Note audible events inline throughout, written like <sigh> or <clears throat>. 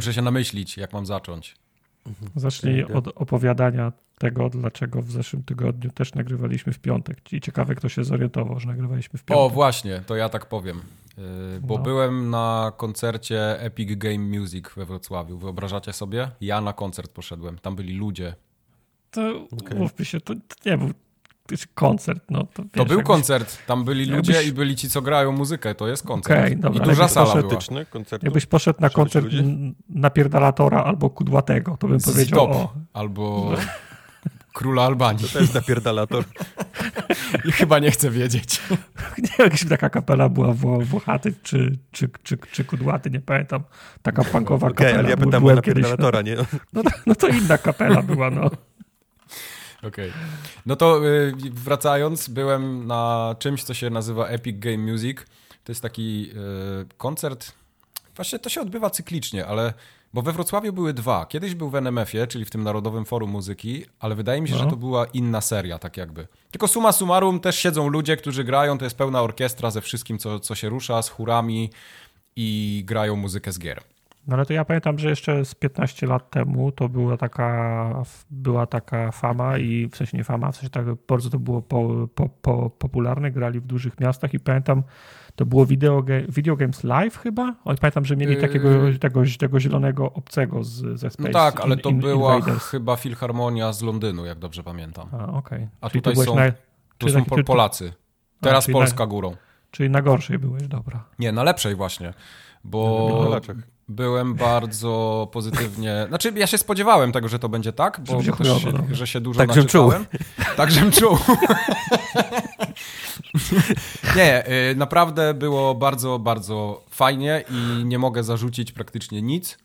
Muszę się namyślić, jak mam zacząć. Zacznij od opowiadania tego, dlaczego w zeszłym tygodniu też nagrywaliśmy w piątek. I ciekawe, kto się zorientował, że nagrywaliśmy w piątek. O, właśnie, to ja tak powiem. Yy, bo No. byłem na koncercie Epic Game Music we Wrocławiu. Wyobrażacie sobie? Ja na koncert poszedłem. Tam byli ludzie. To Okej. mówmy się, to, nie był koncert. No, to, To wiesz, był jakbyś- koncert. Tam byli ludzie jakbyś- i byli ci, co grają muzykę. To jest koncert. Okej, dobra, I duża sala była. Patetyczny koncert. Jakbyś poszedł na koncert ludzie? n- napierdalatora albo kudłatego, to bym Z powiedział, Top o, albo Króla Albanii. To jest napierdalator. <laughs> I chyba nie chcę wiedzieć. <laughs> nie wiem, jakaś taka kapela była Wło- Włochaty czy, czy, czy, czy Kudłaty, nie pamiętam. Taka punkowa Okej, kapela. ale ja pytam o napierdalatora, nie? <laughs> No, to- no to inna kapela była, no. Okej. No to y, wracając, byłem na czymś, co się nazywa Epic Game Music. To jest taki y, koncert. Właśnie to się odbywa cyklicznie, ale. Bo we Wrocławiu były dwa. Kiedyś był w NMF-ie, czyli w tym Narodowym Forum Muzyki, ale wydaje mi się, No. że to była inna seria, tak jakby. Tylko suma summarum też siedzą ludzie, którzy grają, to jest pełna orkiestra ze wszystkim, co, co się rusza, z chórami i grają muzykę z gier. No ale to ja pamiętam, że jeszcze z 15 lat temu to była taka, była taka fama i w sensie nie fama, w sensie tak bardzo to było po, po, po, popularne, grali w dużych miastach i pamiętam, to było Video, video Games Live chyba? Oj, pamiętam, że mieli Yy. takiego tego, tego zielonego obcego z, ze Space No tak, ale In- to In- była Invaders. chyba Filharmonia z Londynu, jak dobrze pamiętam. A, okej. A tutaj są- na, Tu są taki- Pol- Polacy. Teraz na- Polska górą. czyli na gorszej byłeś, dobra. Nie, na lepszej właśnie, Na bo wypierdalaczach. Byłem bardzo pozytywnie... Znaczy ja się spodziewałem tego, że to będzie tak, bo chujowo, się, dobra. że się dużo Tak, naczytałem. Tak, żem czuł. <laughs> Nie, y, naprawdę było bardzo, bardzo fajnie i nie mogę zarzucić praktycznie nic,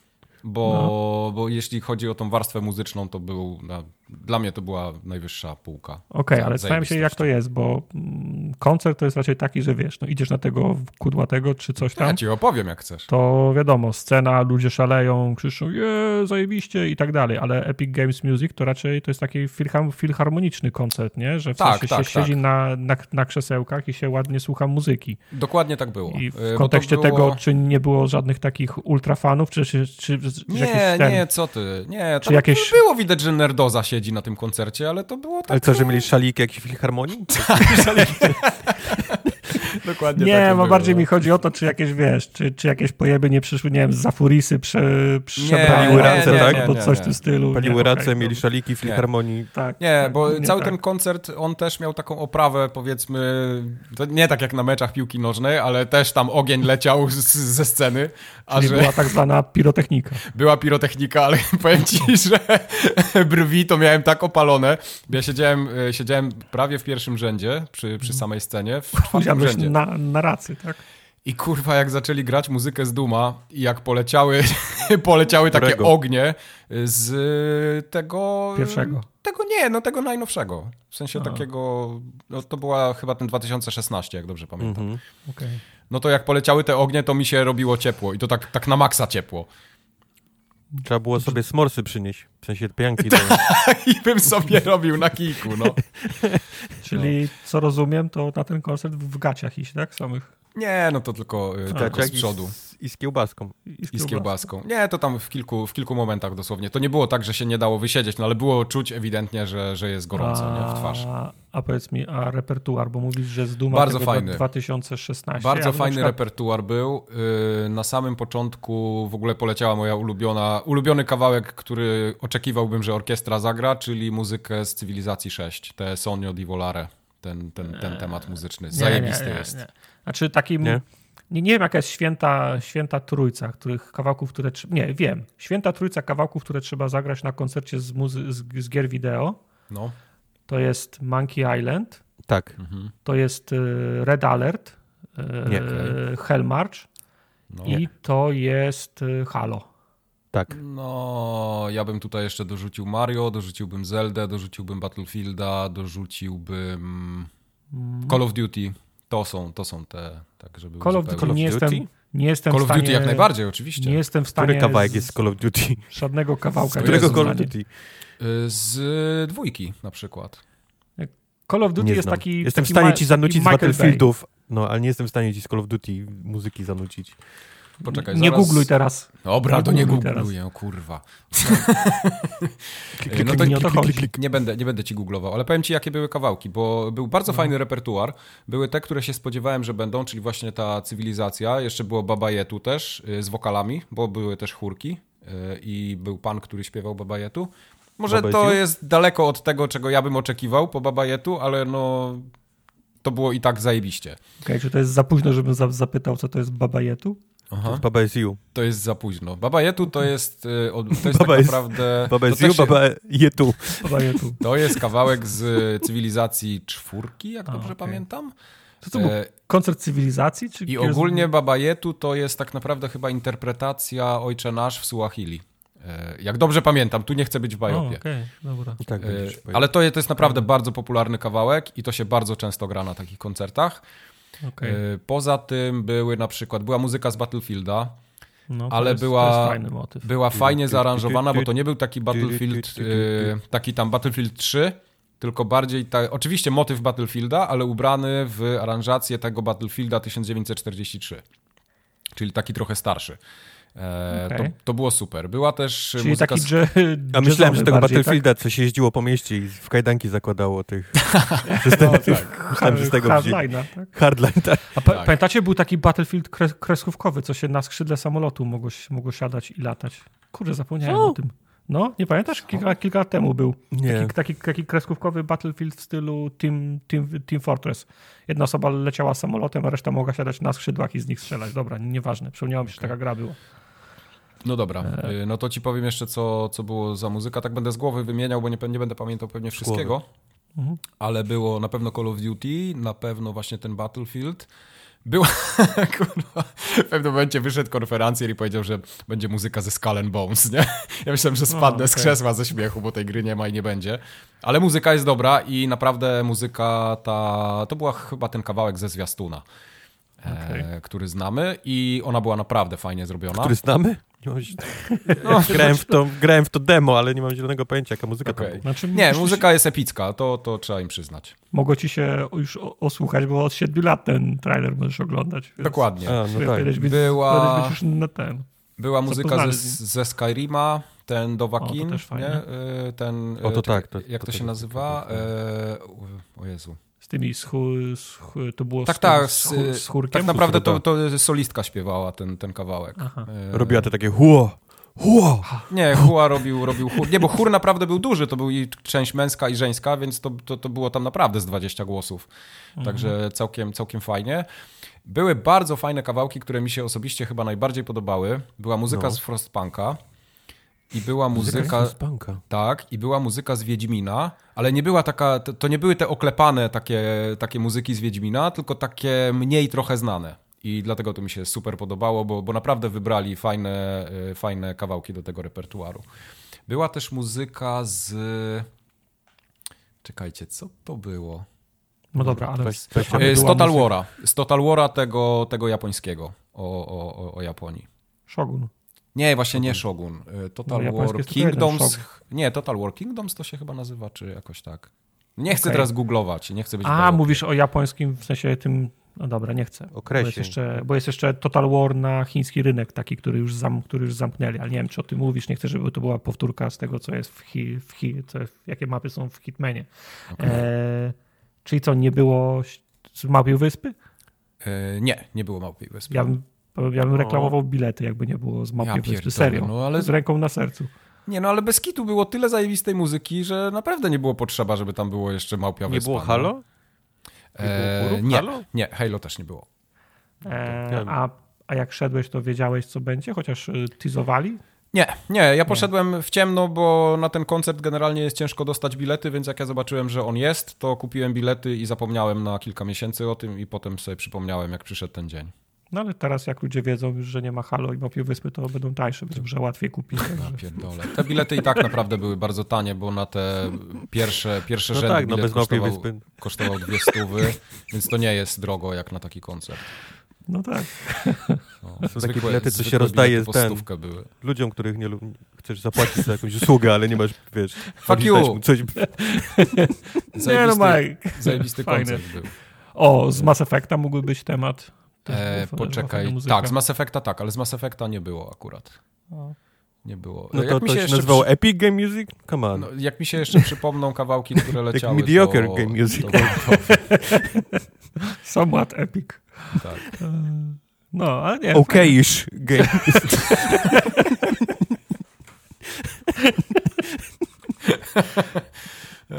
bo, No. bo jeśli chodzi o tą warstwę muzyczną, to był... Na, dla mnie to była najwyższa półka. Okej, Za- ale zastanawiam się, jak to jest, bo mm, koncert to jest raczej taki, że wiesz, no idziesz na tego kudłatego czy coś Ja tam, ci opowiem, jak chcesz. to wiadomo, scena, ludzie szaleją, krzyczą, je, zajebiście i tak dalej, ale Epic Games Music to raczej to jest taki filharmoniczny koncert, nie? Że w Tak, sensie tak, się siedzi tak. na, na, na krzesełkach i się ładnie słucha muzyki. Dokładnie tak było. I w to kontekście było- tego, czy nie było żadnych takich ultrafanów, czy, czy, czy, czy Nie, jakiś ten... nie, co ty. Nie, Czy jakieś- było widać, że nerdoza siedzi na tym koncercie, ale to było tak... Ale co, że mieli szaliki jakiś filharmonii? <laughs> <laughs> <laughs> Dokładnie Nie, bo było. bardziej mi chodzi o to, czy jakieś, wiesz, czy, czy jakieś pojeby nie przyszły, nie wiem, z Zafurisy prze, ręce, albo tak? albo Nie, coś nie, w tym stylu. Paliły ręce, okej, mieli szaliki filharmonii. Tak, Nie, tak, bo cały tak. ten koncert, on też miał taką oprawę, powiedzmy, to nie tak jak na meczach piłki nożnej, ale też tam ogień leciał z, ze sceny, a Czyli że była tak zwana pirotechnika. <laughs> była pirotechnika, ale <laughs> powiem ci, że brwi to miałem tak opalone, ja siedziałem, e, siedziałem prawie w pierwszym rzędzie, przy, przy samej scenie, w czwartym rzędzie. Na, na racy, tak? I kurwa, jak zaczęli grać muzykę z Duma i jak poleciały, <laughs> poleciały takie Którego? ognie z tego... Pierwszego. Tego nie, no tego najnowszego. W sensie Aha. takiego, no to była chyba ten 2016, jak dobrze pamiętam. Mhm. Okej. No to jak poleciały te ognie, to mi się robiło ciepło i to tak, tak na maksa ciepło. Trzeba było sobie smorsy przynieść. W sensie pianki. <laughs> Do... I bym sobie robił na kijku, no. <laughs> Czyli co rozumiem, to na ten koncert w gaciach iść, tak? Samych. Nie, no to tylko, y, tylko Kaciak z przodu. I z, I z kiełbaską. I z kiełbaską. Nie, to tam w kilku, w kilku momentach dosłownie. To nie było tak, że się nie dało wysiedzieć, no ale było czuć ewidentnie, że, że jest gorąco, nie? W twarz. A, a powiedz mi, a repertuar, bo mówisz, że z Duma Bardzo fajny. 2016. Bardzo a fajny przykład- repertuar był. Yy, Na samym początku w ogóle poleciała moja ulubiona, ulubiony kawałek, który oczekiwałbym, że orkiestra zagra, czyli muzykę z Cywilizacji 6, te Sonio di Volare, ten, ten, ten temat muzyczny. Zajebisty nie, nie, jest. Znaczy takim... Nie? Nie? Nie, wiem, jaka jest święta, święta trójca, których kawałków, które. Nie, wiem. Święta trójca kawałków, które trzeba zagrać na koncercie z, muzy- z, z gier wideo. No. To jest Monkey Island, Tak. Mhm. to jest y, Red Alert, y, Nie. Hell March No. i to jest y, Halo. Tak. no, ja bym tutaj jeszcze dorzucił Mario, dorzuciłbym Zeldę, dorzuciłbym Battlefielda, dorzuciłbym Call of Duty. To są, to są te, tak żeby Call of. Duty nie Duty? jestem, nie jestem Call of stanie... Duty jak najbardziej, oczywiście. Nie jestem w stanie... Który kawałek z- jest z Call of Duty? Żadnego kawałka. Z Którego Call of. Duty? Z dwójki na przykład. Call of Duty Nie jest znam. taki. Jestem taki w stanie ci zanucić z. Battlefieldów, no ale nie jestem w stanie ci z Call of Duty muzyki zanucić. Poczekaj, Nie zaraz... googluj teraz. Dobra, Nie to nie googluj googluję, kurwa. <laughs> Klik, No to klik, nie o to klik, klik, klik. nie, będę, nie będę ci googlował, ale powiem ci, jakie były kawałki, bo był bardzo No. fajny repertuar. Były te, które się spodziewałem, że będą, czyli właśnie ta cywilizacja. Jeszcze było Babajetu też y, z wokalami, bo były też chórki y, i był pan, który śpiewał Babajetu. Może Baba to jest daleko od tego, czego ja bym oczekiwał po Babajetu, ale no to było i tak zajebiście. Okej, czy to jest za późno, żebym za- zapytał, co to jest babajetu? Aha. Baba is you. To jest za późno. Babajetu to jest, y, to jest <laughs> Baba tak jest- naprawdę... Baba to is you, baba. Babajetu. To jest kawałek z cywilizacji czwórki, jak A, dobrze okej. pamiętam. To co był E, koncert cywilizacji? Czy I ogólnie Baba Jetu to jest tak naprawdę chyba interpretacja Ojcze Nasz w Suahili. Jak dobrze pamiętam, tu nie chcę być w bajopie. okej, dobra. Tak, E. Ale to, to jest naprawdę bardzo popularny kawałek i to się bardzo często gra na takich koncertach. E, Poza tym były na przykład, była muzyka z Battlefielda, No, ale jest, była- była fajnie zaaranżowana, bo to nie był taki Battlefield, e, taki tam Battlefield 3, tylko bardziej, ta, oczywiście motyw Battlefielda, ale ubrany w aranżację tego Battlefielda 1943, czyli taki trochę starszy. E, Okej. to, to było super. Była też Czyli muzyka... taki dż- <laughs> A myślałem, że tego bardziej, Battlefielda, co się jeździło po mieście i w kajdanki zakładało tych... <laughs> No, tak. Tak? Myślałem, że z tego wzięli. Hardline'a, tak? Hardline, tak. A pa- Tak. pamiętacie, był taki Battlefield kres kreskówkowy, co się na skrzydle samolotu mogło, mogło siadać i latać. Kurde, zapomniałem Co? o tym. No, nie pamiętasz? Kilka, kilka lat temu był. Nie. Taki, taki, taki kreskówkowy Battlefield w stylu Team, Team, Team Fortress. Jedna osoba leciała samolotem, a reszta mogła siadać na skrzydłach i z nich strzelać. Dobra, nieważne. Przypomniało mi się, że taka gra była. No dobra, y, no to ci powiem jeszcze, co, co było za muzyka. Tak będę z głowy wymieniał, bo nie, nie będę pamiętał pewnie wszystkiego. Mhm. Ale było na pewno Call of Duty, na pewno właśnie ten Battlefield. Była, <laughs> kurwa, w pewnym momencie wyszedł konferencjer i powiedział, że będzie muzyka ze Skull and Bones, nie? Ja myślałem, że spadnę z okej. krzesła ze śmiechu, bo tej gry nie ma i nie będzie. Ale muzyka jest dobra i naprawdę muzyka ta, to była chyba ten kawałek ze zwiastuna, e, który znamy i ona była naprawdę fajnie zrobiona. Który znamy? Nie mam... No, <laughs> grałem, w to, grałem w to demo, ale nie mam zielonego pojęcia, jaka muzyka tam Okej. była. Znaczy, Nie, muzyka jest epicka, to, to trzeba im przyznać. Mogło ci się już o- osłuchać, bo od 7 lat ten trailer możesz oglądać. Więc Dokładnie. A, no tak. być- Była- już na ten. Była muzyka ze, ze Skyrima, ten O, Dowakin, to też fajne. nie? Y, ten, O, to y, tak, to- jak to to, się nazywa? tego- E, o Jezu. Z tymi z, chu, z chu, to było Tak, z, tak, z, z, chór- z chórkiem. tak naprawdę to, to solistka śpiewała ten, ten kawałek. Aha. E, Robiła te takie huo, huo. Nie, Hua robił, robił chór. Nie, bo chór naprawdę był duży, to był i część męska i żeńska, więc to, to, to było tam naprawdę z 20 głosów. Także całkiem, całkiem fajnie. Były bardzo fajne kawałki, które mi się osobiście chyba najbardziej podobały. Była muzyka No. z Frostpunka i była muzyka... z banka. Tak, i była muzyka z Wiedźmina, ale nie była taka, to, to nie były te oklepane takie, takie muzyki z Wiedźmina, tylko takie mniej trochę znane. I dlatego to mi się super podobało, bo, bo naprawdę wybrali fajne, y, fajne kawałki do tego repertuaru. Była też muzyka z... Czekajcie, co to było? No dobra, ale z, Y, Z Total muzyka- War'a. Z Total War'a tego, tego japońskiego o, o, o, o Japonii. Shogun. Nie, właśnie nie Shogun. Y, Total No, War Kingdoms. Nie, Total War Kingdoms to się chyba nazywa, czy jakoś tak. Nie chcę Okej. teraz googlować, nie chcę być A, mówisz o japońskim, w sensie tym, no dobra, nie chcę. Okresie. Bo jest, jeszcze, bo jest jeszcze Total War na chiński rynek, taki, który już, zam, który już zamknęli, ale nie wiem, czy o tym mówisz, nie chcę, żeby to była powtórka z tego, co jest w, hi, w, hi, co, jakie mapy są w Hitmanie. E, czyli co, nie było z mapy wyspy? E, nie, nie było Małpiej Wyspy. Ja bym, ja bym reklamował bilety, jakby nie było z mapy Ja wyspy, pierdolę, serio, no ale- z ręką na sercu. Nie, no ale bez kitu było tyle zajebistej muzyki, że naprawdę nie było potrzeba, żeby tam było jeszcze Małpia Nie Wyspa. było no. Halo? Nie było E, chórów? nie, Halo? nie, Halo też nie było. E, wiem. a, a jak szedłeś, to wiedziałeś, co będzie, chociaż y, teasowali? Nie, nie, ja poszedłem w ciemno, bo na ten koncert generalnie jest ciężko dostać bilety, więc jak ja zobaczyłem, że on jest, to kupiłem bilety i zapomniałem na kilka miesięcy o tym i potem sobie przypomniałem, jak przyszedł ten dzień. No ale teraz jak ludzie wiedzą już, że nie ma Halo i mapy wyspy, to będą tańsze, być może łatwiej kupić. <laughs> Pierdolę. Te bilety i tak naprawdę były bardzo tanie, bo na te pierwsze, pierwsze No rzędy tak, no bez małpiej kosztował, wyspy. kosztował dwie stówy, więc to nie jest drogo jak na taki koncert. No tak. No, Są takie bilety, co się rozdaje ten- były. Ludziom, których nie chcesz zapłacić za jakąś usługę, ale nie masz, wiesz... Fuck you! Coś... <laughs> Nie no Zajebisty, Mike. zajebisty Fajne. koncert był. O, z Mass Effecta mógłby być temat. Też E, poczekaj, tak, z Mass Effecta tak, ale z Mass Effecta nie było akurat. O. Nie było. No Jak to mi to się, jeszcze nazywało przy- Epic Game Music? Come on. No, jak mi się jeszcze przypomną kawałki, które <laughs> leciały, mediocre to, game music. To, to, <laughs> Somewhat epic. tak. E, No, ale nie. Okayish game. <laughs>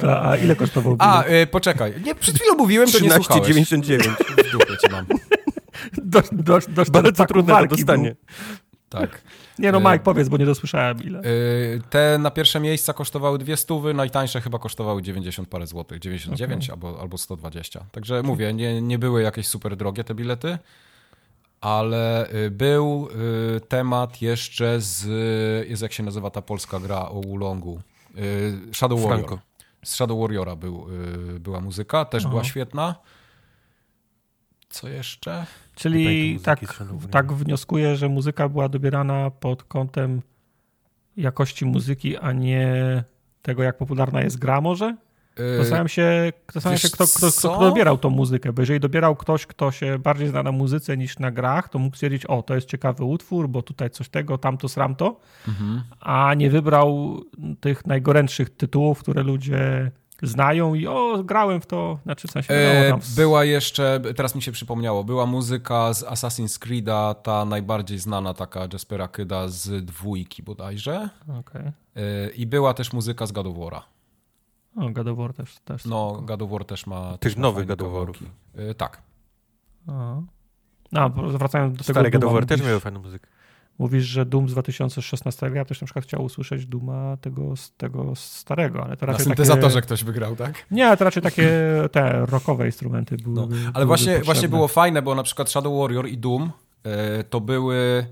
Ta, a ile kosztował A, bilet? y, poczekaj. Nie, przed chwilą mówiłem, to nie słuchałeś. 13,99. W dupie cię mam. Do, do, do, Bardzo trudne do dostania. Tak. Nie no, E, Mike, powiedz, bo nie dosłyszałem ile. Y, Te na pierwsze miejsca kosztowały dwie stówy, najtańsze chyba kosztowały 90 parę złotych, 99 albo, albo 120. Także mówię, nie, nie były jakieś super drogie te bilety, ale y, był y, temat jeszcze z, jest jak się nazywa ta polska gra o Wulongu, Y, Shadow Warrior. Franco. Z Shadow Warriora był, y, była muzyka, też Aha. była świetna. Co jeszcze? Czyli tak, tak wnioskuję, że muzyka była dobierana pod kątem jakości muzyki, a nie tego, jak popularna jest gra może? Y, Zastanawiam się, zastanawiam się kto, kto, kto, kto dobierał tą muzykę, bo jeżeli dobierał ktoś, kto się bardziej zna na muzyce niż na grach, to mógł stwierdzić, o, to jest ciekawy utwór, bo tutaj coś tego, tamto, sramto, mhm. a nie wybrał tych najgorętszych tytułów, które ludzie znają i o, grałem w to, znaczy w sensie E, tam była jeszcze, teraz mi się przypomniało, była muzyka z Assassin's Creed'a, ta najbardziej znana taka Jaspera Kyda z dwójki bodajże. Okej. E, I była też muzyka z God of War'a. O, God of War też. też No, God of War też ma Tych nowych God of War'ów. E, tak. O. No, wracając do tego Stary God of War też miał fajną muzykę. Mówisz, że Doom z 2016, ja też na przykład chciał usłyszeć Duma tego, tego starego, ale to Na raczej syntezatorze takie... ktoś wygrał, tak? Nie, to raczej takie <laughs> te rockowe instrumenty były. No, były ale właśnie, potrzebne. właśnie było fajne, bo na przykład Shadow Warrior i Doom e, to były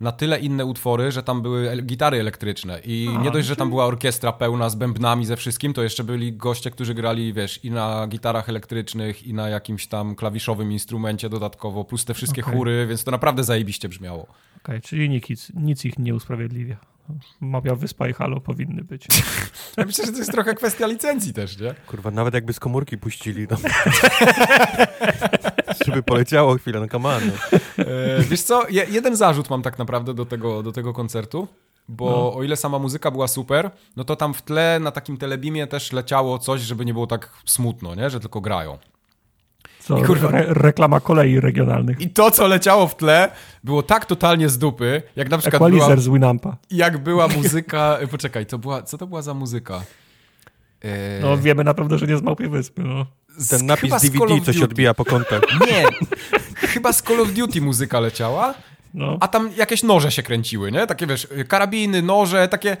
na tyle inne utwory, że tam były gitary elektryczne i A, nie dość, że tam była orkiestra pełna z bębnami ze wszystkim, to jeszcze byli goście, którzy grali, wiesz, i na gitarach elektrycznych, i na jakimś tam klawiszowym instrumencie dodatkowo, plus te wszystkie Okej. chóry, więc to naprawdę zajebiście brzmiało. Okej, czyli nic, nic ich nie usprawiedliwia. Mapia Wyspa i Halo powinny być. <laughs> Ja myślę, że to jest trochę kwestia licencji też, nie? Kurwa, nawet jakby z komórki puścili, no. <laughs> Żeby poleciało chwilę, no come on. E, wiesz co, je, jeden zarzut mam tak naprawdę do tego, do tego koncertu, bo No. o ile sama muzyka była super, no to tam w tle na takim telebimie też leciało coś, żeby nie było tak smutno, nie? Że tylko grają. Co, I kurwa- re, reklama kolei regionalnych. I to, co leciało w tle, było tak totalnie z dupy, jak na przykład była, Equalizer z Winampa. jak była <laughs> muzyka... e, Poczekaj, to była, co to była za muzyka? E, No wiemy na pewno, że nie z Małpiej Wyspy. No. Ten napis DVD, of co się odbija po kątach. <laughs> Nie, chyba z Call of Duty muzyka leciała, No. a tam jakieś noże się kręciły, nie? Takie, wiesz, karabiny, noże, takie...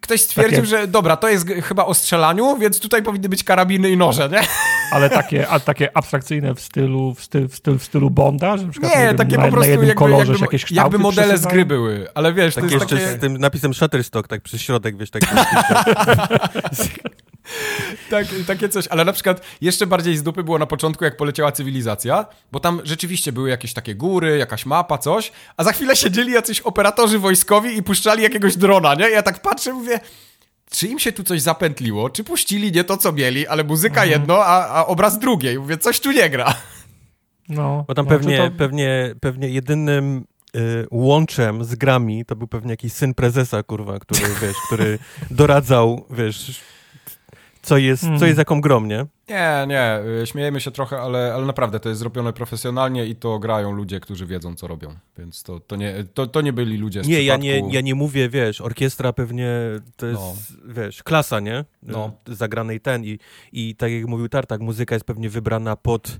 Ktoś stwierdził, Takie- że dobra, to jest chyba o strzelaniu, więc tutaj powinny być karabiny i noże, nie? <laughs> Ale takie, a takie abstrakcyjne w stylu, w stylu, w stylu, w stylu Bonda, że na przykład Nie, wiem, takie na, po prostu na jakby, kolorze jakby, jakieś kształty jakby modele z gry były, ale wiesz, Tak to jest jeszcze takie... z tym napisem Shutterstock, tak przez środek, wiesz, tak. <laughs> <laughs> Tak, takie coś, ale na przykład jeszcze bardziej z dupy było na początku, jak poleciała cywilizacja, bo tam rzeczywiście były jakieś takie góry, jakaś mapa, coś, a za chwilę siedzieli jacyś operatorzy wojskowi i puszczali jakiegoś drona, nie? Ja tak patrzę, mówię, czy im się tu coś zapętliło, czy puścili nie to, co mieli, ale muzyka Mhm. jedno, a, a obraz drugie. I mówię, coś tu nie gra. No, Bo tam no, pewnie, to- pewnie, pewnie jedynym y, łączem z grami to był pewnie jakiś syn prezesa, kurwa, który, wiesz, który doradzał, wiesz, co jest, co Mhm. jest jaką grą, nie? Nie, nie, y, śmiejemy się trochę, ale, ale naprawdę to jest zrobione profesjonalnie i to grają ludzie, którzy wiedzą, co robią. Więc to, to, nie, to, to nie byli ludzie z Nie, ja przypadku... nie, ja nie mówię, wiesz, orkiestra pewnie to jest, No. wiesz, klasa, nie? No. Y, Zagranej ten i, i tak jak mówił Tartak, muzyka jest pewnie wybrana pod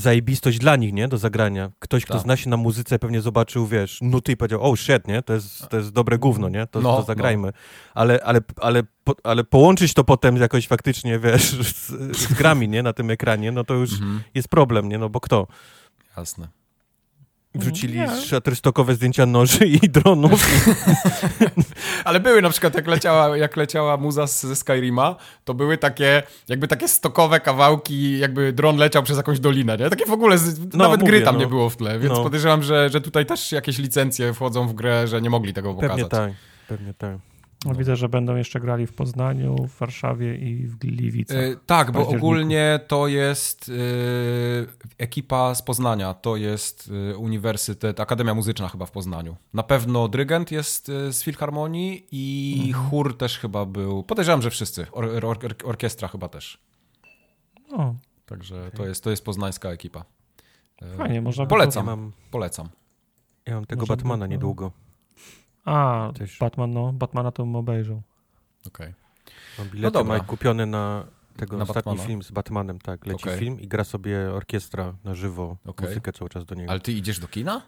zajebistość dla nich, nie? Do zagrania. Ktoś, kto Tak. zna się na muzyce pewnie zobaczył, wiesz, nuty i powiedział, oh shit, nie? To jest, to jest dobre gówno, nie? To, No, to zagrajmy. Ale, ale, ale, po, ale połączyć to potem jakoś faktycznie, wiesz, z, z grami, nie? Na tym ekranie, no to już Mhm, jest problem, nie? No bo kto? jasne. Wrzucili Nie. shutterstockowe zdjęcia noży i dronów. <laughs> Ale były na przykład, jak leciała, jak leciała muza ze Skyrima, to były takie, jakby takie stokowe kawałki, jakby dron leciał przez jakąś dolinę, nie? Takie w ogóle, No, nawet mówię, gry tam no. nie było w tle, więc No. podejrzewam, że, że tutaj też jakieś licencje wchodzą w grę, że nie mogli tego pokazać. Pewnie tak, pewnie tak. No, widzę, że będą jeszcze grali w Poznaniu, w Warszawie i w Gliwicach. E, tak, bo ogólnie to jest e, ekipa z Poznania, to jest e, Uniwersytet, Akademia Muzyczna chyba w Poznaniu. Na pewno dyrygent jest z Filharmonii i Mhm. chór też chyba był, podejrzewam, że wszyscy, or, or, or, orkiestra chyba też. O, Także to, jest, to jest poznańska ekipa. Fajnie, można by Polecam. Polecam. ja mam tego Może Batmana by- niedługo. A, Też. Batman, no, Batmana to bym obejrzał. Okej. Mam No dobra. Mike kupione na tego Na ostatni Batmana. film z Batmanem, tak, leci Okej. film i gra sobie orkiestra na żywo, Okej. muzykę cały czas do niego. Ale ty idziesz do kina?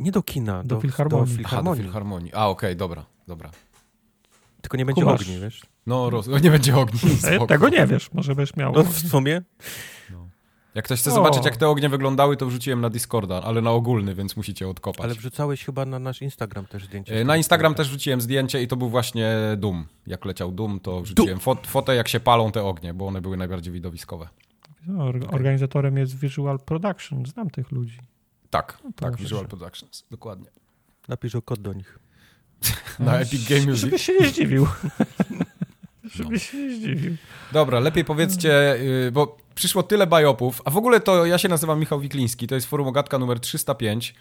Nie do kina, Do do, filharmonii. Do Aha, do filharmonii. Filharmonii. A, okej, dobra, dobra. Tylko nie będzie Kumasz. ogni, wiesz? No, roz... <laughs> nie będzie ogni. <laughs> E, spoko. tego nie wiesz, może byś miał. No w sumie Jak ktoś chce O. zobaczyć, jak te ognie wyglądały, to wrzuciłem na Discorda, ale na ogólny, więc musicie odkopać. Ale wrzucałeś chyba na nasz Instagram też zdjęcie. E, Na Instagram też wrzuciłem zdjęcie i to był właśnie Doom. Jak leciał Doom, to wrzuciłem fot fotę, jak się palą te ognie, bo one były najbardziej widowiskowe. No, or- Organizatorem jest Visual Production, znam tych ludzi. Tak, tak, proszę Visual. Productions, dokładnie. Napisz o kod do nich. <laughs> Na Epic Game Music. Żebyś się nie zdziwił. <laughs> Żebyś się nie zdziwił. Dobra, lepiej powiedzcie, y, bo przyszło tyle bajopów, a w ogóle to ja się nazywam Michał Wikliński, to jest forum Ogatka numer 305,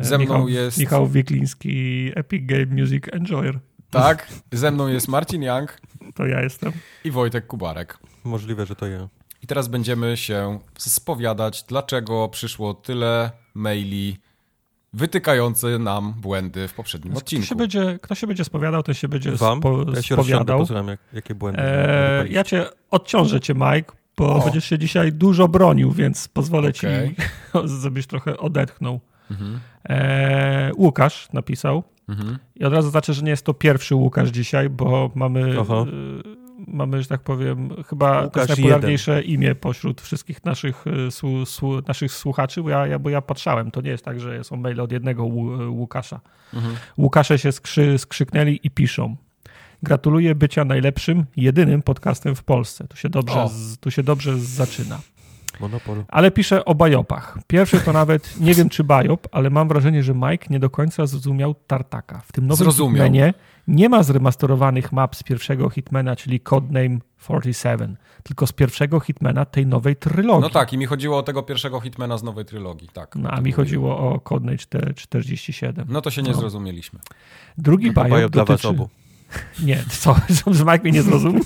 Ze mną Michał, jest- Michał Wikliński, Epic Game Music Enjoyer. tak? Ze mną jest Marcin Young To ja jestem. i Wojtek Kubarek. Możliwe, że to ja. I teraz będziemy się spowiadać, dlaczego przyszło tyle maili wytykające nam błędy w poprzednim Kto odcinku. się będzie, kto się będzie spowiadał, to się będzie Wam? spo, ja się spowiadał. jakie błędy. E, ja cię odciążę cię, Mike, bo O. będziesz się dzisiaj dużo bronił, więc pozwolę Okej. <laughs> ci, żebyś trochę odetchnął. Mhm, E, Łukasz napisał. mhm. I od razu znaczę, że nie jest to pierwszy Łukasz dzisiaj, bo mamy, y, mamy że tak powiem, chyba Łukasz najpopularniejsze imię pośród wszystkich naszych, y, słu, słu, naszych słuchaczy, bo ja, ja, bo ja patrzałem, to nie jest tak, że są maile od jednego Łu- Łukasza. Mhm. Łukasze się skrzy, skrzyknęli i piszą. Gratuluję bycia najlepszym, jedynym podcastem w Polsce. Tu się dobrze, O. z, tu się dobrze zaczyna. Monopol. Ale piszę o bajopach. Pierwszy to nawet nie wiem czy bajop, ale mam wrażenie, że Mike nie do końca zrozumiał Tartaka. W tym nowym Zrozumiał. Hitmanie nie ma zremasterowanych map z pierwszego Hitmana, czyli Codename 47, tylko z pierwszego Hitmana tej nowej trylogii. No tak, i mi chodziło o tego pierwszego Hitmana z nowej trylogii, tak. No, a To mi chodziło o Codename 4- 47. No to się nie No. zrozumieliśmy. Drugi Bajop bajop dla was dotyczy... obu. Nie, co, <laughs> Mike mnie nie zrozumiał?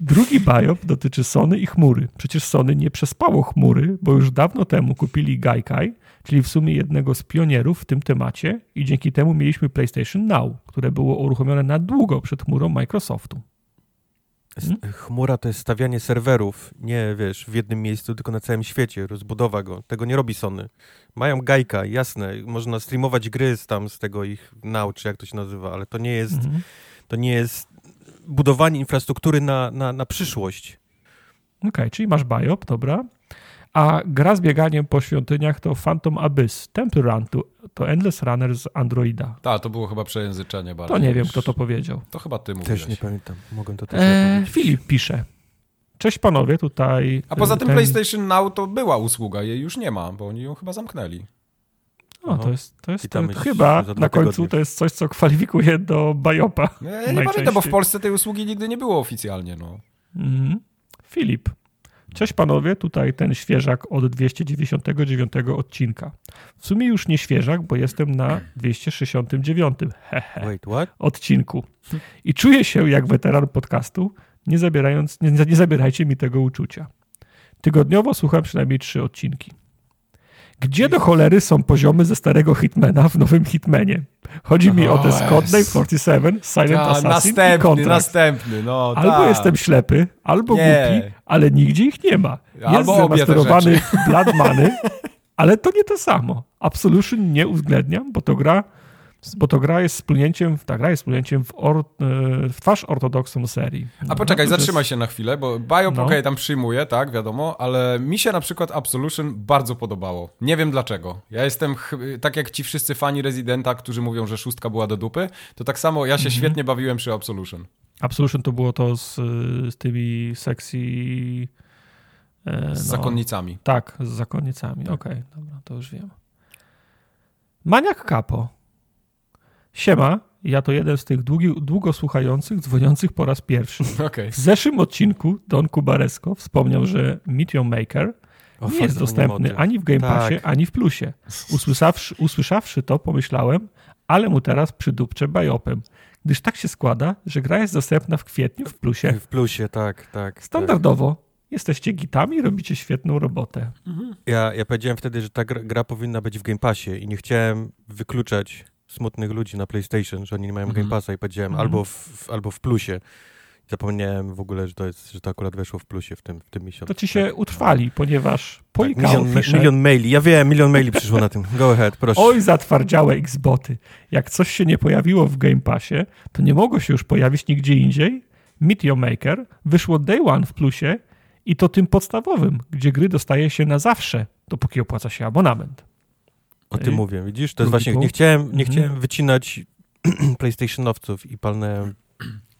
Drugi bajop dotyczy Sony i chmury. Przecież Sony nie przespało chmury, bo już dawno temu kupili Gaikai, czyli w sumie jednego z pionierów w tym temacie i dzięki temu mieliśmy PlayStation Now, które było uruchomione na długo przed chmurą Microsoftu. S- Chmura to jest stawianie serwerów, nie wiesz, w jednym miejscu, tylko na całym świecie, rozbudowa go. Tego nie robi Sony. Mają gajka, jasne, można streamować gry z tam z tego ich now, czy jak to się nazywa, ale to nie jest, Mhm. to nie jest budowanie infrastruktury na, na, na przyszłość. Okej, czyli masz biop, dobra. A gra z bieganiem po świątyniach to Phantom Abyss. Temple Run to, to Endless Runner z Androida. Tak, to było chyba przejęzyczenie bardziej. To nie wiem, kto to powiedział. To chyba ty mówiłeś. Też nie pamiętam, mogłem to też E, powiedzieć. Filip pisze. Cześć panowie, tutaj. A poza tym ten- PlayStation Now to była usługa, jej już nie ma, bo oni ją chyba zamknęli. O, to jest, to jest dziś chyba na końcu tygodnie. to jest coś, co kwalifikuje do Bajopa. Ja nie pamiętam, bo w Polsce tej usługi nigdy nie było oficjalnie. No. Mhm. Filip. Cześć panowie, tutaj ten świeżak od 299 odcinka. W sumie już nie świeżak, bo jestem na 269 hehe, Wait, what? odcinku. I czuję się jak weteran podcastu, nie, zabierając, nie, nie zabierajcie mi tego uczucia. Tygodniowo słucham przynajmniej trzy odcinki. Gdzie do cholery są poziomy ze starego Hitmana w nowym Hitmanie? Chodzi mi o te O Scotland Jezu. 47, Silent A, Assassin i następny, Contract. następny, no Albo jestem ślepy, albo Nie. głupi, ale nigdzie ich nie ma. Jest Albo obie te zremasterowany <laughs> Blood Money, ale to nie to samo. Absolution nie uwzględniam, bo to gra, bo to gra jest splunięciem, ta gra jest splunięciem w, or, e, w twarz ortodoksom serii. A poczekaj, No, zatrzymaj jest- się na chwilę, bo Biop No. okej, tam przyjmuję, tak, wiadomo, ale mi się na przykład Absolution bardzo podobało. Nie wiem dlaczego. Ja jestem, tak jak ci wszyscy fani Residenta, którzy mówią, że szóstka była do dupy, to tak samo ja się Mhm. świetnie bawiłem przy Absolution. Absolution to było to z, z tymi sexy... e, Z no, zakonnicami. Tak, z zakonnicami. Okej, dobra, to już wiem. Maniak Kapo. Siema, ja to jeden z tych długi, długo słuchających, dzwoniących po raz pierwszy. <laughs> Okej. W zeszłym odcinku Don Kubaresko wspomniał, że Meteor Maker O, nie jest dostępny ani w Game Passie, Tak. ani w Plusie. Usłyszawszy, usłyszawszy to, pomyślałem, ale mu teraz przydupczę bajopem, gdyż tak się składa, że gra jest dostępna w kwietniu w Plusie. W plusie, tak, tak. Standardowo jesteście gitami i robicie świetną robotę. Tak. Ja, ja powiedziałem wtedy, że ta gra, gra powinna być w Game Passie i nie chciałem wykluczać smutnych ludzi na PlayStation, że oni nie mają Mhm. Game Passa i powiedziałem Mhm. albo, w, albo w plusie. Zapomniałem w ogóle, że to, jest, że to akurat weszło w plusie w tym, w tym miesiącu. To ci się Tak. utrwali, ponieważ po Tak, milion, milion maili. Ja wiem, milion maili przyszło na tym. Go ahead, proszę. oj zatwardziałe Xboty. Jak coś się nie pojawiło w Game Passie, to nie mogło się już pojawić nigdzie indziej. Meteor Maker wyszło Day One w plusie i to tym podstawowym, gdzie gry dostaje się na zawsze, dopóki opłaca się abonament. O tym mówię, widzisz? To jest właśnie, nie chciałem, nie Mhm. chciałem wycinać <clears throat> PlayStationowców i palnąłem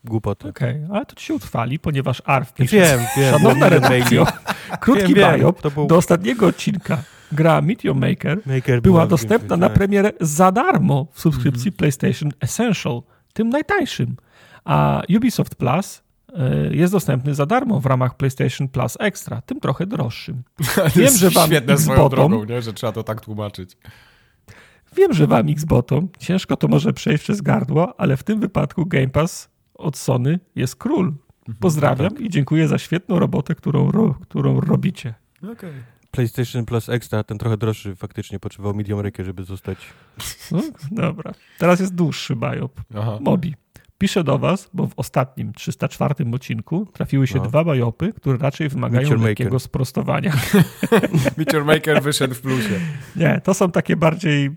głupoty. Okej, ale to ci się utrwali, ponieważ ARF pisze, wiem, wiem. szanowna redakcjo, <laughs> krótki Wiem, to był do ostatniego odcinka gra Meteor Maker Maker była dostępna na Passie, premierę za darmo w subskrypcji PlayStation Essential, tym najtańszym. A Ubisoft Plus jest dostępny za darmo w ramach PlayStation Plus Extra, tym trochę droższym. <laughs> To Wiem, jest że wam Świetne swoją Xbotom- drogą, nie? że trzeba to tak tłumaczyć. Wiem, że wam Xbotom ciężko to może przejść przez gardło, ale w tym wypadku Game Pass od Sony jest król. Pozdrawiam i dziękuję za świetną robotę, którą, ro, którą robicie. Okej. PlayStation Plus Extra, ten trochę droższy, faktycznie potrzebował Medium Rake, żeby zostać. No, dobra. Teraz jest dłuższy. Aha. Mobi. Piszę do was, bo w ostatnim 304 odcinku trafiły się No. dwa bajopy, które raczej wymagają lekkiego sprostowania. <laughs> Meteor Maker wyszedł w plusie. Nie, to są takie bardziej,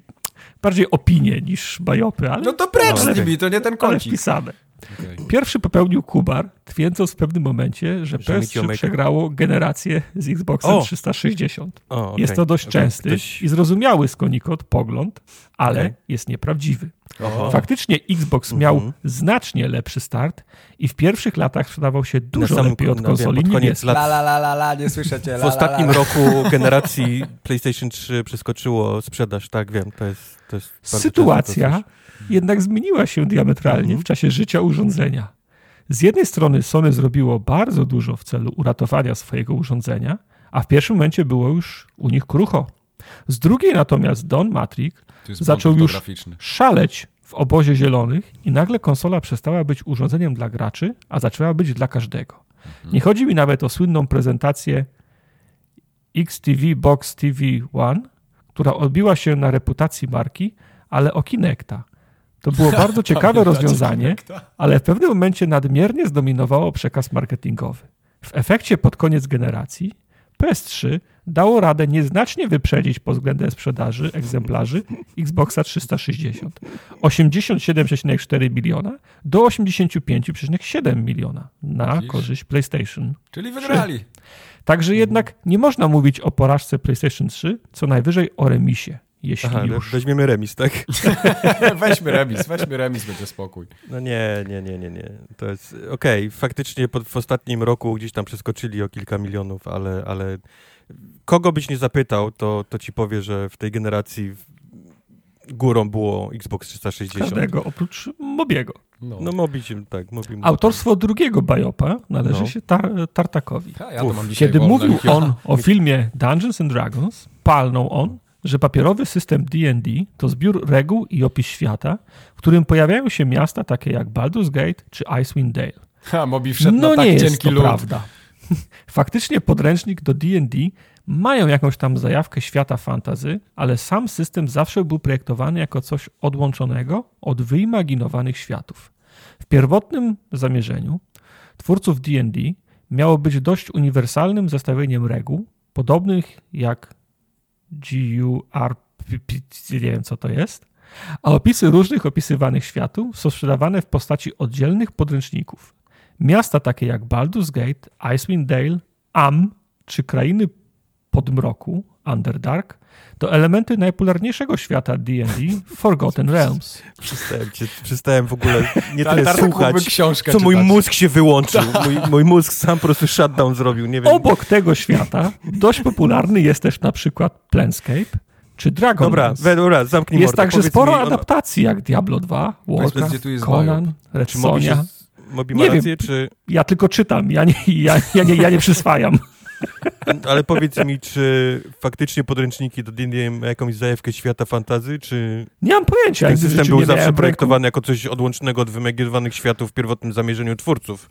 bardziej opinie niż bajopy, ale, No to precz Ale- z nimi, to nie ten ale kącik. wpisane. Okej. Pierwszy popełnił Kubar, twierdząc w pewnym momencie, że Że Meteor PS3 Maker? przegrało generację z Xboxem O! 360. O, Jest okej. to dość Okej, częsty ktoś- i zrozumiały skonikot pogląd, ale jest nieprawdziwy. Oho. Faktycznie Xbox Mhm. miał znacznie lepszy start i w pierwszych latach sprzedawał się dużo samym lepiej ko- od no wiem, konsoli pod koniec lat- La la la la la, nie słyszycie. W ostatnim roku <laughs> generacji PlayStation 3 przeskoczyło sprzedaż, tak wiem, to jest, to jest Sytuacja. Jednak zmieniła się diametralnie Mhm. w czasie życia urządzenia. Z jednej strony Sony zrobiło bardzo dużo w celu uratowania swojego urządzenia, a w pierwszym momencie było już u nich krucho. Z drugiej natomiast Don jest zaczął już- szaleć w obozie zielonych i nagle konsola przestała być urządzeniem dla graczy, a zaczęła być dla każdego. Nie chodzi mi nawet o słynną prezentację XTV Box TV One, która odbiła się na reputacji marki, ale o Kinecta. To było bardzo <laughs> ciekawe rozwiązanie, ale w pewnym momencie nadmiernie zdominowało przekaz marketingowy. W efekcie pod koniec generacji PS3 dało radę nieznacznie wyprzedzić pod względem sprzedaży egzemplarzy Xboxa 360. 87,4 miliona do 85,7 miliona na Widzisz? korzyść PlayStation. Czyli wygrali. Także jednak nie można mówić o porażce PlayStation 3, co najwyżej o remisie, jeśli Aha, już. weźmiemy remis, tak? <laughs> <laughs> weźmy remis, weźmy remis, będzie spokój. No nie, nie, nie, nie, nie. To jest okej, faktycznie pod, w ostatnim roku gdzieś tam przeskoczyli o kilka milionów, ale, ale kogo byś nie zapytał, to, to ci powie, że w tej generacji górą było Xbox 360. Każdego oprócz Mobiego. No, No tak, mobi. Autorstwo drugiego Bajopa należy No. się tar Tartakowi. Ja to mam dzisiaj Kiedy mówił on o filmie Dungeons and Dragons, palnął on, że papierowy system D&D to zbiór reguł i opis świata, w którym pojawiają się miasta takie jak Baldur's Gate czy Icewind Dale. Ha, Mobi wszedł No na tak nie jest to lód. prawda. <laughs> Faktycznie podręcznik do D&D mają jakąś tam zajawkę świata fantazy, ale sam system zawsze był projektowany jako coś odłączonego od wyimaginowanych światów. W pierwotnym zamierzeniu twórców D&D miało być dość uniwersalnym zestawieniem reguł, podobnych jak GURP, nie wiem co to jest, a opisy różnych opisywanych światów są sprzedawane w postaci oddzielnych podręczników. Miasta takie jak Baldur's Gate, Icewind Dale, Am czy krainy podmroku, Underdark, to elementy najpopularniejszego świata D&D Forgotten <laughs> Realms. Przestałem, cię, przestałem w ogóle nie Ta- tyle mógłby słuchać, książkę co mój czytać. mózg się wyłączył. Mój, mój mózg sam po prostu shutdown zrobił, nie wiem. Obok tego świata dość popularny jest też na przykład Planescape, czy Dragon Dobra, we, dobra, zamknij Jest mordę. także Powiedz sporo mi, ona- adaptacji, jak Diablo 2, Powiedz, Warcraft, Conan, Red Czy Mobi, się. Mobi Nie ma rację, wiem. czy... Ja tylko czytam, ja nie, ja, ja nie, ja nie przyswajam. <laughs> Ale powiedz mi, czy faktycznie podręczniki do D&D mają jakąś zajawkę świata fantazy, czy Nie mam pojęcia. ten system był zawsze projektowany jako coś odłącznego od wymagiewanych światów w pierwotnym zamierzeniu twórców?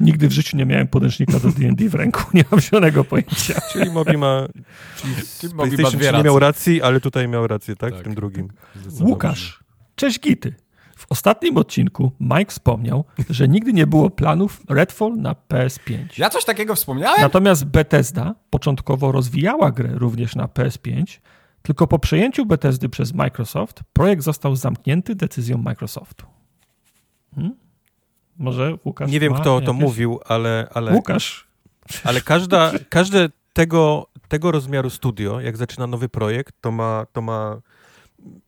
Nigdy w życiu nie miałem podręcznika do D&D w ręku, <laughs> nie mam zielonego pojęcia. Czyli Mobi ma... Czyli Czyli Mobi ma PlayStation 3 nie miał racji, ale tutaj miał rację, tak? Tak. W tym drugim. Łukasz, cześć Gity. W ostatnim odcinku Mike wspomniał, że nigdy nie było planów Redfall na PS5. Ja coś takiego wspomniałem? Natomiast Bethesda początkowo rozwijała grę również na PS5, tylko po przejęciu Bethesdy przez Microsoft projekt został zamknięty decyzją Microsoftu. Hmm? Może Łukasz Nie wiem, kto to jakieś- mówił, ale, ale, Łukasz. ale każda, każde tego, tego rozmiaru studio, jak zaczyna nowy projekt, to ma, to ma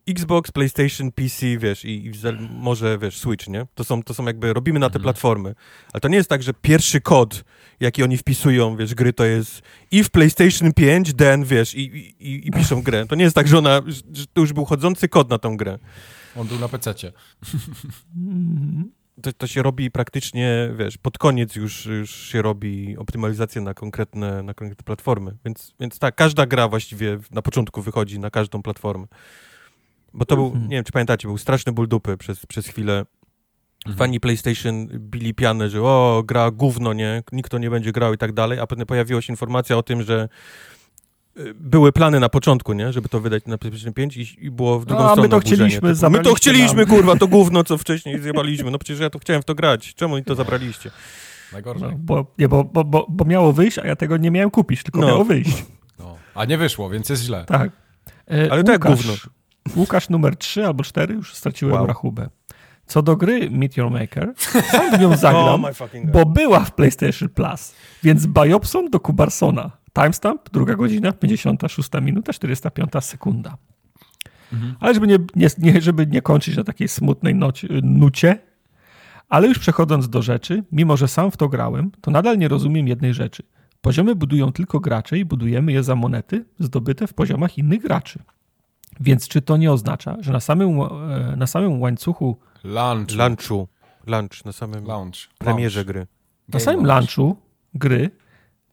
Xbox, PlayStation, PC, wiesz, i, i może, wiesz, Switch, nie? To są, to są jakby, robimy na te Mhm. platformy. Ale to nie jest tak, że pierwszy kod, jaki oni wpisują, wiesz, gry, to jest i w PlayStation 5, then, wiesz, i, i, i- piszą grę. To nie jest tak, że ona, że to już był chodzący kod na tą grę. On był na pececie. Mhm. To, to się robi praktycznie, wiesz, pod koniec już, już się robi optymalizacja na konkretne, na konkretne platformy. Więc, więc tak, każda gra właściwie na początku wychodzi na każdą platformę. Bo to był, Mhm. nie wiem, czy pamiętacie, był straszny ból dupy przez, przez chwilę. Mhm. Fani PlayStation bili pianę, że o, gra gówno, nie, nikt to nie będzie grał i tak dalej, a potem pojawiła się informacja o tym, że y, były plany na początku, nie, żeby to wydać na PlayStation 5 i, i było w drugą No, a my stronę to oburzenie. chcieliśmy, Typu, My to chcieliśmy, nam. <laughs> kurwa, to gówno, co wcześniej zjebaliśmy. No przecież ja to chciałem w to grać. Czemu mi to zabraliście? Najgorzej. No, bo, nie, bo, bo, bo, bo miało wyjść, a ja tego nie miałem kupić, tylko No. miało wyjść. No. A nie wyszło, więc jest źle. Tak. E, Ale to jak Łukasz, gówno. Łukasz numer 3 albo 4, już straciłem Wow. rachubę. Co do gry Meteor Maker, sam w nią <laughs> zagram, Oh bo była w PlayStation Plus, więc Biopson do Kubarsona. Timestamp, druga godzina, 56 minuta, 405 sekunda. Mhm. Ale żeby nie, nie, nie, żeby nie kończyć na takiej smutnej nocie, nucie, ale już przechodząc do rzeczy, mimo że sam w to grałem, to nadal nie rozumiem jednej rzeczy. Poziomy budują tylko gracze i budujemy je za monety zdobyte w poziomach innych graczy. Więc czy to nie oznacza, że na samym, e, na samym łańcuchu, Lunch. Lunchu. Lunch na samym Lunch. premierze Lunch. gry. na Game samym Lunch. lunchu gry,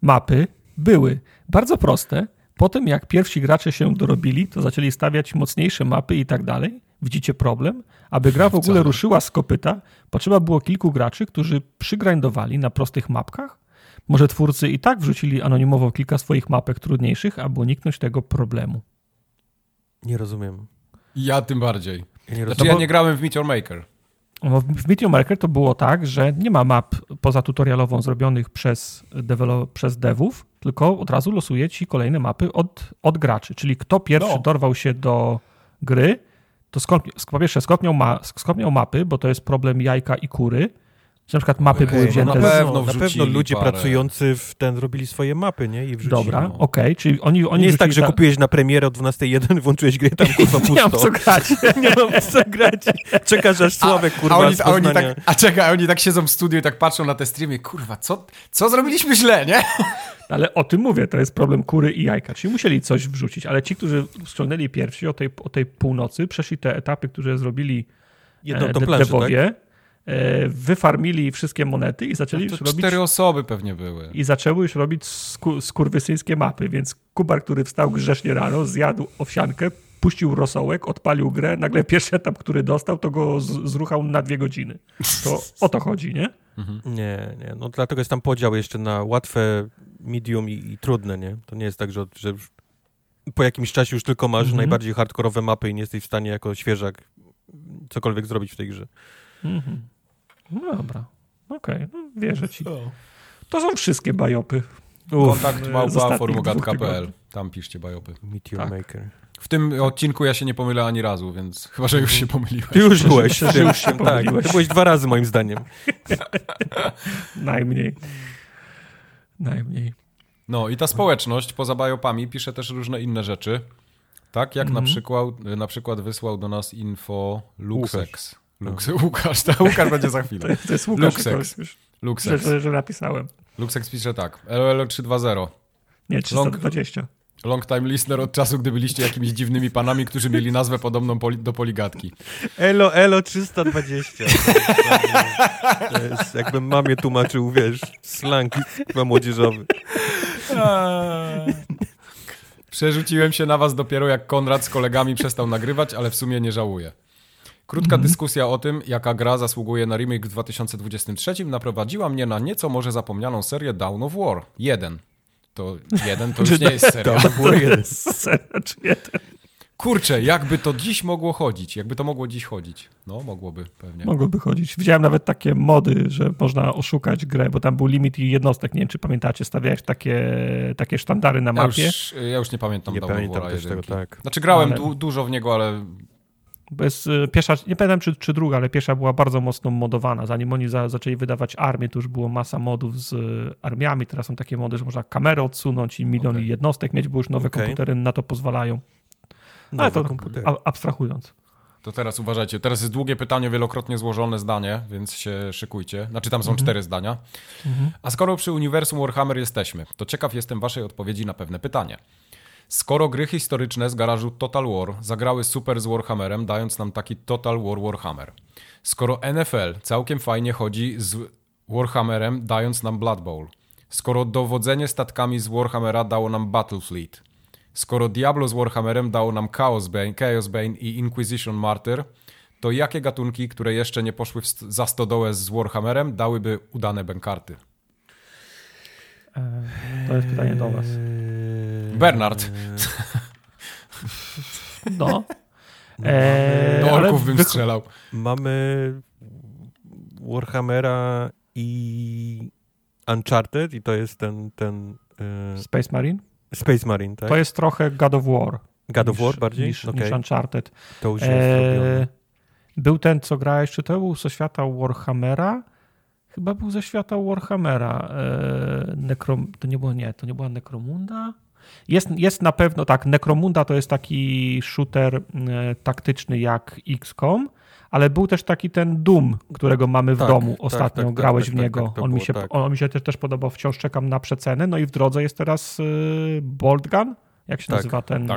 mapy były bardzo proste. Potem jak pierwsi gracze się dorobili, to zaczęli stawiać mocniejsze mapy i tak dalej. Widzicie problem? Aby gra w ogóle Wcale. ruszyła z kopyta, potrzeba było kilku graczy, którzy przygrindowali na prostych mapkach. Może twórcy i tak wrzucili anonimowo kilka swoich mapek trudniejszych, aby uniknąć tego problemu. Nie rozumiem. Ja tym bardziej. Ja nie Znaczy rozumiem. ja nie grałem w Meteor Maker. No, W Meteor Maker to było tak, że nie ma map poza tutorialową zrobionych przez, dewelo- przez devów, tylko od razu losuje ci kolejne mapy od, od graczy. Czyli kto pierwszy No. dorwał się do gry, to skop, sk- po pierwsze skopniał, ma, skopniał mapy, bo to jest problem jajka i kury. Że na przykład mapy Okej, były no wzięte na z... pewno na pewno ludzie parę. pracujący w ten robili swoje mapy, nie? I wrzucili. Dobra, no. okej, czyli oni, oni Nie jest tak, że ta- kupiłeś na premierę o 12.01, włączyłeś grę tam kurwa <laughs> Nie mam pusto. co grać. <laughs> nie mam co grać. Czekasz aż Sławek kurwa a, oni, a, oni tak, a czekaj, a oni tak siedzą w studiu i tak patrzą na te streamy, kurwa, co, co zrobiliśmy źle, nie? <laughs> Ale o tym mówię, to jest problem kury i jajka. Czyli musieli coś wrzucić, ale ci, którzy ściągnęli pierwsi o tej, o tej północy, przeszli te etapy, które zrobili Jedną e, tą de- planszę, tak? E, wyfarmili wszystkie monety i zaczęli To już robić cztery osoby pewnie były. i zaczęły już robić sku, skurwysyńskie mapy, więc Kubar, który wstał grzesznie rano, zjadł owsiankę, puścił rosołek, odpalił grę, nagle <laughs> pierwszy etap, który dostał, to go zruchał na dwie godziny. To o to chodzi, nie? Nie, nie. No dlatego jest tam podział jeszcze na łatwe, medium i, i trudne, nie? To nie jest tak, że, że już po jakimś czasie już tylko masz Mhm. najbardziej hardkorowe mapy i nie jesteś w stanie jako świeżak cokolwiek zrobić w tej grze. Mhm. No dobra, okej, no wierzę ci. To są wszystkie bajopy. Kontakt z małpa formogatka.pl. Tam piszcie bajopy. Meteor Tak. Maker. W tym odcinku ja się nie pomylę ani razu, więc chyba, że już się pomyliłem. Ty już byłeś. Że już się tak, pomyliłeś. ty byłeś dwa razy moim zdaniem. <laughs> Najmniej. Najmniej. No i ta społeczność poza bajopami pisze też różne inne rzeczy. Tak jak na, Mhm. przykład, na przykład wysłał do nas info Luxex. Lux, Łukasz, to Łukasz będzie za To chwilę. jest, to jest Łukasz, to już, że, że, że napisałem. Luxex pisze tak. LOL 320. Nie, Long- 320. Long time listener od czasu, gdy byliście jakimiś dziwnymi panami, którzy mieli nazwę podobną poli do poligatki. Elo, elo 320. To jest, jakbym mamie tłumaczył, wiesz, slang chyba młodzieżowy. Przerzuciłem się na was dopiero jak Konrad z kolegami przestał nagrywać, ale w sumie nie żałuję. Krótka dyskusja o tym, jaka gra zasługuje na remake w 2023 naprowadziła mnie na nieco może zapomnianą serię Down of War 1. To jeden to już nie jest seria. Jeden. Serio, czy jeden? Kurczę, jakby to dziś mogło chodzić? Jakby to mogło dziś chodzić? No, mogłoby pewnie. Mogłoby chodzić. Widziałem nawet takie mody, że można oszukać grę, bo tam był limit i jednostek. Nie wiem, czy pamiętacie, stawiałeś takie, takie sztandary na Ja mapie. już, ja już nie pamiętam Nie Dawn of pamiętam War też tego, 1. tak. Znaczy grałem Ale- du dużo w niego, ale Bo jest, pierwsza, nie pamiętam czy, czy druga, ale pierwsza była bardzo mocno modowana. Zanim oni za, zaczęli wydawać armię, to już było masa modów z y, armiami. Teraz są takie mody, że można kamerę odsunąć i milion Okej. jednostek mieć, bo już nowe Okej. komputery na to pozwalają. Nowe ale to komputery. abstrahując. to teraz uważajcie. Teraz jest długie pytanie, wielokrotnie złożone zdanie, więc się szykujcie. Znaczy tam są Mhm. cztery zdania. A skoro przy uniwersum Warhammer jesteśmy, to ciekaw jestem waszej odpowiedzi na pewne pytanie. Skoro gry historyczne z garażu Total War zagrały super z Warhammerem, dając nam taki Total War Warhammer. Skoro NFL całkiem fajnie chodzi z Warhammerem, dając nam Blood Bowl. Skoro dowodzenie statkami z Warhammera dało nam Battlefleet. Skoro Diablo z Warhammerem dało nam Chaos Bane, Chaos Bane i Inquisition Martyr, to jakie gatunki, które jeszcze nie poszły za stodołę z Warhammerem, dałyby udane bękarty? To jest pytanie do was. Eee, Bernard. No. <laughs> E, Do ale orków bym strzelał. Mamy Warhammera i Uncharted i to jest ten, ten e, Space Marine? Space Marine, tak? To jest trochę God of War. God of niż- War bardziej? Niż, Okej, niż Uncharted. to już jest E, zrobione. był ten, co grałeś, czy to był ze świata Warhammera? Chyba był ze świata Warhammera. E, Necrom, to nie było, nie, to nie była Necromunda? Jest, jest na pewno, tak, Necromunda to jest taki shooter e, taktyczny jak XCOM, ale był też taki ten Doom, którego mamy w Tak, domu. tak, Ostatnio tak, tak, grałeś tak, w tak, niego. on, mi się, on mi się też, też podobał, wciąż czekam na przecenę. No i w drodze jest teraz y, Bolt Gun, jak się nazywa ten,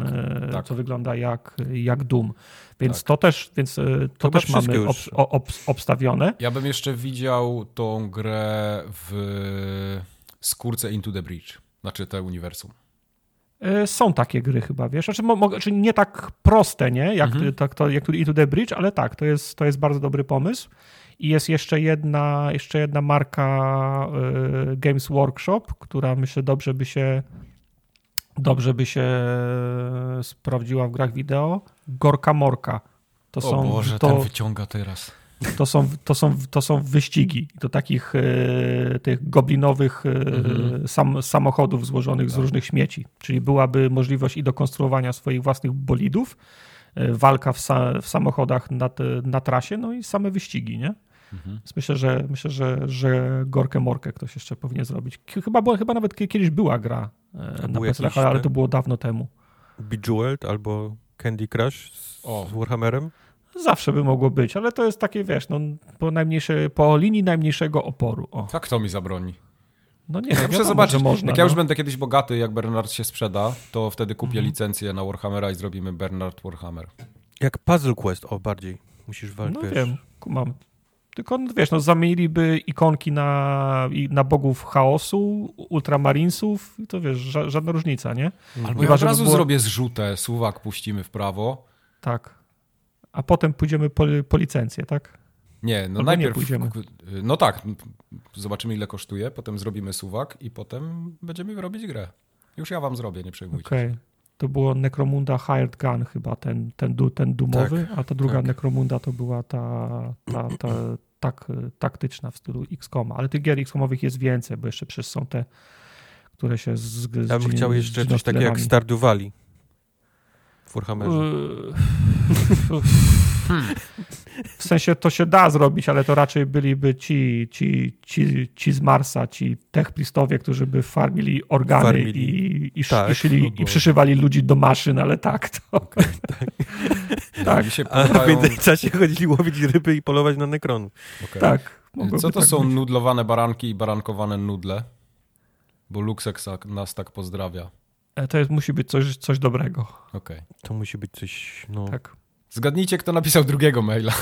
tak. co wygląda jak, jak Doom. Więc to też, więc e, to Chyba też mamy ob, ob, obstawione. Ja bym jeszcze widział tą grę w skórce Into the Breach. Znaczy te uniwersum. E, Są takie gry chyba, wiesz, znaczy, mo, znaczy nie tak proste, nie, jak, Mhm. to, jak tu Into the Bridge, ale tak, to jest, to jest bardzo dobry pomysł. I jest jeszcze jedna, jeszcze jedna marka e, Games Workshop, która myślę dobrze by się dobrze by się sprawdziła w grach wideo. Gorka Morka. To o są, Boże, to, ten wyciąga teraz. To są, to są, to są wyścigi do takich e, tych goblinowych e, Mhm. sam, samochodów złożonych z Tak. różnych śmieci. Czyli byłaby możliwość i do konstruowania swoich własnych bolidów, e, walka w, sa, w samochodach na, na trasie, no i same wyścigi, nie? Mhm. Więc myślę, że myślę, że, że Gorkę Morkę ktoś jeszcze powinien zrobić. Chyba, była, chyba nawet kie- kiedyś była gra e, na był PC, ale to było dawno temu. Bejeweled albo Candy Crush z, O. z Warhammerem? Zawsze by mogło być, ale to jest takie, wiesz, no, po, najmniejszej, po linii najmniejszego oporu. O. Tak kto mi zabroni? No nie, Ja no, muszę zobaczyć, można. jak ja już no. będę kiedyś bogaty, jak Bernard się sprzeda, to wtedy kupię Mhm. licencję na Warhammera i zrobimy Bernard Warhammer. Jak Puzzle Quest, o bardziej. Musisz walczyć, No wiesz. wiem, kumam. Tylko no, wiesz, no zamieniliby ikonki na, na bogów chaosu, ultramarinesów i to wiesz, ża żadna różnica, nie? Albo Chyba, ja od razu było- zrobię zrzutę, suwak puścimy w prawo. Tak. A potem pójdziemy po, po licencję, tak? Nie, no Albo najpierw. nie pójdziemy. No tak, zobaczymy ile kosztuje, potem zrobimy suwak i potem będziemy robić grę. Już ja wam zrobię, nie przejmujcie. Okej. się. To było Necromunda Hired Gun chyba, ten, ten, du, ten dumowy, a ta druga tak. Necromunda to była ta, ta, ta tak, taktyczna w stylu XCOM. Ale tych gier XCOMowych jest więcej, bo jeszcze przecież są te, które się z, z Ja bym chciał jeszcze coś takiego jak. Stardew Valley w Warhammerze. W sensie to się da zrobić, ale to raczej byliby ci, ci, ci, ci z Marsa, ci techpristowie, którzy by farmili organy Farmili. i, i, Tak, i, szyli, no i przyszywali ludzi do maszyn, ale tak, to... tak, Mi się A w międzyczasie chodzili łowić ryby i polować na nekron. Okej. tak. mogłoby Co to tak są być. nudlowane baranki i barankowane nudle? Bo Luxek sak- nas tak pozdrawia. E, To jest, musi być coś, coś dobrego. Okej. To musi być coś, no... Tak. Zgadnijcie, kto napisał drugiego maila.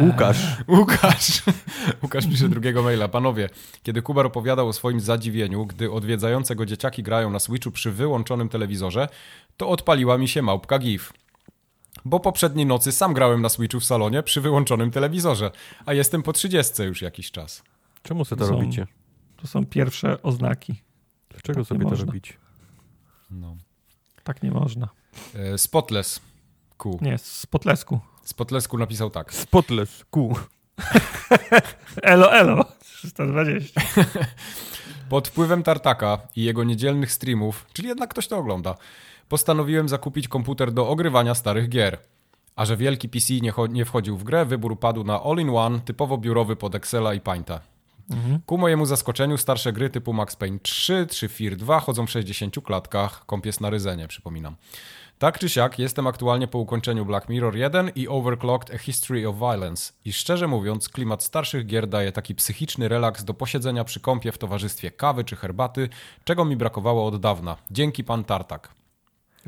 Łukasz. Łukasz. <laughs> Łukasz pisze drugiego maila. Panowie, kiedy Kubar opowiadał o swoim zadziwieniu, gdy odwiedzające go dzieciaki grają na Switchu przy wyłączonym telewizorze, to odpaliła mi się małpka GIF. Bo poprzedniej nocy sam grałem na Switchu w salonie przy wyłączonym telewizorze, a jestem po 30 już jakiś czas. Czemu sobie to Są- robicie? To są pierwsze oznaki. Dlaczego tak sobie to można. robicie? No. Tak nie można. E, Spotless Q. Nie, z Potlesku. Spotless Q napisał tak. Spotless, ku. <laughs> Elo, elo. 320. <laughs> Pod wpływem Tartaka i jego niedzielnych streamów, czyli jednak ktoś to ogląda, postanowiłem zakupić komputer do ogrywania starych gier. A że wielki PC nie, nie wchodził w grę, wybór padł na all-in-one, typowo biurowy pod Excela i Painta. Ku mojemu zaskoczeniu starsze gry typu Max Payne 3 czy Fear 2 chodzą w 60 klatkach, komp jest na ryzenie, przypominam. Tak czy siak, jestem aktualnie po ukończeniu Black Mirror 1 i Overclocked A History of Violence. I szczerze mówiąc, klimat starszych gier daje taki psychiczny relaks do posiedzenia przy kąpie w towarzystwie kawy czy herbaty, czego mi brakowało od dawna. Dzięki pan Tartak.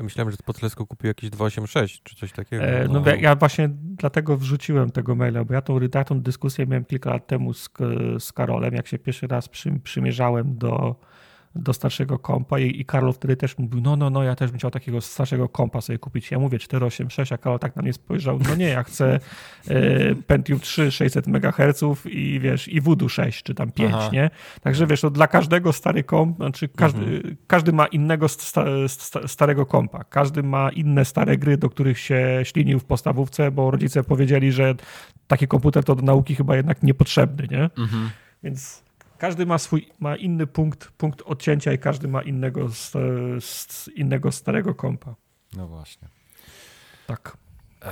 Ja myślałem, że z Potlesku kupił jakieś 286 czy coś takiego. E, no No. ja- właśnie dlatego wrzuciłem tego maila, bo ja tą, tą dyskusję miałem kilka lat temu z, z Karolem, jak się pierwszy raz przy, przymierzałem do, do starszego kompa i, i Karol wtedy też mówił, no, no, no, ja też bym chciał takiego starszego kompa sobie kupić. Ja mówię 486, a Karol tak na mnie spojrzał, no nie, ja chcę e, Pentium 3, 600 MHz i wiesz, i Voodoo 6, czy tam 5, Aha. nie? Także wiesz, to dla każdego stary komp, znaczy każdy, każdy ma innego sta, sta, starego kompa, każdy ma inne stare gry, do których się ślinił w podstawówce, bo rodzice powiedzieli, że taki komputer to do nauki chyba jednak niepotrzebny, nie? Więc każdy ma swój, ma inny punkt, punkt odcięcia i każdy ma innego, st, st, innego starego kompa. No właśnie. Tak. Eee,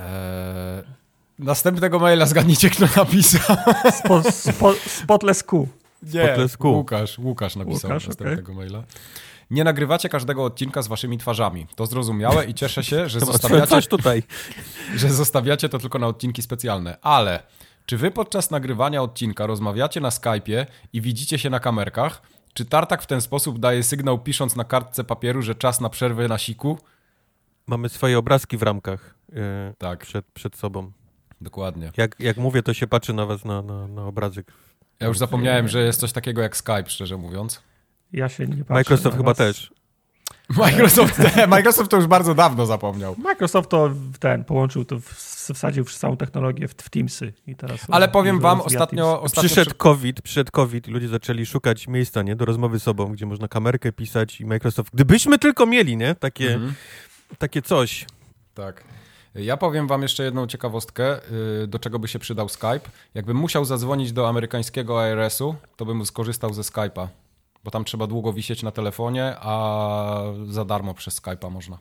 następnego maila zgadnijcie, kto napisał. Spo, spo, spotless Q. Nie, Spotless Q. Łukasz, Łukasz napisał Łukasz, następnego maila. Nie nagrywacie każdego odcinka z waszymi twarzami. To zrozumiałe i cieszę się, że zostawiacie, coś tutaj. że zostawiacie to tylko na odcinki specjalne. Ale czy wy podczas nagrywania odcinka rozmawiacie na Skype'ie i widzicie się na kamerkach? Czy Tartak w ten sposób daje sygnał pisząc na kartce papieru, że czas na przerwę na siku? Mamy swoje obrazki w ramkach e, Tak, przed, przed sobą. dokładnie. Jak, jak mówię, to się patrzy na was na, na, na obrazek. Ja już zapomniałem, że jest coś takiego jak Skype, szczerze mówiąc. Ja się nie patrzę Microsoft na chyba was. też. Microsoft, <laughs> Microsoft to już bardzo dawno zapomniał. Microsoft to ten połączył to, w, wsadził całą technologię w, w Teamsy i teraz. Ale powiem wam, ostatnio, ostatnio Przyszedł COVID, przyszedł COVID i ludzie zaczęli szukać miejsca, nie, do rozmowy z sobą, gdzie można kamerkę pisać i Microsoft. Gdybyśmy tylko mieli, nie, takie, Mhm. takie coś. Tak. Ja powiem wam jeszcze jedną ciekawostkę, yy, do czego by się przydał Skype. Jakbym musiał zadzwonić do amerykańskiego ARS-u, to bym skorzystał ze Skype'a, bo tam trzeba długo wisieć na telefonie, a za darmo przez Skype'a można.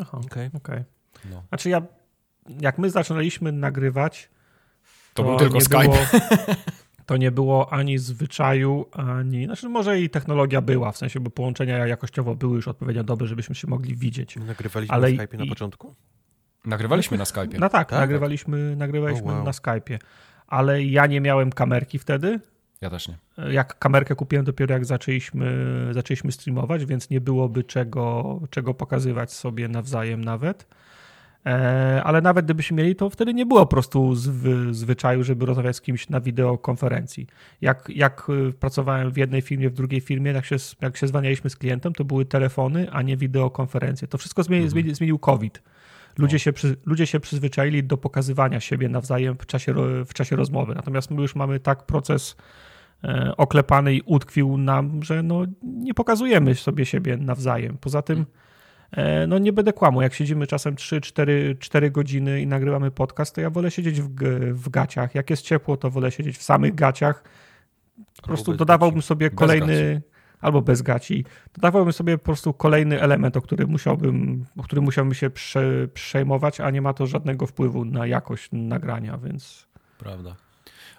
Aha, Okej. okej. No. Znaczy ja, jak my zaczynaliśmy nagrywać, To był tylko nie Skype. Było, <laughs> to nie było ani zwyczaju, ani... Znaczy może i technologia była, w sensie, bo połączenia jakościowo były już odpowiednio dobre, żebyśmy się mogli widzieć. My nagrywaliśmy Ale na Skype'ie na początku. Nagrywaliśmy na Skype'ie. No tak, Tak? nagrywaliśmy, nagrywaliśmy O, wow. na Skype'ie, ale ja nie miałem kamerki wtedy. Ja też nie. Jak kamerkę kupiłem dopiero jak zaczęliśmy, zaczęliśmy streamować, więc nie byłoby czego, czego pokazywać sobie nawzajem nawet. E, ale nawet gdybyśmy mieli, to wtedy nie było po prostu zwy, zwyczaju, żeby rozmawiać z kimś na wideokonferencji. Jak, jak y, pracowałem w jednej firmie, w drugiej firmie, jak się, jak się zwanialiśmy z klientem, to były telefony, a nie wideokonferencje. To wszystko zmieni, zmieni, zmienił COVID. Ludzie się, przy, ludzie się przyzwyczaili do pokazywania siebie nawzajem w czasie, w czasie rozmowy. Natomiast my już mamy tak proces e, oklepany i utkwił nam, że no, nie pokazujemy sobie siebie nawzajem. Poza tym e, no nie będę kłamał, jak siedzimy czasem 3-4 godziny i nagrywamy podcast, to ja wolę siedzieć w, w gaciach. Jak jest ciepło, to wolę siedzieć w samych gaciach. Po prostu dodawałbym sobie kolejny, albo bez gaci, dodawałbym sobie po prostu kolejny element, o którym musiałbym, o którym musiałbym się prze, przejmować, a nie ma to żadnego wpływu na jakość nagrania, więc Prawda.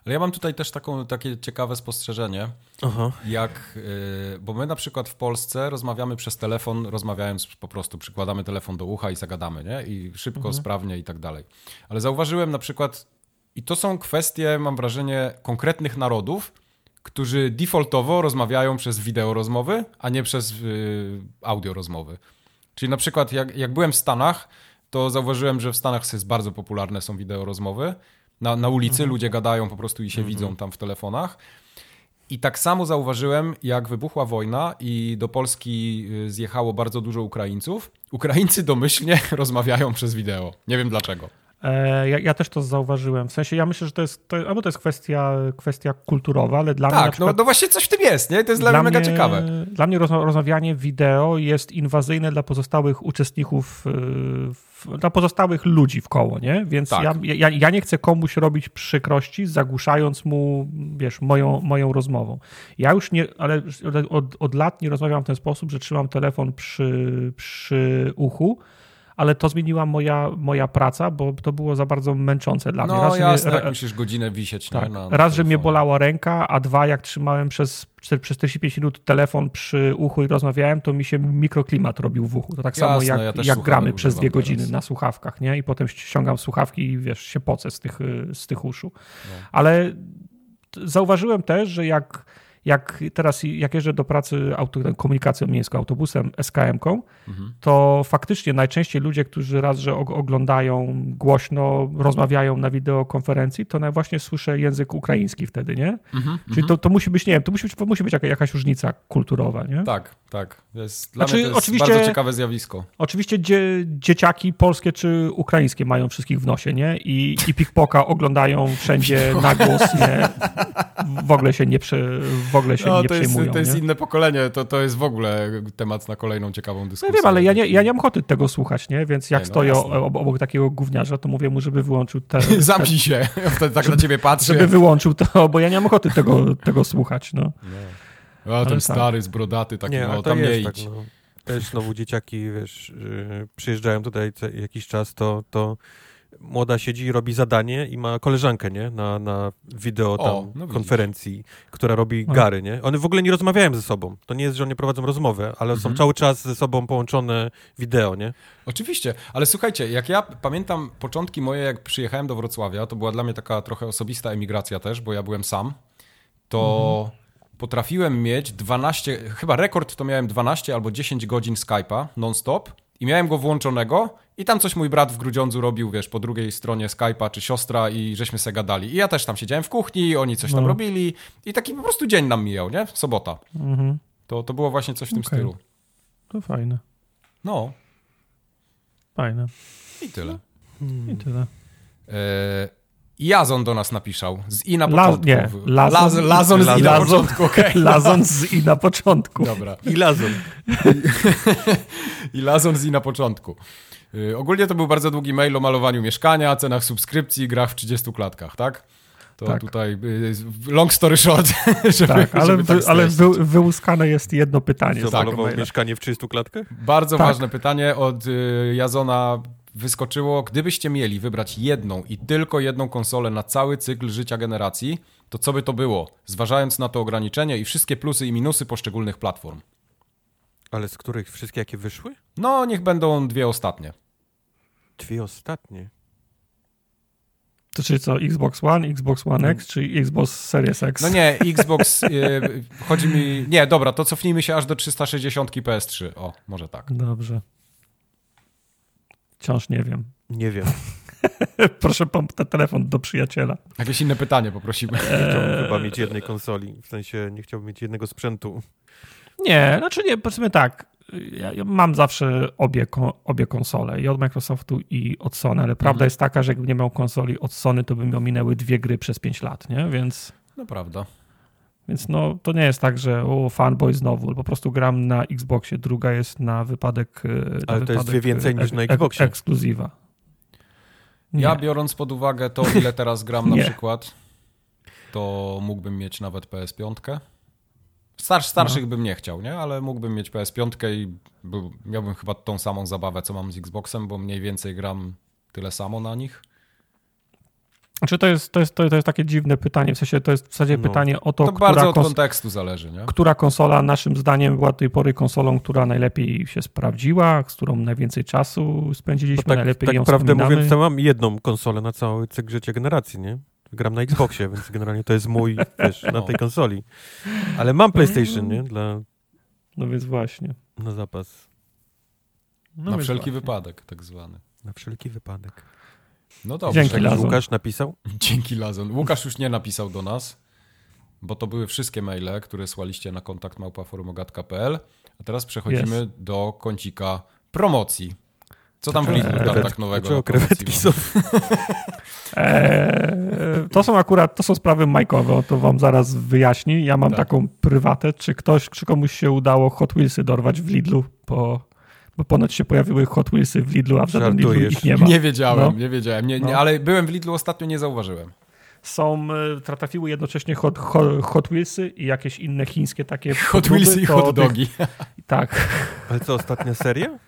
Ale ja mam tutaj też taką, takie ciekawe spostrzeżenie, Aha. jak, yy, bo my na przykład w Polsce rozmawiamy przez telefon, rozmawiając po prostu, przykładamy telefon do ucha i zagadamy, nie? I szybko, sprawnie i tak dalej. Ale zauważyłem na przykład, i to są kwestie, mam wrażenie, konkretnych narodów, którzy defaultowo rozmawiają przez wideo rozmowy, a nie przez y, audio rozmowy. Czyli na przykład jak, jak byłem w Stanach, to zauważyłem, że w Stanach jest bardzo popularne są wideo rozmowy. Na, na ulicy mhm. ludzie gadają po prostu i się mhm. widzą tam w telefonach. I tak samo zauważyłem, jak wybuchła wojna i do Polski y, zjechało bardzo dużo Ukraińców. Ukraińcy domyślnie <laughs> rozmawiają przez wideo. Nie wiem dlaczego. E, ja, ja, też to zauważyłem. W sensie ja myślę, że to jest, to, albo to jest kwestia, kwestia kulturowa, ale dla tak, mnie. Tak, no, no, właśnie coś w tym jest, nie? To jest dla, dla mnie mega ciekawe. Dla mnie rozmawianie wideo jest inwazyjne dla pozostałych uczestników, y, dla pozostałych ludzi w koło, nie? Więc tak. ja, ja, ja nie chcę komuś robić przykrości, zagłuszając mu, wiesz, moją, moją rozmową. Ja już nie, ale od, od lat nie rozmawiam w ten sposób, że trzymam telefon przy, przy uchu ale to zmieniła moja, moja praca, bo to było za bardzo męczące dla no, mnie. Raz, jasne, jak musisz godzinę wisieć. Tak. Na, na raz, że mnie bolała ręka, a dwa, jak trzymałem przez, przez 45 minut telefon przy uchu i rozmawiałem, to mi się mikroklimat robił w uchu. To tak jasne, samo jak, ja jak gramy przez dwie godziny teraz. na słuchawkach, nie? I potem ściągam słuchawki i wiesz, się pocę z tych, z tych uszu. No. Ale zauważyłem też, że jak jak teraz jak jeżdżę do pracy auto, komunikacją miejską, autobusem, SKM-ką, mhm. to faktycznie najczęściej ludzie, którzy raz, że oglądają głośno, rozmawiają na wideokonferencji, to właśnie słyszę język ukraiński wtedy, nie? Mhm. Czyli to, to musi być, nie wiem, to musi być, musi być jakaś różnica kulturowa, nie? Tak, tak. Jest, dla znaczy, mnie to jest oczywiście, bardzo ciekawe zjawisko. Oczywiście dzie, dzieciaki polskie czy ukraińskie mają wszystkich w nosie, nie? I, i pikpoka oglądają wszędzie na głos, nie? W ogóle się nie, prze, w ogóle się no, nie to przejmują. Jest, to jest nie? inne pokolenie, to, to jest w ogóle temat na kolejną ciekawą dyskusję. No wiem, ale ja nie, ja nie mam ochoty tego słuchać, nie? Więc jak nie, no, stoję obok takiego gówniarza, to mówię mu, żeby wyłączył te... <laughs> Zamknij się, <laughs> wtedy tak żeby, na ciebie patrzę. Żeby wyłączył to, bo ja nie mam ochoty tego, tego słuchać, no. Nie. A ten tak. stary, zbrodaty, taki, nie, no, tam nie idź. Tak, no. Też znowu dzieciaki, wiesz, yy, przyjeżdżają tutaj jakiś czas, to, to młoda siedzi i robi zadanie i ma koleżankę, nie? Na, na wideo tam o, no konferencji, która robi gary, nie? One w ogóle nie rozmawiają ze sobą. To nie jest, że oni prowadzą rozmowę, ale mhm. są cały czas ze sobą połączone wideo, nie? Oczywiście, ale słuchajcie, jak ja pamiętam początki moje, jak przyjechałem do Wrocławia, to była dla mnie taka trochę osobista emigracja też, bo ja byłem sam, to mhm. potrafiłem mieć 12, chyba rekord to miałem 12 albo 10 godzin Skype'a non-stop i miałem go włączonego i tam coś mój brat w Grudziądzu robił, wiesz, po drugiej stronie Skype'a czy siostra i żeśmy se gadali. I ja też tam siedziałem w kuchni, oni coś tam no. robili i taki po prostu dzień nam mijał, nie? Sobota. Mhm. To, to było właśnie coś w tym okay. stylu. To fajne. No. Fajne. I tyle. I tyle. E Jazon do nas napisał. Z i na początku. La, nie, Lazon, Lazon, Lazon z i na początku. Okay. <laughs> Lazon z i na początku. Dobra. I Lazon. <laughs> I Lazon z i na początku. Yy, ogólnie to był bardzo długi mail o malowaniu mieszkania, cenach subskrypcji, grach w 30 klatkach, tak? To tak. tutaj yy, long story short, <laughs> żeby, tak, ale, żeby tak ale wy, wyłuskane jest jedno pytanie. Zamalował tak, mieszkanie w 30 klatkach? Bardzo tak. ważne pytanie od yy, Jazona wyskoczyło, gdybyście mieli wybrać jedną i tylko jedną konsolę na cały cykl życia generacji, to co by to było, zważając na to ograniczenie i wszystkie plusy i minusy poszczególnych platform? Ale z których wszystkie jakie wyszły? No, niech będą dwie ostatnie. Dwie ostatnie? To czyli co, Xbox One, Xbox One X, czy Xbox Series X? No nie, Xbox, yy, <laughs> chodzi mi... Nie, dobra, to cofnijmy się aż do 360 PS3. O, może tak. Dobrze. Wciąż nie wiem. Nie wiem. <laughs> Proszę ten telefon do przyjaciela. Jakieś inne pytanie poprosimy. Nie chciałbym chyba mieć jednej konsoli. W sensie nie chciałbym mieć jednego sprzętu. Nie, znaczy nie, powiedzmy tak. Ja, ja mam zawsze obie, obie konsole, i od Microsoftu, i od Sony, ale prawda mhm. jest taka, że jakbym nie miał konsoli od Sony, to by mi ominęły dwie gry przez 5 lat, nie? Więc. No prawda. Więc no, to nie jest tak, że o, fanboy znowu, po prostu gram na Xboxie, druga jest na wypadek. E, na Ale wypadek to jest dwie więcej niż na Xboxie. ekskluzywa. Nie. Ja biorąc pod uwagę to, ile <laughs> teraz gram na przykład, to mógłbym mieć nawet PS5. Star, starszych no. bym nie chciał, nie? Ale mógłbym mieć PS5 i był, miałbym chyba tą samą zabawę, co mam z Xboxem, bo mniej więcej gram tyle samo na nich. Znaczy to jest, to, jest, to jest takie dziwne pytanie, w sensie to jest w zasadzie no. pytanie o to, to która, bardzo od kontekstu zależy, nie? która konsola naszym zdaniem była do tej pory konsolą, która najlepiej się sprawdziła, z którą najwięcej czasu spędziliśmy, tak, najlepiej tak ją prawdę mówiąc, to mam jedną konsolę na cały cykl życia generacji, nie? gram na Xboxie, więc generalnie to jest mój, <laughs> wiesz, na tej konsoli. Ale mam PlayStation, nie? Dla, No więc właśnie. na zapas. No Na wszelki właśnie. wypadek, tak zwany. Na wszelki wypadek. No dobrze. Dzięki, Lazon. Łukasz napisał? <laughs> Dzięki Lazon. Łukasz już nie napisał do nas, bo to były wszystkie maile, które słaliście na kontakt małpaforumogat.pl. A teraz przechodzimy Jest. do kącika promocji. Co tam w Lidlu Eee, tam tak nowego? Dlaczego krewetki są? Eee, to są akurat, to są sprawy majkowe, to wam zaraz wyjaśni. Ja mam Tak. taką prywatę, czy ktoś, czy komuś się udało Hot Wheelsy dorwać w Lidlu, bo, bo ponoć się pojawiły Hot Wheelsy w Lidlu, a w żadnym Lidlu ich nie ma. Nie wiedziałem, No. nie wiedziałem. Nie, nie, No. ale byłem w Lidlu ostatnio, nie zauważyłem. Są, e, trafiły jednocześnie Hot, hot, hot Wheelsy i jakieś inne chińskie takie Hot podróby, Wheelsy i hot tych- dogi. <laughs> Tak. Ale co, ostatnia seria?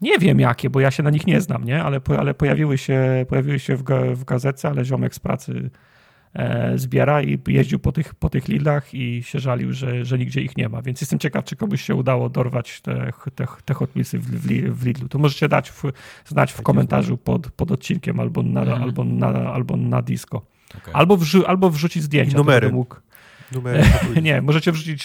Nie wiem jakie, bo ja się na nich nie znam, nie? Ale, ale pojawiły się, pojawiły się w, w gazetce, ale ziomek z pracy zbiera i jeździł po tych, po tych Lidlach i się żalił, że, że nigdzie ich nie ma. Więc jestem ciekaw, czy komuś się udało dorwać te, te, te w, w, Li- w Lidlu. To możecie dać w, znać w komentarzu pod, pod odcinkiem albo na, Mhm. albo na, albo na disco. Okej. Albo, wrzu, albo wrzucić zdjęcia. I to numery. będę Mógł, Numer <laughs> nie, możecie wrzucić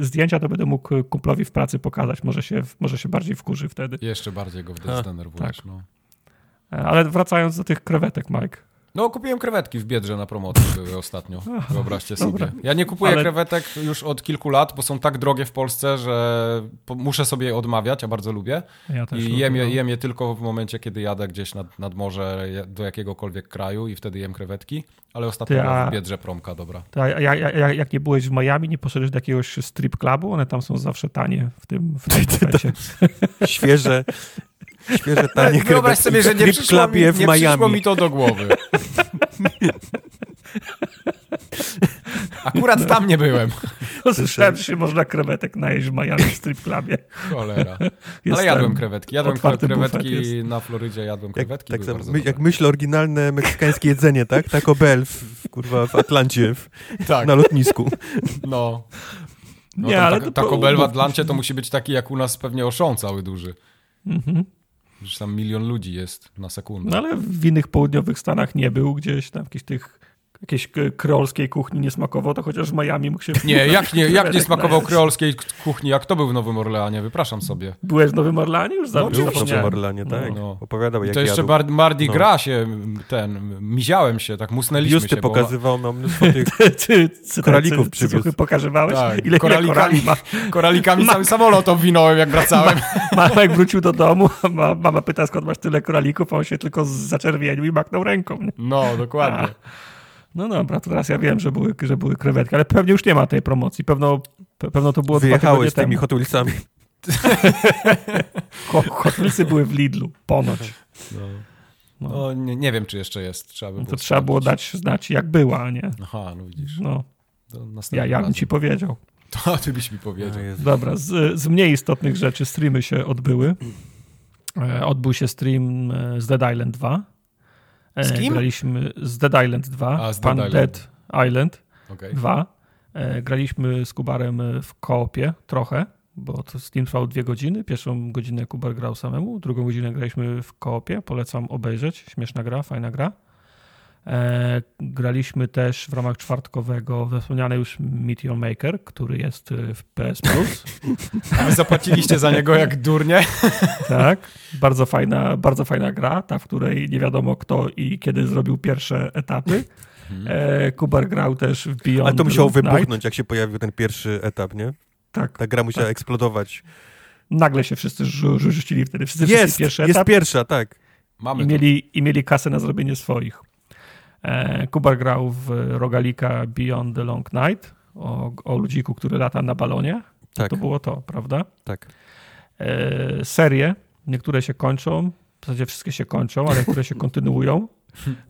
zdjęcia, to będę mógł kumplowi w pracy pokazać. Może się, może się bardziej wkurzy wtedy. Jeszcze bardziej go wtedy zdenerwujesz. tak. No. E, Ale wracając do tych krewetek, Mike. No, kupiłem krewetki w Biedrze na promocji były ostatnio. <laughs> Wyobraźcie dobra. sobie. Ja nie kupuję Ale- krewetek już od kilku lat, bo są tak drogie w Polsce, że muszę sobie je odmawiać, a bardzo lubię. Ja też I jem je, lubię. jem je tylko w momencie, kiedy jadę gdzieś nad, nad morze do jakiegokolwiek kraju i wtedy jem krewetki. Ale ostatnio Ty, a- w Biedrze promka, dobra. To, a ja, ja, ja, jak nie byłeś w Miami, nie poszedłeś do jakiegoś strip clubu? One tam są zawsze tanie w tym, w tym. <laughs> Świeże, świeże tanie Wyobraź sobie, że w nie przyszło, mi, nie przyszło mi to do głowy. Akurat tam nie byłem. Słyszałem, że się można krewetek najeść w Miami w strip clubie. Cholera. <laughs> Jest Ale jadłem krewetki. Jadłem krewetki na Florydzie, jadłem Jak, krewetki. tak były samo, bardzo my, jak myślę oryginalne meksykańskie jedzenie, tak? Taco Bell w, w, kurwa, w Atlancie, w, Tak, na lotnisku. no. no Nie, tam ale tak, to Taco Bell w Atlancie to musi być taki jak u nas pewnie oszą cały duży. Mhm. Że tam milion ludzi jest na sekundę. No ale w innych południowych Stanach nie był, gdzieś tam jakichś tych jakiejś kreolskiej kuchni nie smakował, to chociaż w Miami mógł się... Nie, jak nie, jak nie smakował kreolskiej kuchni, jak to był w Nowym Orleanie? Wypraszam sobie. Byłeś w Nowym Orlanie? Już No, Był w. Nowym Orlanie, tak? No. Opowiadał, jak to jeszcze jadł. bar, Mardi No. Gras się ten, miziałem się, tak musnęliśmy Biusty się. bo- pokazywał nam mnóstwo tych... <laughs> Ty, ty, Koralików ty, przywiózł. ty pokazywałeś? Tak, Ile, ile koralikami. korali ma? Koralikami cały samolot obwinąłem, jak wracałem. <laughs> Mama jak wrócił do domu, ma, mama pyta skąd masz tyle koralików, a on się tylko zaczerwienił i machnął ręką. Nie? No, dokładnie. No dobra, to teraz ja wiem, że były, że były krewetki, ale pewnie już nie ma tej promocji. Pewno, pe- pewno to było dwa Wyjechałeś z tygodnie tymi temu. Hot Wheelsami. <laughs> Ho- Hot Wheelsy były w Lidlu, ponoć. No. No. No, nie, nie wiem, czy jeszcze jest. Trzeba by No było to trzeba było dać znać jak była, a nie? Aha, no widzisz. No, ja, ja bym ci powiedział. <laughs> To ty byś mi powiedział. Jezu. Dobra, z, z mniej istotnych rzeczy streamy się odbyły. E, Odbył się stream e, z Dead Island 2. E, Z kim? Graliśmy z Dead Island 2. A, z Pan Dead Dead Island Okej. 2. E, Graliśmy z Kubarem e, w koopie trochę, bo to stream trwał dwie godziny. Pierwszą godzinę Kubar grał samemu, drugą godzinę graliśmy w koopie. Polecam obejrzeć. Śmieszna gra, fajna gra. E, graliśmy też w ramach czwartkowego wspomniany już Meteor Maker, który jest e, w PS Plus. <laughs> A wy zapłaciliście za niego jak durnie? <laughs> tak, bardzo fajna, bardzo fajna gra, ta, w której nie wiadomo kto i kiedy zrobił pierwsze etapy. E, Kubar grał też w Beyond Ale to musiało Night. wybuchnąć, jak się pojawił ten pierwszy etap, nie? Tak, Ta gra musiała eksplodować. nagle się wszyscy rzu- rzu- rzucili wtedy. Wszyscy wszyscy Jest, pierwszy jest etap pierwsza, tak. Mamy i mieli, i mieli kasę na zrobienie swoich. E, Kubar grał w rogalika Beyond the Long Night o, o ludziku, który lata na balonie. Tak, To było to, prawda? tak. E, serie, niektóre się kończą, w zasadzie wszystkie się kończą, ale niektóre się <laughs> kontynuują,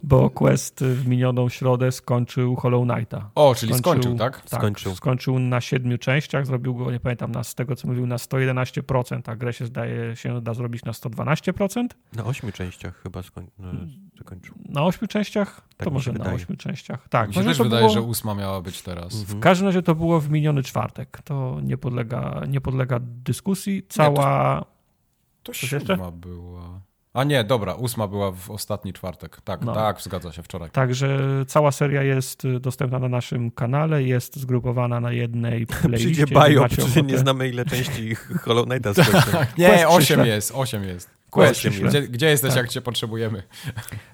bo Quest w minioną środę skończył Hollow Knighta. O, czyli skończył, tak? Tak, Skończył. skończył na siedmiu częściach, zrobił go, nie pamiętam, na, z tego co mówił, na 111%, a grę się zdaje się da zrobić na 112%. Na ośmiu częściach chyba skoń... no, zakończył. Na ośmiu częściach? Tak to może na ośmiu częściach. Tak, Mi się może też to wydaje, było... że ósma miała być teraz. Mhm. W każdym razie to było w miniony czwartek. To nie podlega, nie podlega dyskusji. Cała... To Coś jeszcze? siódma była. A nie, dobra, ósma była w ostatni czwartek. Tak, No. tak, zgadza się, wczoraj. Także cała seria jest y, dostępna na naszym kanale, jest zgrupowana na jednej <laughs> playliście. Przyjdzie że ochotę. nie znamy ile części <laughs> Hollow Knighta skończył. Nie, Quest osiem jest, osiem jest. Quest gdzie, gdzie jesteś, Tak. jak cię potrzebujemy?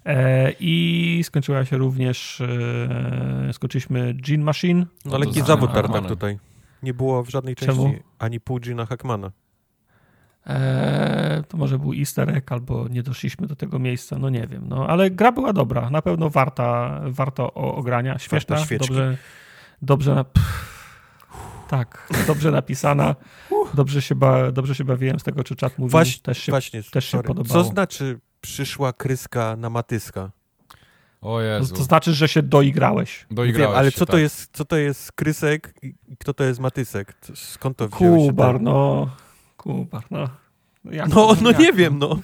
E, I skończyła się również, e, skończyliśmy Gene Machine. No to lekki za zawód. Tartak tutaj. Nie było w żadnej Czemu? części ani pół Gina Hackmana. E, to może był easter egg, albo nie doszliśmy do tego miejsca, no nie wiem. No, ale gra była dobra, na pewno warta, warta o, ogrania. Świeczki. dobrze, dobrze na... Pff, tak, dobrze napisana. Dobrze się, ba, dobrze się bawiłem z tego, czy czat mówił. Właśnie, też się, właśnie też się sorry. podobało. Co znaczy przyszła kryska na matyska? O to, Jezu, to znaczy, że się doigrałeś. doigrałeś Wiem, ale się, co to, tak. jest, co to jest krysek i kto to jest matysek? To- Skąd to wzięło się? Kubar, no. Kubar, no. Jak No, to- no jak nie to? wiem, no.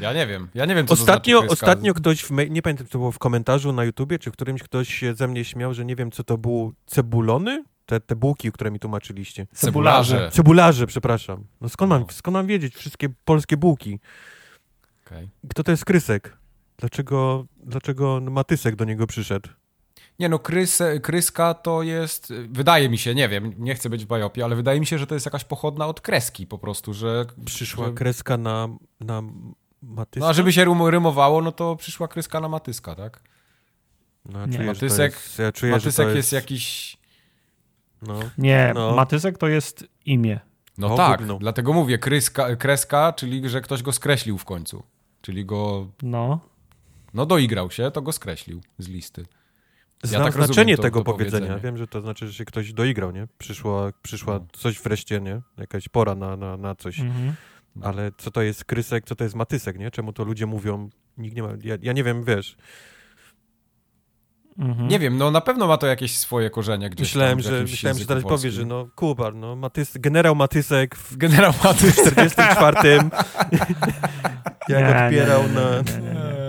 Ja nie wiem, ja nie wiem, co Ostatnio, to znaczy ostatnio ktoś, nie pamiętam, czy to było w komentarzu na YouTubie, czy w którymś ktoś się ze mnie śmiał, że nie wiem, co to było, cebulony? Te, te bułki, które mi tłumaczyliście. Cebularze. Cebularze, przepraszam. No skąd mam, No. skąd mam wiedzieć wszystkie polskie bułki? Okej. Kto to jest Krysek? Dlaczego, dlaczego Matysek do niego przyszedł? Nie no, krys, kryska to jest, wydaje mi się, nie wiem, nie chcę być w bajopie, ale wydaje mi się, że to jest jakaś pochodna od kreski po prostu, że... Przyszła że, kreska na, na Matyska? No a żeby się rym- rymowało, no to przyszła kryska na matyska, tak? No, ja Nie. czuję, Matysek- jest, ja czuję, że Matysek to jest jakiś... No. Nie, No. Matysek to jest imię. No O, tak, dlatego mówię, kryska, kreska, czyli że ktoś go skreślił w końcu. Czyli go, No. no doigrał się, to go skreślił z listy. Znam tak rozumiem znaczenie to- tego to powiedzenia. powiedzenie. Wiem, że to znaczy, że się ktoś doigrał, nie? Przyszła, przyszła No. coś wreszcie, nie? Jakaś pora na, na, na coś. Mhm. Ale co to jest krysek, co to jest matysek, nie? Czemu to ludzie mówią? Nikt nie ma... Ja, ja nie wiem, wiesz. Mhm. Nie wiem, no na pewno ma to jakieś swoje korzenie gdzieś Myślałem, tam że, myślałem, że teraz powiesz, że no, Kubar, no, Matys, generał Matysek w Generał Matys. 44 <laughs> jak Nie, odpierał nie, nie, na...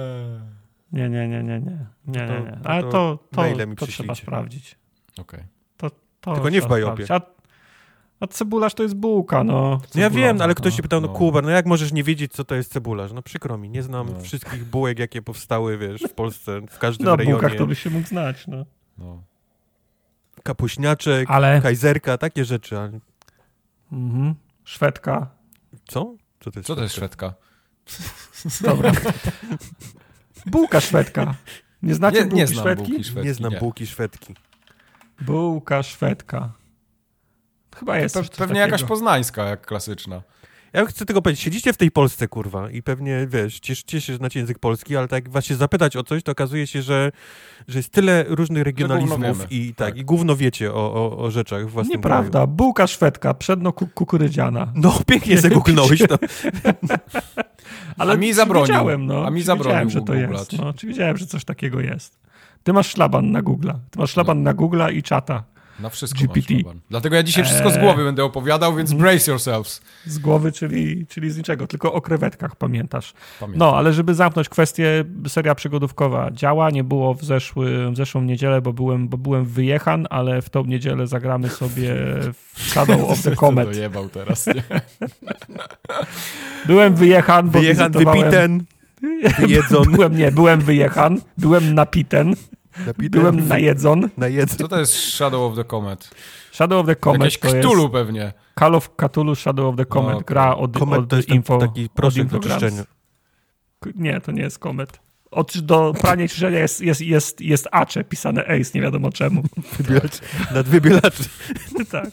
nie, nie, nie. Nie, nie, nie, nie. nie. Nie, To- to- Ale to to, to, maile mi to trzeba sprawdzić. Okej. To Tylko nie w bajopie. A, a cebularz to jest bułka, no. No ja wiem, ale ktoś no. się pytał, no, no. Kubar, no jak możesz nie wiedzieć, co to jest cebularz? No przykro mi, nie znam No. wszystkich bułek, jakie powstały, wiesz, w Polsce, w każdym No, rejonie. bułkach to by się mógł znać, no. No. Kapuśniaczek, Ale... kajzerka, takie rzeczy. ale- Mhm. Szwedka. Co? Co to jest? Co to jest szwedka? szwedka? Dobra. <laughs> Bułka szwedka. Nie znacie Nie, bułki nie znam szwedki? bułki szwedzkiej. Nie znam nie. bułki szwedki. Bułka szwedka. Chyba jest. Pe- coś pewnie takiego. jakaś poznańska, jak klasyczna. Ja chcę tylko powiedzieć, siedzicie w tej Polsce, kurwa, i pewnie, wiesz, cieszycie się, że znacie język polski, ale tak jak was się zapytać o coś, to okazuje się, że, że jest tyle różnych regionalizmów i tak, Tak. i gówno wiecie o, o, o rzeczach w własnym Nieprawda. kraju. Bułka szwedka, przedno ku kukurydziana. No, pięknie zagooglnąłeś to. <laughs> Ale A mi zabronił. No. A mi zabronił że to googlać. jest. No, czy wiedziałem, że coś takiego jest. Ty masz szlaban na Google'a. Ty masz szlaban na Google'a i czata. Na wszystko GPT. szlaban. Dlatego ja dzisiaj wszystko z Eee. głowy będę opowiadał, więc brace yourselves. Z głowy, czyli, czyli z niczego. Tylko o krewetkach pamiętasz. Pamiętam. No, ale żeby zamknąć kwestię, seria przygodówkowa działa. Nie było w, zeszły, w zeszłą niedzielę, bo byłem, bo byłem wyjechan, ale w tą niedzielę zagramy sobie w Shadow of the <laughs> Co Comet. dojebał teraz, nie? <laughs> Byłem wyjechan, bo Wyjechan, wizytowałem- wypiten, <laughs> wyjedzon, Byłem, nie, byłem wyjechan, byłem napiten, byłem najedzon. najedzon. <laughs> Co to jest Shadow of the Comet? Shadow of the Comet Jakieś to jest Cthulhu pewnie. Call of Cthulhu Shadow of the Comet. okej. Gra od, Komet od to jest info. taki proszek do czyszczenia. Nie, to nie jest Comet. Od, do prania i czyszczenia jest, jest, jest, jest Acze, pisane Ace, nie wiadomo czemu. <laughs> Wybielacz, nad wybielacz. <laughs> tak.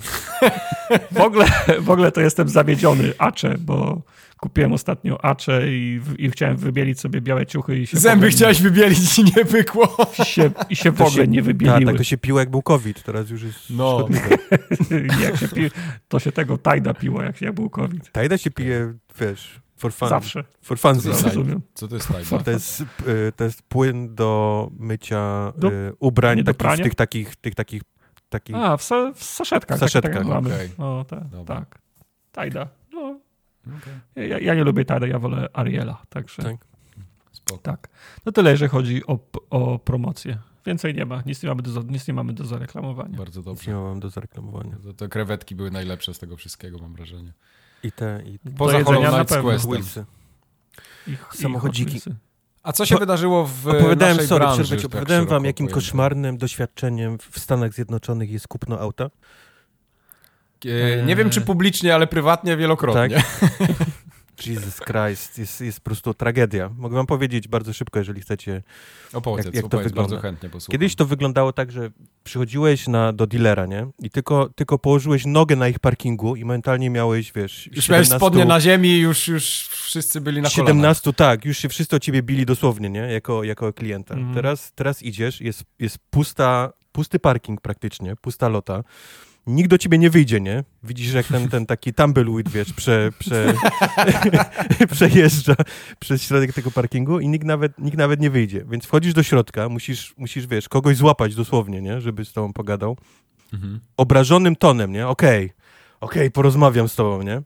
W ogóle, w ogóle to jestem zawiedziony Acze, bo kupiłem ostatnio Acze i, i chciałem wybielić sobie białe ciuchy i się Zęby ogóle chciałeś wybielić i nie pykło. I się, i się w ogóle się- nie Tak, wybieliły. tak, to się piło jak był COVID, teraz już jest No. <laughs> jak się pi, to się tego tajda piło, jak, jak był COVID. Tajda się pije, wiesz, for fun. Zawsze. For fun. Co to jest Rozumiem. Co to jest tajda? To jest, y, to jest płyn do mycia Do- y, ubrań, do takich, prania? tych takich, tych takich, takich A, w, sa, w saszetkach. W saszetkach, tak, tak mamy. okej. No, tak, Dobra. tak. Tajda. Okej, ja, ja nie lubię Tajda, ja wolę Ariela, także Tak. spoko. tak. No tyle, jeżeli chodzi o, o promocję. Więcej nie ma, nic nie mamy do, nic nie mamy do zareklamowania. Bardzo nic dobrze. nie mam do zareklamowania. To, te krewetki były najlepsze z tego wszystkiego, mam wrażenie. I te, i Poza jedzenia Hollow na Knight. Questem. Ich, Samochodziki. ich. A co się Po- wydarzyło w Opowiadałem, naszej sorry, branży? przerwę tak opowiadałem wam, szeroko jakim koszmarnym doświadczeniem w Stanach Zjednoczonych jest kupno auta. E, Nie wiem, czy publicznie, ale prywatnie wielokrotnie. Tak. <laughs> Jesus Christ, jest, jest po prostu tragedia. Mogę wam powiedzieć bardzo szybko, jeżeli chcecie. Opowiedz, Jak- jak to opowiedz, wygląda? bardzo chętnie posłucham. Kiedyś to wyglądało tak, że przychodziłeś na, do dealera, nie? I tylko, tylko położyłeś nogę na ich parkingu i momentalnie miałeś, wiesz... Już miałeś spodnie na ziemi już, już wszyscy byli na kolanach. 17, tak, już się wszyscy o ciebie bili dosłownie, nie? Jako, jako klienta. Mhm. Teraz, teraz idziesz, jest, jest pusta, pusty parking praktycznie, pusta lota. Nikt do ciebie nie wyjdzie, nie? Widzisz, jak ten, ten taki tumbleweed, wiesz, prze, prze, <laughs> <laughs> przejeżdża przez środek tego parkingu i nikt nawet, nikt nawet nie wyjdzie. Więc wchodzisz do środka, musisz, musisz, wiesz, kogoś złapać dosłownie, nie? Żeby z tobą pogadał. Mhm. Obrażonym tonem, nie? Okej, okej, porozmawiam z tobą, nie?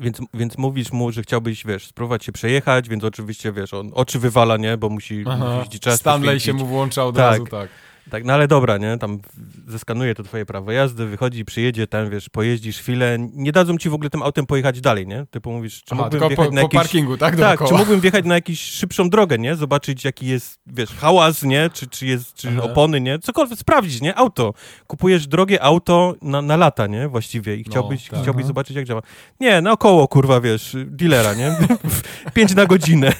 Więc, więc mówisz mu, że chciałbyś, wiesz, spróbować się przejechać, więc oczywiście, wiesz, on oczy wywala, nie? Bo musi, musi czas Stanley się mu włącza od Tak. razu, tak. Tak, no ale dobra, nie? Tam zeskanuje to twoje prawo jazdy, wychodzi, przyjedzie, tam, wiesz, pojeździsz chwilę, nie dadzą ci w ogóle tym autem pojechać dalej, nie? Typu mówisz, czy Aha, mógłbym wjechać po, na jakiś... parkingu, tak? Tak, Dookoła. czy mógłbym wjechać na jakąś szybszą drogę, nie? Zobaczyć, jaki jest, wiesz, hałas, nie? Czy, czy jest, czy Aha. opony, nie? Cokolwiek, sprawdzić, nie? Auto. Kupujesz drogie auto na, na lata, nie? Właściwie i No, chciałbyś, tak. chciałbyś Aha. zobaczyć, jak działa. Nie, naokoło, kurwa, wiesz, dealera, nie? <laughs> Pięć na godzinę.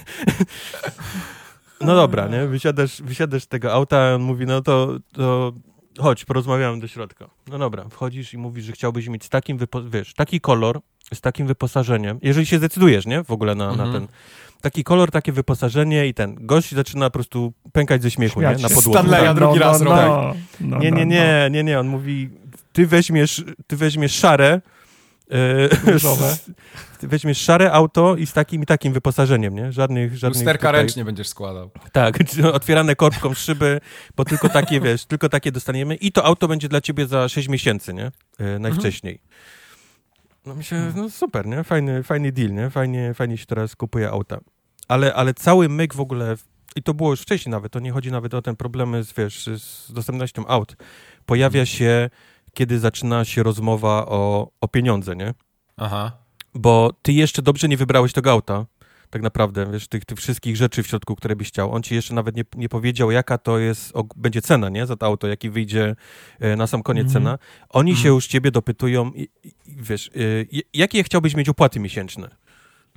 No dobra, nie? Wysiadasz, wysiadasz z tego auta, a on mówi, no to, to chodź, porozmawiamy do środka. No dobra, wchodzisz i mówisz, że chciałbyś mieć z takim, wiesz, taki kolor, z takim wyposażeniem, jeżeli się zdecydujesz, nie? W ogóle na, na Mhm. ten, taki kolor, takie wyposażenie i ten, gość zaczyna po prostu pękać ze śmiechu, nie? Śmiać Na się. podłodze. Stanleya Tak. drugi raz robi. no, Nie, no, nie, nie, nie, nie, on mówi, ty weźmiesz, ty weźmiesz szare, Różowe. ty weźmiesz szare auto i z takim i takim wyposażeniem, nie? Żadnych, żadnych Lusterka tutaj- ręcznie będziesz składał. tak, <laughs> otwierane korbką szyby, bo tylko takie, <laughs> wiesz, tylko takie dostaniemy i to auto będzie dla ciebie za 6 miesięcy, nie? E, najwcześniej. No myślę, no super, nie? Fajny, fajny deal, nie? Fajnie, fajnie się teraz kupuje auta. Ale, ale cały myk w ogóle, i to było już wcześniej nawet, to nie chodzi nawet o ten problemy z, wiesz, z dostępnością aut. Pojawia się, kiedy zaczyna się rozmowa o, o pieniądze, nie? Aha. bo ty jeszcze dobrze nie wybrałeś tego auta, tak naprawdę, wiesz, tych, tych wszystkich rzeczy w środku, które byś chciał. On ci jeszcze nawet nie, nie powiedział, jaka to jest, og- będzie cena, nie, za to auto, jaki wyjdzie e, na sam koniec Mhm. cena. Oni się Mhm. już ciebie dopytują, i, i, wiesz, j- jakie chciałbyś mieć opłaty miesięczne?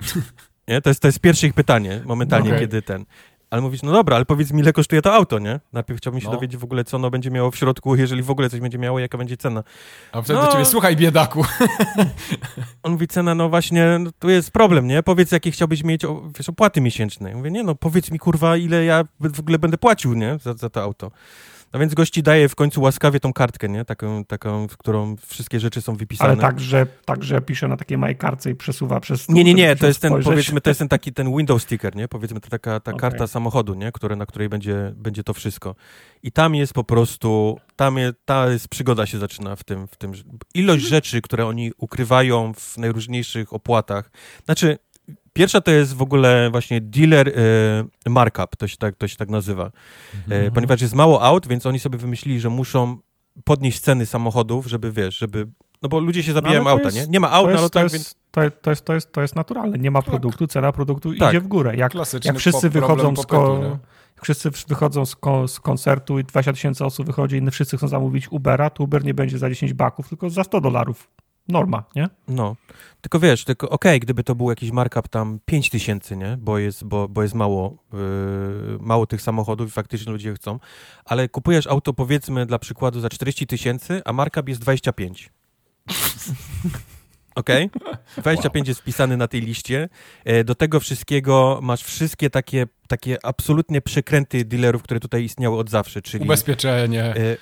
<laughs> nie, to jest, to jest pierwsze ich pytanie, momentalnie, Okej. kiedy ten... Ale mówisz, no dobra, ale powiedz mi, ile kosztuje to auto, nie? Najpierw chciałbym się No. dowiedzieć w ogóle, co ono będzie miało w środku, jeżeli w ogóle coś będzie miało, jaka będzie cena. A wtedy No. do ciebie, słuchaj biedaku. <laughs> On mówi, cena, no właśnie, no, tu jest problem, nie? Powiedz, jakie chciałbyś mieć, o, wiesz, opłaty mówię, nie no, powiedz mi, kurwa, ile ja w ogóle będę płacił, nie? Za, za to auto. No więc gości daje w końcu łaskawie tą kartkę, nie? Taką, taką w którą wszystkie rzeczy są wypisane. Ale tak, że, tak, że pisze na takiej majkarce i przesuwa przez stół, Nie, nie, nie, to jest ten, spojrzeć. powiedzmy, to jest ten taki, ten window sticker, nie? Powiedzmy, to taka ta Okej. karta samochodu, nie? Które, na której będzie, będzie to wszystko. I tam jest po prostu, tam jest, ta jest, przygoda się zaczyna w tym, w tym. Ilość rzeczy, które oni ukrywają w najróżniejszych opłatach. Znaczy, pierwsza to jest w ogóle właśnie dealer e, markup, to się tak, to się tak nazywa. E, ponieważ jest mało aut, więc oni sobie wymyślili, że muszą podnieść ceny samochodów, żeby, wiesz, żeby... No bo ludzie się zabijają No, ale to auta, jest- nie? Nie ma aut to na jest, to, lotach, jest, więc... to, to, jest, to, jest, to jest naturalne. Nie ma produktu, cena produktu Tak. idzie w górę. Jak, jak wszyscy wychodzą z, ko- wszyscy wychodzą z, ko- z koncertu i 20 tysięcy osób wychodzi i wszyscy chcą zamówić Ubera, to Uber nie będzie za 10 baków, tylko za 100 dolarów. Norma, nie? No, tylko wiesz, tylko okej, gdyby to był jakiś markup tam 5 tysięcy, nie? Bo jest, bo, bo jest mało, yy, mało tych samochodów i faktycznie ludzie chcą, ale kupujesz auto powiedzmy dla przykładu za 40 tysięcy, a markup jest 25. <laughs> Okej? 25 jest wpisany na tej liście. E, Do tego wszystkiego masz wszystkie takie, takie absolutnie przekręty dealerów, które tutaj istniały od zawsze, czyli Ubezpieczenie. E, e,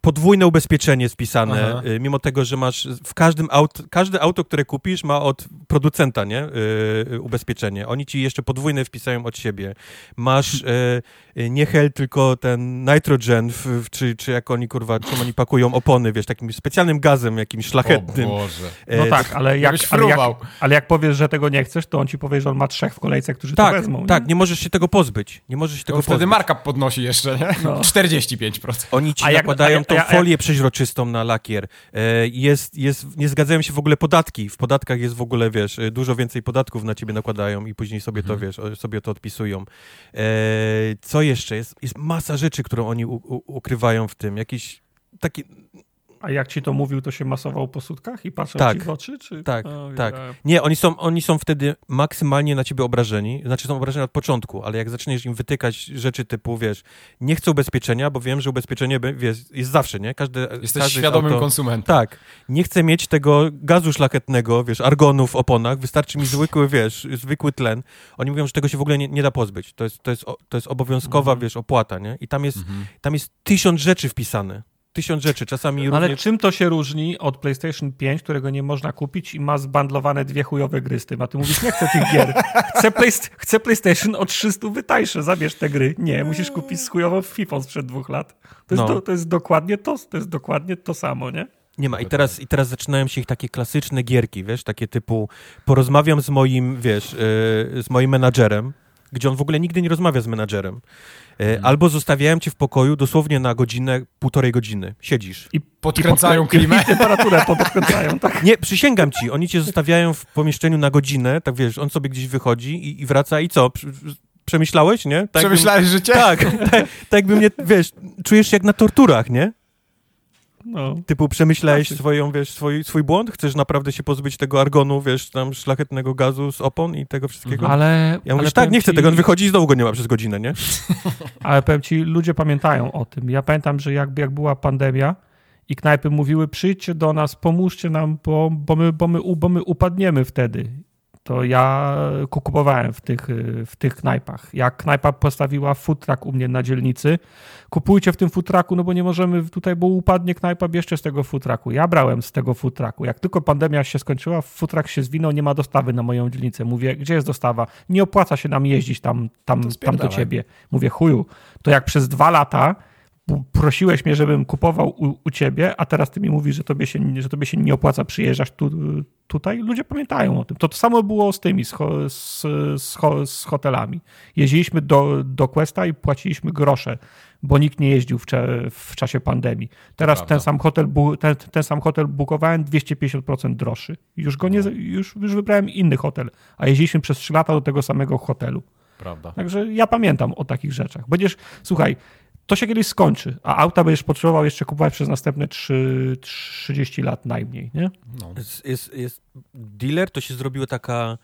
podwójne ubezpieczenie spisane, Aha. e, mimo tego, że masz w każdym auto, każde auto, które kupisz ma od producenta, nie, ubezpieczenie. Oni ci jeszcze podwójne wpisają od siebie. Masz nie hel, tylko ten nitrogen, w, w, czy, czy jak oni, kurwa, czym oni pakują opony, wiesz, takim specjalnym gazem, jakimś szlachetnym. O Boże. No tak, ale jak, ale, jak, ale jak powiesz, że tego nie chcesz, to on ci powie, że on ma trzech w kolejce, którzy Tak, to wezmą. tak, nie? nie możesz się tego tego pozbyć. Nie możesz się tego To wtedy pozbyć. markup podnosi jeszcze, nie? No. <laughs> 45%. Oni ci A jak- nakładają a jak- tą a jak- folię przeźroczystą na lakier. E, Jest, jest, nie zgadzają się w ogóle podatki. W podatkach jest w ogóle, wiesz, e, dużo więcej podatków na ciebie nakładają i później sobie to, wiesz, o- sobie to odpisują. E, Co jeszcze? Jest, jest masa rzeczy, którą oni u, u, ukrywają w tym. Jakieś takie... A jak ci to mówił, to się masował po sutkach i patrzył Tak. ci w oczy? Czy... Tak, O, tak. ja- Nie, oni są, oni są wtedy maksymalnie na ciebie obrażeni. Znaczy są obrażeni od początku, ale jak zaczniesz im wytykać rzeczy typu, wiesz, nie chcę ubezpieczenia, bo wiem, że ubezpieczenie wiesz, jest zawsze, nie? Każdy, Jesteś każdy świadomym auto... konsumentem. Tak. Nie chcę mieć tego gazu szlachetnego, wiesz, argonu w oponach, wystarczy mi zwykły, <laughs> wiesz, zwykły tlen. Oni mówią, że tego się w ogóle nie, nie da pozbyć. To jest, to jest, to jest obowiązkowa, Mhm. wiesz, opłata, nie? I tam jest, Mhm. tam jest tysiąc rzeczy wpisane. Tysiąc rzeczy, czasami Ale również... czym to się różni od PlayStation 5, którego nie można kupić i ma zbandlowane dwie chujowe gry z tym? A ty mówisz, nie chcę tych gier. Chcę, play, chcę PlayStation o 300 wytańsze, zabierz te gry. Nie, musisz kupić z chujową FIFA sprzed dwóch lat. To jest, No. to jest dokładnie to, to jest dokładnie to samo, nie? Nie ma. I teraz, I teraz zaczynają się ich takie klasyczne gierki, wiesz, takie typu porozmawiam z moim, wiesz, yy, z moim menadżerem, gdzie on w ogóle nigdy nie rozmawia z menadżerem. Yy, Albo zostawiają cię w pokoju dosłownie na godzinę, półtorej godziny. Siedzisz. I Podkręcają i, klimę. I temperaturę podkręcają, tak? Nie, przysięgam ci, oni cię zostawiają w pomieszczeniu na godzinę, tak wiesz, on sobie gdzieś wychodzi i, i wraca i co? Prze- Przemyślałeś, nie? Tak Przemyślałeś życie? Jakbym, tak, <laughs> tak, tak jakby mnie, wiesz, czujesz się jak na torturach, nie? No. Typu przemyślałeś Znaczy- swoją, wiesz, swój, swój błąd? Chcesz naprawdę się pozbyć tego argonu, wiesz, tam szlachetnego gazu z opon i tego wszystkiego? Ale, Ja mówię, tak, nie chcę ci- tego, on wychodzi i znowu go nie ma przez godzinę, nie? <laughs> Ale powiem ci, ludzie pamiętają o tym. Ja pamiętam, że jak, jak była pandemia i knajpy mówiły, przyjdźcie do nas, pomóżcie nam, bo, bo, my, bo, my, bo my upadniemy wtedy. To ja kupowałem w tych, w tych knajpach. Jak knajpa postawiła truck u mnie na dzielnicy, kupujcie w tym food trucku, no bo nie możemy tutaj, bo upadnie knajpa, bierzcie z tego food trucku. Ja brałem z tego food trucku. Jak tylko pandemia się skończyła, truck się zwinął, nie ma dostawy na moją dzielnicę. Mówię, gdzie jest dostawa? Nie opłaca się nam jeździć tam, tam, tam do ciebie. Mówię, chuju, to jak przez dwa lata prosiłeś mnie, żebym kupował u, u ciebie, a teraz ty mi mówisz, że tobie się, że tobie się nie opłaca przyjeżdżać tu, tutaj, ludzie pamiętają o tym. To to samo było z tymi, z, z, z, z hotelami. Jeździliśmy do, do Questa i płaciliśmy grosze, bo nikt nie jeździł w, cze, w czasie pandemii. Teraz prawda. ten sam, hotel, ten, ten sam hotel bukowałem 250% droższy. Już, go nie, już, już wybrałem inny hotel, a jeździliśmy przez 3 lata do tego samego hotelu. Prawda. Także ja pamiętam o takich rzeczach. Będziesz, słuchaj, to się kiedyś skończy, a auta będziesz potrzebował jeszcze kupować przez następne 3, 30 lat najmniej, nie? No. Jest, jest, jest dealer, to się zrobiła taka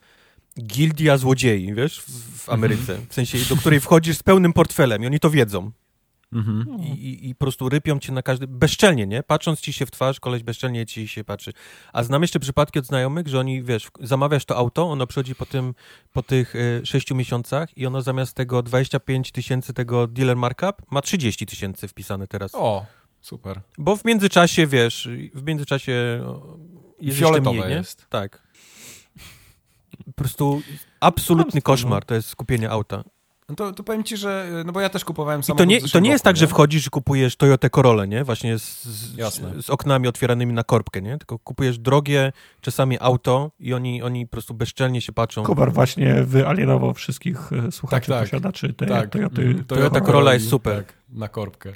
gildia złodziei, wiesz, w, w Ameryce. W sensie, do której wchodzisz z pełnym portfelem i oni to wiedzą. Mhm. I, i, I po prostu rypią cię na każdy... Bezczelnie, nie? Patrząc ci się w twarz, koleś bezczelnie ci się patrzy. A znam jeszcze przypadki od znajomych, że oni, wiesz, zamawiasz to auto, ono przychodzi po, tym, po tych y, 6 miesiącach i ono zamiast tego 25 tysięcy tego dealer markup ma 30 tysięcy wpisane teraz. O, super. Bo w międzyczasie, wiesz, w międzyczasie jest Fioletowe jeszcze mniej, nie? jest. Tak. Po prostu absolutny Kłamstwo, koszmar to jest kupienie auta. No to, to powiem ci, że, no bo ja też kupowałem I samochód to nie, to nie jest roku, tak, że wchodzisz i kupujesz Toyota Corolla, nie? Właśnie z, z, Jasne. z oknami otwieranymi na korbkę, nie? Tylko kupujesz drogie, czasami auto i oni, oni po prostu bezczelnie się patrzą. Kowar właśnie wyalienował wszystkich e, słuchaczy, Tak, tak. posiadaczy te, Tak. Toyoty. Mhm. Toyota Corolla jest super. Tak, na korbkę.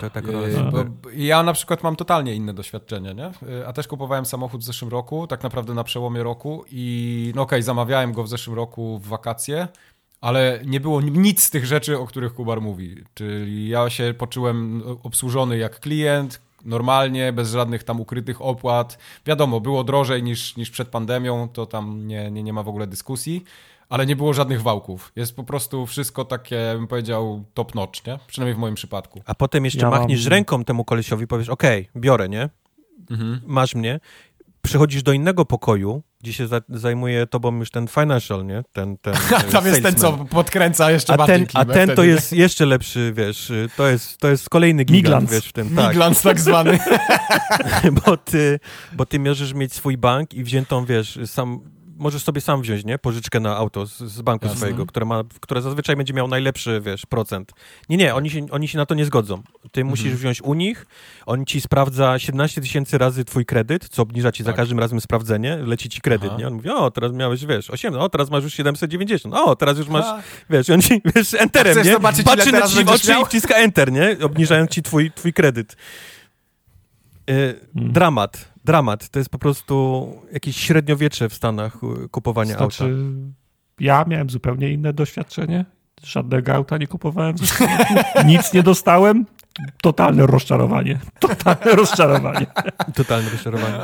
Toyota Corolla Yy, jest super. ja na przykład mam totalnie inne doświadczenie, nie? Yy, A też kupowałem samochód w zeszłym roku, tak naprawdę na przełomie roku i no okej, zamawiałem go w zeszłym roku w wakacje, ale nie było nic z tych rzeczy, o których Kubar mówi. Czyli ja się poczułem obsłużony jak klient, normalnie, bez żadnych tam ukrytych opłat. Wiadomo, było drożej niż, niż przed pandemią, to tam nie, nie, nie ma w ogóle dyskusji, ale nie było żadnych wałków. Jest po prostu wszystko takie, bym powiedział, top notch, nie? Przynajmniej w moim przypadku. A potem jeszcze Ja mam- machniesz ręką temu kolesiowi, powiesz, okej, biorę, nie? Mhm. Masz mnie. Przychodzisz do innego pokoju, za, zajmuje tobą już ten financial, nie? Ten, ten <laughs> A tam jest ten, co podkręca jeszcze A bardziej ten, a ten to jest jeszcze lepszy, wiesz, y, to jest, to jest kolejny gigant, wiesz, w tym, tak. Miglans tak zwany. <laughs> bo ty, bo ty możesz mieć swój bank i wziętą, wiesz, sam możesz sobie sam wziąć, nie? Pożyczkę na auto z, z banku Jasne. swojego, które, ma, które zazwyczaj będzie miał najlepszy, wiesz, procent. Nie, nie, oni się, oni się na to nie zgodzą. Ty musisz wziąć u nich, on ci sprawdza 17 tysięcy razy twój kredyt, co obniża ci za Tak. każdym razem sprawdzenie, leci ci kredyt, Aha. nie? On mówi, o, teraz miałeś, wiesz, 8, o, teraz masz już 790, o, teraz już masz, A, wiesz, i on ci, <laughs> wiesz, enterem, chcesz nie? zobaczyć, Patrzy na ci w oczy miał? i wciska enter, nie? Obniżając ci twój, twój kredyt. Y, Mm. Dramat, dramat. To jest po prostu jakieś średniowiecze w Stanach y, kupowanie Znaczy, auta. ja miałem zupełnie inne doświadczenie. Żadnego auta nie kupowałem. <laughs> Nic nie dostałem. Totalne rozczarowanie. <laughs> Totalne rozczarowanie. Totalne rozczarowanie.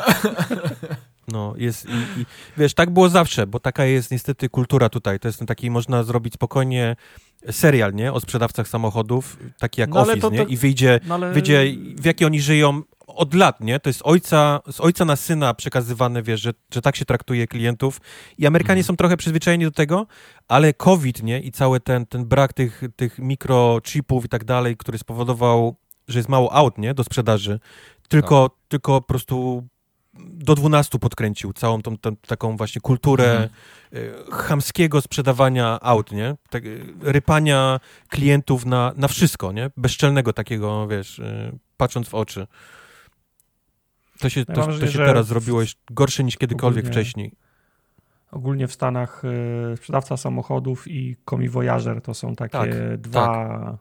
No, jest i, i wiesz, tak było zawsze, bo taka jest niestety kultura tutaj. To jest ten taki, można zrobić spokojnie serial, nie? O sprzedawcach samochodów, taki jak No, Office, to- nie? I wyjdzie, No, ale... wyjdzie, w jaki oni żyją od lat, nie? To jest ojca, z ojca na syna przekazywane, wiesz, że, że tak się traktuje klientów i Amerykanie Mhm. są trochę przyzwyczajeni do tego, ale COVID, nie? I cały ten, ten brak tych, tych mikrochipów i tak dalej, który spowodował, że jest mało aut, nie? Do sprzedaży, tylko, Tak. tylko po prostu do 12 podkręcił całą tą, tą taką właśnie kulturę Mhm. y, chamskiego sprzedawania aut, nie? Tak, y, rypania klientów na, na wszystko, nie? Bezczelnego takiego, wiesz, y, patrząc w oczy. To się, Ja to, to się teraz zrobiło gorsze niż kiedykolwiek ogólnie- wcześniej. Ogólnie w Stanach y, sprzedawca samochodów i komi voyager to są takie Tak, dwa...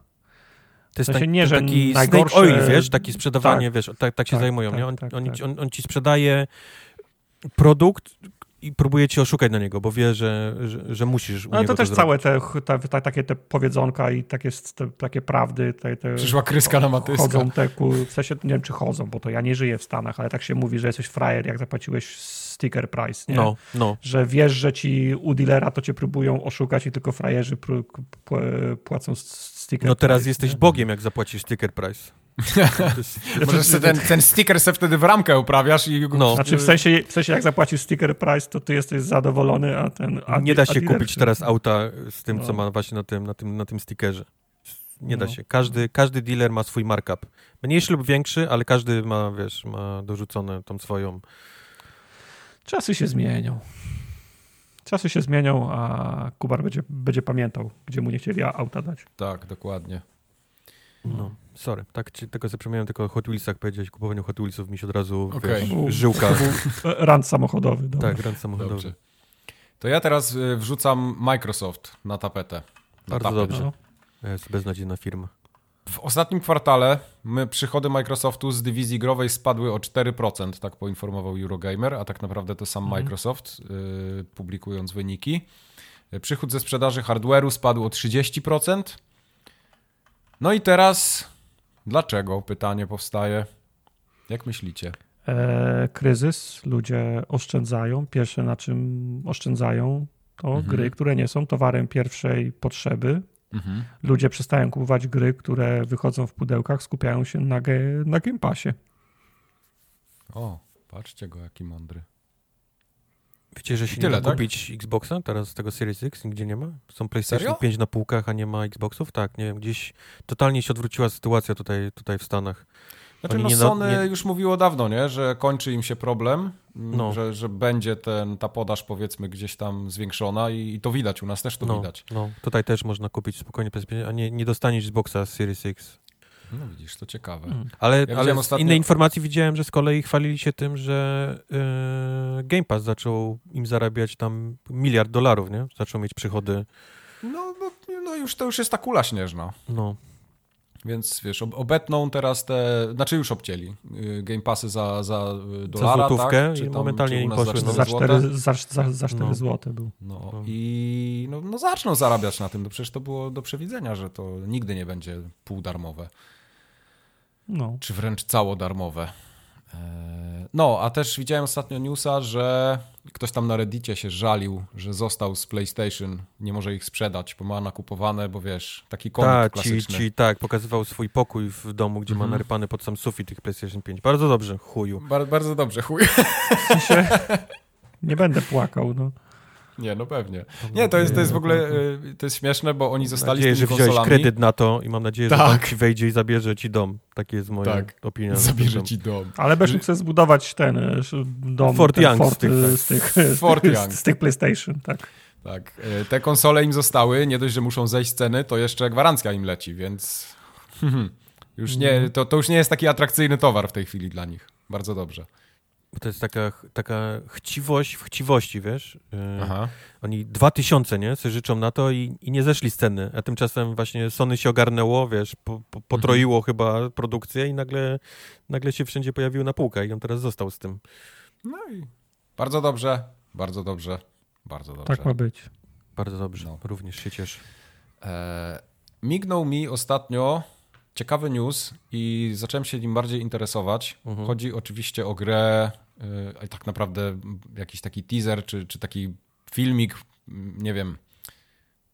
To jest W sensie tak, nie, to taki najgorsze- snake oil, wiesz, takie sprzedawanie, wiesz, tak, tak się Tak, zajmują, tak, nie? On, tak, on, tak. On, on ci sprzedaje produkt i próbuje cię oszukać na niego, bo wie, że, że, że musisz Ale to też zrobić. całe te, te, te, takie te powiedzonka i takie, te, takie prawdy. Te, te Przyszła kryska na matyska. Chodzą te, ku, w sensie, nie wiem czy chodzą, bo to ja nie żyję w Stanach, ale tak się mówi, że jesteś frajer, jak zapłaciłeś sticker price, nie? No, no. Że wiesz, że ci u dealera to cię próbują oszukać i tylko frajerzy pł- płacą sticker No teraz price, jesteś nie? Bogiem, jak zapłacisz sticker price. Sobie ten, ten sticker se wtedy w ramkę uprawiasz i... No. Znaczy w sensie, w sensie jak zapłacisz sticker price, to ty jesteś zadowolony, a ten... A, nie da się kupić teraz auta z tym, co No. ma właśnie na tym, na tym, na tym stickerze. Nie da No. się. Każdy, każdy dealer ma swój markup. Mniejszy lub większy, ale każdy ma, wiesz, ma dorzucone tą swoją. Czasy się zmienią. Czasy się zmienią, a Kubar będzie, będzie pamiętał, gdzie mu nie chcieli auta dać. Tak, dokładnie. No, sorry. Tak, ci, tego zapomniałem tylko o Hot Wheelsach powiedzieć. Kupowaniu Hot Wheelsów mi się od razu, Okej. wiesz, żyłka. Rant samochodowy. Dobra. tak, rant samochodowy. Dobrze. To ja teraz y, wrzucam Microsoft na tapetę. Na Bardzo tapet. dobrze. No. Jest beznadziejna firma. W ostatnim kwartale my, przychody Microsoftu z dywizji growej spadły o 4%, tak poinformował Eurogamer, a tak naprawdę to sam Mhm. Microsoft, y, publikując wyniki. Y, Przychód ze sprzedaży hardware'u spadł o 30%. No i teraz dlaczego? Pytanie powstaje. Jak myślicie? E, kryzys, ludzie oszczędzają. Pierwsze na czym oszczędzają to Mhm. gry, które nie są towarem pierwszej potrzeby. Mhm. Ludzie przestają kupować gry, które wychodzą w pudełkach, skupiają się na, ge, na Game Passie. O, patrzcie go, jaki mądry. Wiecie, że się Tyle, nie da tak? kupić Xboxa teraz z tego Series X? Nigdzie nie ma? Są PlayStation Serio? 5 na półkach, a nie ma Xboxów? Tak, nie wiem, gdzieś totalnie się odwróciła sytuacja tutaj, tutaj w Stanach. Znaczy, Oni no nie Sony nie- już mówiło dawno, nie? że kończy im się problem, m, No. że, że będzie ten, ta podaż powiedzmy gdzieś tam zwiększona i, i to widać, u nas też to no, widać. no, tutaj też można kupić spokojnie PS5, a nie, nie dostaniesz Xboxa z Series X. No widzisz, to ciekawe. Mm. Ale, widziałem ale z ostatnio- innej informacji widziałem, że z kolei chwalili się tym, że yy, Game Pass zaczął im zarabiać tam miliard dolarów, nie? Zaczął mieć przychody, No, no, no już to już jest ta kula śnieżna. no, Więc wiesz, ob- obetną teraz te, znaczy już obcięli y, Game Passy za, za y, dolara, złotówkę tak? i Czy tam, momentalnie czy im poszły, za no. Za 4 4, złote? za, za, za 4 No. złote był. No No. i no, no zaczną zarabiać na tym, no przecież to było do przewidzenia, że to nigdy nie będzie półdarmowe. No. czy wręcz całodarmowe. Eee, No, a też widziałem ostatnio newsa, że ktoś tam na Reddicie się żalił, że został z PlayStation, nie może ich sprzedać, bo ma nakupowane, bo wiesz, taki komik tak, ci, klasyczny. ci, tak, pokazywał swój pokój w domu, gdzie Mhm. ma narypany pod sam sufit tych PlayStation 5. Bardzo dobrze, chuju. Bar bardzo dobrze, chuj. W sensie, nie będę płakał, no. Nie, no pewnie. Nie, to jest, to jest w ogóle y, to jest śmieszne, bo oni zostali nadzieję, z że tymi wziąłeś konsolami. kredyt na to i mam nadzieję, że Tak. ci wejdzie i zabierze ci dom. Takie jest moja Tak. opinia. <laughs> Zabierze ci dom. Ale będziesz mógł sobie zbudować ten e, dom, Fort ten Young z Fort, tych, e, tak. z tych, <laughs> z Fort tych, Young. z tych PlayStation, tak. Tak. y, Te konsole im zostały, nie dość, że muszą zejść z ceny, to jeszcze gwarancja im leci, więc <laughs> już nie, to, to już nie jest taki atrakcyjny towar w tej chwili dla nich. Bardzo dobrze. Bo To jest taka, taka chciwość w chciwości, wiesz? Yy, Aha. Oni 2000, nie? Sobie życzą na to i, i nie zeszli z ceny. A tymczasem właśnie Sony się ogarnęło, wiesz, po, po, potroiło chyba produkcję i nagle, nagle się wszędzie pojawił na półkach i on teraz został z tym. No i bardzo dobrze, bardzo dobrze, bardzo dobrze. Tak ma być. Bardzo dobrze, No. również się cieszę. E, mignął mi ostatnio ciekawy news i zacząłem się nim bardziej interesować. Mhm. Chodzi oczywiście o grę, e, tak naprawdę jakiś taki teaser, czy, czy taki filmik, m, nie wiem,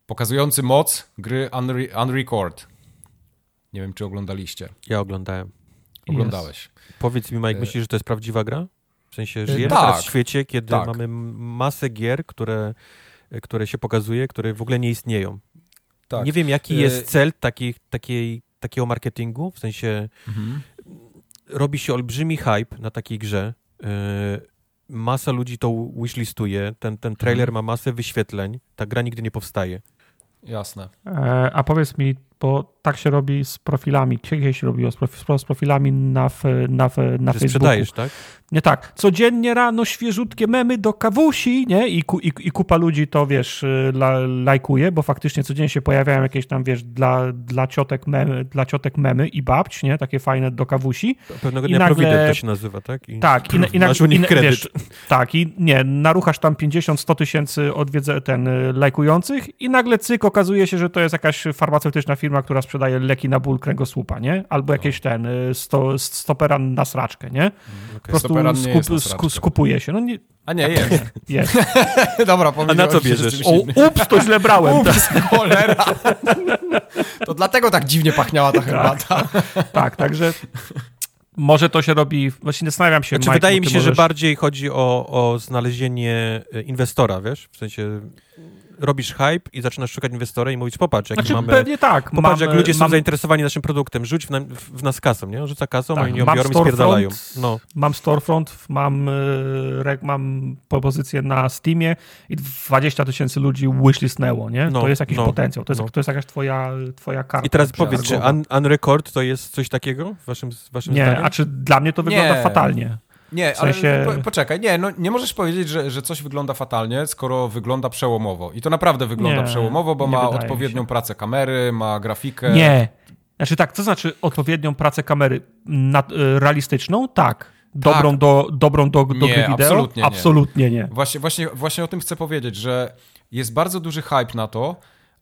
pokazujący moc gry Unre Unrecord. Nie wiem, czy oglądaliście. Ja oglądałem. Oglądałeś. Powiedz mi, Mike, E, myślisz, że to jest prawdziwa gra? W sensie, żyjemy tak, teraz w świecie, kiedy tak. mamy masę gier, które, które się pokazuje, które w ogóle nie istnieją. Tak. Nie wiem, jaki E, jest cel takich, takiej, takiego marketingu, w sensie Mhm. robi się olbrzymi hype na takiej grze. Yy, masa ludzi to wishlistuje, ten, ten trailer Mhm. ma masę wyświetleń, ta gra nigdy nie powstaje. Jasne. E, a powiedz mi, bo tak się robi z profilami, kiedyś się robiło z, profi, z profilami na, na, na Że Facebooku. sprzedajesz, tak? Nie tak, codziennie rano świeżutkie memy do kawusi, nie? I, ku, i, i kupa ludzi to, wiesz, y, la, lajkuje, bo faktycznie codziennie się pojawiają jakieś tam, wiesz, dla, dla, ciotek, memy, dla ciotek memy i babć, nie? Takie fajne do kawusi. Pewnego I dnia nagle- to się nazywa, tak? I Tak, i, i, masz u nich i, na- kredyt. wiesz, tak, i nie, naruchasz tam 50-100 tysięcy odwiedze, ten, y, lajkujących i nagle cyk, okazuje się, że to jest jakaś farmaceutyczna firma, która sprzedaje leki na ból kręgosłupa, nie? Albo jakieś ten, y, sto, stopera na sraczkę, nie? Po prostu Stoperan nie jest na skup, sku, skupuje się. No nie, A nie, jest. jest. <laughs> Dobra, A na co bierzesz? O, ups, to źle brałem. Tak, Ups, cholera. <laughs> To dlatego tak dziwnie pachniała ta herbata. <laughs> tak, także może to się robi, właśnie zastanawiam się, Znaczy, Mike, wydaje mi się, że możesz- bardziej chodzi o, o znalezienie e, inwestora, wiesz? W sensie robisz hype i zaczynasz szukać inwestora i mówić, popatrz, jak Znaczy, mamy... pewnie tak. Popatrz, jak Mam, ludzie są mam, zainteresowani naszym produktem, rzuć w, na, w, w nas kasą, nie? Rzuca kasą, Tak, oni ją biorą i spierdalają. No, mam storefront, mam, y, rek- mam propozycję na Steamie i 20 tysięcy ludzi wishlistnęło, nie? No, to jest jakiś no, potencjał, to jest, no. to jest jakaś twoja, twoja karta. I teraz powiedz, czy un, Unrecord to jest coś takiego w waszym, w waszym Nie, zdaniem? a czy dla mnie to wygląda Nie. fatalnie? Nie, W sensie- ale po, poczekaj, nie, no nie możesz powiedzieć, że, że coś wygląda fatalnie, skoro wygląda przełomowo. I to naprawdę wygląda Nie, przełomowo, bo nie ma odpowiednią się. pracę kamery, ma grafikę. Nie. Znaczy tak, co znaczy odpowiednią pracę kamery nad, y, realistyczną? Tak. Dobrą, Tak. do, dobrą do, do Nie, gry wideo? absolutnie nie. absolutnie nie. Właśnie, właśnie, właśnie o tym chcę powiedzieć, że jest bardzo duży hype na to,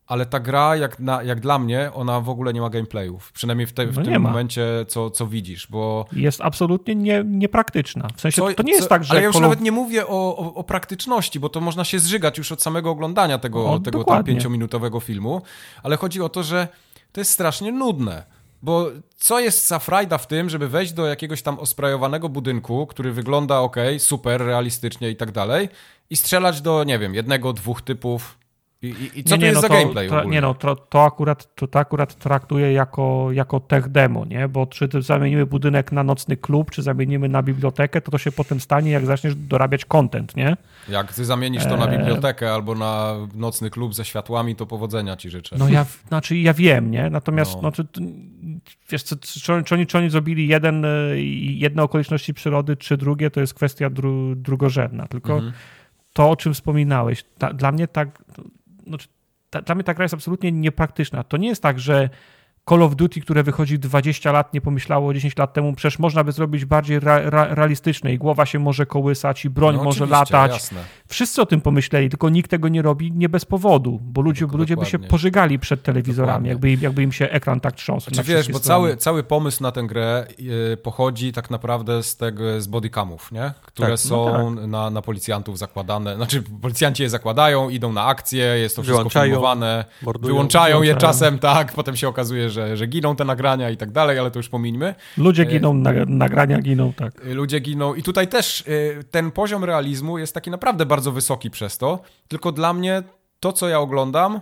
ale ta gra, jak, na, jak dla mnie, ona w ogóle nie ma gameplayów. Przynajmniej w, te, w No tym ma. momencie, co, co widzisz, bo... Jest absolutnie nie, niepraktyczna. W sensie Co, to nie jest co- tak, że... Ale ja już Call of- nawet nie mówię o, o, o praktyczności, bo to można się zżygać już od samego oglądania tego, O, tego tam pięciominutowego filmu, ale chodzi o to, że to jest strasznie nudne. Bo co jest za frajda w tym, żeby wejść do jakiegoś tam osprajowanego budynku, który wygląda ok, super, realistycznie i tak dalej, i strzelać do, nie wiem, jednego, dwóch typów. I, i, i co Nie, to nie, jest no za to, gameplay to? Nie no, to, to, akurat, to, to akurat traktuję jako, jako tech demo, nie? Bo czy zamienimy budynek na nocny klub, czy zamienimy na bibliotekę, to to się potem stanie, jak zaczniesz dorabiać content, nie? Jak ty zamienisz to na Eee. bibliotekę albo na nocny klub ze światłami, to powodzenia ci życzę. No ja, znaczy ja wiem, nie? Natomiast, No. no. to, to, wiesz, co, czy, oni- czy, oni, czy oni zrobili jeden, y, jedne okoliczności przyrody, czy drugie, to jest kwestia dru, drugorzędna. Tylko Mhm. to, o czym wspominałeś, ta, dla mnie tak, no, ta, dla mnie ta gra jest absolutnie niepraktyczna. To nie jest tak, że Call of Duty, które wychodzi 20 lat, nie pomyślało 10 lat temu, przecież można by zrobić bardziej ra, ra, realistyczne i głowa się może kołysać i broń No może latać. Jasne. Wszyscy o tym pomyśleli, tylko nikt tego nie robi nie bez powodu, bo ludzie, Dok- ludzie by się pożygali przed telewizorami, jakby, im- jakby im się ekran tak trząsł. Znaczy na wiesz, bo strony. cały, cały pomysł na tę grę y, pochodzi tak naprawdę z tego, z bodycamów, nie? Które Tak, no są na, na policjantów zakładane. Znaczy policjanci je zakładają, idą na akcję, jest to wszystko Wyłączają, filmowane, mordują. wyłączają je Wyłączają. czasem, tak, potem się okazuje, że że, że giną te nagrania i tak dalej, ale to już pomińmy. Ludzie giną, na, nagrania giną, tak. Y, Ludzie giną i tutaj też y, ten poziom realizmu jest taki naprawdę bardzo wysoki przez to, tylko dla mnie to, co ja oglądam,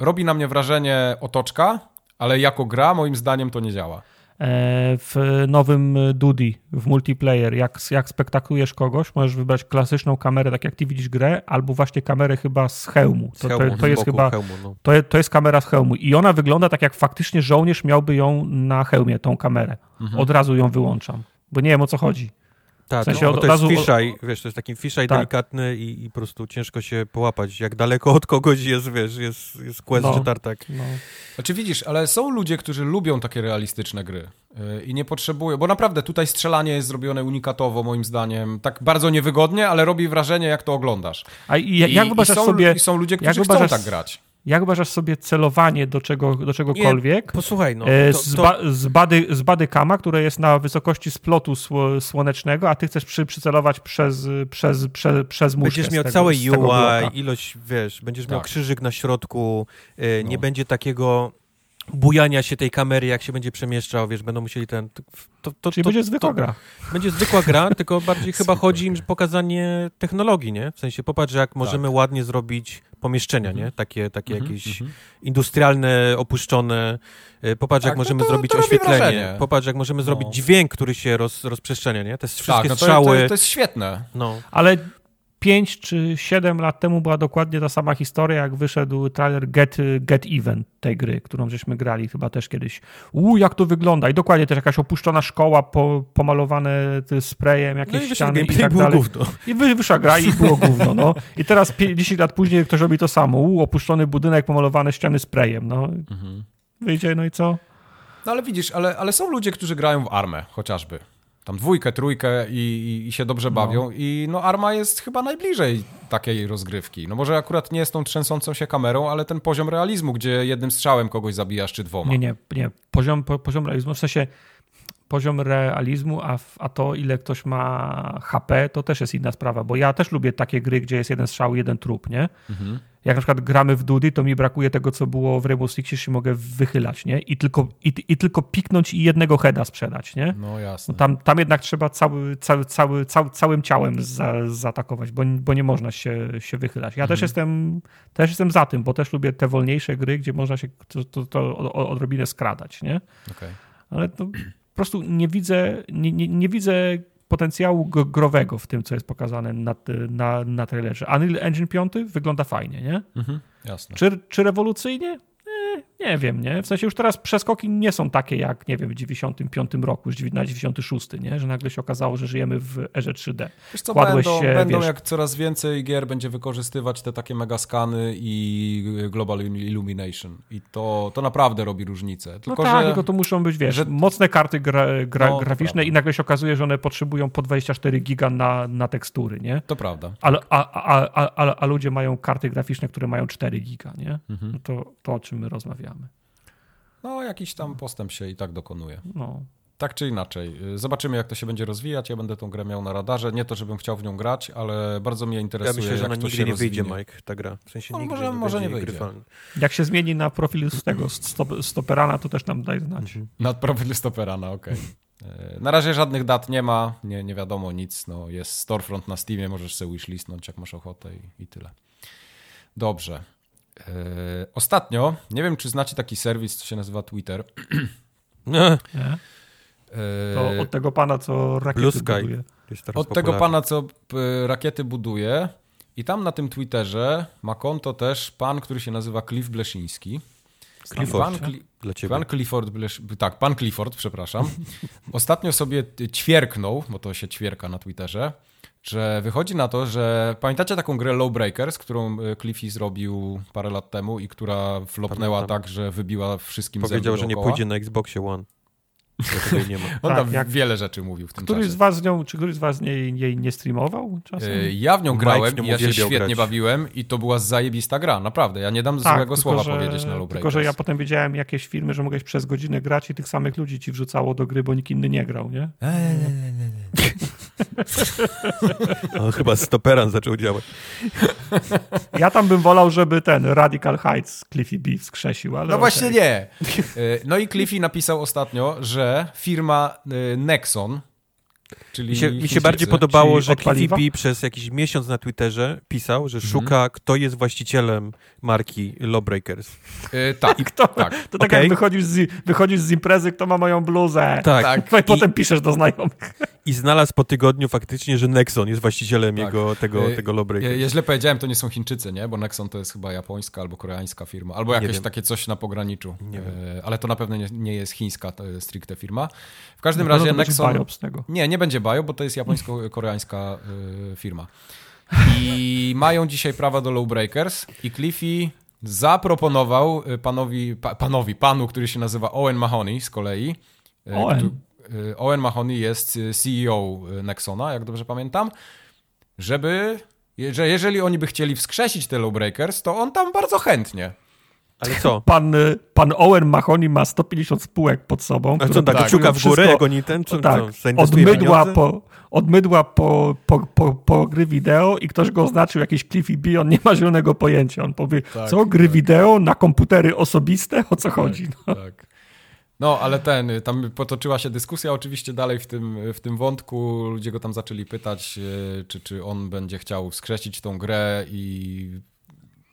robi na mnie wrażenie otoczka, ale jako gra moim zdaniem to nie działa. E, w nowym Dudi, w multiplayer, jak, jak spektaklujesz kogoś, możesz wybrać klasyczną kamerę, tak jak ty widzisz grę, albo właśnie kamerę chyba z hełmu. To, Z hełmu, to, to jest chyba hełmu, no. to, to jest kamera z hełmu i ona wygląda tak, jak faktycznie żołnierz miałby ją na hełmie, tą kamerę. Mhm. Od razu ją wyłączam, bo nie wiem o co chodzi. Tak, W sensie no, od bo to jest razu- fiszaj, wiesz, to jest taki fiszaj Tak. delikatny i, i po prostu ciężko się połapać. Jak daleko od kogoś jest, wiesz, jest, jest quest No. czy tartak. No. Znaczy widzisz, ale są ludzie, którzy lubią takie realistyczne gry yy, i nie potrzebują, bo naprawdę tutaj strzelanie jest zrobione unikatowo moim zdaniem, tak bardzo niewygodnie, ale robi wrażenie jak to oglądasz. A i, jak I, wyobrażasz i są, sobie, I są ludzie, jak którzy chcą tak grać. Jak wyobrażasz sobie celowanie do, czego, do czegokolwiek? Posłuchaj, no, e, to, z, to, ba, z, bady, z badykama, które jest na wysokości splotu sło, słonecznego, a ty chcesz przy, przycelować przez, przez, przez, przez muszkę będziesz miał tego, całe. UI, ilość, wiesz, będziesz miał Tak. krzyżyk na środku, e, nie No. będzie takiego bujania się tej kamery, jak się będzie przemieszczał, wiesz, będą musieli ten... To, to, Czyli to, będzie zwykła gra. Będzie zwykła gra, tylko bardziej <laughs> chyba chodzi im o pokazanie technologii, nie? W sensie popatrz, jak możemy ładnie zrobić pomieszczenia, nie? Takie, takie Mhm, jakieś mhm. industrialne, opuszczone. E, Popatrz, Tak, jak no możemy to- zrobić to oświetlenie. wrażenie. Popatrz, jak możemy zrobić No. dźwięk, który się roz, rozprzestrzenia, nie? Te wszystkie Tak, no to, strzały. to, to jest świetne. No. Ale 5 czy 7 lat temu była dokładnie ta sama historia, jak wyszedł trailer Get, Get Even tej gry, którą żeśmy grali chyba też kiedyś. Uuu, jak to wygląda. I dokładnie też jakaś opuszczona szkoła, po, pomalowane sprayem, jakieś No i ściany i tak dalej. gówno. I wy, wyszła gra i było gówno, no. I teraz pie- 10 lat później ktoś robi to samo. Uuu, opuszczony budynek, pomalowane ściany sprayem, no. Mhm. Wyjdzie, no i co? No ale widzisz, ale, ale są ludzie, którzy grają w armę chociażby. Tam dwójkę, trójkę i, i, i się dobrze bawią. I no Arma jest chyba najbliżej takiej rozgrywki. No może akurat nie z tą trzęsącą się kamerą, ale ten poziom realizmu, gdzie jednym strzałem kogoś zabijasz czy dwoma. Nie, nie, nie. Poziom, po, poziom realizmu, w sensie poziom realizmu, a, a to ile ktoś ma HP, to też jest inna sprawa, bo ja też lubię takie gry, gdzie jest jeden strzał, jeden trup, nie? Mhm. Jak na przykład gramy w Dudy, to mi brakuje tego, co było w Rainbow Sixie, się mogę wychylać, nie? I tylko, i, i tylko piknąć i jednego heada sprzedać, nie? No jasne. No tam, tam jednak trzeba cały, cały, cały, cały, całym ciałem za, zaatakować, bo, bo nie można się, się wychylać. Ja też, jestem, też jestem za tym, bo też lubię te wolniejsze gry, gdzie można się to, to, to odrobinę skradać, nie? Okej. Ale to po prostu nie widzę, nie, nie, nie widzę potencjału growego w tym, co jest pokazane na, na, na trailerze. Unreal Engine 5 wygląda fajnie, nie? Mhm. Jasne. Czy, czy rewolucyjnie? Eh, nie wiem, nie? W sensie już teraz przeskoki nie są takie jak, nie wiem, w 95 roku, już na 96, nie? Że nagle się okazało, że żyjemy w erze 3D. Wiesz co, Kładłeś będą, się, będą wiesz- jak coraz więcej gier będzie wykorzystywać te takie megaskany i Global Illumination. I to, to naprawdę robi różnicę. No Tylko, tak, że... tylko to muszą być, wiesz, że- mocne karty gra, gra, No, graficzne i nagle się okazuje, że one potrzebują po 24 giga na, na tekstury, nie? To prawda. A, a, a, a, a, a ludzie mają karty graficzne, które mają 4 giga, nie? Mhm. No to, to o czym my rozmawiamy. No, jakiś tam postęp się i tak dokonuje. No. Tak czy inaczej. y, Zobaczymy, jak to się będzie rozwijać. Ja będę tą grę miał na radarze. Nie to, żebym chciał w nią grać, ale bardzo mnie Ja interesuje, myślę, że jak ona to nigdy się nie wyjdzie, rozwinie. Mike, ta gra. W sensie No, nigdy może- nie może będzie nie wyjdzie. grywalna. Jak się zmieni na profil z tego stop, stoperana, to też nam daj znać. Nad profil Stoperana, okej. E, Na razie żadnych dat nie ma, nie, nie wiadomo nic. No, jest storefront na Steamie, możesz sobie wishlistnąć jak masz ochotę i, i tyle. Dobrze. E, ostatnio, nie wiem czy znacie taki serwis, co się nazywa Twitter. <clears throat> Nie? E, To od tego pana, co rakiety Blue Sky. buduje. Od tego popularny. pana, co rakiety buduje. I tam na tym Twitterze ma konto też pan, który się nazywa Cliff Bleszyński. Clifford, Pan, Cli- dla ciebie. pan Clifford, tak, pan Clifford, przepraszam. <laughs> Ostatnio sobie ćwierknął, bo to się ćwierka na Twitterze, że wychodzi na to, że pamiętacie taką grę Lowbreakers, którą y, Cliffy zrobił parę lat temu i która flopnęła Pamiętam. tak, że wybiła wszystkim Powiedział, że nie pójdzie na Xboxie One. Nie ma. <laughs> On Tak, tam jak- wiele rzeczy mówił w tym Któryś czasie. z was z nią, czy któryś z was jej, jej nie streamował czasem? Y, Ja w nią grałem w nią i ja się świetnie grać. bawiłem i to była zajebista gra, naprawdę. Ja nie dam Tak, złego słowa że, powiedzieć na Lowbreakers. Tylko, że ja potem widziałem jakieś filmy, że mogłeś przez godzinę grać i tych samych ludzi ci wrzucało do gry, bo nikt inny nie grał, nie? <laughs> O, chyba stoperan zaczął działać. <laughs> Ja tam bym wolał, żeby ten Radical Heights Cliffy B wskrzesił, ale No właśnie nie. Y, No i Cliffy napisał ostatnio, że firma y, Nexon, czyli Mi się, mi się bardziej podobało, czyli że? Cliffy przez jakiś miesiąc na Twitterze pisał, Mhm. że szuka, kto jest właścicielem marki Lawbreakers. y, tak, <laughs> Kto, tak. To tak Okej. jak wychodzisz z, wychodzisz z imprezy, kto ma moją bluzę. Tak. Tak. No i I, potem piszesz do znajomych. I znalazł po tygodniu faktycznie, że Nexon jest właścicielem Tak. jego, tego, Y, tego Ja, Lawbreakers. ja źle powiedziałem, to nie są Chińczycy, nie? Bo Nexon to jest chyba japońska albo koreańska firma, albo jakieś takie coś na pograniczu. Nie wiem. E, Ale to na pewno nie, nie jest chińska to jest stricte firma. W każdym razie to będzie Nexon... Nie, nie będzie Bio, bo to jest japońsko-koreańska y, firma. I <laughs> mają dzisiaj prawa do Lowbreakers i Cliffy zaproponował y, panowi, pa, panowi, panu, który się nazywa Owen Mahoney z kolei. y, Owen. któ- y, Owen Mahoney jest CEO Nexona, jak dobrze pamiętam, żeby, że jeżeli oni by chcieli wskrzesić te Lowbreakers, to on tam bardzo chętnie. Ale co? Pan, pan Owen Mahoney ma 150 spółek pod sobą. A co, tak, kciuka w górę, jak oni ten, czy tak, co, od mydła, po, od mydła po, po, po, po gry wideo i ktoś go oznaczył jakiś Cliffy B, on nie ma zielonego pojęcia. On powie, Tak, co, gry tak. wideo na komputery osobiste? O co chodzi? No. Tak. No, ale ten, tam potoczyła się dyskusja oczywiście dalej w tym, w tym wątku. Ludzie go tam zaczęli pytać, y, czy, czy on będzie chciał wskrzesić tą grę i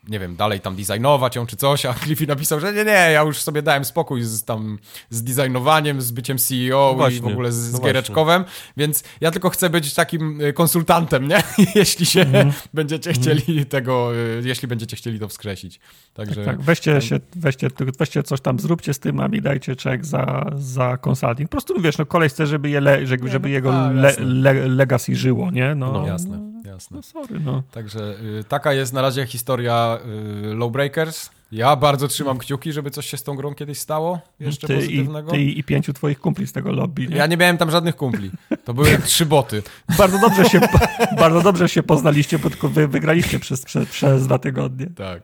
nie wiem, dalej tam designować ją czy coś, a <laughs> Cliffy napisał, że nie, nie, ja już sobie dałem spokój z tam z designowaniem, z byciem CEO No i w ogóle z, z no giereczkowem, więc ja tylko chcę być takim y, konsultantem, nie? <laughs> jeśli się Mhm. będziecie chcieli tego, y, jeśli będziecie chcieli to wskrzesić. Także Tak, weźcie, się, weźcie, weźcie coś tam, zróbcie z tym, a mi dajcie czek za, za consulting. Po prostu, wiesz, no koleś chce, żeby, je le, żeby, żeby no, jego a, le, le, legacy żyło, nie? No, no, jasne, jasne. No sorry, no. Także y, taka jest na razie historia y, Lowbreakers. Ja bardzo trzymam kciuki, żeby coś się z tą grą kiedyś stało, jeszcze Ty i, pozytywnego. ty i pięciu twoich kumpli z tego lobby, nie? Ja nie miałem tam żadnych kumpli. To były <laughs> trzy boty. Bardzo dobrze się, bardzo dobrze się poznaliście, bo tylko wy wygraliście przez, przez, przez dwa tygodnie. Tak.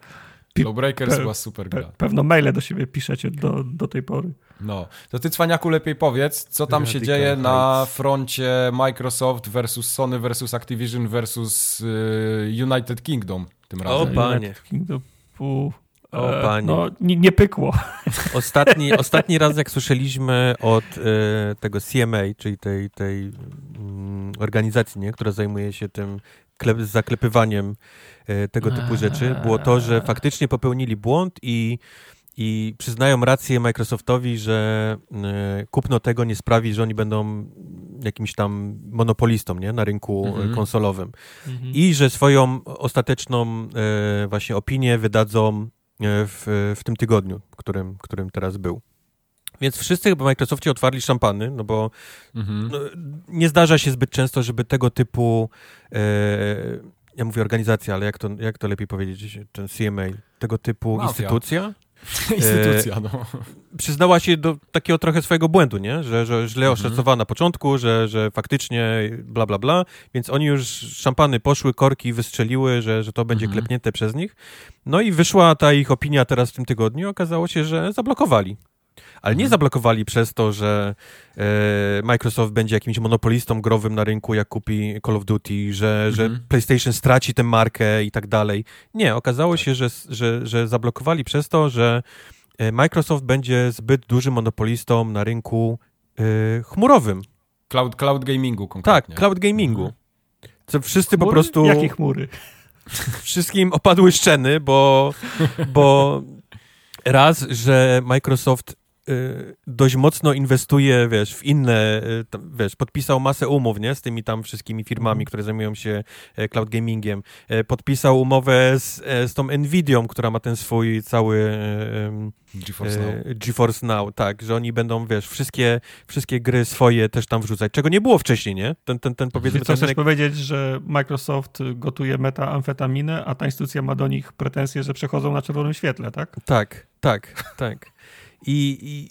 Pe- była super Pe, gra. pewno maile do siebie piszecie do, do tej pory. No. To ty, Cwaniaku, lepiej powiedz, co tam się Radical dzieje na Heights. froncie Microsoft versus Sony versus Activision versus y, United Kingdom tym razem. O, panie. United Kingdom, pu, O, e, panie. No, nie, nie pykło. <laughs> Ostatni, ostatni raz, jak słyszeliśmy od e, tego CMA, czyli tej, tej mm, organizacji, nie, która zajmuje się tym klep, zaklepywaniem e, tego typu rzeczy, było to, że faktycznie popełnili błąd i, i przyznają rację Microsoftowi, że e, kupno tego nie sprawi, że oni będą jakimś tam monopolistą nie, na rynku e, Mhm. konsolowym. I że swoją ostateczną właśnie opinię wydadzą w, w tym tygodniu, którym, którym teraz był. Więc wszyscy chyba Microsoftie otwarli szampany, no bo Mhm. no, nie zdarza się zbyt często, żeby tego typu, e, ja mówię organizacja, ale jak to, jak to lepiej powiedzieć, ten CMA, tego typu Mafia. instytucja <laughs> Instytucja, no. przyznała się do takiego trochę swojego błędu, nie? Że, że źle Mhm. oszacowała na początku, że, że faktycznie bla, bla, bla, więc oni już szampany poszły, korki wystrzeliły, że, że to będzie Mhm. klepnięte przez nich. No i wyszła ta ich opinia teraz w tym tygodniu, okazało się, że zablokowali. Ale nie Mhm. zablokowali przez to, że e, Microsoft będzie jakimś monopolistą growym na rynku, jak kupi Call of Duty, że, że Mhm. PlayStation straci tę markę i tak dalej. Nie, okazało Tak. się, że, że, że zablokowali przez to, że e, Microsoft będzie zbyt dużym monopolistą na rynku e, chmurowym. Cloud, cloud gamingu Tak, konkretnie. cloud gamingu. Mhm. Co wszyscy po Chmury? prostu, Jakie chmury? <laughs> wszystkim opadły szczeny, bo, bo raz, że Microsoft y, dość mocno inwestuje, wiesz, w inne, y, wiesz, podpisał masę umów, nie, z tymi tam wszystkimi firmami, Mhm. które zajmują się e, cloud gamingiem. E, Podpisał umowę z, e, z tą Nvidią, która ma ten swój cały GeForce Now. GeForce Now, tak, że oni będą, wiesz, wszystkie, wszystkie gry swoje też tam wrzucać, czego nie było wcześniej, nie? Ten, ten, ten powiedzmy, Czyli co ten chcesz powiedzieć, że Microsoft gotuje metamfetaminę, a ta instytucja ma do nich pretensje, że przechodzą na czerwonym świetle, tak? Tak, tak, tak. I, i,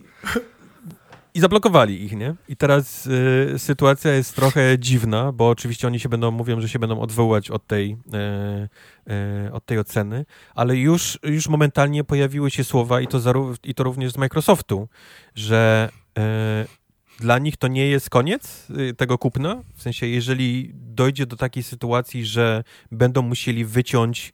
i zablokowali ich, nie? I teraz y, sytuacja jest trochę dziwna, bo oczywiście oni się będą, mówią, że się będą odwoływać od tej, e, e, od tej oceny, ale już, już momentalnie pojawiły się słowa, i to, i to również z Microsoftu, że e, dla nich to nie jest koniec y, tego kupna. W sensie, jeżeli dojdzie do takiej sytuacji, że będą musieli wyciąć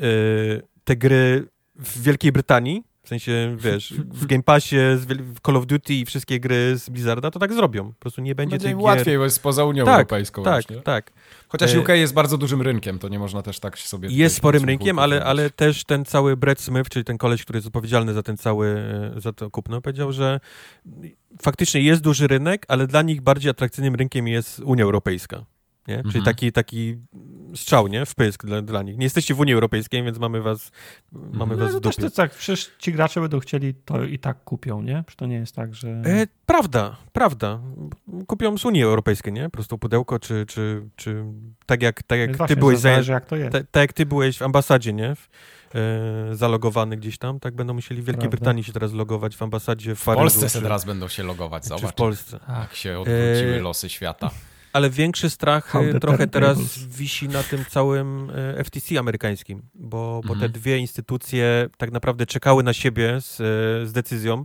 y, te gry w Wielkiej Brytanii, w sensie, wiesz, w Game Passie, w Call of Duty i wszystkie gry z Blizzarda, to tak zrobią. Po prostu nie będzie, Będzie tych im gier... łatwiej, bo jest poza Unią Tak, Europejską Tak, właśnie. tak. Chociaż E, UK jest bardzo dużym rynkiem, to nie można też tak sobie... tutaj Jest sporym rynkiem, ale, ale też ten cały Brett Smith, czyli ten koleś, który jest odpowiedzialny za ten cały, e, za to kupno, powiedział, że faktycznie jest duży rynek, ale dla nich bardziej atrakcyjnym rynkiem jest Unia Europejska. Nie? Czyli Mhm. taki, taki strzał, nie? W pysk dla, dla nich. Nie jesteście w Unii Europejskiej, więc mamy was, mamy No, was to w też dupie. to tak, przecież ci gracze będą chcieli, to i tak kupią, nie? Przecież to nie jest tak, że... E, prawda, prawda. Kupią z Unii Europejskiej, nie? Po prostu pudełko, czy, czy, czy tak jak, tak jak Właśnie, ty byłeś zależy jak to jest. Tak, tak jak ty byłeś w ambasadzie, nie? W, e, zalogowany gdzieś tam, tak będą musieli w Wielkiej Prawda. Brytanii się teraz logować w ambasadzie w W Paryżu. Polsce czy, teraz będą się logować, czy w zobacz. Polsce. Jak się odwróciły E, losy świata. Ale większy strach the trochę teraz wisi na tym całym e, FTC amerykańskim, bo, bo te Mhm. dwie instytucje tak naprawdę czekały na siebie z, e, z decyzją,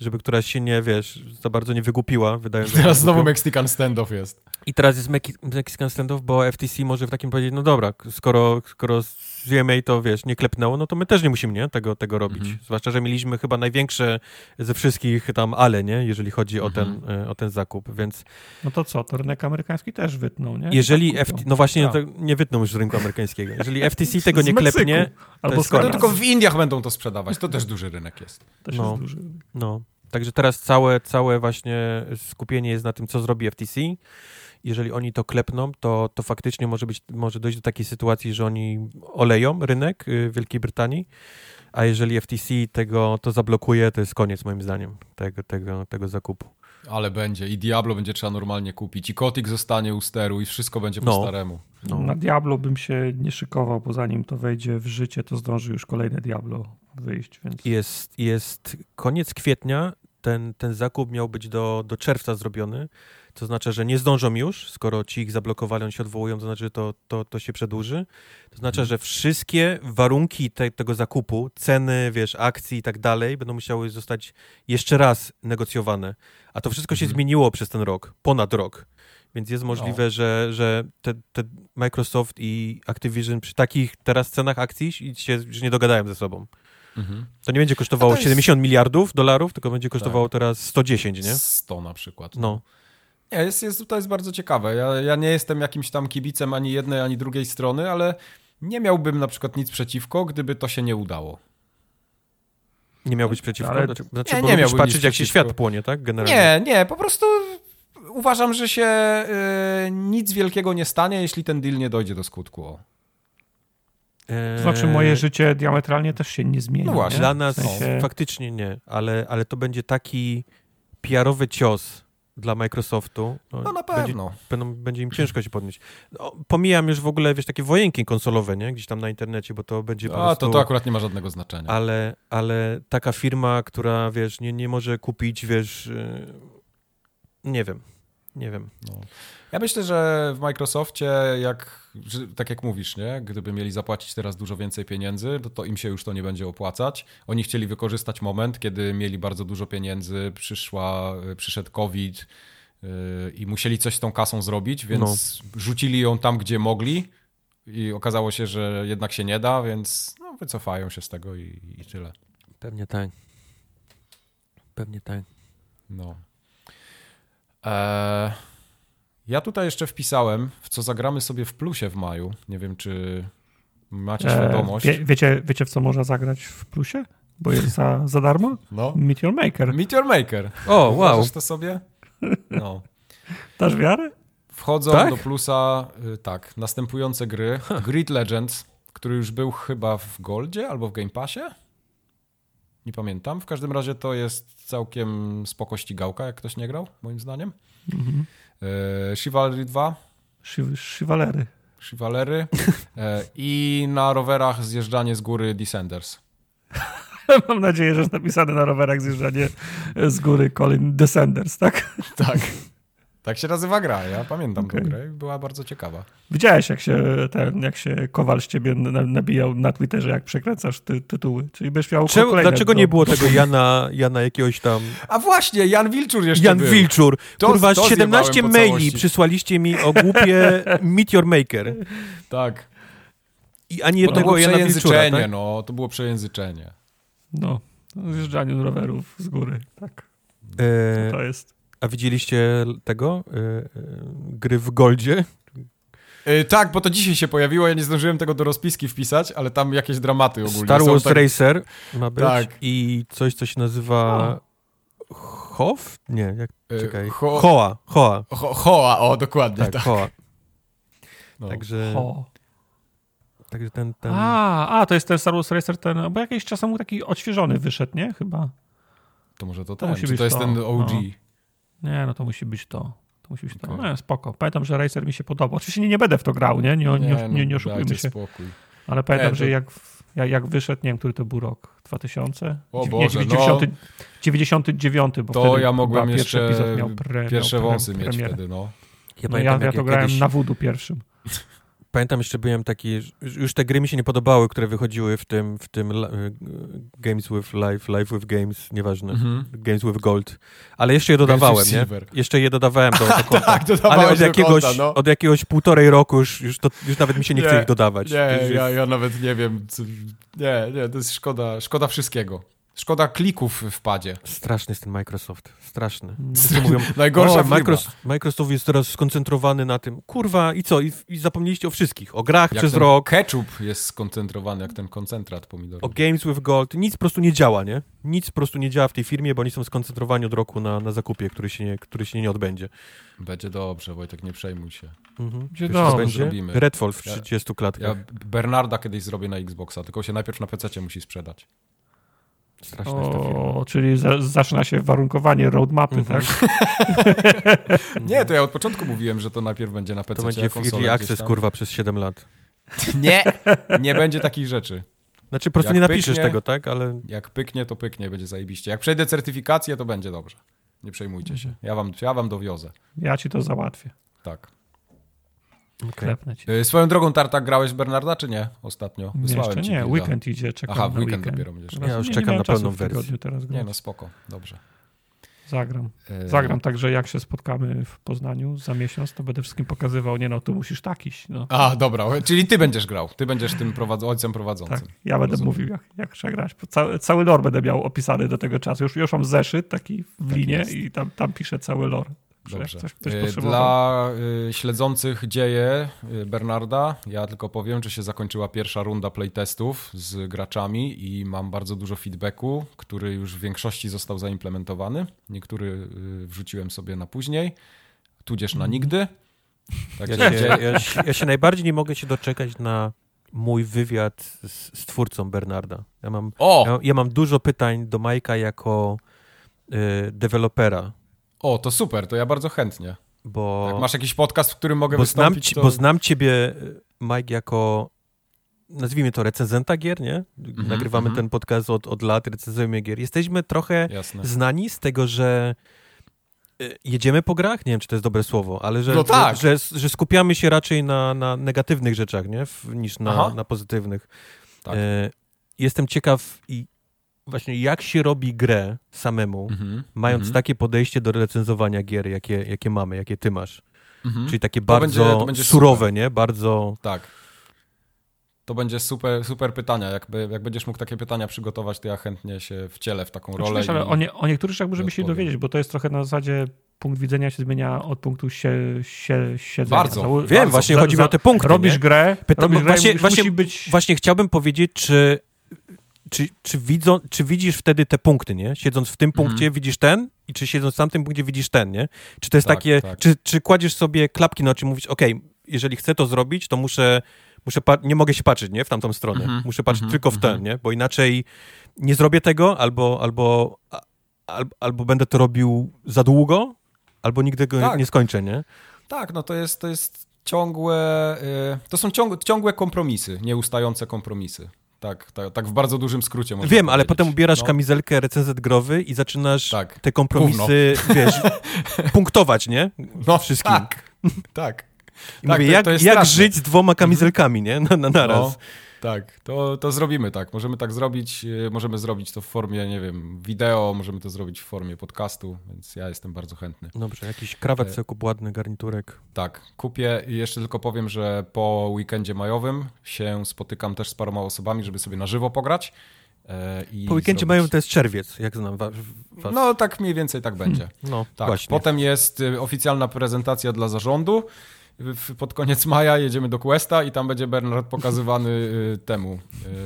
żeby któraś się nie, wiesz, za bardzo nie wygłupiła, wydając... Teraz jakąś znowu głupią. Mexican standoff jest. I teraz jest Mexican standoff, bo FTC może w takim powiedzieć, no dobra, skoro, skoro z to, wiesz, nie klepnęło, no to my też nie musimy, nie, tego, tego robić. Mhm. Zwłaszcza, że mieliśmy chyba największe ze wszystkich tam ale, nie, jeżeli chodzi o, ten, Mhm. e, o ten zakup, więc No to co, to rynek amerykański też wytnął, nie? jeżeli, tak FT, kupią. no właśnie, Tak. to nie wytną już z rynku amerykańskiego. Jeżeli <laughs> FTC tego nie Meksyku. klepnie, Albo. To Kanady. tylko w Indiach będą to sprzedawać, to też duży rynek jest. Też No. jest duży. no, także teraz całe, całe właśnie skupienie jest na tym, co zrobi FTC. Jeżeli oni to klepną, to, to faktycznie może, być, może dojść do takiej sytuacji, że oni oleją rynek y, Wielkiej Brytanii, a jeżeli FTC tego to zablokuje, to jest koniec moim zdaniem tego, tego, tego zakupu. Ale będzie. I Diablo będzie trzeba normalnie kupić. I Kotik zostanie u steru i wszystko będzie po No. staremu. No. Na Diablo bym się nie szykował, bo zanim to wejdzie w życie, to zdąży już kolejne Diablo wyjść, więc... Jest, jest koniec kwietnia, ten, ten zakup miał być do, do czerwca zrobiony, to znaczy, że nie zdążą już, skoro ci ich zablokowali, oni się odwołują, to znaczy, że to, to, to się przedłuży. To znaczy, że wszystkie warunki te, tego zakupu, ceny, wiesz, akcji i tak dalej, będą musiały zostać jeszcze raz negocjowane. A to wszystko się Mhm. zmieniło przez ten rok, ponad rok. Więc jest możliwe, że, że te, te Microsoft i Activision przy takich teraz cenach akcji się już nie dogadają ze sobą. Mhm. To nie będzie kosztowało A to jest- 70 miliardów dolarów, tylko będzie kosztowało teraz 110, nie? 100 na przykład. No. Nie, jest, jest, to jest bardzo ciekawe. Ja, ja nie jestem jakimś tam kibicem ani jednej, ani drugiej strony, ale nie miałbym na przykład nic przeciwko, gdyby to się nie udało. Nie miał być przeciwko. Ale- Znaczy, znaczy Nie, bo nie lubisz miałbym patrzeć, jak się świat płonie, tak? Generalnie. Nie, nie, po prostu uważam, że się y, nic wielkiego nie stanie, jeśli ten deal nie dojdzie do skutku. O. Eee, To znaczy moje życie diametralnie też się nie zmieni. No właśnie. nie? Dla W nas sensie- faktycznie nie, ale, ale to będzie taki PR-owy cios dla Microsoftu. No na Będzie, pewno. będą, będzie im ciężko się podnieść. No, pomijam już w ogóle, wiesz, takie wojenki konsolowe, nie? Gdzieś tam na internecie, bo to będzie po A prostu... to, to akurat nie ma żadnego znaczenia. ale, ale taka firma, która, wiesz, nie, nie może kupić, wiesz, yy, nie wiem, nie wiem. No. Ja myślę, że w Microsoftie, jak, tak jak mówisz, nie? gdyby mieli zapłacić teraz dużo więcej pieniędzy, to, to im się już to nie będzie opłacać. Oni chcieli wykorzystać moment, kiedy mieli bardzo dużo pieniędzy, przyszła, przyszedł COVID yy, i musieli coś z tą kasą zrobić, więc rzucili ją tam, gdzie mogli i okazało się, że jednak się nie da, więc no, wycofają się z tego i, i tyle. Pewnie tak. Pewnie tak. No. Eee, ja tutaj jeszcze wpisałem, w co zagramy sobie w plusie w maju. Nie wiem, czy macie E, świadomość. Wie, wiecie, wiecie, w co można zagrać w plusie? Bo jest za, za darmo? No. Meteor Maker. Meteor Maker. O, wow. Uważasz to sobie? No. <laughs> Dasz wiarę? Wchodzą Tak? do plusa, y, tak, następujące gry. Grid Legends, który już był chyba w Goldzie albo w Game Passie. Nie pamiętam. W każdym razie to jest całkiem spoko ścigałka, jak ktoś nie grał, moim zdaniem. Mhm. E, Chivalry 2. Chiv- Chivalery. Chivalery e, <laughs> i na rowerach zjeżdżanie z góry Descenders. <laughs> Mam nadzieję, że jest napisane na rowerach zjeżdżanie z góry Colin Descenders, tak? Tak. <laughs> Tak się nazywa gra, ja pamiętam Okej. tę grę i była bardzo ciekawa. Widziałeś, jak się, ten, jak się Kowal z ciebie na- nabijał na Twitterze, jak przekręcasz ty, tytuły. Czyli byś miał Czemu, kolejne dlaczego do- nie było tego Jana, Jana jakiegoś tam... A właśnie, Jan Wilczur jeszcze Jan był. Wilczur. To- Kurwa, to 17 zjebałem po maili przysłaliście mi o głupie <laughs> Meteor Maker. Tak. I ani Bo to było jednego Jana Wilczura, przejęzyczenie, tak? no. To było przejęzyczenie. No, zjeżdżaniu rowerów z góry, tak. E, To jest. A widzieliście tego? E, e, gry w Goldzie? Yy, tak, bo to dzisiaj się pojawiło, ja nie zdążyłem tego do rozpiski wpisać, ale tam jakieś dramaty ogólnie Star. Wars tak... Racer ma być Tak. i coś, co się nazywa... Hof? Nie, jak... Yy, Czekaj. Ho... Hoa, Hoa. Ho... Hoa, o, dokładnie, Tak, tak. Hoa. No. Także, O. także ten... ten... A, a, to jest ten Star Wars Racer, ten, bo jakiś czas temu taki odświeżony wyszedł, nie? Chyba. To może to To ten, musi czy być to jest to, ten OG. no. Nie, no to musi być to. To musi być to. No, spoko. Pamiętam, że Racer mi się podobał. Oczywiście nie, nie będę w to grał, nie? Nie, nie, nie, no, nie, oszukujmy dajcie się. spokój. Ale pamiętam, Nie, to- że jak, jak, jak wyszedł, nie wiem, który to był rok, 2000? O Boże, nie, no. 90, 99, bo To wtedy ja chyba mogłem pierwszy jeszcze epizod miał pre, Pierwsze miał pre, wąsy mieć premierę. wtedy, no. Ja No ja, pamiętam, ja to grałem kiedyś, na Voodoo pierwszym. <laughs> Pamiętam jeszcze byłem taki, już te gry mi się nie podobały, które wychodziły w tym, w tym y, Games with Life, Life with Games, nieważne, Mhm. Games with Gold, ale jeszcze je dodawałem, nie? Silver. Jeszcze je dodawałem do, <laughs> do konta. Tak, ale od jakiegoś, konta, no. od jakiegoś półtorej roku już, już, to, już nawet mi się nie chce Nie, ich dodawać. Nie, Już- ja, ja nawet nie wiem. Co... Nie, nie, to jest szkoda, szkoda wszystkiego. Szkoda klików w padzie. Straszny jest ten Microsoft, straszny. Str- Mówią, Najgorsza o, firma. Microsoft, Microsoft jest teraz skoncentrowany na tym. Kurwa, i co? I, i zapomnieliście o wszystkich. O grach Jak przez ten rok, ketchup jest skoncentrowany, jak ten koncentrat pomidorowy. o Games with Gold. Nic po prostu nie działa, nie? Nic po prostu nie działa w tej firmie, bo oni są skoncentrowani od roku na, na zakupie, który się, nie, który się nie odbędzie. Będzie dobrze, Wojtek, nie przejmuj się. Mhm. Będzie dobrze. co będzie? Zrobimy. Redfall w Ja- 30 klatkach. Ja Bernarda kiedyś zrobię na Xboxa, tylko się najpierw na PC musi sprzedać. Straszna jest ta firma. O, czyli za, zaczyna się warunkowanie roadmapy, Mhm. tak? <laughs> Nie, to ja od początku mówiłem, że to najpierw będzie na PC. To będzie Early Access, kurwa, przez 7 lat. <laughs> Nie, nie będzie takich rzeczy. Znaczy, po prostu Jak nie napiszesz pyknie- tego, tak? Ale Jak pyknie, to pyknie, będzie zajebiście. Jak przejdę certyfikację, to będzie dobrze. Nie przejmujcie się. Ja wam, ja wam dowiozę. Ja ci to załatwię. Tak. Okej. Klepnę ci. Y, Swoją drogą, Tartak, grałeś Bernarda, czy nie? Ostatnio. Nie, Wysłałem jeszcze ci nie, weekend idzie, czekam Aha, na w weekend weekend. dopiero będziesz Ja już nie, czekam nie na pełną wersję. Teraz Nie no, spoko. Dobrze. Zagram. Y, Zagram, także jak się spotkamy w Poznaniu za miesiąc, to będę wszystkim pokazywał, nie no, tu musisz tak iść. No. A, dobra, czyli ty będziesz grał. Ty będziesz tym prowadz- ojcem prowadzącym. Tak, ja będę Rozumiem. mówił, jak, jak trzeba grać. Cały, cały lore będę miał opisany do tego czasu. Już, już mam zeszyt taki w Tak linie jest. i tam, tam piszę cały lore. Jak Dobrze. Ktoś Y, potrzebował. Dla y, śledzących dzieje y, Bernarda, ja tylko powiem, że się zakończyła pierwsza runda playtestów z graczami i mam bardzo dużo feedbacku, który już w większości został zaimplementowany. Niektóry wrzuciłem sobie na później, tudzież na Mhm. nigdy. Ja Także się, ja, ja się najbardziej nie mogę się doczekać na mój wywiad z, z twórcą Bernarda. Ja mam, O! ja, ja mam dużo pytań do Majka jako y, dewelopera, O, to super, to ja bardzo chętnie. bo, Jak masz jakiś podcast, w którym mogę bo, znam, wystąpić, ci- to... bo znam ciebie, y, Mike, jako nazwijmy to recenzenta gier, nie? Nagrywamy mhm. ten podcast od, od lat, recenzujemy gier. Jesteśmy trochę Jasne. znani z tego, że y, jedziemy po grach, nie wiem, czy to jest dobre słowo, ale że, No tak. że, że, że skupiamy się raczej na, na negatywnych rzeczach, nie? W, niż na, Aha. na pozytywnych. Tak. E, jestem ciekaw i właśnie jak się robi grę samemu, Mhm. mając Mhm. takie podejście do recenzowania gier, jakie, jakie mamy, jakie ty masz. Mhm. Czyli takie To bardzo będzie- to będzie surowe, super. nie? Bardzo... Tak. To będzie super, super pytania. Jakby, jak będziesz mógł takie pytania przygotować, to ja chętnie się wcielę w taką rolę. Oczywiście, ale o, nie, o niektórych rzeczach możemy się dowiedzieć, bo to jest trochę na zasadzie punkt widzenia się zmienia od punktu sie, sie, siedzenia. Bardzo. Wiem, Bardzo. właśnie za- chodzi mi za- o te punkty, Robisz nie? grę, Pyta- robisz grę właśnie- i musi właśnie- być... Właśnie chciałbym powiedzieć, czy, czy, czy, widzą, czy widzisz wtedy te punkty, nie? Siedząc w tym Mhm. punkcie widzisz ten i czy siedząc w tamtym punkcie widzisz ten, nie? Czy to jest Tak, takie, tak. Czy, czy kładziesz sobie klapki na oczy i mówisz, okej, jeżeli chcę to zrobić, to muszę, muszę nie mogę się patrzeć, nie? W tamtą stronę. Mhm, Muszę patrzeć mhm, tylko w ten, mhm. nie? Bo inaczej nie zrobię tego, albo, albo, a- albo, będę to robił za długo, albo nigdy go Tak. nie skończę, nie? Tak, no to jest, to jest ciągłe, y, to są ciąg, ciągłe kompromisy, nieustające kompromisy. Tak, tak, tak w bardzo dużym skrócie można Wiem, ale potem ubierasz No. kamizelkę recenzent growy i zaczynasz Tak. te kompromisy, wiesz, <laughs> punktować, nie? No, wszystkim. Tak, tak. I Tak, mówię, to- jak, to jak żyć z dwoma kamizelkami, nie? Na, na, naraz. No, tak, to, to zrobimy tak. Możemy tak zrobić. e, Możemy zrobić to w formie, nie wiem, wideo, możemy to zrobić w formie podcastu, więc ja jestem bardzo chętny. Dobrze, jakiś krawat E, sobie kup ładny, garniturek. Tak, kupię i jeszcze tylko powiem, że po weekendzie majowym się spotykam też z paroma osobami, żeby sobie na żywo pograć. e, Po weekendzie zrobić- mają to jest czerwiec, jak znam wa- was. No tak mniej więcej tak będzie. No, Tak, właśnie. potem jest oficjalna prezentacja dla zarządu. W- Pod koniec maja jedziemy do Questa i tam będzie Bernard pokazywany y, temu.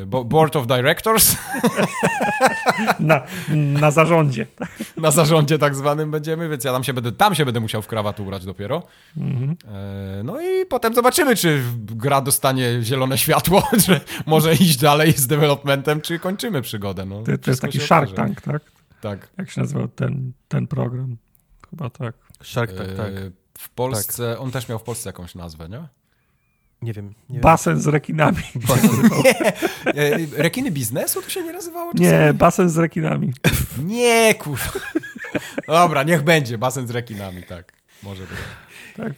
y, bo- Board of Directors. <laughs> Na, na zarządzie. Na zarządzie tak zwanym będziemy, więc ja tam się będę, tam się będę musiał w krawat ubrać dopiero. Mhm. E, No i potem zobaczymy, czy gra dostanie zielone światło, <laughs> czy może iść dalej z developmentem, czy kończymy przygodę. No, To, to jest taki Shark okaże. Tank, tak? Tak. Jak się nazywał ten, ten program? Chyba tak. Shark Tank, tak. W Polsce, on też miał w Polsce jakąś nazwę, nie? Nie wiem. Nie Basen z rekinami. <laughs> E, Rekiny biznesu to się nie nazywało? Nie, czasami? basen z rekinami. Nie, kurwa. Dobra, niech będzie. Basen z rekinami, tak. Może być. Tak.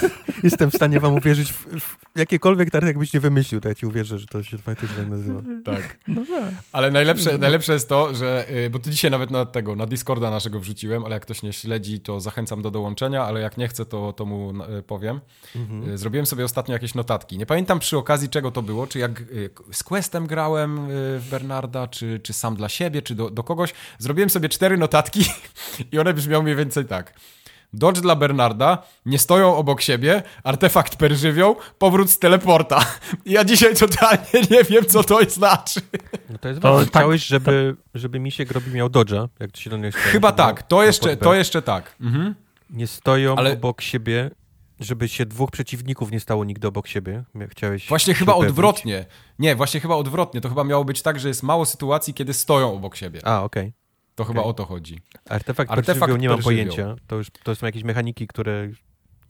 <laughs> Jestem w stanie wam uwierzyć w, w jakiekolwiek tartek, jakbyś nie wymyślił, to ja ci uwierzę, że to się faktycznie tak nazywa. Tak. No tak. Ale najlepsze, najlepsze jest to, że, y, bo tu dzisiaj nawet na tego, na Discorda naszego wrzuciłem, ale jak ktoś nie śledzi, to zachęcam do dołączenia, ale jak nie chce, to, to mu y, powiem. Mhm. Y, Zrobiłem sobie ostatnio jakieś notatki. Nie pamiętam przy okazji czego to było, czy jak z Questem grałem w Bernarda, czy, czy sam dla siebie, czy do, do kogoś. Zrobiłem sobie cztery notatki <laughs> i one brzmią mniej więcej tak. Dodge dla Bernarda, nie stoją obok siebie, artefakt perżywioł, powrót z teleporta. <laughs> Ja dzisiaj totalnie nie wiem, co to znaczy. No to jest To tak- Chciałeś, żeby, żeby Misiek robi miał dodge'a, jak to się do niego Chyba tak, to jeszcze, to jeszcze tak. Mhm. Nie stoją Ale- obok siebie, żeby się dwóch przeciwników nie stało nigdy obok siebie. Chciałeś Właśnie chyba upewnić. odwrotnie. Nie, właśnie chyba odwrotnie. To chyba miało być tak, że jest mało sytuacji, kiedy stoją obok siebie. A, okej. To chyba okej. o to chodzi. Artefakt, Artefakt nie mam pojęcia. To już to są jakieś mechaniki, które,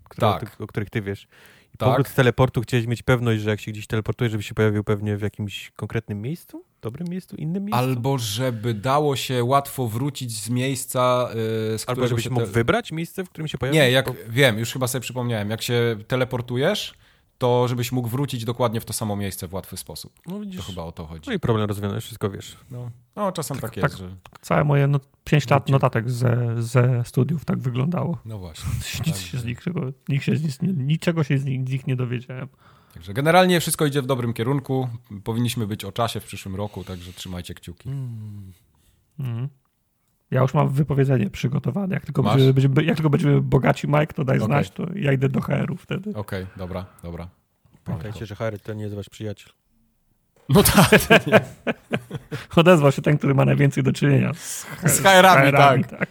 które Tak. o, tych, o których ty wiesz. I Tak. powrót z teleportu chciałeś mieć pewność, że jak się gdzieś teleportuje, żeby się pojawił pewnie w jakimś konkretnym miejscu? Dobrym miejscu? Innym miejscu? Albo żeby dało się łatwo wrócić z miejsca, yy, z Albo żebyś się mógł te- wybrać miejsce, w którym się pojawił? Nie, jak wiem, już chyba sobie przypomniałem. Jak się teleportujesz, to żebyś mógł wrócić dokładnie w to samo miejsce w łatwy sposób. No To widzisz. chyba o to chodzi. No i problem rozwiązany, wszystko wiesz. No, no czasem tak, tak. jest, że... Całe moje no, 5 lat notatek ze, ze studiów tak wyglądało. No właśnie. <laughs> Nic się z niczego, nikt się z nic, niczego się z nich, nie dowiedziałem. Także generalnie wszystko idzie w dobrym kierunku. Powinniśmy być o czasie w przyszłym roku, także trzymajcie kciuki. Mhm. Ja już mam wypowiedzenie przygotowane. Jak tylko, Masz? będziemy, jak tylko będziemy bogaci, Mike, to daj Okej. znać, to ja idę do HR-u wtedy. Okej, dobra, dobra. Pamiętajcie, że Harry to nie jest wasz przyjaciel. No tak, <laughs> Odezwał się ten, który ma najwięcej do czynienia z, Z HR-ami, tak. tak.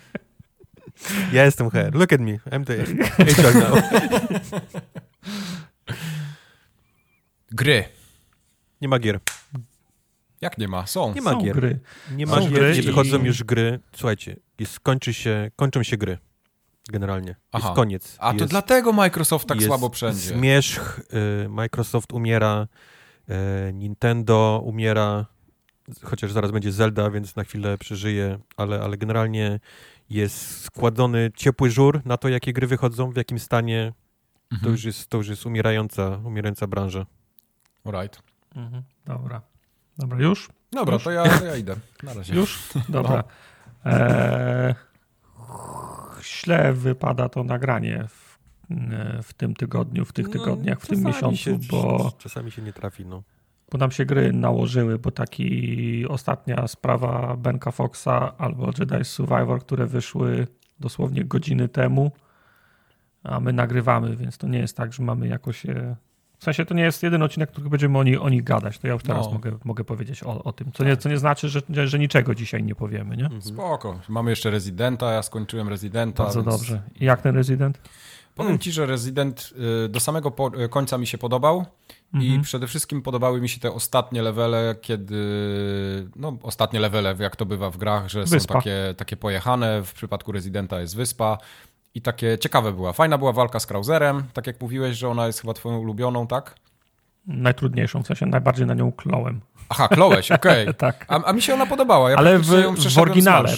Ja jestem HR. Look at me. I'm the HR now. Gry. Nie ma gier. Jak nie ma? Są. Nie ma Są gier. gry. Nie Są ma gier, gry nie i- wychodzą już gry. Słuchajcie, jest, skończy się, kończą się gry. Generalnie. Aha. Jest koniec. A to jest, dlatego Microsoft tak jest słabo wszędzie. Zmierzch, y, Microsoft umiera, y, Nintendo umiera, chociaż zaraz będzie Zelda, więc na chwilę przeżyje, ale, ale generalnie jest składony ciepły żur na to, jakie gry wychodzą, w jakim stanie. To Mhm. już jest, to już jest umierająca, umierająca branża. Right. Mhm. Dobra. Dobra, już? Dobra, Już? to ja, to ja idę. Na razie. Już? Dobra. Eee, źle wypada to nagranie w, w tym tygodniu, w tych tygodniach, w tym No, miesiącu, się, bo, Czasami się nie trafi, no. bo nam się gry nałożyły, bo taki ostatnia sprawa Benka Foxa albo Jedi Survivor, które wyszły dosłownie godziny temu, a my nagrywamy, więc to nie jest tak, że mamy jakoś... W sensie to nie jest jedyny odcinek, który będziemy o, ni, o nich gadać. To ja już teraz No. mogę, mogę powiedzieć o, o tym. Co nie, co nie znaczy, że, że, niczego dzisiaj nie powiemy, nie? Mhm. Spoko. Mamy jeszcze Residenta, ja skończyłem Residenta. Bardzo więc dobrze. I jak ten rezydent? Powiem ci, że Resident y, do samego y, końca mi się podobał i Mhm. przede wszystkim podobały mi się te ostatnie levele, kiedy no ostatnie levele, jak to bywa w grach, że Wyspa. są takie, takie pojechane, w przypadku Residenta jest wyspa i takie ciekawe była. Fajna była walka z Krauserem, tak jak mówiłeś, że ona jest chyba twoją ulubioną, tak? Najtrudniejszą, w sensie najbardziej na nią kląłem. Aha, klołeś, okej. <laughs> Tak. A, a mi się ona podobała. Ja Ale w- ją w oryginale.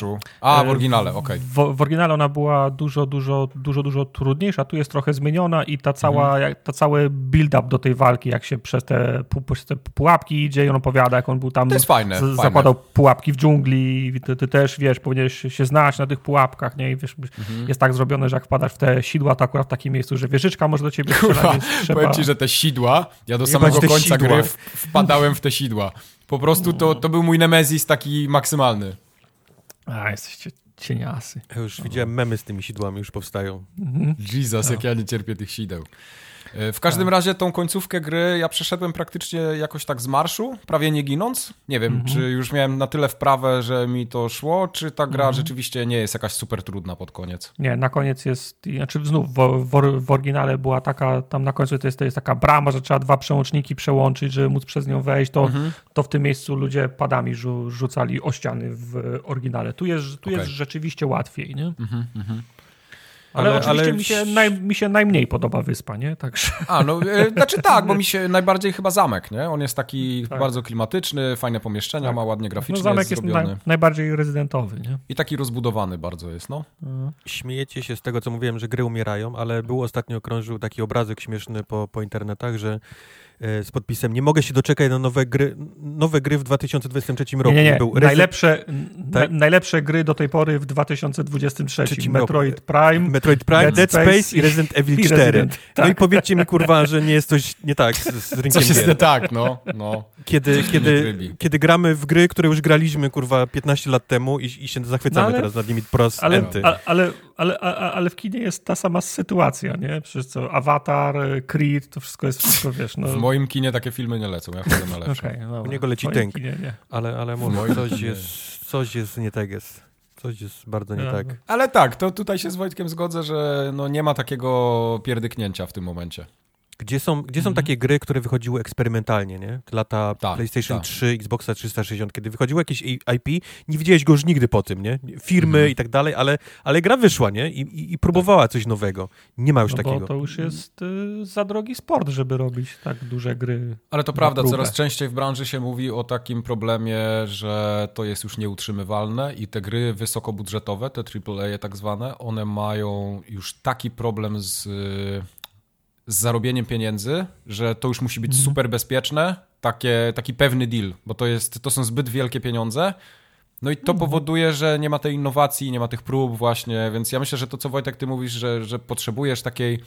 A, w E, oryginale, okej. W, w oryginale ona była dużo, dużo, dużo, dużo trudniejsza. Tu jest trochę zmieniona i ta cała, Mhm. ta cały build-up do tej walki, jak się przez te, przez te pułapki idzie i on opowiada, jak on był tam, To jest fajne, z- fajne. zakładał pułapki w dżungli ty, ty też, wiesz, powinieneś się znać na tych pułapkach, nie? I wiesz, Mhm. jest tak zrobione, że jak wpadasz w te sidła, to akurat w takim miejscu, że wieżyczka może do ciebie Kurwa, więc trzeba... powiem ci, że te sidła, ja do samego końca sidła. gry wpadałem w te sidła. Po prostu to, to był mój nemezis taki maksymalny. A, jesteście cieniasy. Ja już widziałem memy z tymi sidłami, już powstają. Jesus, jak ja nie cierpię tych sideł. E, W każdym razie tą końcówkę gry ja przeszedłem praktycznie jakoś tak z marszu, prawie nie ginąc. Nie wiem, czy już miałem na tyle wprawę, że mi to szło, czy ta gra rzeczywiście nie jest jakaś super trudna pod koniec. Nie, na koniec jest, znaczy znów w, w, w oryginale była taka, tam na końcu to jest, to jest taka brama, że trzeba dwa przełączniki przełączyć, żeby móc przez nią wejść, to, Mhm. to w tym miejscu ludzie padami rzu, rzucali o ściany w oryginale. Tu jest, tu jest Okej. rzeczywiście łatwiej, nie? Mhm, Ale, Ale- oczywiście ale- Mi, się naj, mi się najmniej podoba wyspa, nie? Także A, no, e, <laughs> znaczy tak, bo mi się najbardziej chyba zamek, nie? On jest taki Tak. bardzo klimatyczny, fajne pomieszczenia, Tak. ma ładnie no, graficznie zamek jest zrobiony. naj, najbardziej rezydentowy, nie? I taki rozbudowany bardzo jest, no. Śmiejecie się z tego, co mówiłem, że gry umierają, ale był ostatnio krążył taki obrazek śmieszny po, po internetach, że z podpisem nie mogę się doczekać na nowe gry, nowe gry w 2023 roku. Nie, nie, nie. Najlepsze, Tak? na, najlepsze gry do tej pory w 2023. Trzecim roku. Metroid Prime, Metroid Prime, Dead Dead, Space Space i Resident Evil i 4. Resident. No i Tak. powiedzcie mi, kurwa, że nie jest coś nie tak z, z rynkiem Coś jest gier. nie tak, no. no. Kiedy, kiedy, kiedy gramy w gry, które już graliśmy, kurwa, 15 lat temu i, i się zachwycamy No ale- teraz nad nimi po raz Ale, enty. a, ale, ale, ale w kinie jest ta sama sytuacja, nie? Przecież co, Avatar, Creed, to wszystko jest wszystko, wiesz, no... W moim kinie takie filmy nie lecą, ja chodzę na lepsze. Okej, dobra. U niego leci tęk. Ale, ale moim coś jest, coś jest nie tak jest. Coś jest bardzo nie Ja, tak. no. Ale tak, to tutaj się z Wojtkiem zgodzę, że no nie ma takiego pierdyknięcia w tym momencie. Gdzie są, gdzie są Mhm. takie gry, które wychodziły eksperymentalnie, nie? Lata Tak, PlayStation tak. 3, Xboxa 360, kiedy wychodziło jakieś IP, nie widziałeś go już nigdy po tym, nie? Firmy Mhm. i tak dalej, ale, ale gra wyszła, nie? I, i, i próbowała coś nowego. Nie ma już No takiego. bo to już jest y, za drogi sport, żeby robić tak duże gry. Ale to prawda, próbę. coraz częściej w branży się mówi o takim problemie, że to jest już nieutrzymywalne i te gry wysokobudżetowe, te AAA tak zwane, one mają już taki problem z, z zarobieniem pieniędzy, że to już musi być Mhm. super bezpieczne, takie, taki pewny deal, bo to, jest, to są zbyt wielkie pieniądze. No i to Mhm. powoduje, że nie ma tej innowacji, nie ma tych prób właśnie, więc ja myślę, że to, co Wojtek, ty mówisz, że, że potrzebujesz takiej,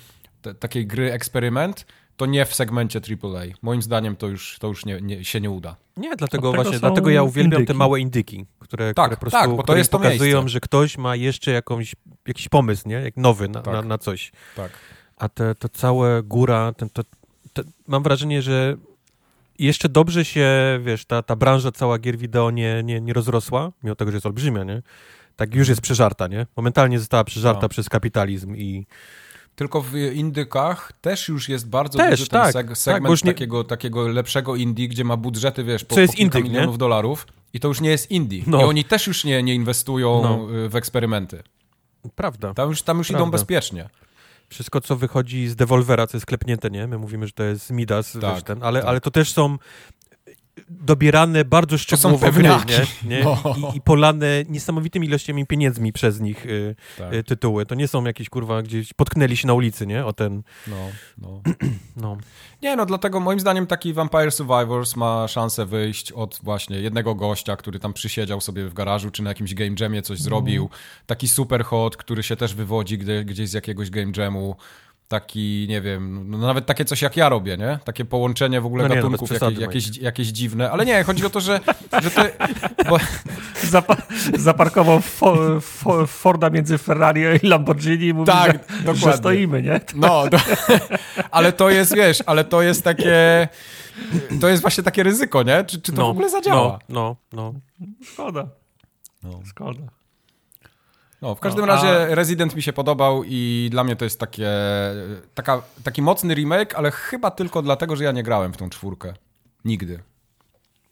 te, takiej gry eksperyment, to nie w segmencie AAA. Moim zdaniem to już, to już nie, nie, się nie uda. Nie, dlatego właśnie, dlatego ja uwielbiam te indyki. małe indyki, które, Tak, które po prostu tak, bo to jest to pokazują, miejsce. że ktoś ma jeszcze jakąś, jakiś pomysł, nie? Jak nowy na, Tak. na, na coś. Tak. A te, to całe góra, ten, to, to, mam wrażenie, że jeszcze dobrze się, wiesz, ta, ta branża cała gier wideo nie, nie, nie rozrosła, mimo tego, że jest olbrzymia, nie? Tak już jest przeżarta, nie? Momentalnie została przeżarta No. przez kapitalizm i Tylko w indykach też już jest bardzo Też, duży ten tak, seg- tak, segment już nie- takiego, takiego lepszego indie, gdzie ma budżety, wiesz, po, Co jest po indyk, nie? milionów dolarów i to już nie jest indie. No. I oni też już nie, nie inwestują No. y, w eksperymenty. prawda. Tam już, tam już idą Prawda. bezpiecznie. Wszystko, co wychodzi z Devolvera, co jest klepnięte, nie? My mówimy, że to jest Midas, Tak, wiesz, ten, ale, tak. ale to też są dobierane bardzo szczegółowo gry, nie? nie? No. I, I polane niesamowitymi ilościami pieniędzmi przez nich y, Tak. y, tytuły. To nie są jakieś, kurwa, gdzieś potknęli się na ulicy, nie? O ten, No, no. <clears throat> no. Nie, no dlatego moim zdaniem taki Vampire Survivors ma szansę wyjść od właśnie jednego gościa, który tam przysiedział sobie w garażu, czy na jakimś game jamie coś zrobił. Taki super hot, który się też wywodzi gdzie, gdzieś z jakiegoś game jamu. Taki, nie wiem, no nawet takie coś jak ja robię, nie? Takie połączenie w ogóle No nie, no gatunków, bez przesady, jakieś, jakieś, jakieś dziwne. Ale nie, chodzi o to, że, że to... Bo, <laughs> Zapa zaparkował fo fo Forda między Ferrari i Lamborghini i mówi, Tak, że, że stoimy, nie? <laughs> No, do, <laughs> ale to jest, wiesz, ale to jest takie... To jest właśnie takie ryzyko, nie? Czy, czy to no, w ogóle zadziała? No, no, no. Szkoda, No. szkoda. No, w każdym No, a- razie Resident mi się podobał i dla mnie to jest takie, taka, taki mocny remake, ale chyba tylko dlatego, że ja nie grałem w tą czwórkę. Nigdy.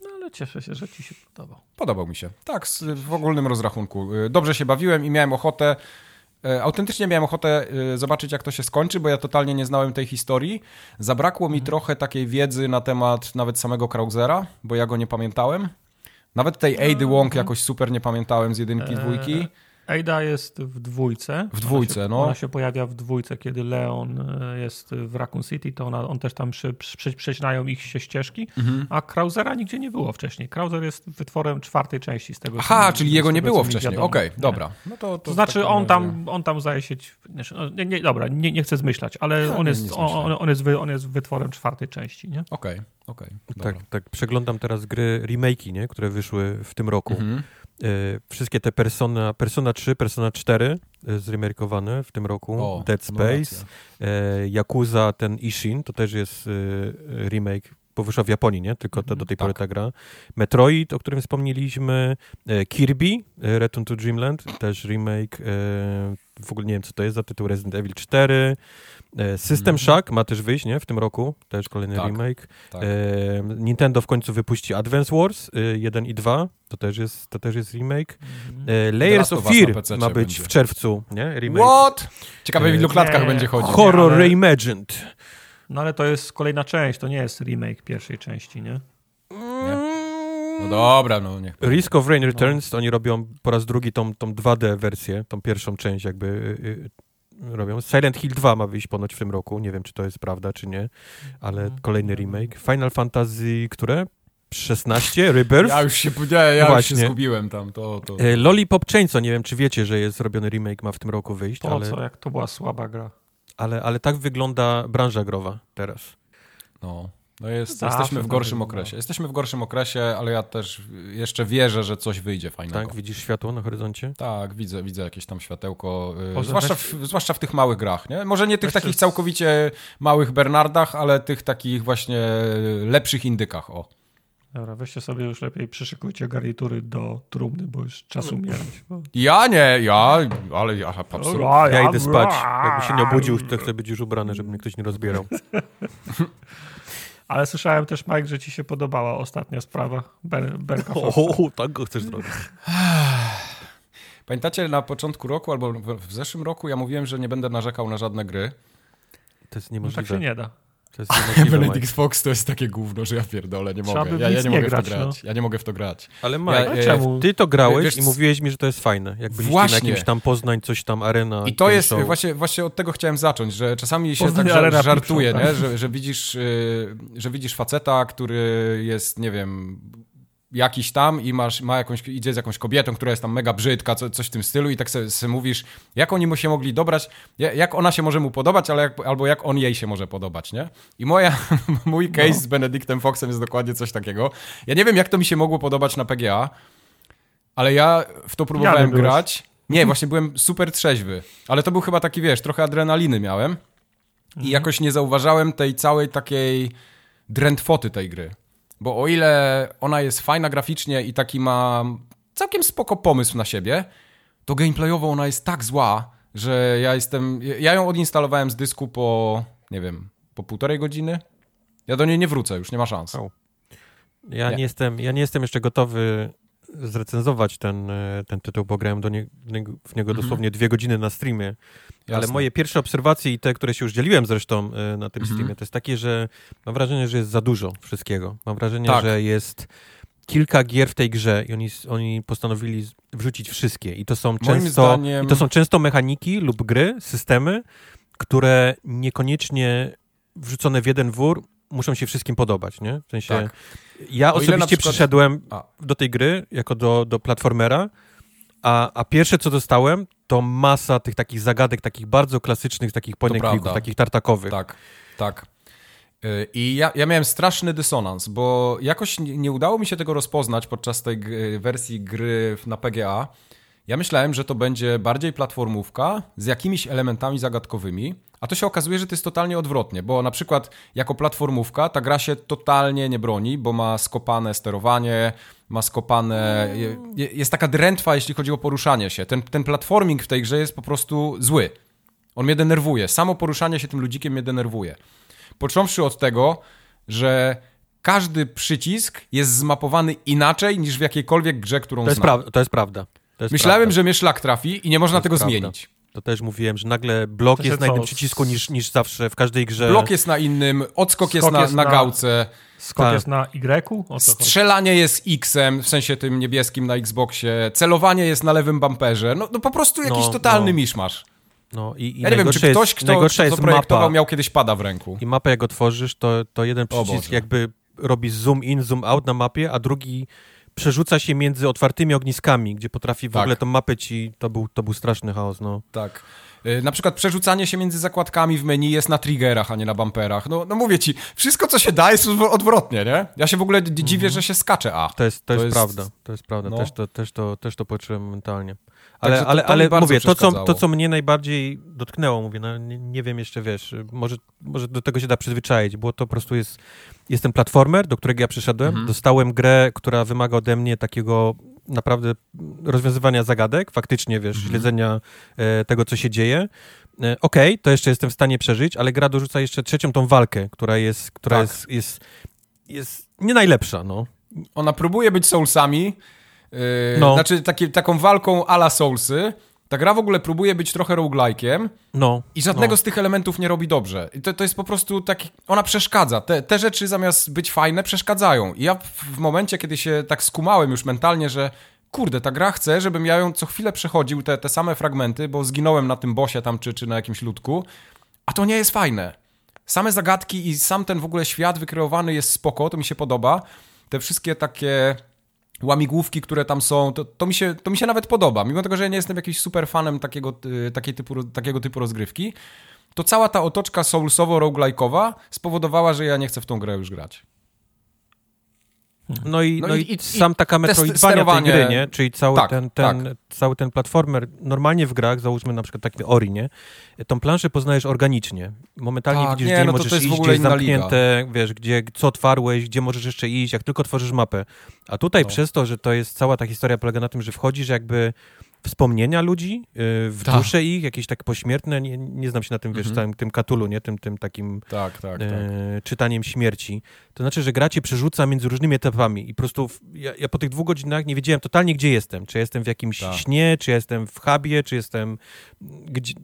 No ale cieszę się, że ci się podobał. Podobał mi się. Tak, w ogólnym rozrachunku. Y, Dobrze się bawiłem i miałem ochotę E, autentycznie miałem ochotę e, zobaczyć, jak to się skończy, bo ja totalnie nie znałem tej historii. Zabrakło mi Mhm. trochę takiej wiedzy na temat nawet samego Krausera, bo ja go nie pamiętałem. Nawet tej Aidy Wong jakoś super nie pamiętałem z jedynki, Eee, dwójki. Ada jest w dwójce. W dwójce, ona się, no. Ona się pojawia w dwójce, kiedy Leon e, jest w Raccoon City, to ona, on też tam przy, przy, prześnają ich się ścieżki, Mhm. a Krausera nigdzie nie było wcześniej. Krauser jest wytworem czwartej części z tego. Aha, co- czyli jego nie było wcześniej. Okej, Nie. dobra. No to, to To znaczy on tam, on tam zdaje się, znaczy, no, nie, nie, dobra, nie, nie chcę zmyślać, ale No, on, jest, nie on, on, jest wy, on jest wytworem czwartej części, nie? Okej, okej. Tak, dobra. tak. Przeglądam teraz gry, remake'i, nie? które wyszły w tym roku. Mhm. E, wszystkie te Persona, Persona 3, Persona 4 e, zremakeowane w tym roku. O, Dead Space, e, Yakuza, ten Ishin, to też jest remake, bo wyszła w Japonii, nie? Tylko to, do tej tak. pory ta gra. Metroid, o którym wspomnieliśmy, Kirby, Return to Dreamland, też remake, w ogóle nie wiem, co to jest za tytuł, Resident Evil 4, e, System Mhm. Shock ma też wyjść, nie? W tym roku, też kolejny Tak, remake. Tak. E, Nintendo w końcu wypuści Advance Wars e, 1 i 2, to też jest, to też jest remake. E, Layers of Fear ma być będzie. w czerwcu, nie? Remake. What? Ciekawe w ilu E, klatkach będzie chodzić. Horror ale- Reimagined. No ale to jest kolejna część, to nie jest remake pierwszej części, nie? No dobra, no niech. Risk of Rain Returns, oni robią po raz drugi tą, tą 2D wersję, tą pierwszą część jakby y, y, robią. Silent Hill 2 ma wyjść ponoć w tym roku, nie wiem czy to jest prawda czy nie, ale kolejny remake. Final Fantasy, które? 16, Rebirth. Ja już się, nie, ja już się zgubiłem tam, to... to... E, Lollipop Chainsaw, nie wiem czy wiecie, że jest robiony remake, ma w tym roku wyjść, Po ale, co, jak to była słaba gra. ale, ale tak wygląda branża growa teraz. No, no jest, Zawsze jesteśmy w gorszym okresie. Jesteśmy w gorszym okresie, ale ja też jeszcze wierzę, że coś wyjdzie fajnego. Tak, widzisz światło na horyzoncie? Tak, widzę, widzę jakieś tam światełko, Może zwłaszcza, weź- w, zwłaszcza w tych małych grach, nie? Może nie tych takich całkowicie małych Bernardach, ale tych takich właśnie lepszych indykach, o. Dobra, weźcie sobie już lepiej, przyszykujcie garnitury do trumny, bo już czas umierać. Ja nie, ja, ale ja absolutnie. Ja idę spać. Jakby się nie obudził, to chcę być już ubrany, żeby mnie ktoś nie rozbierał. <laughs> Ale słyszałem też, Mike, że ci się podobała ostatnia sprawa Ber Berka. <laughs> O, tak go chcesz zrobić. <sighs> Pamiętacie na początku roku albo w, zeszłym roku ja mówiłem, że nie będę narzekał na żadne gry. To jest No niemożliwe. tak się nie da. To jest niemożliwe, Benedict. Fox to jest takie gówno, że ja pierdolę, nie Trzeba mogę. Ja, w ja nie nie mogę w grać, to grać. Ja nie mogę w to grać. Ale Mike, Ja- Ale e, czemu? ty to grałeś Wiesz i mówiłeś mi, że to jest fajne. Jak byliście Właśnie. na jakimś tam Poznań, coś tam, arena. I to jest, show. właśnie, właśnie od tego chciałem zacząć, że czasami się Poznań tak żartuje, nie? Że, że, widzisz, yy, że widzisz faceta, który jest, nie wiem, jakiś tam i masz, ma jakąś, idzie z jakąś kobietą, która jest tam mega brzydka, co, coś w tym stylu i tak sobie, sobie mówisz, jak oni mu się mogli dobrać, ja- jak ona się może mu podobać, ale jak, albo jak on jej się może podobać, nie? I moja, <laughs> mój case No. z Benedictem Foxem jest dokładnie coś takiego. Ja nie wiem, jak to mi się mogło podobać na PGA, ale ja w to próbowałem grać. Nie, właśnie byłem super trzeźwy, ale to był chyba taki, wiesz, trochę adrenaliny miałem i jakoś nie zauważałem tej całej takiej drętwoty tej gry. Bo o ile ona jest fajna graficznie i taki ma całkiem spoko pomysł na siebie, to gameplayowo ona jest tak zła, że ja jestem... Ja ją odinstalowałem z dysku po, nie wiem, po półtorej godziny. Ja do niej nie wrócę, już nie ma szans. Ja Nie. nie. jestem, ja nie jestem jeszcze gotowy zrecenzować ten, e, ten tytuł, bo grałem do nie, w niego, Mhm. dosłownie dwie godziny na streamie. Ale Jasne. moje pierwsze obserwacje i te, które się już dzieliłem zresztą e, na tym Mhm. streamie, to jest takie, że mam wrażenie, że jest za dużo wszystkiego. Mam wrażenie, Tak. że jest kilka gier w tej grze i oni, oni postanowili wrzucić wszystkie. I to są często, zdaniem- i to są często mechaniki lub gry, systemy, które niekoniecznie wrzucone w jeden wór muszą się wszystkim podobać, nie? W sensie, Tak. ja osobiście przykład- przyszedłem A. do tej gry jako do, do platformera, a, a pierwsze co dostałem, to masa tych takich zagadek, takich bardzo klasycznych, takich clicków, takich tartakowych. Tak, tak. Y, I ja, ja miałem straszny dysonans, bo jakoś nie, nie udało mi się tego rozpoznać podczas tej wersji gry na PGA. Ja myślałem, że to będzie bardziej platformówka z jakimiś elementami zagadkowymi, a to się okazuje, że to jest totalnie odwrotnie, bo na przykład jako platformówka ta gra się totalnie nie broni, bo ma skopane sterowanie, ma skopane... je- je- Jest taka drętwa, jeśli chodzi o poruszanie się. Ten, ten platforming w tej grze jest po prostu zły. On mnie denerwuje. Samo poruszanie się tym ludzikiem mnie denerwuje. Począwszy od tego, że każdy przycisk jest zmapowany inaczej niż w jakiejkolwiek grze, którą To znam. to jest prawda. To jest Myślałem, prawda. że mnie szlak trafi i nie można tego prawda. zmienić. To też mówiłem, że nagle blok jest na innym przycisku niż, niż zawsze w każdej grze. Blok jest na innym, odskok jest na, jest na na- gałce, Skok Tak. jest na Y? Chodzi? strzelanie jest X-em, w sensie tym niebieskim na Xboxie, celowanie jest na lewym bumperze. No, no po prostu jakiś No, totalny no. miszmasz. No i, i Ja nie wiem, czy ktoś, jest, kto, kto jest zaprojektował, mapa. miał kiedyś pada w ręku. I mapę jak otworzysz, to, to jeden przycisk jakby robi zoom in, zoom out na mapie, a drugi przerzuca się między otwartymi ogniskami, gdzie potrafi w Tak. ogóle tą mapę ci... To był, to był straszny chaos, no. Tak. Y, Na przykład przerzucanie się między zakładkami w menu jest na triggerach, a nie na bumperach. No, no mówię ci, wszystko co się da jest odw- odwrotnie, nie? Ja się w ogóle dziwię, że się skacze A. To jest, to To jest, jest- prawda, to jest prawda. no. Też, to, też, to, też to poczułem mentalnie. Ale, Także ale, to ale mówię, to co, to co mnie najbardziej dotknęło, mówię, no, nie, nie wiem jeszcze, wiesz, może, może do tego się da przyzwyczaić, bo to po prostu jest, jest ten platformer, do którego ja przyszedłem, Mhm. dostałem grę, która wymaga ode mnie takiego naprawdę rozwiązywania zagadek, faktycznie, wiesz, Mhm. śledzenia e, tego, co się dzieje. E, Okej, to jeszcze jestem w stanie przeżyć, ale gra dorzuca jeszcze trzecią tą walkę, która jest, która Tak. jest, jest, jest nie najlepsza, no. Ona próbuje być Soulsami, yy, No. znaczy takie, taką walką ala Soulsy. Ta gra w ogóle próbuje być trochę roguelike'iem No. i żadnego no. z tych elementów nie robi dobrze. I to, to jest po prostu taki... Ona przeszkadza. Te, te rzeczy zamiast być fajne, przeszkadzają. I ja w, momencie, kiedy się tak skumałem już mentalnie, że kurde, ta gra chce, żebym ja ją co chwilę przechodził, te, te same fragmenty, bo zginąłem na tym bosie tam, czy, czy na jakimś ludku, a to nie jest fajne. Same zagadki i sam ten w ogóle świat wykreowany jest spoko, to mi się podoba. Te wszystkie takie łamigłówki, które tam są, to, to, mi się, to mi się nawet podoba. Mimo tego, że ja nie jestem jakimś super fanem takiego, y, takiej typu, takiego typu rozgrywki, to cała ta otoczka soulsowo-roguelike'owa spowodowała, że ja nie chcę w tą grę już grać. No i, No no i- i, sam taka Metroidvania tej gry, nie? Czyli cały, Tak, ten, ten, cały ten platformer, normalnie w grach, załóżmy na przykład taki Ori, nie? Tą planszę poznajesz organicznie. Momentalnie Tak, widzisz, nie, gdzie no możesz iść, gdzie jest zamknięte, wiesz, gdzie, co otwarłeś, gdzie możesz jeszcze iść, jak tylko tworzysz mapę. A tutaj No. przez to, że to jest cała ta historia polega na tym, że wchodzisz jakby wspomnienia ludzi, yy, w Tak. dusze ich, jakieś tak pośmiertne, nie, nie znam się na tym, wiesz, Mhm. całym tym katulu, nie? Tym, tym takim Tak, tak, tak. e, czytaniem śmierci. To znaczy, że gra cię przerzuca między różnymi etapami i po prostu w, ja, ja po tych dwóch godzinach nie wiedziałem totalnie, gdzie jestem. Czy jestem w jakimś Tak. śnie, czy jestem w hubie, czy jestem... Gdzie...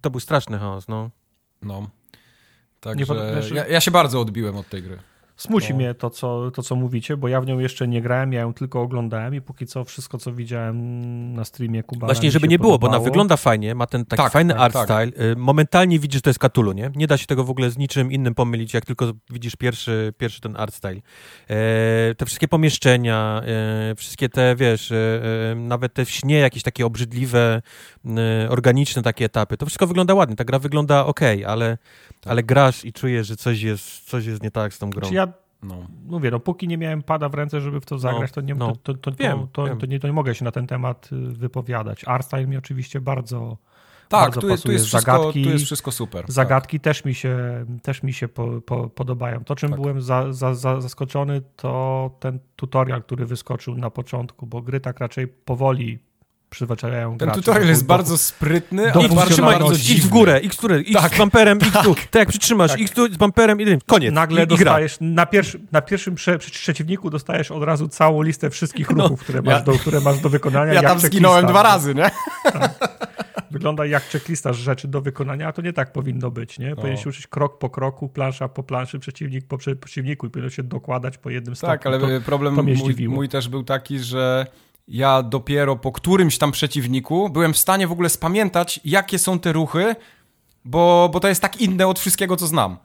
To był straszny chaos, no. No. Także ja, ja się bardzo odbiłem od tej gry. Smuci No. mnie to co, to, co mówicie, bo ja w nią jeszcze nie grałem, ja ją tylko oglądałem i póki co wszystko, co widziałem na streamie Kuba. Właśnie, żeby nie było, bo ona wygląda fajnie, ma ten taki Tak, fajny tak, art tak. style. Y, Momentalnie widzisz, że to jest Cthulhu, nie? Nie da się tego w ogóle z niczym innym pomylić, jak tylko widzisz pierwszy, pierwszy ten art style. E, te wszystkie pomieszczenia, e, wszystkie te, wiesz, e, e, nawet te w śnie jakieś takie obrzydliwe, e, organiczne takie etapy, to wszystko wygląda ładnie. Ta gra wygląda ok, ale, ale grasz i czujesz, że coś jest, coś jest nie tak z tą grą. Czy ja No. mówię, no póki nie miałem pada w ręce, żeby w to zagrać, to nie, no. to, to, to, Wiem, to, to, wiem. to, nie, to nie mogę się na ten temat y, wypowiadać. Artstyle mi oczywiście bardzo, Tak, bardzo tu jest, tu, pasuje. jest wszystko, Zagadki- tu jest wszystko super. tak. Zagadki też mi się, też mi się po, po, podobają. To, czym Tak. byłem za, za, za, zaskoczony, to ten tutorial, który wyskoczył na początku, bo gry tak raczej powoli przyzwyczajają Ten graczy tutorial do- jest do- bardzo sprytny, ale przytrzymaj, bardzo idź, idź w dziwny. górę, idź w górę, idź Tak. z bumperem, idź tu. Tak jak przytrzymasz, Tak. idź tu z bumperem i koniec. Nagle I, i dostajesz, na, pierwszy, na pierwszym prze, przeciwniku dostajesz od razu całą listę wszystkich ruchów, które, masz ja- do, które masz do wykonania. Ja tam checklista. zginąłem dwa razy, nie? Wygląda jak checklista rzeczy do wykonania, a to nie tak powinno być. Nie? Powinien się uczyć krok po kroku, plansza po planszy, przeciwnik po prze- przeciwniku i powinno się dokładać po jednym stopniu. Tak, ale to, problem to mnie mój, mój też był taki, że ja dopiero po którymś tam przeciwniku byłem w stanie w ogóle spamiętać, jakie są te ruchy, bo, bo to jest tak inne od wszystkiego, co znam.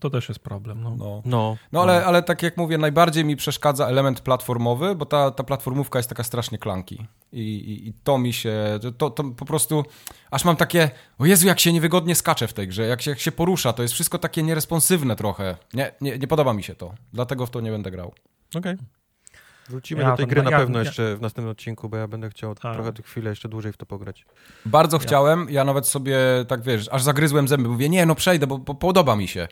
to też jest problem. No. No. No, No ale, ale tak jak mówię, najbardziej mi przeszkadza element platformowy, bo ta, ta platformówka jest taka strasznie klanki. I, i, i to mi się, to, to po prostu, aż mam takie, o Jezu, jak się niewygodnie skacze w tej grze, jak się, jak się porusza, to jest wszystko takie nieresponsywne trochę. Nie, nie, nie podoba mi się to, dlatego w to nie będę grał. Okej. Wrócimy Ja do tej gry na ja- pewno ja- jeszcze w następnym odcinku, bo ja będę chciał A. trochę tych chwilę jeszcze dłużej w to pograć. Bardzo chciałem, ja nawet sobie, tak wiesz, aż zagryzłem zęby, mówię, nie, no przejdę, bo, bo podoba mi się.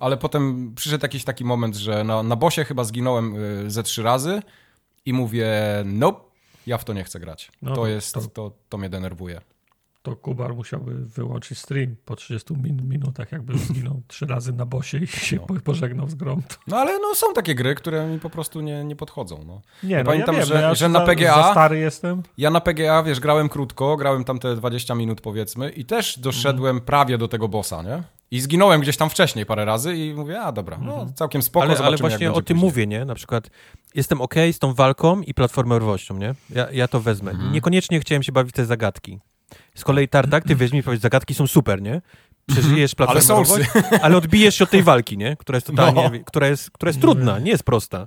Ale potem przyszedł jakiś taki moment, że na, na bosie chyba zginąłem y, ze trzy razy i mówię, nope, ja w to nie chcę grać. No to to- jest, to- to, to, mnie denerwuje. To Kubar musiałby wyłączyć stream po 30 min minutach, jakby zginął <laughs> trzy razy na bosie i się No. pożegnał z grą. No ale no, są takie gry, które mi po prostu nie, nie podchodzą. No. Nie, no pamiętam, ja wiem, że- ja że na PGA Za stary jestem. Ja na PGA, wiesz, grałem krótko, grałem tam te 20 minut powiedzmy i też doszedłem prawie do tego bossa, nie? I zginąłem gdzieś tam wcześniej parę razy i mówię, a dobra, no całkiem spoko, ale, ale właśnie o tym później. mówię, nie? Na przykład jestem ok z tą walką i platformerowością, nie? Ja, ja to wezmę. Mhm. Niekoniecznie chciałem się bawić te zagadki. Z kolei Tartak, ty weźmie i powiedz, zagadki są super, nie? Przeżyjesz Ale platformerowość, <laughs> ale, odbijesz się od tej walki, nie? Która jest totalnie, No. która jest, która jest trudna, nie jest prosta.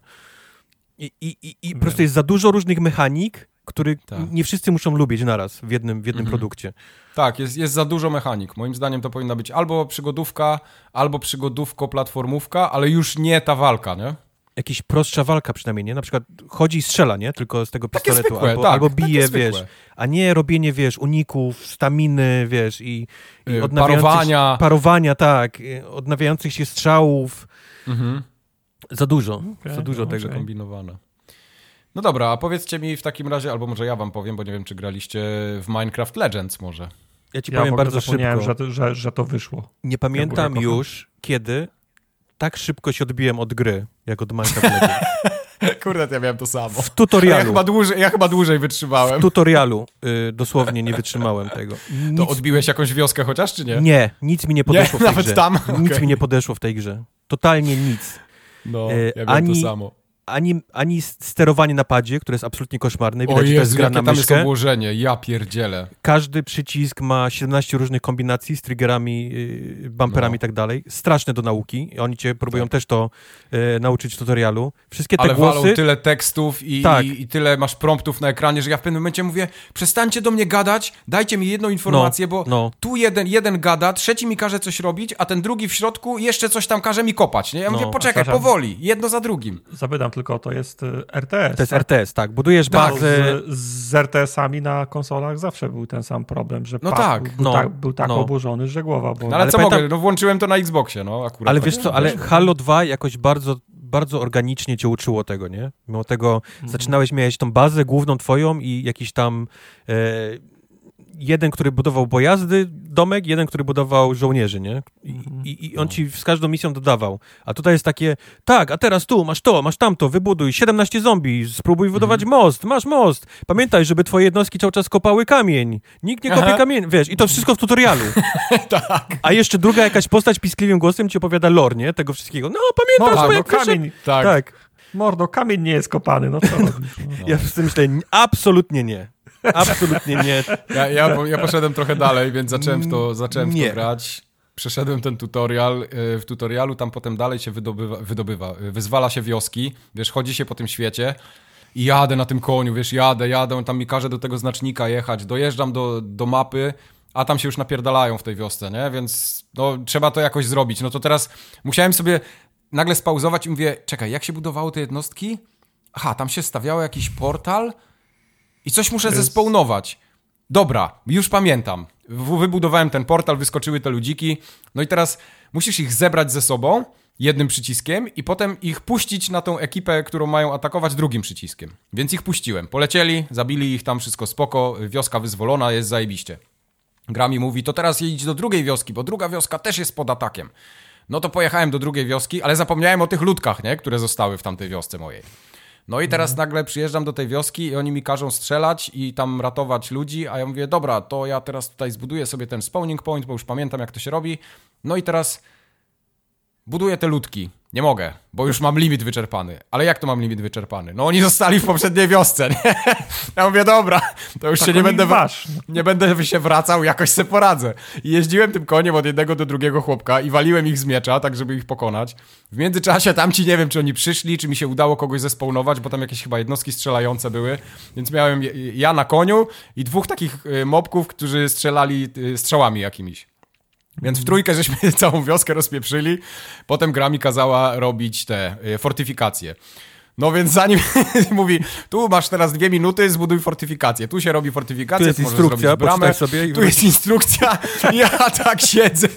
I, i, i, i po prostu jest za dużo różnych mechanik, który Tak. nie wszyscy muszą lubić naraz w jednym, w jednym Mhm. produkcie. Tak, jest, jest za dużo mechanik. Moim zdaniem to powinna być albo przygodówka, albo przygodówko-platformówka, ale już nie ta walka, nie? Jakaś prostsza walka przynajmniej, nie? Na przykład chodzi i strzela, nie? Tylko z tego Takie pistoletu. zwykłe, albo, tak, albo bije, wiesz. A nie robienie, wiesz, uników, staminy, wiesz, i, i Y, odnawiających- parowania. Parowania, tak. y, Odnawiających się strzałów. Mhm. Za dużo, Okej, za dużo no, tego. Kombinowane. No dobra, a powiedzcie mi w takim razie, albo może ja wam powiem, bo nie wiem, czy graliście w Minecraft Legends może. Ja ci Ja powiem bardzo szybko. że, że, że to wyszło. Nie pamiętam Ja już, kiedy tak szybko się odbiłem od gry, jak od Minecraft Legends. <laughs> Kurde, ja miałem to samo. W Ja tutorialu. chyba dłużej, ja chyba dłużej wytrzymałem. W tutorialu y, dosłownie nie wytrzymałem tego. Nic, To odbiłeś jakąś wioskę chociaż, czy nie? nie, nic mi nie podeszło w tej nawet grze. tam? Nic Okej. mi nie podeszło w tej grze. Totalnie nic. No, E, ja wiem ani- to samo. Ani, ani sterowanie na padzie, które jest absolutnie koszmarne. O Widać, że to jest Jezu, gra jakie na tam jest obłożenie, ja pierdzielę. Każdy przycisk ma 17 różnych kombinacji z triggerami, yy, bumperami No. i tak dalej. Straszne do nauki. Oni cię próbują Tak. też to yy, nauczyć w tutorialu. Wszystkie te Ale głosy... walą tyle tekstów i, Tak. i, i tyle masz promptów na ekranie, że ja w pewnym momencie mówię, przestańcie do mnie gadać, dajcie mi jedną informację, bo no. tu jeden, jeden gada, trzeci mi każe coś robić, a ten drugi w środku jeszcze coś tam każe mi kopać, nie? Ja No, mówię, poczekaj, przepraszam. powoli, jedno za drugim. Zapytam tylko, to jest y, RTS. To jest tak? RTS, tak. Budujesz Tak, bazę... Z, z RTS-ami na konsolach zawsze był ten sam problem, że No tak, był, no, tak, był tak no. oburzony, że głowa bo No ale, Ale co pamiętam- mogę, no włączyłem to na Xboxie, no akurat. Ale tak wiesz co, ale. Halo 2 jakoś bardzo, bardzo organicznie cię uczyło tego, nie? Mimo tego zaczynałeś, miałeś tą bazę główną twoją i jakiś tam e, jeden, który budował pojazdy, domek, jeden, który budował żołnierzy, nie? I, i, i on ci z każdą misją dodawał. A tutaj jest takie, tak, a teraz tu, masz to, masz tamto, wybuduj 17 zombie, spróbuj wybudować most, masz most. Pamiętaj, żeby twoje jednostki cały czas kopały kamień. Nikt nie kopie Aha. kamień, wiesz, i to wszystko w tutorialu. <laughs> tak. A jeszcze druga jakaś postać piskliwym głosem ci opowiada lore, nie? Tego wszystkiego. No, pamiętasz, Mordo, no, no wyszedł- kamień, Tak. Tak. mordo, kamień nie jest kopany, no co <laughs> robisz? No. Ja w tym myślę, absolutnie nie. Absolutnie nie. Ja, ja, ja poszedłem trochę dalej, więc zacząłem w to, zacząłem w Nie. to grać. Przeszedłem ten tutorial. y, W tutorialu tam potem dalej się wydobywa, wydobywa y, wyzwala się wioski, wiesz, chodzi się po tym świecie i jadę na tym koniu, wiesz, jadę, jadę, on tam mi każe do tego znacznika jechać, dojeżdżam do, do mapy, a tam się już napierdalają w tej wiosce, nie? Więc no, trzeba to jakoś zrobić. No to teraz musiałem sobie nagle spauzować i mówię, czekaj, jak się budowało te jednostki? Aha, tam się stawiało jakiś portal i coś muszę jest- zespawnować. Dobra, już pamiętam. Wybudowałem ten portal, wyskoczyły te ludziki. No i teraz musisz ich zebrać ze sobą jednym przyciskiem i potem ich puścić na tą ekipę, którą mają atakować drugim przyciskiem. Więc ich puściłem. Polecieli, zabili ich tam, wszystko spoko, wioska wyzwolona, jest zajebiście. Gra mi mówi, to teraz idź do drugiej wioski, bo druga wioska też jest pod atakiem. No to pojechałem do drugiej wioski, ale zapomniałem o tych ludkach, nie? które zostały w tamtej wiosce mojej. No i teraz nagle przyjeżdżam do tej wioski i oni mi każą strzelać i tam ratować ludzi, a ja mówię, dobra, to ja teraz tutaj zbuduję sobie ten spawning point, bo już pamiętam jak to się robi. No i teraz buduję te ludki. Nie mogę, bo już mam limit wyczerpany. Ale jak to mam limit wyczerpany? No oni zostali w poprzedniej wiosce, nie? Ja mówię, dobra, to już Tak się nie będę... dbasz. Nie będę się wracał, jakoś se poradzę. I jeździłem tym koniem od jednego do drugiego chłopka i waliłem ich z miecza, tak żeby ich pokonać. W międzyczasie tamci nie wiem, czy oni przyszli, czy mi się udało kogoś zespawnować, bo tam jakieś chyba jednostki strzelające były. Więc miałem ja na koniu i dwóch takich y, mobków, którzy strzelali y, strzałami jakimiś. Więc w trójkę żeśmy <laughs> całą wioskę rozpieprzyli. Potem gra mi kazała robić te y, fortyfikacje. No więc zanim <laughs> mówi, tu masz teraz dwie minuty, zbuduj fortyfikację. Tu się robi fortyfikację, Tu jest możesz instrukcja, zrobić bramę. sobie i Tu jest instrukcja. <laughs> Ja tak siedzę,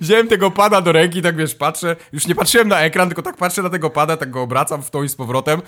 wziąłem tego pada do ręki, tak wiesz, patrzę. Już nie patrzyłem na ekran, tylko tak patrzę na tego pada, tak go obracam w tą i z powrotem.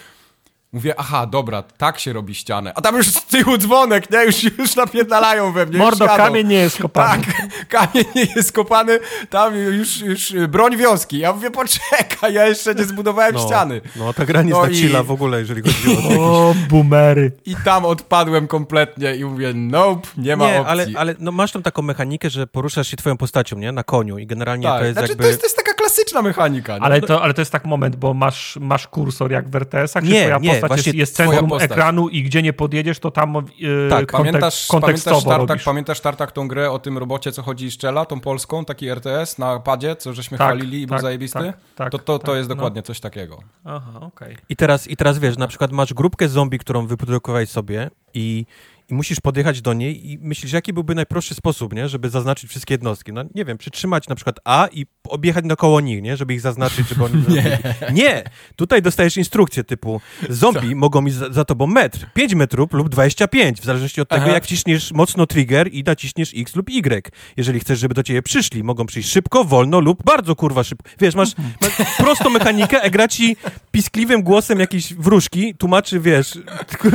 Mówię, aha, dobra, tak się robi ścianę. A tam już z tyłu dzwonek, nie? Już, już napierdalają we mnie. Mordo, kamień nie jest kopany. Tak, <laughs> kamień nie jest kopany, tam już, już broń wioski. Ja mówię, poczekaj, ja jeszcze nie zbudowałem No, ściany. no ta gra nie No zna i- w ogóle, jeżeli chodzi o <laughs> to. O, boomery. I tam odpadłem kompletnie i mówię, nope, nie ma Nie, opcji. ale, ale no masz tam taką mechanikę, że poruszasz się twoją postacią, nie? Na koniu i generalnie tak. to jest znaczy, jakby... to, jest, to jest taka klasyczna mechanika. Nie? Ale to, ale to jest tak moment, bo masz, masz kursor jak w RTS-ach, Nie, twoja nie, postać jest, jest centrum postać. ekranu i gdzie nie podjedziesz, to tam yy, Tak, kontek- Pamiętasz, kontekstowo pamiętasz, Tartak, robisz. pamiętasz Tartak tą grę o tym robocie, co chodzi i strzela, tą polską, taki RTS na padzie, co żeśmy Tak, chwalili i był tak, zajebisty? tak, tak, to to, to tak, jest no. dokładnie coś takiego. Aha, okej. I teraz, I teraz wiesz, na przykład masz grupkę zombie, którą wyprodukowałeś sobie i, i musisz podjechać do niej i myślisz, jaki byłby najprostszy sposób, nie? Żeby zaznaczyć wszystkie jednostki. No nie wiem, przytrzymać na przykład A i objechać naokoło nich, nie? Żeby ich zaznaczyć, żeby oni... <laughs> nie. nie! Tutaj dostajesz instrukcję typu zombie mogą mieć za, za tobą metr, 5 metrów lub 25, w zależności od tego, Aha. jak wciśniesz mocno trigger i naciśniesz X lub Y. Jeżeli chcesz, żeby do ciebie przyszli, mogą przyjść szybko, wolno lub bardzo kurwa szybko. Wiesz, masz, masz prostą mechanikę, a gra ci piskliwym głosem jakiejś wróżki tłumaczy, wiesz,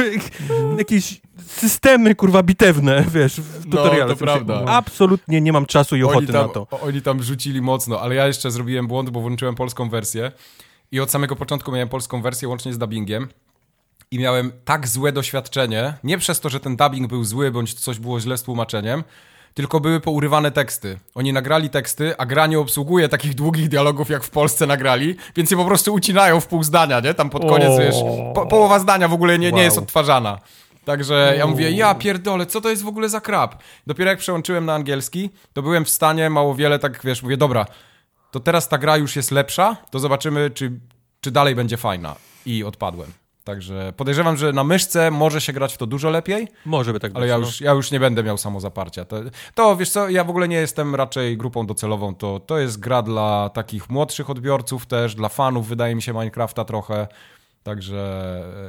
<laughs> jakieś systemy, kurwa, bitewne, <laughs> wiesz, w No, tutorialu. to W sensie, prawda. Absolutnie nie mam czasu i ochoty tam, na to. oni tam rzucili mocno, ale ja jeszcze zrobiłem błąd, bo włączyłem polską wersję i od samego początku miałem polską wersję łącznie z dubbingiem i miałem tak złe doświadczenie, nie przez to, że ten dubbing był zły, bądź coś było źle z tłumaczeniem, tylko były pourywane teksty. Oni nagrali teksty, a gra nie obsługuje takich <laughs> długich dialogów, jak w Polsce nagrali, więc je po prostu ucinają w pół zdania, nie? Tam pod koniec, O. wiesz, po, połowa zdania w ogóle nie, nie Wow. jest odtwarzana. Także ja mówię, ja pierdolę, co to jest w ogóle za krap? Dopiero jak przełączyłem na angielski, to byłem w stanie mało wiele, tak wiesz, mówię, dobra, to teraz ta gra już jest lepsza, to zobaczymy, czy, czy dalej będzie fajna. I odpadłem. Także podejrzewam, że na myszce może się grać w to dużo lepiej, Może by tak być. ale ja no. już, ja już nie będę miał samozaparcia. To, to wiesz co, ja w ogóle nie jestem raczej grupą docelową. To, to jest gra dla takich młodszych odbiorców też, dla fanów wydaje mi się Minecrafta trochę. Także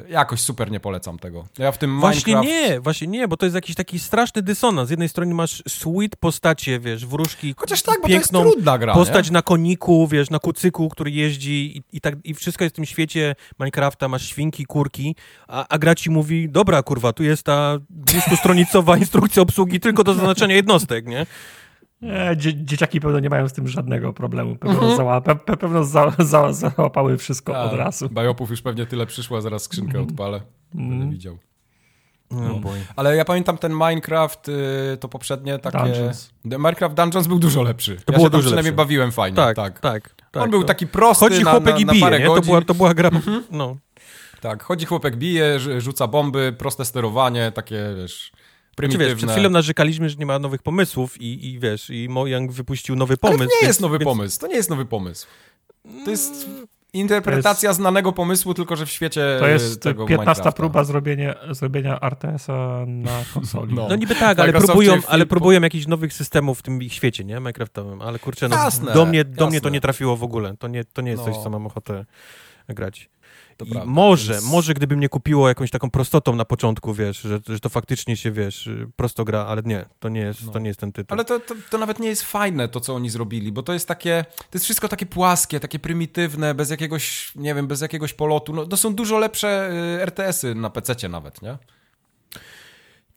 e, jakoś super nie polecam tego. Ja w tym Właśnie Minecraft... nie, właśnie nie, bo to jest jakiś taki straszny dysonans. Z jednej strony masz sweet postacie, wiesz, wróżki, Chociaż tak, bo piękną to jest trudna gra, postać nie? na koniku, wiesz, na kucyku, który jeździ i, i, tak, i wszystko jest w tym świecie Minecrafta, masz świnki, kurki, a, a gra ci mówi, dobra kurwa, tu jest ta 200-stronicowa <laughs> instrukcja obsługi tylko do zaznaczenia jednostek, nie? Nie, dzie dzieciaki pewno nie mają z tym żadnego problemu. Pewno, Mhm. zała, pe, pe, pewno za, za, załapały wszystko A, od razu. Bajopów już pewnie tyle przyszła, zaraz skrzynkę Mhm. odpalę. Będę widział. No, boy. Ale ja pamiętam ten Minecraft, y, to poprzednie takie... Dungeons. Minecraft Dungeons był dużo lepszy. To ja było się tam dużo przynajmniej lepszy. bawiłem fajnie. Tak, tak. tak, tak. On był to- taki prosty Chodzi na, chłopek na, i bije, nie? To była, to była gra, no. Tak, chodzi chłopek, bije, rzu- rzuca bomby, proste sterowanie, takie, wiesz, Czy prymitywne. wiesz, przed chwilą narzekaliśmy, że nie ma nowych pomysłów i, i wiesz, i Mojang wypuścił nowy Ale pomysł. to nie więc- jest nowy więc- pomysł, to nie jest nowy pomysł. To jest interpretacja znanego pomysłu, tylko że w świecie To jest tego 15 Minecrafta. próba zrobienia, zrobienia RTS-a na <laughs> konsoli. No. No niby tak, ale próbują, ale próbują jakichś nowych systemów w tym ich świecie, nie? Minecraftowym, ale kurczę, no, Jasne, do, mnie, do mnie to nie trafiło w ogóle. To nie, to nie jest coś, No. co mam ochotę grać. To I prawda, może, więc- może gdyby mnie kupiło jakąś taką prostotą na początku, wiesz, że, że to faktycznie się, wiesz, prosto gra, ale nie, to nie jest, to nie jest ten tytuł. Ale to, to, to nawet nie jest fajne to, co oni zrobili, bo to jest takie, to jest wszystko takie płaskie, takie prymitywne, bez jakiegoś, nie wiem, bez jakiegoś polotu. No, to są dużo lepsze y, RTS-y na PC nawet, nie?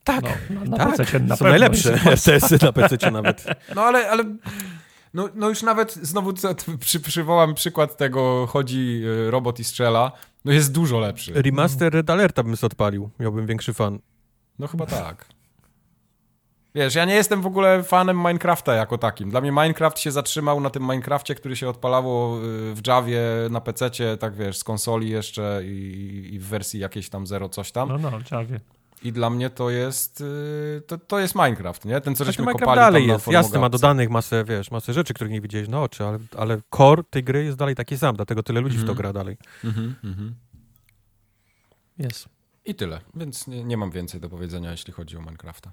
tak, No, na tak, PC-cie na są pewno najlepsze <laughs> RTS-y na PC nawet. No ale, ale no, no już nawet znowu przy, przywołam przykład tego, chodzi y, robot i strzela, no jest dużo lepszy. Remaster Red Alerta bym sobie odpalił, miałbym większy fan. No chyba tak. Wiesz, ja nie jestem w ogóle fanem Minecrafta jako takim. Dla mnie Minecraft się zatrzymał na tym Minecrafcie, który się odpalało y, w Javie na PC-cie, tak wiesz, z konsoli jeszcze i, i w wersji jakiejś tam zero coś tam. No, no, Javie. I dla mnie to jest, y, to, to jest Minecraft, nie? Ten, co Znaczy, żeśmy Minecraft kopali dalej tam jest, jasne, ma dodanych masę, wiesz, masę rzeczy, których nie widziałeś na oczy, ale, ale core tej gry jest dalej taki sam, dlatego tyle ludzi w to Mhm. gra dalej. Mhm, mhm. Jest. I tyle, więc nie, nie mam więcej do powiedzenia, jeśli chodzi o Minecrafta.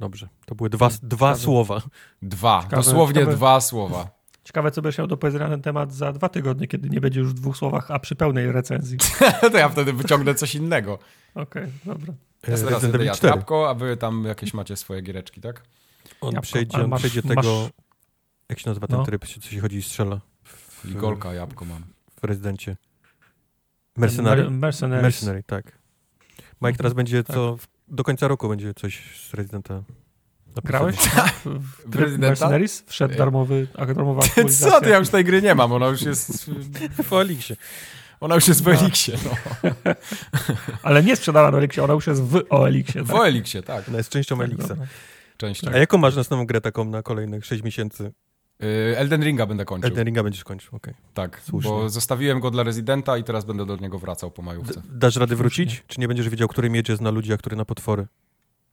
Dobrze, to były dwa, dwa słowa. Dwa, Ciekawe, dosłownie ciekawe. dwa słowa. Ciekawe, co będziesz miał do powiedzenia na ten temat za dwa tygodnie, kiedy nie będzie już w dwóch słowach, a przy pełnej recenzji. <laughs> to ja wtedy wyciągnę coś innego. Okej, dobra. Ja teraz Resident Evil jadł 4. jabłko, a wy tam jakieś macie swoje giereczki, tak? On Jabłko. przejdzie, on masz- przejdzie masz- tego, jak się nazywa ten No. tryb, co się chodzi i strzela w, I golka jabłko mam. w rezydencie. Mercenary? Mer- Mercenaries. Mercenary, tak. Mike teraz będzie tak. co, do końca roku będzie coś z Residenta. napisane. Grałeś w, w? <laughs> Mercenaries? Wszedł darmowy, a darmowa <laughs> Co aktualizacja. ty, ja już tej gry nie mam, ona już jest, W <laughs> Elixie. Ona już jest w Elixie, no. <laughs> Ale nie sprzedana na Elixie, ona już jest w OLX-ie. W Elixie, tak, Ona jest częścią Tak, Elixa. dobra. częściej. A jaką masz następną grę taką na kolejnych 6 miesięcy? Y, Elden Ringa będę kończył. Elden Ringa będziesz kończył, okej. Tak, Słusznie. bo zostawiłem go dla Residenta i teraz będę do niego wracał po majówce. D- Dasz rady wrócić? Czy nie będziesz wiedział, który miecz jest na ludzi, a który na potwory?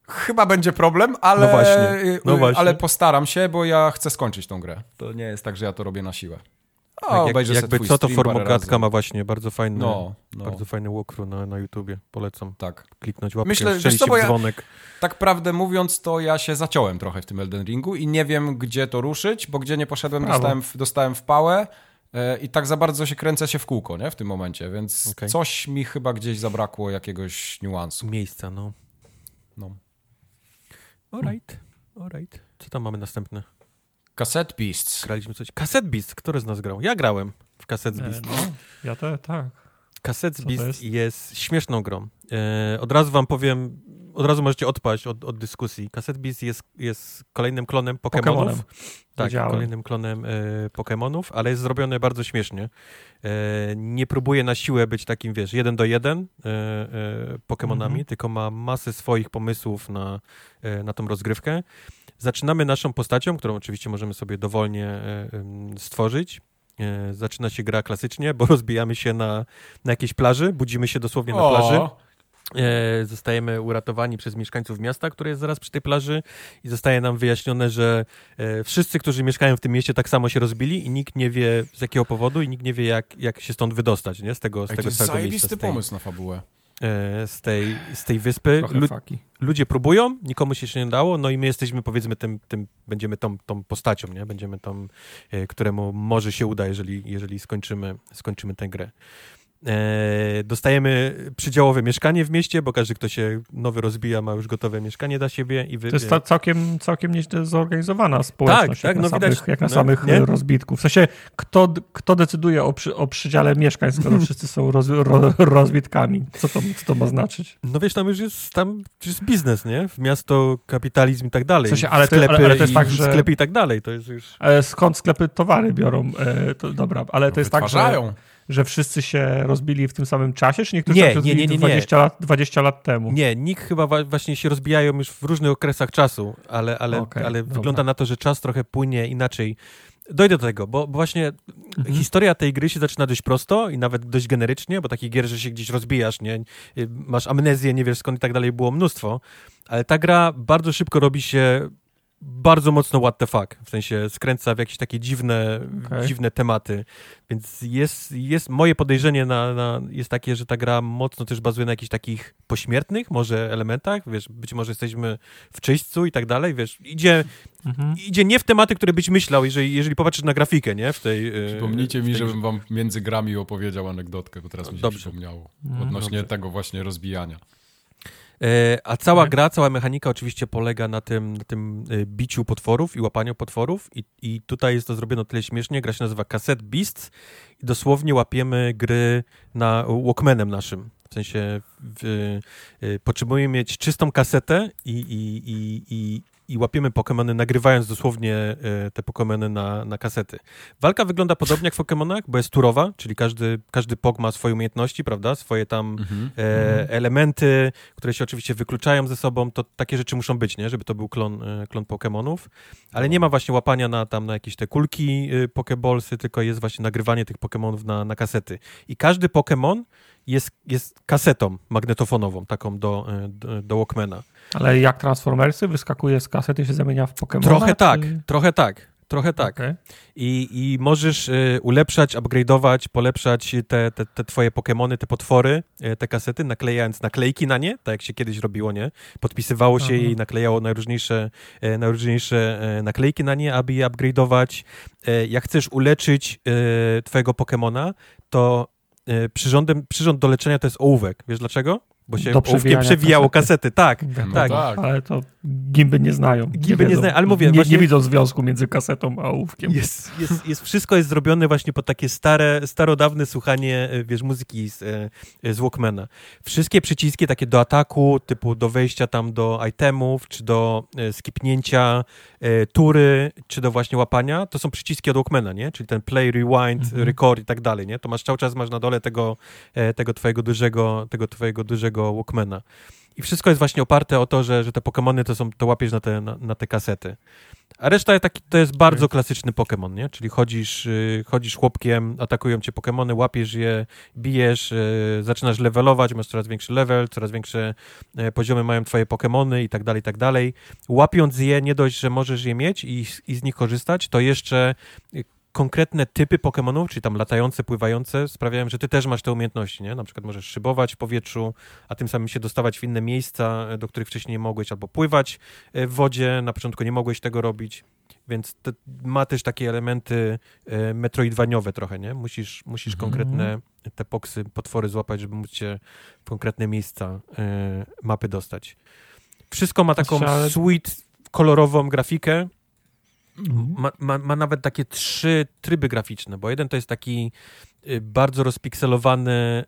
Chyba będzie problem, ale, No właśnie, y, no y, właśnie. ale postaram się, bo ja chcę skończyć tą grę. To nie jest tak, że ja to robię na siłę. Tak, jak, obejrzę jakby co, to Formogatka ma właśnie bardzo fajny, No, no, bardzo fajny walkthrough na, na YouTubie. Polecam tak. kliknąć łapkę, Myślę, strzelić co, bo ja- dzwonek. Tak prawdę mówiąc, to ja się zaciąłem trochę w tym Elden Ringu i nie wiem, gdzie to ruszyć, bo gdzie nie poszedłem, dostałem w, dostałem w pałę e, i tak za bardzo się kręcę się w kółko, nie? W tym momencie, więc Okej. coś mi chyba gdzieś zabrakło jakiegoś niuansu. Miejsca, no. No. Alright, alright. Co tam mamy następne? Cassette Beasts. Graliśmy coś. Cassette Beast, który z nas grał? Ja grałem w Cassette E, Beast. No, ja to tak. Cassette Co to Beast jest? jest? śmieszną grą. E, od razu wam powiem, od razu możecie odpaść od, od dyskusji. Cassette Beast jest, jest kolejnym klonem Pokemonów. Pokemonem. Tak, Wiedziałem. kolejnym klonem e, Pokemonów, ale jest zrobione bardzo śmiesznie. E, nie próbuje na siłę być takim, wiesz, jeden do jeden e, e, Pokemonami, Mhm. tylko ma masę swoich pomysłów na, e, na tą rozgrywkę. Zaczynamy naszą postacią, którą oczywiście możemy sobie dowolnie e, stworzyć. E, zaczyna się gra klasycznie, bo <laughs> rozbijamy się na, na jakiejś plaży, budzimy się dosłownie na plaży. E, zostajemy uratowani przez mieszkańców miasta, które jest zaraz przy tej plaży i zostaje nam wyjaśnione, że wszyscy, którzy mieszkają w tym mieście tak samo się rozbili i nikt nie wie z jakiego powodu i nikt nie wie jak, jak się stąd wydostać, nie? Z tego, z Ej, to tego jest całego miejsca, z tej, pomysł na fabułę. E, z tej, z tej wyspy. Lu- ludzie próbują, nikomu się jeszcze nie dało, no i my jesteśmy powiedzmy tym, tym będziemy tą, tą postacią, nie? Będziemy tą, e, któremu może się uda, jeżeli, jeżeli skończymy, skończymy tę grę. E, dostajemy przydziałowe mieszkanie w mieście, bo każdy, kto się nowy rozbija, ma już gotowe mieszkanie dla siebie i wy, To jest ta całkiem, całkiem nieźle zorganizowana społeczność, tak, jak, no na widać, samych, jak na no, samych nie? e, rozbitków. W sensie, kto, kto decyduje o, przy, o przydziale mieszkań, skoro <laughs> wszyscy są roz, ro, rozbitkami? Co to, co to ma znaczyć? No wiesz, tam już jest, tam już jest biznes, nie? W miasto, kapitalizm i tak dalej. W sensie, ale to- sklepy, ale- ale to jest i, tak, że- sklepy i tak dalej, to jest już... E, skąd sklepy towary biorą? E, to, dobra, ale to jest tak, że. Że wszyscy się rozbili w tym samym czasie, czy niektórzy Nie, się nie, nie, rozbili nie, nie. 20 lat, 20 lat temu? Nie, nikt chyba właśnie się rozbijają już w różnych okresach czasu, ale, ale, Okej, ale dobra. wygląda na to, że czas trochę płynie inaczej. Dojdę do tego, bo, bo właśnie Mhm. historia tej gry się zaczyna dość prosto i nawet dość generycznie, bo takich gier, że się gdzieś rozbijasz, nie? Y, Masz amnezję, nie wiesz skąd i tak dalej, było mnóstwo, ale ta gra bardzo szybko robi się bardzo mocno what the fuck, w sensie skręca w jakieś takie dziwne, Okej. dziwne tematy, więc jest, jest moje podejrzenie na, na, jest takie, że ta gra mocno też bazuje na jakichś takich pośmiertnych może elementach, wiesz, być może jesteśmy w czyśćcu i tak dalej, wiesz, idzie, Mhm. idzie nie w tematy, które byś myślał, jeżeli, jeżeli popatrzysz na grafikę, nie, w tej... e, Przypomnijcie w mi, tej żebym wam między grami opowiedział anegdotkę, bo teraz mi się Dobrze. przypomniało. Mhm. Odnośnie Dobrze. tego właśnie rozbijania. E, A cała Tak. gra, cała mechanika oczywiście polega na tym, na tym e, biciu potworów i łapaniu potworów i, i tutaj jest to zrobione tyle śmiesznie, gra się nazywa Cassette Beasts i dosłownie łapiemy gry na Walkmanem naszym. W sensie w, e, potrzebujemy mieć czystą kasetę i, i, i, i, i łapiemy Pokemony nagrywając dosłownie e, te Pokemony na, na kasety. Walka wygląda podobnie jak w Pokemonach, bo jest turowa, czyli każdy, każdy Pok ma swoje umiejętności, prawda, swoje tam Mhm. e, elementy, które się oczywiście wykluczają ze sobą, to takie rzeczy muszą być, nie? Żeby to był klon, e, klon Pokemonów. Ale nie ma właśnie łapania na tam na jakieś te kulki y, Pokeballsy, tylko jest właśnie nagrywanie tych Pokemonów na, na kasety. I każdy Pokemon jest, jest kasetą magnetofonową, taką do, do, do Walkmana. Ale jak Transformersy wyskakuje z kasety i się zamienia w Pokémon? Trochę tak, trochę tak. Trochę tak. Okay. I, I możesz y, ulepszać, upgrade'ować, polepszać te, te, te twoje Pokemony, te potwory, y, te kasety, naklejając naklejki na nie, tak jak się kiedyś robiło, nie? Podpisywało się Aha. i naklejało najróżniejsze, y, najróżniejsze y, naklejki na nie, aby je upgrade'ować. Y, jak chcesz uleczyć twojego Pokemona, to przyrządem, przyrząd do leczenia to jest ołówek. Wiesz dlaczego? bo się Do ołówkiem przewijało kasety. kasety, tak. No tak. tak. Ale to gimby nie znają. Gimby nie wiedzą. znają, ale mówię, Nie, właśnie- nie widzą związku między kasetą a ołówkiem. Jest, jest, jest, wszystko jest zrobione właśnie pod takie stare, starodawne słuchanie, e, wiesz, muzyki z, e, z Walkmana. Wszystkie przyciski takie do ataku, typu do wejścia tam do itemów, czy do e, skipnięcia e, tury, czy do właśnie łapania, to są przyciski od Walkmana, nie? Czyli ten play, rewind, Mhm. record i tak dalej, nie? To masz cały czas masz na dole tego, e, tego twojego dużego, tego twojego dużego Walkmana. I wszystko jest właśnie oparte o to, że, że te Pokémony to są, to łapiesz na te, na, na te kasety. A reszta taki, to jest bardzo klasyczny Pokémon, nie? Czyli chodzisz, y, chodzisz chłopkiem, atakują cię Pokémony, łapiesz je, bijesz, y, zaczynasz levelować, masz coraz większy level, coraz większe e, poziomy mają twoje Pokémony i tak dalej, i tak dalej. Łapiąc je, nie dość, że możesz je mieć i, i z nich korzystać, to jeszcze konkretne typy Pokémonów, czyli tam latające, pływające, sprawiają, że ty też masz te umiejętności, nie? Na przykład możesz szybować w powietrzu, a tym samym się dostawać w inne miejsca, e, do których wcześniej nie mogłeś, albo pływać e, w wodzie, na początku nie mogłeś tego robić, więc to ma też takie elementy e, metroidwaniowe trochę, nie? Musisz, musisz Mhm. konkretne te poksy, potwory złapać, żeby móc się w konkretne miejsca mapy dostać. Wszystko ma taką Ale- sweet, kolorową grafikę. Ma, ma, ma nawet takie trzy tryby graficzne, bo jeden to jest taki y, bardzo rozpikselowany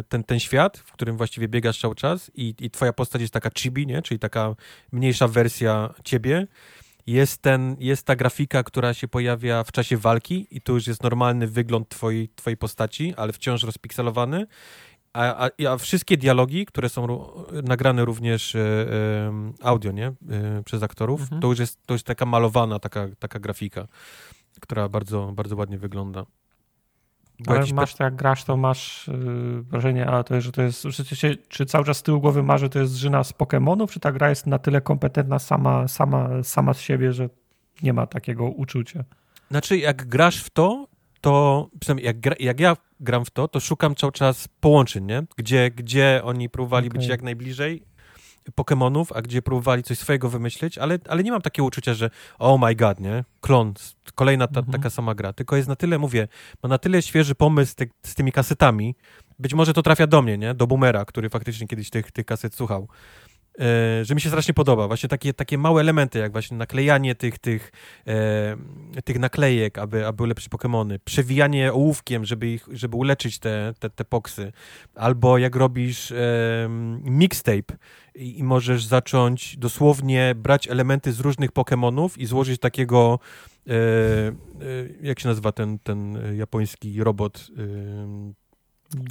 y, ten, ten świat, w którym właściwie biegasz cały czas i, i twoja postać jest taka chibi, nie? czyli taka mniejsza wersja ciebie. Jest, ten, jest ta grafika, która się pojawia w czasie walki i tu już jest normalny wygląd twojej, twojej postaci, ale wciąż rozpikselowany. A, a, a wszystkie dialogi, które są nagrane również e, em, audio, nie? E, przez aktorów, Mhm. to, już jest, to jest taka malowana taka, taka grafika, która bardzo, bardzo ładnie wygląda. Bo Ale masz to jak grasz, to masz yy, wrażenie, a to, że to jest, czy, czy, czy cały czas z tyłu głowy masz, że to jest żyna z Pokemonów, czy ta gra jest na tyle kompetentna sama, sama, sama z siebie, że nie ma takiego uczucia? Znaczy, jak grasz w to, to przynajmniej jak, gra, jak ja gram w to, to szukam cały czas połączeń, nie? Gdzie, gdzie oni próbowali być Okej. jak najbliżej Pokemonów, a gdzie próbowali coś swojego wymyślić, ale, ale nie mam takiego uczucia, że oh my god, nie? Klon, kolejna ta, Mhm. taka sama gra. Tylko jest na tyle, mówię, ma na tyle świeży pomysł ty, z tymi kasetami. Być może to trafia do mnie, nie? Do boomera, który faktycznie kiedyś tych, tych kaset słuchał. E, że mi się strasznie podoba. Właśnie takie, takie małe elementy, jak właśnie naklejanie tych, tych, e, tych naklejek, aby, aby ulepszyć Pokemony, przewijanie ołówkiem, żeby, ich, żeby uleczyć te, te, te poksy, albo jak robisz e, mixtape i, i możesz zacząć dosłownie brać elementy z różnych Pokemonów i złożyć takiego e, e, jak się nazywa ten, ten e, japoński robot?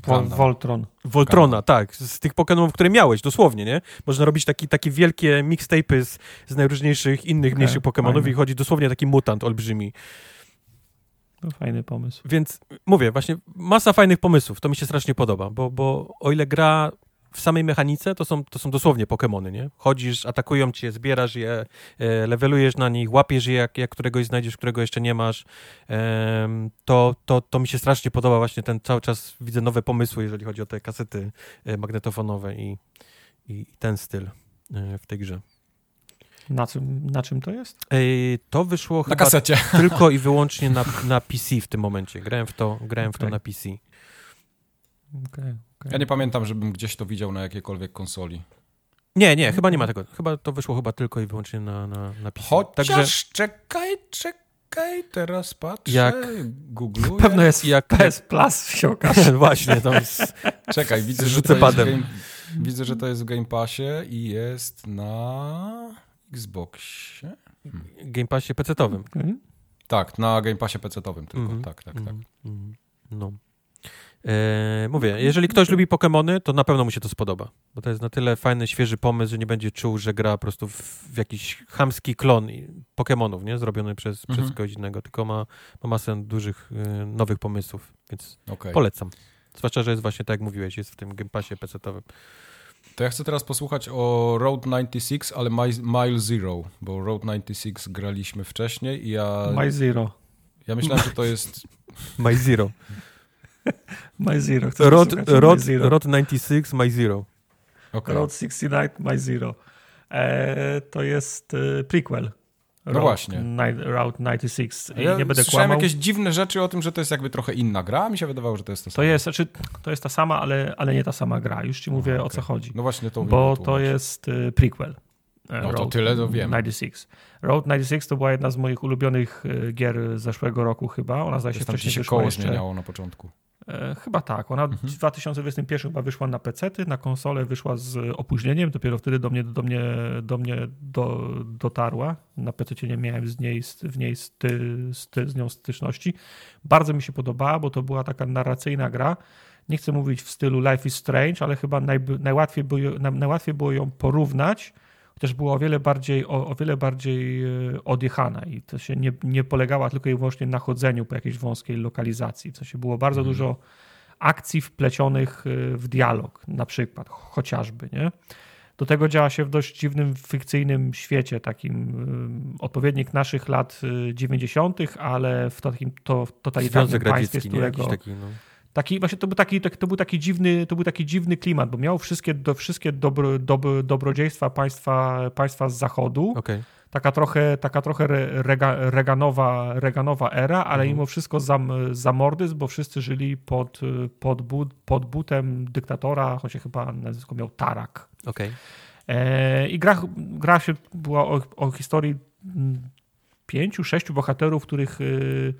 Vol. Voltron. Voltrona, tak, z, tych Pokémonów, które miałeś, dosłownie, nie? Można robić taki, takie wielkie mixtape'y z, z najróżniejszych innych Okej, mniejszych Pokémonów i chodzi dosłownie taki mutant olbrzymi. To fajny pomysł. Więc mówię, właśnie masa fajnych pomysłów, to mi się strasznie podoba, bo, bo o ile gra w samej mechanice, to są, to są dosłownie Pokémony, nie? Chodzisz, atakują cię, zbierasz je, e, levelujesz na nich, łapiesz je, jak, jak któregoś znajdziesz, którego jeszcze nie masz. To, to, to mi się strasznie podoba właśnie ten cały czas widzę nowe pomysły, jeżeli chodzi o te kasety e, magnetofonowe i, i ten styl e, w tej grze. Na czym, na czym to jest? Ej, to wyszło Na chyba kasecie. <laughs> tylko i wyłącznie na, na PC w tym momencie. Grałem w to, grałem w to Okej. na PC. Okay, Ja nie pamiętam, żebym gdzieś to widział na jakiejkolwiek konsoli. Nie, nie, chyba nie ma tego. Chyba to wyszło chyba tylko i wyłącznie na, na, na PC. Chociaż Także czekaj, czekaj, teraz patrzę, Jak- googluję. <laughs> Pewno jest jak PS Plus się okaże. <laughs> właśnie, tam <laughs> z, Czekaj, widzę, że to jest padem. game... widzę, że to jest w Game Passie i jest na Xboxie. Game Passie PC-towym. Mhm. Tak, na Game Passie PC-towym tylko, Mhm. tak, tak, tak. Mhm, mhm. No. E, mówię, jeżeli ktoś lubi Pokémony, to na pewno mu się to spodoba, bo to jest na tyle fajny, świeży pomysł, że nie będzie czuł, że gra po prostu w, w jakiś chamski klon Pokémonów, nie? Zrobiony przez, Mhm. przez kogoś innego, tylko ma, ma masę dużych, e, nowych pomysłów, więc Okej. polecam. Zwłaszcza, że jest właśnie tak jak mówiłeś, jest w tym Game Passie PC-owym. To ja chcę teraz posłuchać o Road 96, ale Mi- Mile Zero, bo Road 96 graliśmy wcześniej i ja, My Zero. ja myślałem, że to jest... <laughs> My Zero. <laughs> My Zero. Chcesz Rod, Rod, Zero. Rod 96, My Zero. Okay. Road 69, My Zero. E, to jest e, prequel No właśnie. Night, Route 96. I Ja nie będę słyszałem kłamał. jakieś dziwne rzeczy o tym, że to jest jakby trochę inna gra, mi się wydawało, że to jest to samo. To jest, znaczy, to jest ta sama, ale, ale nie ta sama gra. Już ci mówię Aha, o co chodzi. No właśnie to Bo to jest y, prequel. e, No to Road tyle, to wiem. 96. Road 96 to była jedna z moich ulubionych y, gier zeszłego roku chyba. Ona zdaje się wcześniej się koło jeszcze. zmieniało na początku. E, chyba tak. Ona Mhm. w 2021 chyba wyszła na PC, na konsolę wyszła z opóźnieniem. Dopiero wtedy do mnie, do mnie, do mnie do, dotarła. Na PC nie miałem z niej, w niej sty, sty, z nią styczności. Bardzo mi się podobała, bo to była taka narracyjna gra. Nie chcę mówić w stylu Life is Strange, ale chyba naj, najłatwiej, było, na- najłatwiej było ją porównać, chociaż była o wiele bardziej, o, o wiele bardziej e, odjechana i to się nie, nie polegała tylko i wyłącznie na chodzeniu po jakiejś wąskiej lokalizacji. W sensie było bardzo Mhm. dużo akcji wplecionych e, w dialog, na przykład, ch- chociażby, nie? Do tego działa się w dość dziwnym, fikcyjnym świecie, takim y, odpowiednik naszych lat y, 90., ale w takim to, totalitarnym Związek państwie, z którego... Taki, no. Taki, właśnie to był taki, to, był taki dziwny, to był taki dziwny klimat, bo miał wszystkie, do, wszystkie dobro, dobro, dobrodziejstwa państwa, państwa z zachodu. Okej. Taka trochę, taka trochę re- rega, reganowa, reganowa era, ale Mhm. mimo wszystko zam, zamordyzm, bo wszyscy żyli pod, pod, but, pod butem dyktatora, choć chyba nazwisko miał Tarak. Okej. E, I gra, gra się była o, o historii mm, pięciu, sześciu bohaterów, których y,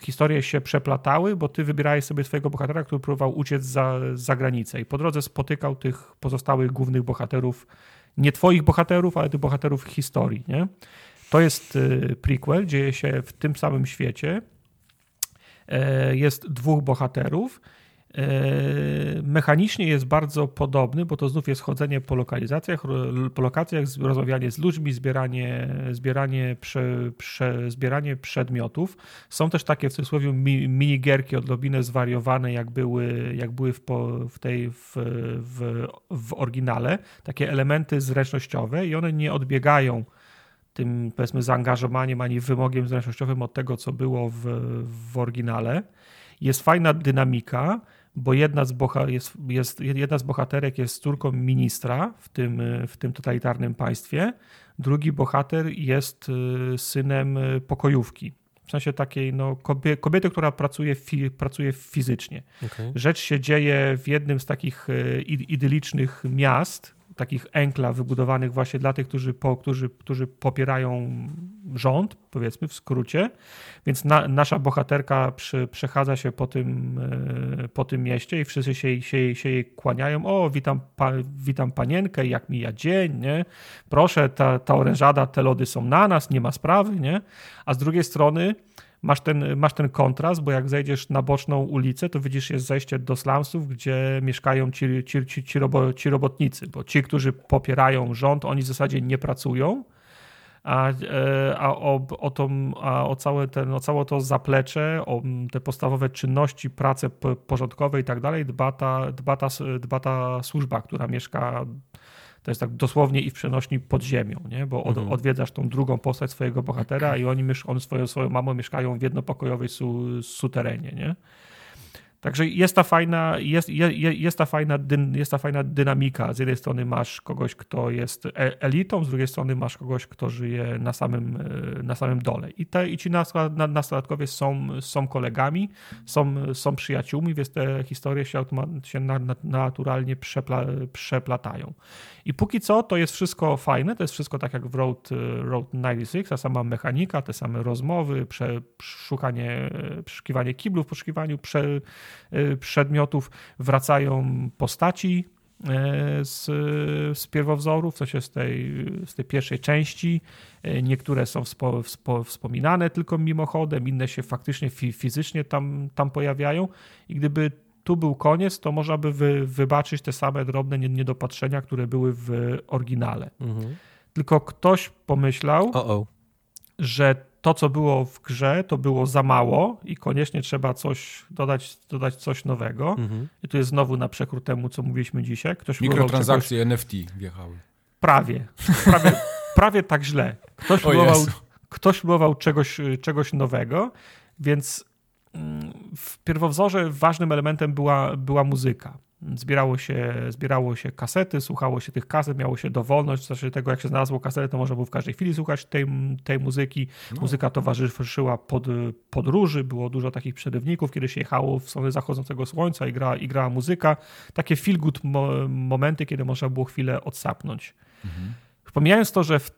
historie się przeplatały, bo ty wybierałeś sobie swojego bohatera, który próbował uciec za, za granicę i po drodze spotykał tych pozostałych głównych bohaterów, nie twoich bohaterów, ale tych bohaterów historii, nie? To jest y, prequel, dzieje się w tym samym świecie. E, Jest dwóch bohaterów. E, Mechanicznie jest bardzo podobny, bo to znów jest chodzenie po lokalizacjach, po lokacjach, rozmawianie z ludźmi, zbieranie, zbieranie, prze, prze, zbieranie przedmiotów. Są też takie w cudzysłowie mi, minigierki odrobinę zwariowane, jak były, jak były w, w tej w, w, w oryginale. Takie elementy zręcznościowe i one nie odbiegają tym powiedzmy zaangażowaniem ani wymogiem zręcznościowym od tego, co było w, w oryginale. Jest fajna dynamika, bo jedna z, boha, jest, jest, jedna z bohaterek jest córką ministra w tym, w tym totalitarnym państwie. Drugi bohater jest y, synem y, pokojówki. W sensie takiej no, kobie, kobiety, która pracuje, fi, pracuje fizycznie. okej. Rzecz się dzieje w jednym z takich id- idylicznych miast, takich enkla wybudowanych właśnie dla tych, którzy, po, którzy, którzy popierają rząd, powiedzmy w skrócie. Więc na, nasza bohaterka przy, przechadza się po tym, e, po tym mieście i wszyscy się, się, się jej kłaniają. O, witam, pa, witam panienkę, jak mija dzień, nie? Proszę, ta, ta orężada, te lody są na nas, nie ma sprawy, nie? A z drugiej strony masz ten, masz ten kontrast, bo jak zejdziesz na boczną ulicę, to widzisz jest zejście do slumsów, gdzie mieszkają ci, ci, ci, ci, robo, ci robotnicy, bo ci, którzy popierają rząd, oni w zasadzie nie pracują, a, e, a, o, o, tą, a o, całe ten, o całe to zaplecze, o te podstawowe czynności, prace porządkowe i tak dalej dba ta, dba, ta, dba ta służba, która mieszka to jest tak dosłownie i w przenośni pod ziemią, nie? bo od, Mhm. odwiedzasz tą drugą postać swojego bohatera i oni on swoją, swoją mamą mieszkają w jednopokojowej su, suterenie. Nie? Także jest ta fajna, jest, je, je- jest, ta fajna dyn, jest ta fajna dynamika. Z jednej strony masz kogoś, kto jest e- elitą, z drugiej strony masz kogoś, kto żyje na samym, e, na samym dole. I, te, i ci nastolat- na- nastolatkowie są, są kolegami, są, są przyjaciółmi, więc te historie się, się na, na, naturalnie przepla, przeplatają. I póki co to jest wszystko fajne, to jest wszystko tak jak w Road, e, Road 96, ta sama mechanika, te same rozmowy, prze, szukanie, e, przeszukiwanie kiblów, poszukiwaniu prze, e, przedmiotów, wracają postaci z, z pierwowzorów, w sensie z tej, z tej pierwszej części. Niektóre są wspo, wspo, wspominane tylko mimochodem, inne się faktycznie fi, fizycznie tam, tam pojawiają i gdyby tu był koniec, to można by wy, wybaczyć te same drobne nie- niedopatrzenia, które były w oryginale. Mhm. Tylko ktoś pomyślał, O, o. że to, co było w grze, to było za mało i koniecznie trzeba coś dodać, dodać coś nowego. Mhm. I tu jest znowu na przekór temu, co mówiliśmy dzisiaj. Ktoś próbował czegoś, Mikrotransakcje NFT wjechały. prawie, prawie, <laughs> prawie tak źle. Ktoś próbował, ktoś próbował czegoś, czegoś nowego, więc w pierwowzorze ważnym elementem była, była muzyka. Zbierało się, zbierało się kasety, słuchało się tych kaset, miało się dowolność, znaczy tego jak się znalazło kasetę, to można było w każdej chwili słuchać tej, tej muzyki. No. Muzyka towarzyszyła pod, podróży, było dużo takich przerywników, kiedy się jechało w stronę zachodzącego słońca i, gra, i grała muzyka. Takie feel good mo momenty, kiedy można było chwilę odsapnąć. Mhm. Pomijając to, że w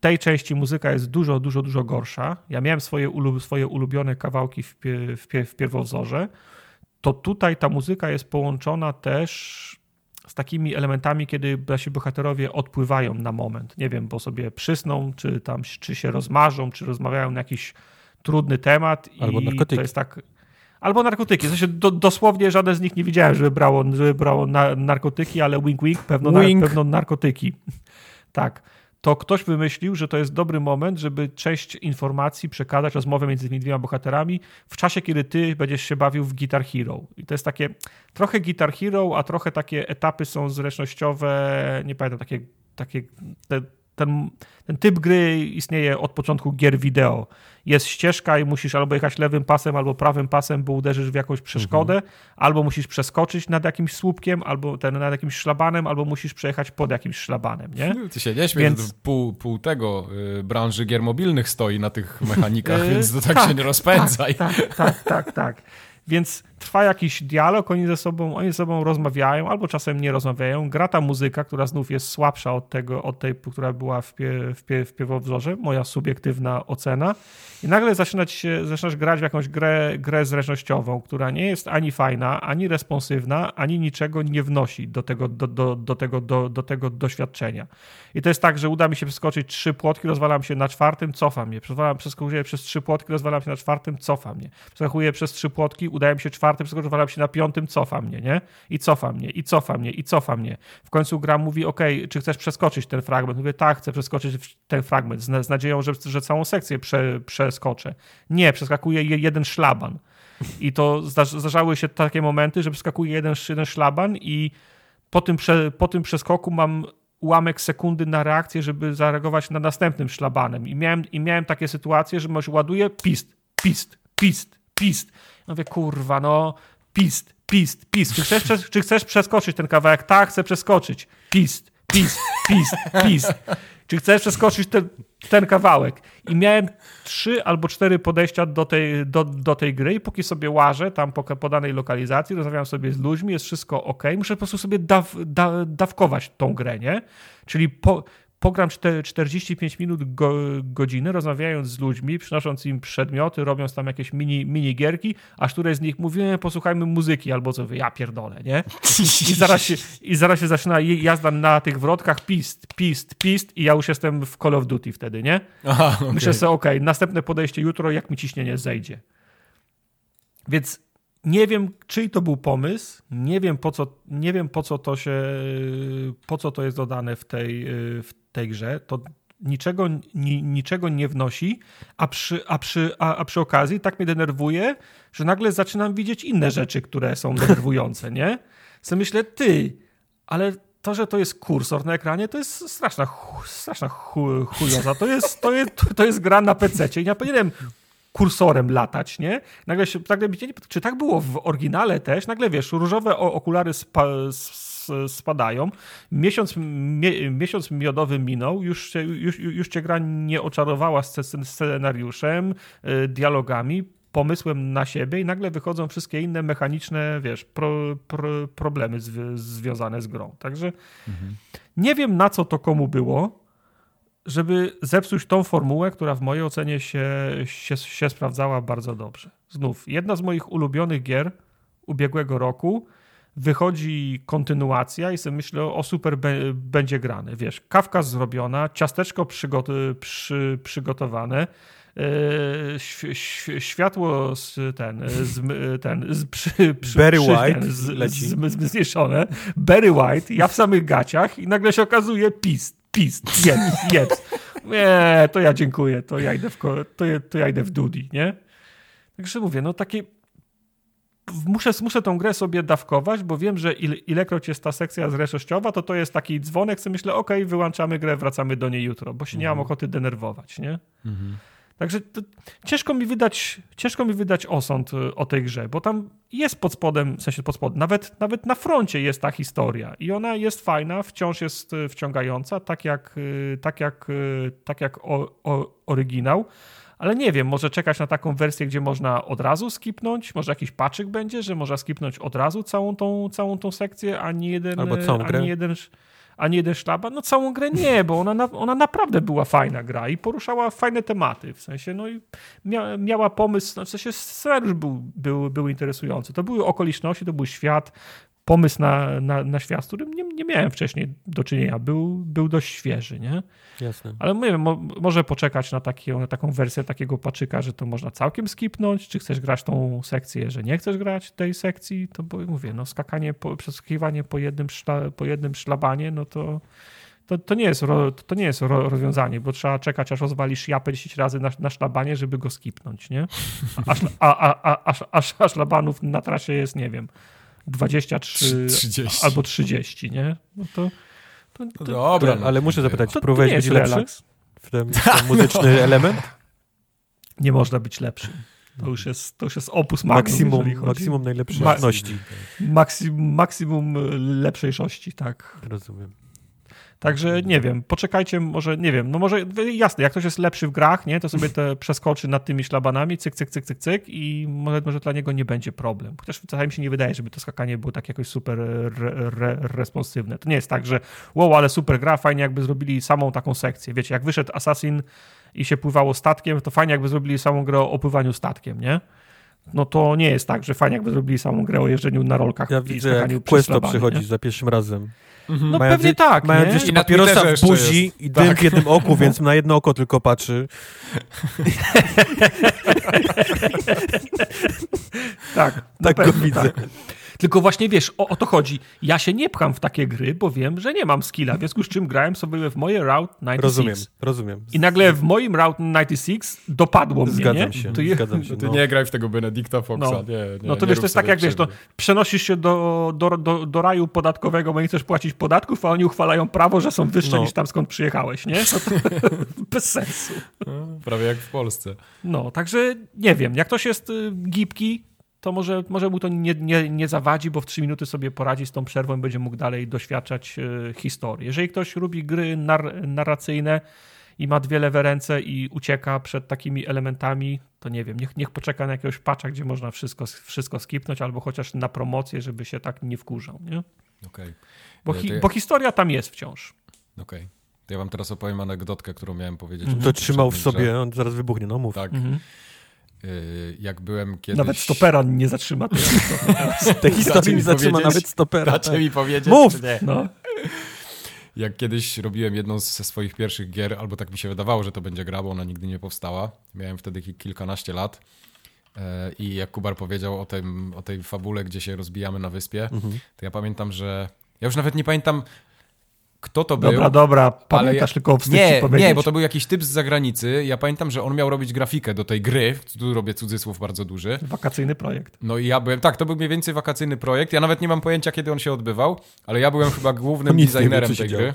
tej części muzyka jest dużo, dużo, dużo gorsza. Ja miałem swoje, ulub, swoje ulubione kawałki w, w, w pierwowzorze, to tutaj ta muzyka jest połączona też z takimi elementami, kiedy nasi bohaterowie odpływają na moment. Nie wiem, bo sobie przysną, czy tam czy się rozmarzą, czy rozmawiają na jakiś trudny temat. Albo i narkotyki. To jest tak, Albo narkotyki. W sensie do, dosłownie żaden z nich nie widziałem, żeby brało, żeby brało na, narkotyki, ale wink wink, pewno, wink. Na, pewno narkotyki. <laughs> tak to ktoś wymyślił, że to jest dobry moment, żeby część informacji przekazać, rozmowę między tymi dwiema bohaterami w czasie, kiedy ty będziesz się bawił w Guitar Hero. I to jest takie trochę Guitar Hero, a trochę takie etapy są zręcznościowe, nie pamiętam, takie, takie te, ten, ten typ gry istnieje od początku gier wideo. Jest ścieżka i musisz albo jechać lewym pasem, albo prawym pasem, bo uderzysz w jakąś przeszkodę, mhm. albo musisz przeskoczyć nad jakimś słupkiem, albo ten, nad jakimś szlabanem, albo musisz przejechać pod jakimś szlabanem, nie? Ty się nie śmiej, więc... pół, pół tego y, branży gier mobilnych stoi na tych mechanikach, <laughs> więc to tak, tak się nie rozpędzaj. Tak, tak, tak, tak. tak. Więc trwa jakiś dialog, oni ze sobą, oni ze sobą rozmawiają, albo czasem nie rozmawiają. Gra ta muzyka, która znów jest słabsza od, tego, od tej, która była w, pie, w, pie, w piewowzorze, moja subiektywna ocena. I nagle zaczynać zaczynasz grać w jakąś grę, grę zręcznościową, która nie jest ani fajna, ani responsywna, ani niczego nie wnosi do tego, do, do, do, tego, do, do tego doświadczenia. I to jest tak, że uda mi się przeskoczyć trzy płotki, rozwalam się na czwartym, cofam je. Przeskakuję przez trzy płotki, rozwalam się na czwartym, cofam je. Przeskakuję przez trzy płotki, udaje mi się czwartym, przeskoczyć się na piątym, cofa mnie, nie? I cofa mnie, i cofa mnie, i cofa mnie. W końcu gra mówi, ok, czy chcesz przeskoczyć ten fragment? Mówię, tak, chcę przeskoczyć ten fragment z, z nadzieją, że, że całą sekcję prze, przeskoczę. Nie, przeskakuje jeden szlaban. I to zdarzały się takie momenty, że przeskakuje jeden, jeden szlaban i po tym, prze, po tym przeskoku mam ułamek sekundy na reakcję, żeby zareagować na następnym szlabanem. I miałem, i miałem takie sytuacje, że może ładuje pist, pist, pist, pist. No wie, kurwa, no pist, pist, pist. Czy chcesz, czy chcesz przeskoczyć ten kawałek? Tak, chcę przeskoczyć. Pist, pist, pist, pist. Czy chcesz przeskoczyć ten, ten kawałek? I miałem trzy albo cztery podejścia do tej, do, do tej gry i póki sobie łażę tam po, po danej lokalizacji, rozmawiam sobie z ludźmi, jest wszystko ok, muszę po prostu sobie daw, da, dawkować tą grę, nie? Czyli po, pogram 45 minut go, godziny, rozmawiając z ludźmi, przynosząc im przedmioty, robiąc tam jakieś mini, mini gierki, aż któreś z nich mówi, posłuchajmy muzyki, albo co, ja pierdolę, nie? I zaraz się, i zaraz się zaczyna jazda na tych wrotkach, pist, pist, pist i ja już jestem w Call of Duty wtedy, nie? Aha, okay. Myślę sobie, okej, okay, następne podejście jutro, jak mi ciśnienie zejdzie. Więc nie wiem, czyj to był pomysł, nie wiem po co, nie wiem po co to się, po co to jest dodane w tej, w tej grze, to niczego, ni, niczego nie wnosi, a przy, a, przy, a, a przy okazji tak mnie denerwuje, że nagle zaczynam widzieć inne rzeczy, które są denerwujące, nie? Co myślę, ty, ale to, że to jest kursor na ekranie, to jest straszna, straszna chujoza. To jest, to jest, to jest gra na PC. I ja powinienem kursorem latać, nie? Nagle się, nagle, czy tak było w oryginale też? Nagle wiesz, różowe okulary spa, spadają. Miesiąc, mie, miesiąc miodowy minął, już, już, już cię gra nie oczarowała scenariuszem, y, dialogami, pomysłem na siebie i nagle wychodzą wszystkie inne mechaniczne, wiesz, pro, pro, problemy z, związane z grą. Także mhm. nie wiem na co to komu było, żeby zepsuć tą formułę, która w mojej ocenie się, się, się sprawdzała bardzo dobrze. Znów, jedna z moich ulubionych gier ubiegłego roku wychodzi kontynuacja i sobie myślę, o super będzie grane. Wiesz, kawka zrobiona, ciasteczko przygot, przy, przygotowane, yy, światło z, ten, z, ten z, przy, przy, Barry przy, White ten, z, Barry White, ja w samych gaciach i nagle się okazuje pist, pist, jeb, jeb. Nie, to ja dziękuję, to ja idę w, to, to ja idę w Dudi, nie? Także mówię, no takie muszę, muszę tą grę sobie dawkować, bo wiem, że il, ilekroć jest ta sekcja zręcznościowa, to to jest taki dzwonek, co myślę, ok, wyłączamy grę, wracamy do niej jutro, bo się mhm. nie mam mhm. ochoty denerwować, nie? Mhm. Także to, ciężko, mi wydać, ciężko mi wydać osąd y, o tej grze, bo tam jest pod spodem, w sensie pod spodem, nawet, nawet na froncie jest ta historia i ona jest fajna, wciąż jest y, wciągająca, tak jak, y, tak jak, tak jak o, o, oryginał, ale nie wiem, może czekać na taką wersję, gdzie można od razu skipnąć, może jakiś paczyk będzie, że można skipnąć od razu całą tą, całą tą sekcję, a nie jeden... Albo całą grę. jeden, a nie jeden szlaban? No całą grę nie, bo ona, ona naprawdę była fajna gra i poruszała fajne tematy, w sensie no i mia, miała pomysł, no w sensie scenariusz był, był, był interesujący. To były okoliczności, to był świat, pomysł na, na, na świat, z którym nie, nie miałem wcześniej do czynienia. Był, był dość świeży, nie? Jasne. Ale mówię, mo, może poczekać na, taki, na taką wersję takiego paczyka, że to można całkiem skipnąć, czy chcesz grać tą sekcję, że nie chcesz grać tej sekcji, to bo mówię, no skakanie, po, przeskakiwanie po jednym, szla, po jednym szlabanie, no to to, to, nie jest, to nie jest rozwiązanie, bo trzeba czekać, aż rozwalisz japę 10 razy na, na szlabanie, żeby go skipnąć, nie? A, a, a, a, a, a szlabanów na trasie jest, nie wiem, 23 30. albo 30, nie? No to, to, to Dobra, to, ale muszę zapytać, to, próbowałeś być lepszy relaks. w ten, ten muzyczny <laughs> element? Nie można być lepszy. To już jest, to już jest opus maksimum, maksimum najlepszej Ma maksimum, maksimum lepszejszości, tak. Rozumiem. Także nie wiem, poczekajcie, może, nie wiem, no może jasne, jak ktoś jest lepszy w grach, nie, to sobie te <laughs> przeskoczy nad tymi szlabanami, cyk, cyk, cyk, cyk, cyk i może, może dla niego nie będzie problem. Chociaż czasami mi się nie wydaje, żeby to skakanie było tak jakoś super re, re, responsywne. To nie jest tak, że wow, ale super gra, fajnie jakby zrobili samą taką sekcję. Wiecie, jak wyszedł Assassin i się pływało statkiem, to fajnie jakby zrobili samą grę o pływaniu statkiem, nie? No to nie jest tak, że fajnie jakby zrobili samą grę o jeżdżeniu na rolkach ja i widzę, jak Questo przychodzi za pierwszym razem. Mhm. No mają pewnie tak, Mają nie? jeszcze papierosa w buzi i dym tak. w jednym oku, więc <laughs> na jedno oko tylko patrzy. <laughs> tak, tak go widzę. Tak. Tylko właśnie wiesz, o, o, to chodzi. Ja się nie pcham w takie gry, bo wiem, że nie mam skilla, w związku z czym grałem sobie w moje Route 96. Rozumiem, rozumiem. I nagle w moim Route 96 dopadło mnie, zgadzam nie? Się, to je... zgadzam się. Ty no. nie graj w tego Benedicta Foxa, no. nie, nie, No to nie wiesz, to jest tak jak wiesz, no, przenosisz się do, do, do, do raju podatkowego, bo nie chcesz płacić podatków, a oni uchwalają prawo, że są wyższe no. niż tam skąd przyjechałeś, nie? To, <laughs> bez sensu. No, prawie jak w Polsce. No, także nie wiem, jak ktoś jest y, gipki, to może, może mu to nie, nie, nie zawadzi, bo w 3 minuty sobie poradzi z tą przerwą i będzie mógł dalej doświadczać e, historii. Jeżeli ktoś lubi gry nar narracyjne i ma dwie lewe ręce i ucieka przed takimi elementami, to nie wiem, niech, niech poczeka na jakiegoś patcha, gdzie można wszystko, wszystko skipnąć, albo chociaż na promocję, żeby się tak nie wkurzał. Nie? Okay. Bo, hi ja... bo historia tam jest wciąż. Okej. Okay. Ja wam teraz opowiem anegdotkę, którą miałem powiedzieć. To trzymał w sobie, on zaraz wybuchnie, no mów. Tak. Mhm. Jak byłem kiedyś... Nawet stopera nie zatrzyma. Te historii nie <laughs> zatrzyma nawet stopera. Dacie tak. mi powiedzieć, Mów! No. <laughs> Jak kiedyś robiłem jedną ze swoich pierwszych gier, albo tak mi się wydawało, że to będzie gra, bo ona nigdy nie powstała. Miałem wtedy kilkanaście lat. E, I jak Kubar powiedział o, tym, o tej fabule, gdzie się rozbijamy na wyspie, mhm. to ja pamiętam, że. Ja już nawet nie pamiętam, kto to był. Dobra, dobra, pamiętasz ja... tylko wstyd Nie, powiedzieć. nie, bo to był jakiś typ z zagranicy. Ja pamiętam, że on miał robić grafikę do tej gry, tu robię cudzysłów bardzo duży. Wakacyjny projekt. No i ja byłem, tak, to był mniej więcej wakacyjny projekt. Ja nawet nie mam pojęcia, kiedy on się odbywał, ale ja byłem chyba głównym <laughs> designerem tej gry.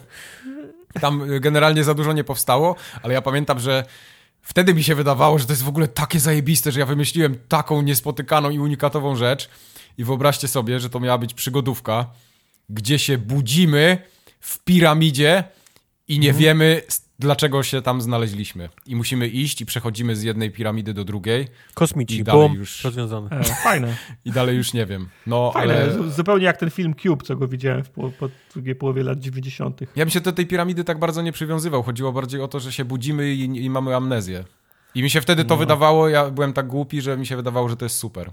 Tam y, generalnie za dużo nie powstało, ale ja pamiętam, że wtedy mi się wydawało, że to jest w ogóle takie zajebiste, że ja wymyśliłem taką niespotykaną i unikatową rzecz. I wyobraźcie sobie, że to miała być przygodówka, gdzie się budzimy w piramidzie i nie mhm. wiemy, dlaczego się tam znaleźliśmy. I musimy iść i przechodzimy z jednej piramidy do drugiej. Kosmici, i dalej już rozwiązane. E, fajne. <laughs> I dalej już nie wiem. No, fajne, ale... zupełnie jak ten film Cube, co go widziałem w po, po drugiej połowie lat 90. Ja bym się do tej piramidy tak bardzo nie przywiązywał. Chodziło bardziej o to, że się budzimy i, i mamy amnezję. I mi się wtedy to no. wydawało, ja byłem tak głupi, że mi się wydawało, że to jest super.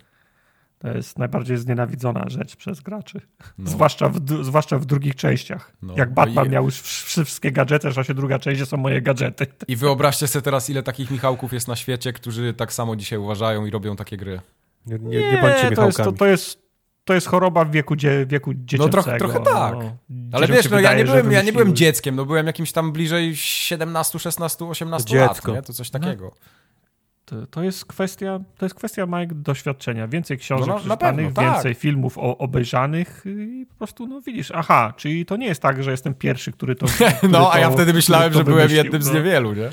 To jest najbardziej znienawidzona rzecz przez graczy. No. Zwłaszcza, w, zwłaszcza w drugich częściach. No. Jak Batman i... miał już wszystkie gadżety, że się druga część są moje gadżety. I wyobraźcie sobie teraz, ile takich Michałków jest na świecie, którzy tak samo dzisiaj uważają i robią takie gry. Nie, nie, nie bądźcie to jest, to, to, jest, to jest choroba w wieku, dzie, wieku dziecięcego. No trochę, trochę tak. No. Ale wiesz, no, wydaje, ja, nie byłem, ja nie byłem dzieckiem, no byłem jakimś tam bliżej 17, 16, 18 Dziecko. lat, nie? To coś takiego. No. To jest kwestia, to jest kwestia Mike doświadczenia. Więcej książek no, przeczytanych, tak. więcej filmów o, obejrzanych i po prostu, no widzisz, aha, czyli to nie jest tak, że jestem pierwszy, który to. <laughs> Który no, a ja wtedy myślałem, że byłem jednym z no. niewielu, nie?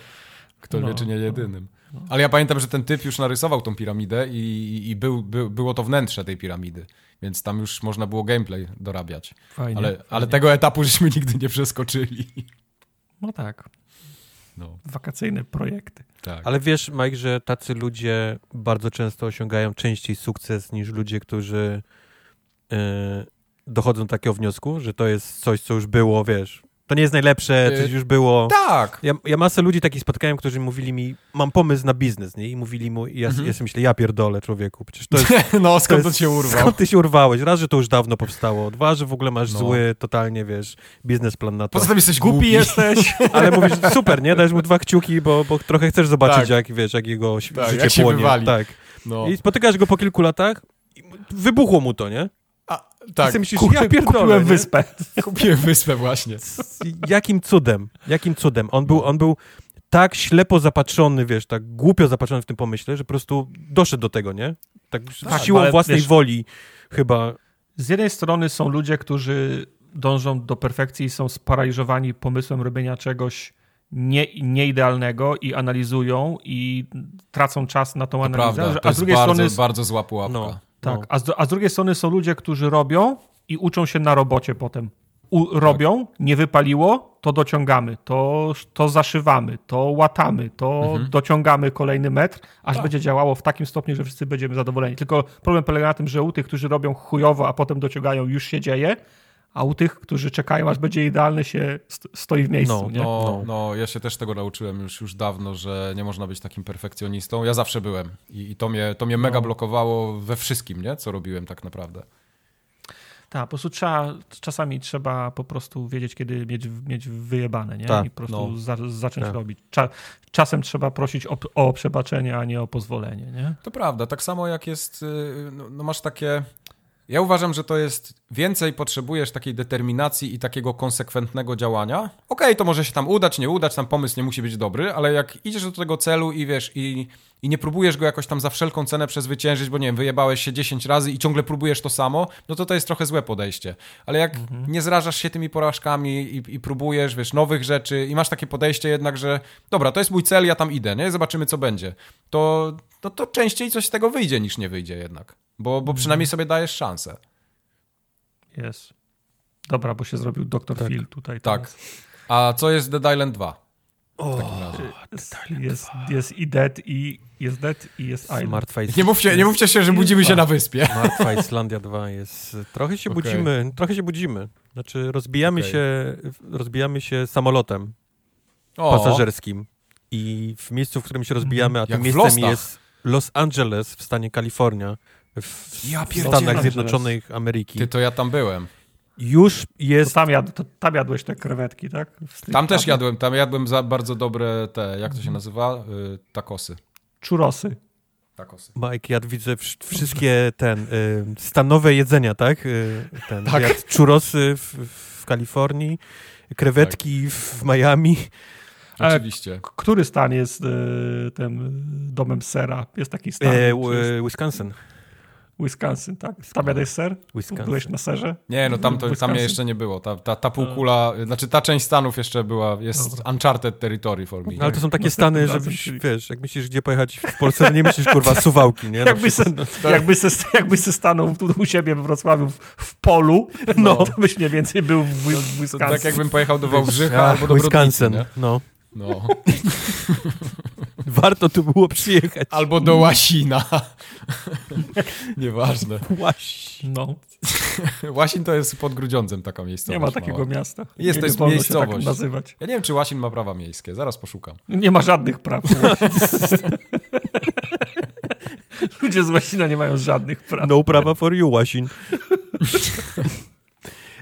Kto No, wie, czy nie no. jedynym. Ale ja pamiętam, że ten typ już narysował tą piramidę i, i był, był, było to wnętrze tej piramidy. Więc tam już można było gameplay dorabiać. Fajnie. Ale, ale tego etapu żeśmy nigdy nie przeskoczyli. No tak, No, wakacyjne projekty. tak. Ale wiesz, Mike, że tacy ludzie bardzo często osiągają częściej sukces niż ludzie, którzy e, dochodzą do takiego wniosku, że to jest coś, co już było, wiesz. To nie jest najlepsze, E, coś już było. Tak! Ja, ja masę ludzi takich spotkałem, którzy mówili mi, mam pomysł na biznes, nie? I mówili mu, i ja, Mhm. ja sobie myślę, ja pierdolę, człowieku, przecież to jest... <laughs> No, skąd to to się urwał? Skąd ty się urwałeś? Raz, że to już dawno powstało, dwa, że w ogóle masz No. zły, totalnie, wiesz, biznesplan na to. Poza tym jesteś Głupi głupi. jesteś. <laughs> Ale mówisz, super, nie? Dajesz mu dwa kciuki, bo, bo trochę chcesz zobaczyć, Tak. jak, wiesz, jak jego Tak, życie jak płonie. wywali. Tak. No. I spotykasz go po kilku latach wybuchło mu to, nie? A, I tak, myślisz, ja pierdolę, kupiłem nie? wyspę. <laughs> kupiłem wyspę właśnie. <laughs> Jakim cudem, jakim cudem. On był, on był tak ślepo zapatrzony, wiesz, tak głupio zapatrzony w tym pomyśle, że po prostu doszedł do tego, nie? Tak, Tak, siłą ale własnej wiesz- woli chyba. Z jednej strony są ludzie, którzy dążą do perfekcji i są sparaliżowani pomysłem robienia czegoś nie, nieidealnego i analizują i tracą czas na tą To analizę. prawda, że- to a z drugiej bardzo, strony bardzo zła pułapka. No. Tak, No. a, z, a z drugiej strony są ludzie, którzy robią i uczą się na robocie potem. U, robią, nie wypaliło, to dociągamy, to, to zaszywamy, to łatamy, to Mhm. dociągamy kolejny metr, aż Tak. będzie działało w takim stopniu, że wszyscy będziemy zadowoleni. Tylko problem polega na tym, że u tych, którzy robią chujowo, a potem dociągają, już się dzieje, a u tych, którzy czekają, aż będzie idealne, się st- stoi w miejscu. No, nie? No, No. no, ja się też tego nauczyłem już, już dawno, że nie można być takim perfekcjonistą. Ja zawsze byłem i, i to mnie, to mnie mega No. blokowało we wszystkim, nie? co robiłem tak naprawdę. Tak, po prostu trzeba, czasami trzeba po prostu wiedzieć, kiedy mieć, mieć wyjebane, nie? Tak, I po prostu no. za, zacząć Tak. robić. Cza, czasem trzeba prosić o, o przebaczenie, a nie o pozwolenie, nie? To prawda, tak samo jak jest, y, no, no masz takie... Ja uważam, że to jest więcej potrzebujesz takiej determinacji i takiego konsekwentnego działania. Okej, to może się tam udać, nie udać, tam pomysł nie musi być dobry, ale jak idziesz do tego celu i wiesz, i, i nie próbujesz go jakoś tam za wszelką cenę przezwyciężyć, bo nie wiem, wyjebałeś się 10 razy i ciągle próbujesz to samo, no to to jest trochę złe podejście. Ale jak nie zrażasz się tymi porażkami i, i próbujesz, wiesz, nowych rzeczy i masz takie podejście jednak, że dobra, to jest mój cel, ja tam idę, nie? Zobaczymy, co będzie. To, no to częściej coś z tego wyjdzie, niż nie wyjdzie jednak. Bo, bo przynajmniej sobie dajesz szansę. Jest. Dobra, bo się zrobił Dr. Tak. Phil tutaj. Tak. teraz. A co jest Dead Island 2? W takim razie. Jest, jest i Dead, i jest Dead, i jest Island. Martwa Nie mówcie, nie mówcie się, że budzimy się na wyspie. Martwa Islandia 2 jest. Trochę się Okej. budzimy, trochę się budzimy. Znaczy, rozbijamy Okej. się, rozbijamy się samolotem O, pasażerskim. I w miejscu, w którym się rozbijamy, a Jak tym miejscem jest Los Angeles w stanie Kalifornia, w Ja. Stanach Zjednoczonych Ameryki. Ty, to ja tam byłem. Już To jest. tam, jad, to tam jadłeś te krewetki, tak? Tam też jadłem, tam jadłem za bardzo dobre te, jak to się nazywa? Y, takosy. Czurosy. Takosy. Mike, ja widzę wsz- wszystkie ten y, stanowe jedzenia, tak? Y, ten, Tak. Jadł czurosy w, w Kalifornii, krewetki w Miami. Oczywiście. K- Który stan jest e, tym domem sera? Jest taki stan. E, Wisconsin. Wisconsin, tak? Tam jadłeś ser? Wisconsin. Byłeś na serze? Nie, no tam, to, tam jeszcze nie było. Ta, ta, ta półkula, znaczy ta część Stanów jeszcze była, jest Dobra. uncharted territory for me. No, ale to są takie Następnym stany, żebyś, wiesz, jak myślisz, gdzie pojechać w Polsce, to nie myślisz, kurwa, <laughs> suwałki, nie? Jakby se, przykład. jakby, se, jakby se stanął tu u siebie we Wrocławiu w, w polu, no. to byś mniej więcej był w, w To Wisconsin. tak jakbym pojechał do Wałbrzycha Ach, albo do Brodnicy, Wisconsin, nie? no. No. <laughs> Warto tu było przyjechać. Albo do Łasina. <laughs> Nieważne. Łaś. No, <laughs> Łasin to jest pod Grudziądzem taka miejscowość. nie ma takiego mała. miasta. Jest, to jest miejscowość. tak nazywać. Ja nie wiem, czy Łasin ma prawa miejskie. Zaraz poszukam. Nie ma żadnych praw. Ludzie z Łasina nie mają żadnych praw. No prawa for you, Łasin.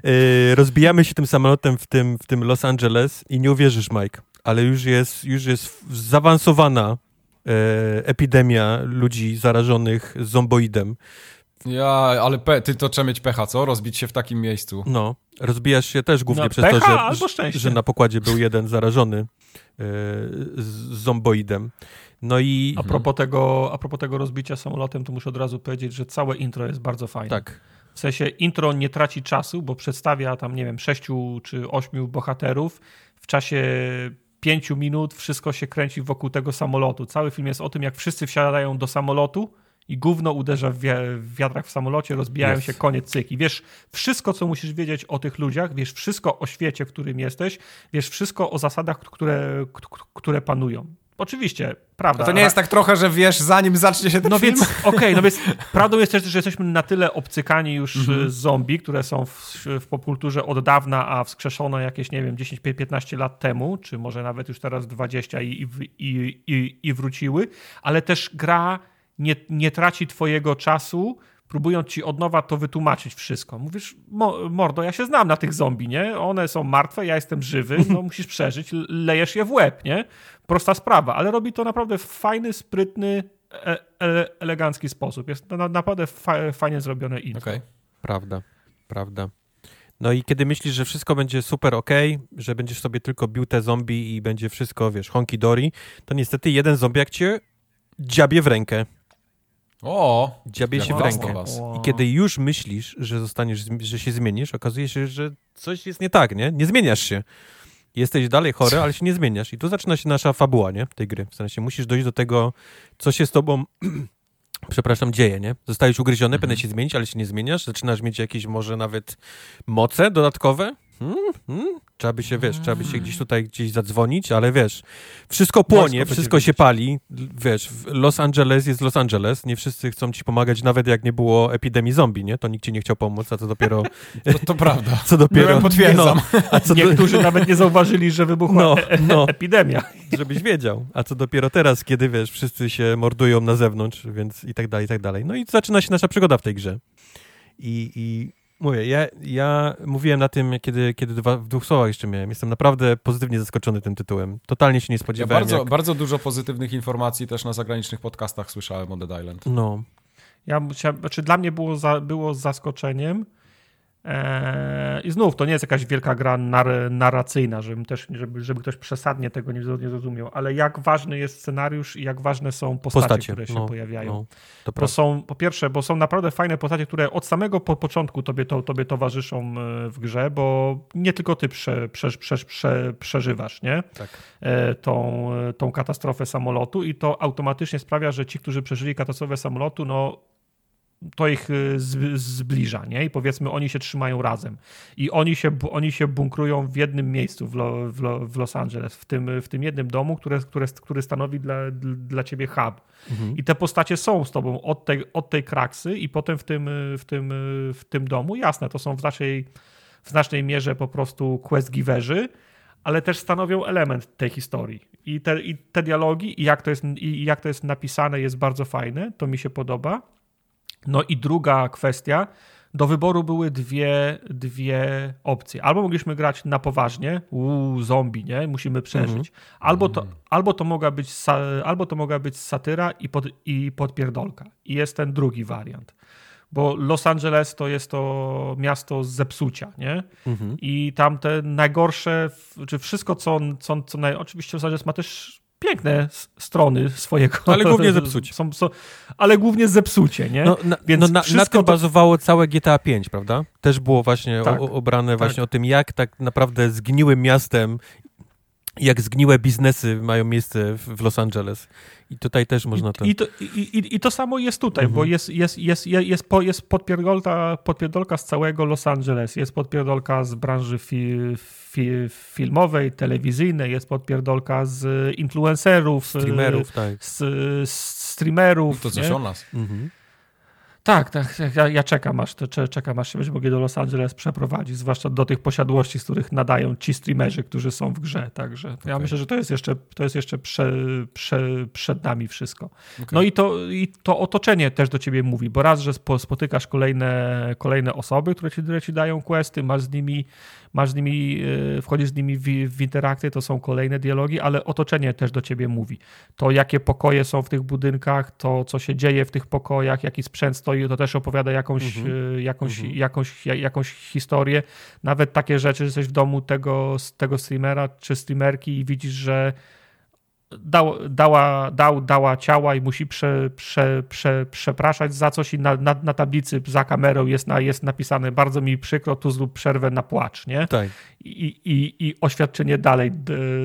Yy, rozbijamy się tym samolotem w tym, w tym Los Angeles i nie uwierzysz, Mike, ale już jest, już jest zaawansowana e, epidemia ludzi zarażonych zomboidem. Ja, ale pe, ty to trzeba mieć pecha, co? Rozbić się w takim miejscu. No, rozbijasz się też głównie No, przez pecha to, że, albo szczęście. że na pokładzie był jeden zarażony e, z zomboidem. No i A propos, tego, a propos tego rozbicia samolotem, to muszę od razu powiedzieć, że całe intro jest bardzo fajne. tak, W sensie intro nie traci czasu, bo przedstawia tam, nie wiem, sześciu czy ośmiu bohaterów w czasie pięciu minut wszystko się kręci wokół tego samolotu. Cały film jest o tym, jak wszyscy wsiadają do samolotu i gówno uderza w, wi w wiatrach w samolocie, rozbijają Yes. się, koniec cyki. Wiesz wszystko, co musisz wiedzieć o tych ludziach, wiesz wszystko o świecie, w którym jesteś, wiesz wszystko o zasadach, które, które panują. Oczywiście, prawda. No to nie jest tak trochę, że wiesz, zanim zacznie się ten No film? więc, <laughs> okej, no więc prawdą jest też, że jesteśmy na tyle obcykani już Mhm. z zombie, które są w, w popkulturze od dawna, a wskrzeszono jakieś, nie wiem, 10-15 lat temu, czy może nawet już teraz 20 i, i, i, i, i wróciły, ale też gra nie, nie traci twojego czasu, próbując ci od nowa to wytłumaczyć wszystko. Mówisz, mo, mordo, ja się znam na tych zombie, nie? One są martwe, ja jestem żywy, no musisz przeżyć, lejesz je w łeb, nie? Prosta sprawa, ale robi to naprawdę w fajny, sprytny, e, e, elegancki sposób. Jest to na, naprawdę fa, fajnie zrobione intro. Okej. Prawda, prawda. No i kiedy myślisz, że wszystko będzie super ok, że będziesz sobie tylko bił te zombie i będzie wszystko, wiesz, honki dory, to niestety jeden zombiak cię dziabie w rękę. O, Dziabie się w rękę. I kiedy już myślisz, że zostaniesz, że się zmienisz, okazuje się, że coś jest nie tak, nie? Nie zmieniasz się. Jesteś dalej chory, ale się nie zmieniasz. I tu zaczyna się nasza fabuła, nie? Tej gry. W sensie musisz dojść do tego, co się z tobą, <clears throat> przepraszam, dzieje, nie? Zostajesz ugryziony, Mhm. powinien się zmienić, ale się nie zmieniasz. Zaczynasz mieć jakieś może nawet moce dodatkowe. Hmm? Hmm? Trzeba by się, wiesz, trzeba by się gdzieś tutaj gdzieś zadzwonić, ale wiesz, wszystko płonie, wszystko się pali. Wiesz, Los Angeles jest Los Angeles. Nie wszyscy chcą ci pomagać, nawet jak nie było epidemii zombie, nie? To nikt ci nie chciał pomóc, a co dopiero... <laughs> to, to prawda. <laughs> Co dopiero... Byłem, potwierdzam. <laughs> No, a co do, Niektórzy nawet nie zauważyli, że wybuchła No, e, e, no. epidemia. żebyś wiedział. A co dopiero teraz, kiedy, wiesz, wszyscy się mordują na zewnątrz, więc i tak dalej, i tak dalej. No i zaczyna się nasza przygoda w tej grze. I, i mówię, ja, ja mówiłem na tym, kiedy, kiedy dwa, w dwóch słowach jeszcze miałem. Jestem naprawdę pozytywnie zaskoczony tym tytułem. Totalnie się nie Ja spodziewałem. bardzo, jak... bardzo dużo pozytywnych informacji też na zagranicznych podcastach słyszałem o Dead Island. No, Ja znaczy dla mnie było, za, było zaskoczeniem. Eee, I znów to nie jest jakaś wielka gra nar, narracyjna, żebym też, żeby, żeby ktoś przesadnie tego nie, nie zrozumiał, ale jak ważny jest scenariusz i jak ważne są postacie, postacie. które się no, pojawiają. No, to Bo są, po pierwsze, bo są naprawdę fajne postacie, które od samego po początku tobie, to, tobie towarzyszą e, w grze, bo nie tylko ty prze, prze, prze, prze, przeżywasz, nie? Tak. E, Tą, e, tą katastrofę samolotu i to automatycznie sprawia, że ci, którzy przeżyli katastrofę samolotu, no to ich y, zbliża, nie? I powiedzmy, oni się trzymają razem. I oni się, oni się bunkrują w jednym miejscu w, Lo, w, Lo, w Los Angeles, w tym, w tym jednym domu, które, które, który stanowi dla, dla ciebie hub. Mhm. I te postacie są z tobą od tej, od tej kraksy i potem w tym, w, tym, w tym domu. Jasne, to są w znacznej, w znacznej mierze po prostu quest giverzy, ale też stanowią element tej historii. I te, i te dialogi, i jak, to jest, i jak to jest napisane, jest bardzo fajne. To mi się podoba. No i druga kwestia. Do wyboru były dwie, dwie opcje. Albo mogliśmy grać na poważnie, uuu, zombie, nie? Musimy przeżyć. Albo, to, albo, to mogła być, albo to mogła być satyra i, pod, i podpierdolka. I jest ten drugi wariant. Bo Los Angeles to jest to miasto z zepsucia, nie? Mhm. I tam te najgorsze, czy wszystko, co, co, co naj... Oczywiście Los Angeles ma też piękne strony swojego. Ale głównie zepsucie. Są, są, ale głównie zepsucie, nie? No, na, Więc no, na, na tym to- bazowało całe GTA 5, prawda? Też było właśnie Tak, o, obrane właśnie o tym, jak tak naprawdę zgniłym miastem, jak zgniłe biznesy mają miejsce w, Los Angeles. I tutaj też można to... I, i, to, i, i, I to samo jest tutaj, Mhm. bo jest, jest, jest, jest, jest, po, jest podpierdolka, podpierdolka z całego Los Angeles, jest podpierdolka z branży fi, fi, filmowej, telewizyjnej, jest podpierdolka z influencerów, Streamerów, tak. z, z streamerów. To coś nie? o nas. Mhm. Tak, tak, tak, ja, ja czekam, aż, cze- czekam, aż się będziemy mogli do Los Angeles przeprowadzić, zwłaszcza do tych posiadłości, z których nadają ci streamerzy, którzy są w grze. Także ja Okej. myślę, że to jest jeszcze, to jest jeszcze prze, prze, przed nami wszystko. Okej. No i to, i to otoczenie też do ciebie mówi, bo raz, że spo, spotykasz kolejne, kolejne osoby, które ci, które ci dają questy, masz z nimi, masz z nimi, e, wchodzisz z nimi w, w interakcję, to są kolejne dialogi, ale otoczenie też do ciebie mówi. To, jakie pokoje są w tych budynkach, to, co się dzieje w tych pokojach, jaki sprzęt stoi, to też opowiada jakąś, Mhm. e, jakąś, Mhm. jakąś, ja- jakąś historię. Nawet takie rzeczy, że jesteś w domu tego, tego streamera czy streamerki i widzisz, że dał, dała, dał, dała ciała i musi prze, prze, prze, przepraszać za coś i na, na, na, tablicy za kamerą jest, na, jest napisane bardzo mi przykro, tu zrób przerwę na płacz, nie? Tak. I, i, i oświadczenie dalej,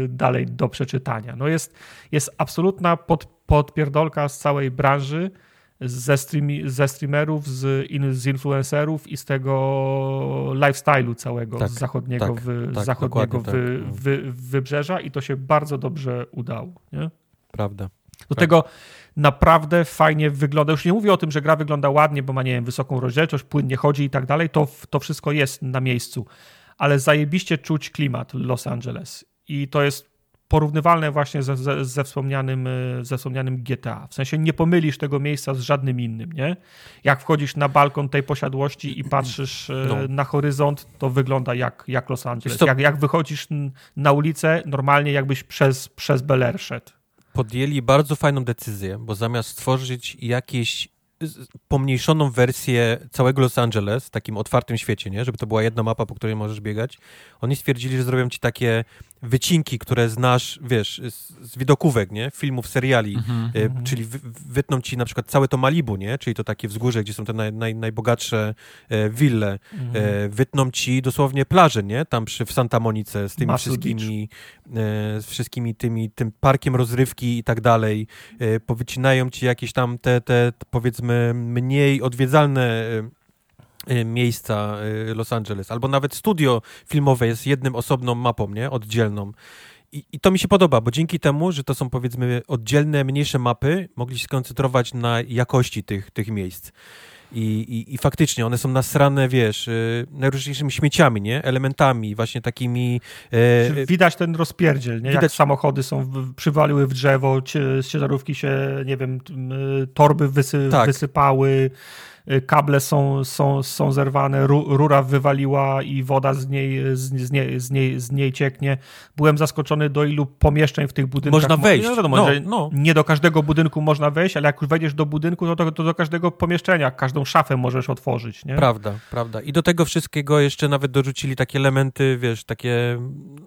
dalej do przeczytania. No jest, jest absolutna pod, podpierdolka z całej branży, ze, streami, ze streamerów, z, in, z influencerów i z tego lifestyle'u całego tak, z zachodniego, tak, wy, tak, zachodniego wy, tak. wy, wybrzeża i to się bardzo dobrze udało. Nie? Prawda. Do tego naprawdę fajnie wygląda. Już nie mówię o tym, że gra wygląda ładnie, bo ma, nie wiem, wysoką rozdzielczość, płynnie chodzi i tak dalej. To, to wszystko jest na miejscu. Ale zajebiście czuć klimat Los Angeles. I to jest porównywalne właśnie ze, ze, ze, wspomnianym, e, ze wspomnianym GTA. W sensie nie pomylisz tego miejsca z żadnym innym, nie? Jak wchodzisz na balkon tej posiadłości i patrzysz e, no. na horyzont, to wygląda jak, jak Los Angeles. Jak, jak wychodzisz na ulicę, normalnie jakbyś przez, przez Bel Air szedł. Podjęli bardzo fajną decyzję, bo zamiast stworzyć jakieś pomniejszoną wersję całego Los Angeles w takim otwartym świecie, nie? żeby to była jedna mapa, po której możesz biegać. Oni stwierdzili, że zrobią ci takie wycinki, które znasz, wiesz, z, z widokówek, nie? Filmów, seriali, mm -hmm. czyli wy, wytną ci na przykład całe to Malibu, nie? Czyli to takie wzgórze, gdzie są te naj, naj, najbogatsze e, wille. Mm -hmm. e, wytną ci dosłownie plaże, nie? Tam przy, w Santa Monice z tymi Muscle wszystkimi, e, z wszystkimi tymi, tym parkiem rozrywki i tak dalej. E, powycinają ci jakieś tam te, te, powiedzmy, mniej odwiedzalne e, miejsca y, Los Angeles, albo nawet studio filmowe jest jednym osobną mapą, nie? Oddzielną. I, I, to mi się podoba, bo dzięki temu, że to są powiedzmy oddzielne, mniejsze mapy, mogli się skoncentrować na jakości tych, tych miejsc. I, i, I faktycznie one są nasrane, wiesz, yy, najróżniejszymi śmieciami, nie? Elementami, właśnie takimi... Yy, widać ten rozpierdziel, nie? Widać... Jak samochody są, w, przywaliły w drzewo, z ciężarówki się, nie wiem, torby wysy, tak. wysypały, Y, kable są, są, są zerwane, rura wywaliła i woda z niej, z, z, niej, z, niej, z niej cieknie. Byłem zaskoczony, do ilu pomieszczeń w tych budynkach. Można wejść. No, wiadomo, no, no. Nie do każdego budynku można wejść, ale jak już wejdziesz do budynku, to, to, to do każdego pomieszczenia, każdą szafę możesz otworzyć. Nie? Prawda, prawda. I do tego wszystkiego jeszcze nawet dorzucili takie elementy, wiesz, takie,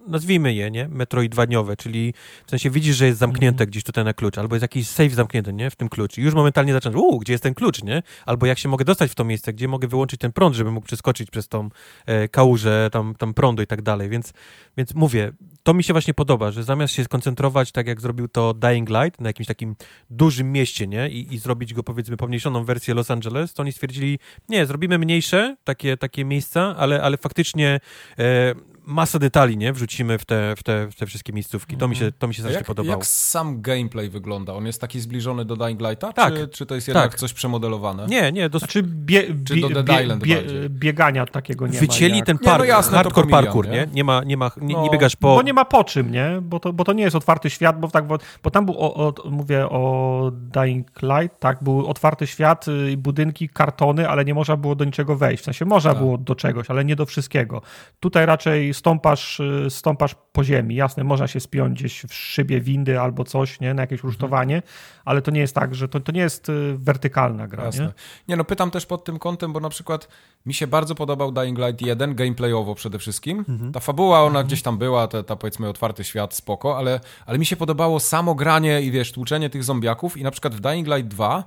nazwijmy je, nie? Metroidwaniowe, czyli w sensie widzisz, że jest zamknięte mm. gdzieś tutaj na klucz, albo jest jakiś safe zamknięty, nie? W tym klucz. I już momentalnie zaczynasz, uuu, gdzie jest ten klucz, nie? Albo jak się mogę dostać w to miejsce, gdzie mogę wyłączyć ten prąd, żeby mógł przeskoczyć przez tą e, kałużę tam, tam prądu i tak dalej. Więc, więc mówię, to mi się właśnie podoba, że zamiast się skoncentrować, tak jak zrobił to Dying Light, na jakimś takim dużym mieście, nie? I, i zrobić go, powiedzmy, pomniejszoną wersję Los Angeles, to oni stwierdzili, nie, zrobimy mniejsze takie, takie miejsca, ale, ale faktycznie e, masę detali, nie? Wrzucimy w te, w te, w te wszystkie miejscówki. To mi się, to mi się zawsze jak, podobało. Jak sam gameplay wygląda? On jest taki zbliżony do Dying Lighta? Tak. Czy, czy to jest jednak tak. coś przemodelowane? Nie, nie. Dos... Znaczy bie, <laughs> czy do Dead bie, Island bie, biegania takiego nie Wycięli ma. Jak... ten park, nie, no jasne, hardcore pomijam, parkour, nie? Nie ma, nie ma, nie, no, nie biegasz po... Bo nie ma po czym, nie? Bo to, bo to nie jest otwarty świat, bo tak, bo, bo tam był, o, o, mówię o Dying Light, tak? Był otwarty świat, y, budynki, kartony, ale nie można było do niczego wejść. W sensie można tak. było do czegoś, ale nie do wszystkiego. Tutaj raczej stąpasz y, stąpasz po ziemi. Jasne, można się spiąć gdzieś w szybie windy albo coś, nie, na jakieś mhm. rusztowanie, ale to nie jest tak, że to, to nie jest y, wertykalna gra. Jasne. Nie? nie, no pytam też pod tym kątem, bo na przykład mi się bardzo podobał Dying Light 1, gameplayowo przede wszystkim. Mhm. Ta fabuła, ona mhm. gdzieś tam była, ta, ta powiedzmy otwarty świat, spoko, ale, ale mi się podobało samo granie i wiesz, tłuczenie tych zombiaków i na przykład w Dying Light 2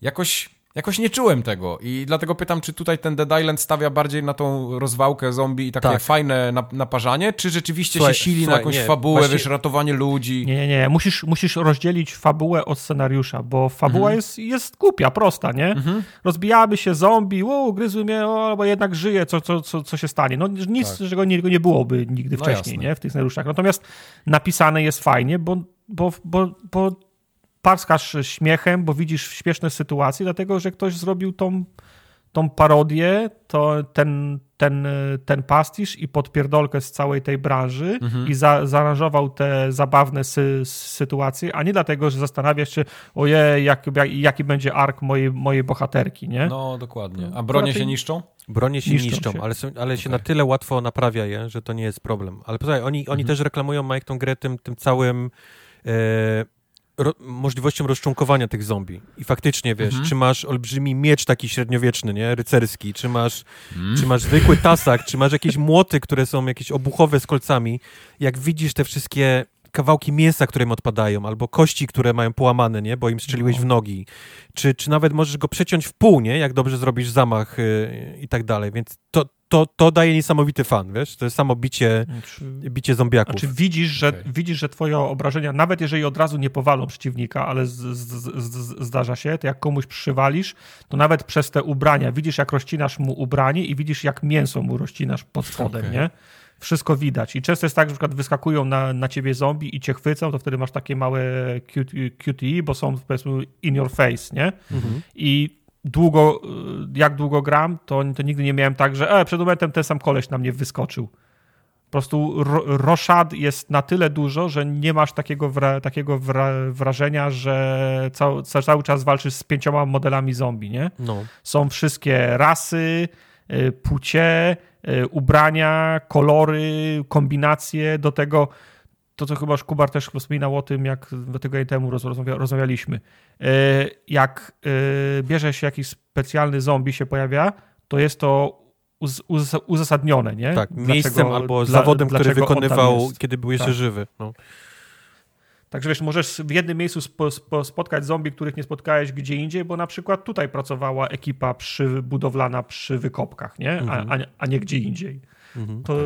jakoś Jakoś nie czułem tego i dlatego pytam, czy tutaj ten Dead Island stawia bardziej na tą rozwałkę zombie i takie tak. fajne naparzanie, czy rzeczywiście słuchaj, się sili słuchaj, na jakąś nie, fabułę, właśnie... wiesz, ratowanie ludzi? Nie, nie, nie. Musisz, musisz rozdzielić fabułę od scenariusza, bo fabuła mhm. jest, jest głupia, prosta, nie? Mhm. Rozbijały się zombie, o, gryzły mnie, o, albo jednak żyje, co, co, co, co się stanie. No nic, tak. czego nie, nie byłoby nigdy no wcześniej, jasne. nie? W tych scenariuszach. Natomiast napisane jest fajnie, bo, bo, bo, bo parskasz śmiechem, bo widzisz śmieszne sytuacje, dlatego że ktoś zrobił tą, tą parodię, to ten, ten, ten pastisz i podpierdolkę z całej tej branży mhm. i za, zaaranżował te zabawne sy, sytuacje, a nie dlatego, że zastanawiasz się, ojej, jak, jak, jaki będzie ark mojej, mojej bohaterki, nie? No, dokładnie. A bronie się niszczą? Bronie się niszczą, niszczą się. ale, są, ale okay. się na tyle łatwo naprawia je, że to nie jest problem. Ale posłuchaj, oni, mhm. oni też reklamują, Mike, tą grę tym, tym całym... E, ro możliwością rozczłonkowania tych zombie. I faktycznie, wiesz, mhm. czy masz olbrzymi miecz taki średniowieczny, nie, rycerski, czy masz, mhm. czy masz zwykły tasak, czy masz jakieś młoty, które są jakieś obuchowe z kolcami. Jak widzisz te wszystkie kawałki mięsa, które im odpadają, albo kości, które mają połamane, nie? Bo im strzeliłeś No. w nogi. Czy, czy nawet możesz go przeciąć w pół, nie? Jak dobrze zrobisz zamach y, i tak dalej. Więc to, to, to daje niesamowity fan, wiesz? To jest samo bicie, Czy, bicie zombiaków. znaczy widzisz, że, Okej. widzisz, że twoje obrażenia, nawet jeżeli od razu nie powalą przeciwnika, ale z, z, z, zdarza się, to jak komuś przywalisz, to nawet przez te ubrania widzisz, jak rozcinasz mu ubranie i widzisz, jak mięso mu rozcinasz pod spodem, Okej. nie? Wszystko widać. I często jest tak, że na przykład wyskakują na, na ciebie zombie i cię chwycą, to wtedy masz takie małe QT- QTE, bo są powiedzmy in your face, nie? Mhm. I długo, y, jak długo gram, to, to nigdy nie miałem tak, że e, przed momentem ten sam koleś na mnie wyskoczył. Po prostu ro, roszad jest na tyle dużo, że nie masz takiego, wra, takiego wra, wrażenia, że cał, ca- cały czas walczysz z pięcioma modelami zombie, nie? No. Są wszystkie rasy, y, płcie, y, ubrania, kolory, kombinacje. Do tego, to co chyba Kubar też wspominał o tym, jak dwa tygodnie temu roz, rozmawia, rozmawialiśmy. Y, Jak y, bierze się jakiś specjalny zombie się pojawia, to jest to uz, uz, uzasadnione, nie? Tak, Dlaczego- miejscem albo dla- zawodem, który wykonywał, kiedy był jeszcze Tak. żywy. No. Także wiesz, możesz w jednym miejscu spo, spo, spotkać zombie, których nie spotkałeś gdzie indziej, bo na przykład tutaj pracowała ekipa przy, budowlana przy wykopkach, nie? Mhm. A, a, a nie gdzie indziej. Mhm. To,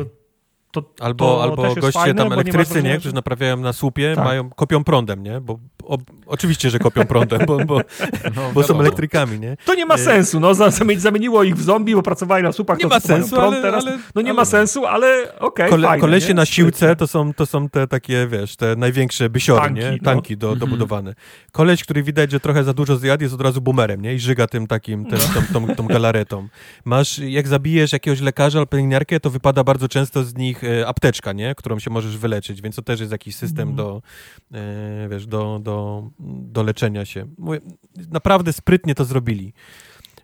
to, Albo, to albo też jest goście fajne, tam nie elektrycy, nie, wrażenia, którzy naprawiają na słupie, Tak. mają, kopią prądem, nie? Bo o, oczywiście, że kopią prądem, bo, bo, <laughs> No, bo są elektrykami, nie? To nie ma Nie. sensu, no za- zamieni- zamieniło ich w zombie, bo pracowali na słupach, Nie to ma sensu, prąd ale- teraz. ale- no nie ale- ma sensu, ale okej, Kole, fajne, kolesie nie? na siłce to są, to są te takie, wiesz, te największe bysiory, Tanki, nie? no. Tanki do, Mhm. dobudowane. Koleś, który widać, że trochę za dużo zjadł, jest od razu boomerem, nie? I żyga tym takim, No. tym, tą, tą, tą galaretą. Masz, jak zabijesz jakiegoś lekarza albo pielęgniarkę, to wypada bardzo często z nich e, apteczka, nie? Którą się możesz wyleczyć, więc to też jest jakiś system Mhm. do, e, wiesz, do, do, do leczenia się. Naprawdę sprytnie to zrobili.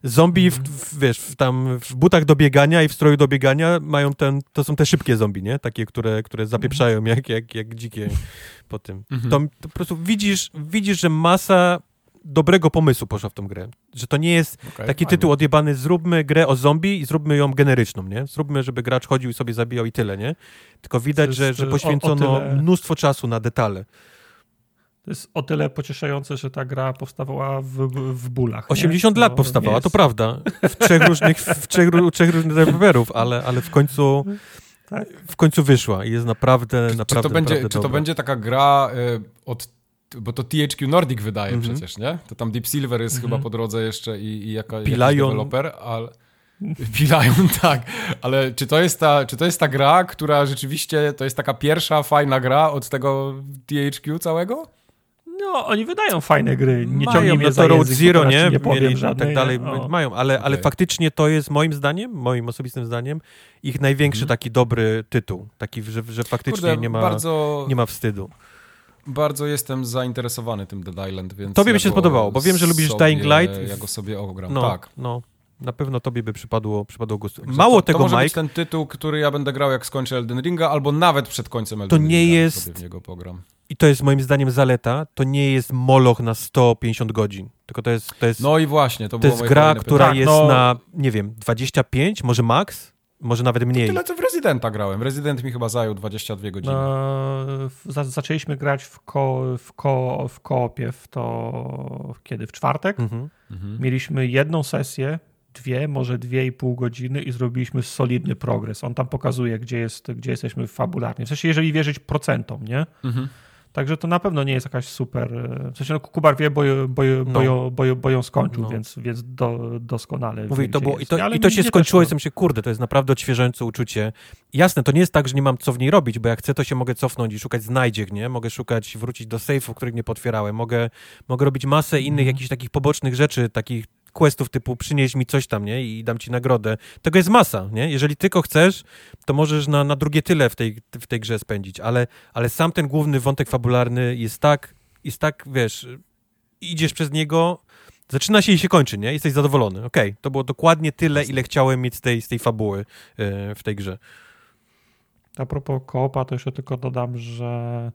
Zombie, w, w, wiesz, w, tam w butach do biegania i w stroju do biegania mają ten, to są te szybkie zombie, nie? Takie, które, które zapieprzają jak, jak, jak dzikie po tym. Mhm. To, to po prostu widzisz, widzisz, że masa dobrego pomysłu poszła w tą grę. Że to nie jest Okej, taki fajnie. tytuł odjebany, zróbmy grę o zombie i zróbmy ją generyczną, nie? Zróbmy, żeby gracz chodził i sobie zabijał i tyle, nie? Tylko widać, że, jest, że o- o poświęcono tyle- mnóstwo czasu na detale. To jest o tyle pocieszające, że ta gra powstawała w, w, bólach. nie? 80 To lat nie powstawała, to prawda. W trzech różnych, w trzech, trzech różnych deweloperów, ale, ale w końcu Tak. w końcu wyszła i jest naprawdę, Czy, naprawdę, czy, to będzie, naprawdę czy to dobra. będzie taka gra y, od. Bo to THQ Nordic wydaje Mhm. przecież, nie? To tam Deep Silver jest Mhm. chyba po drodze jeszcze i, i jaka, jakiś Pilają. deweloper, ale. <laughs> Pilają, tak. Ale czy to, jest ta, czy to jest ta gra, która rzeczywiście to jest taka pierwsza fajna gra od tego THQ całego? No, oni wydają fajne gry. Nie mają, ciągnij mnie no za to Road język, Zero, nie? nie powiem Mieli, żadnej, tak dalej, nie? O. mają, ale, ale faktycznie to jest moim zdaniem, moim osobistym zdaniem, ich największy Mhm. taki dobry tytuł, taki, że, że faktycznie Kurde, nie, ma, bardzo, nie ma wstydu. Bardzo jestem zainteresowany tym Dead Island, więc... Tobie by ja się spodobało, bo wiem, że lubisz sobie, Dying Light. Ja go sobie ogram, No, tak. no, na pewno tobie by przypadło, przypadło gustu. Mało to, tego, to może być Mike, ten tytuł, który ja będę grał jak skończę Elden Ringa, albo nawet przed końcem Elden To Ringa. nie jest- sobie w niego pogram. i to jest moim zdaniem zaleta, to nie jest moloch na 150 godzin, tylko to jest, to jest, No i właśnie, to, to było jest gra, która pytanie. jest no. na, nie wiem, 25, może max, może nawet mniej. Tyle, co w Residenta grałem. Resident mi chyba zajął 22 godziny. No, za, zaczęliśmy grać w, ko, w, ko, w koopie w to kiedy? W czwartek. Mhm. Mhm. Mieliśmy jedną sesję, dwie, może dwie i pół godziny i zrobiliśmy solidny progres. On tam pokazuje, gdzie, jest, gdzie jesteśmy fabularnie. W sensie, jeżeli wierzyć procentom, nie? Mhm. Także to na pewno nie jest jakaś super. e, W sensie, no, Kubar wie, bo, bo, bo, No. bo, bo ją skończył, No. więc, więc do, doskonale. Mówię, wie, to było, i to, i to się skończyło, też, jestem się, kurde, to jest naprawdę odświeżające uczucie. Jasne, to nie jest tak, że nie mam co w niej robić, bo jak chcę, to się mogę cofnąć i szukać znajdziek, nie? Mogę szukać, wrócić do sejfów, których nie potwierałem, mogę, mogę robić masę innych Mhm. jakichś takich pobocznych rzeczy, takich questów typu przynieś mi coś tam, nie? I dam ci nagrodę. Tego jest masa, nie? Jeżeli tylko chcesz, to możesz na, na drugie tyle w tej, w tej grze spędzić, ale, ale sam ten główny wątek fabularny jest tak, jest tak, wiesz, idziesz przez niego, zaczyna się i się kończy, nie? Jesteś zadowolony. Okej, to było dokładnie tyle, ile chciałem mieć z tej, z tej fabuły e, w tej grze. A propos koopa, to jeszcze tylko dodam, że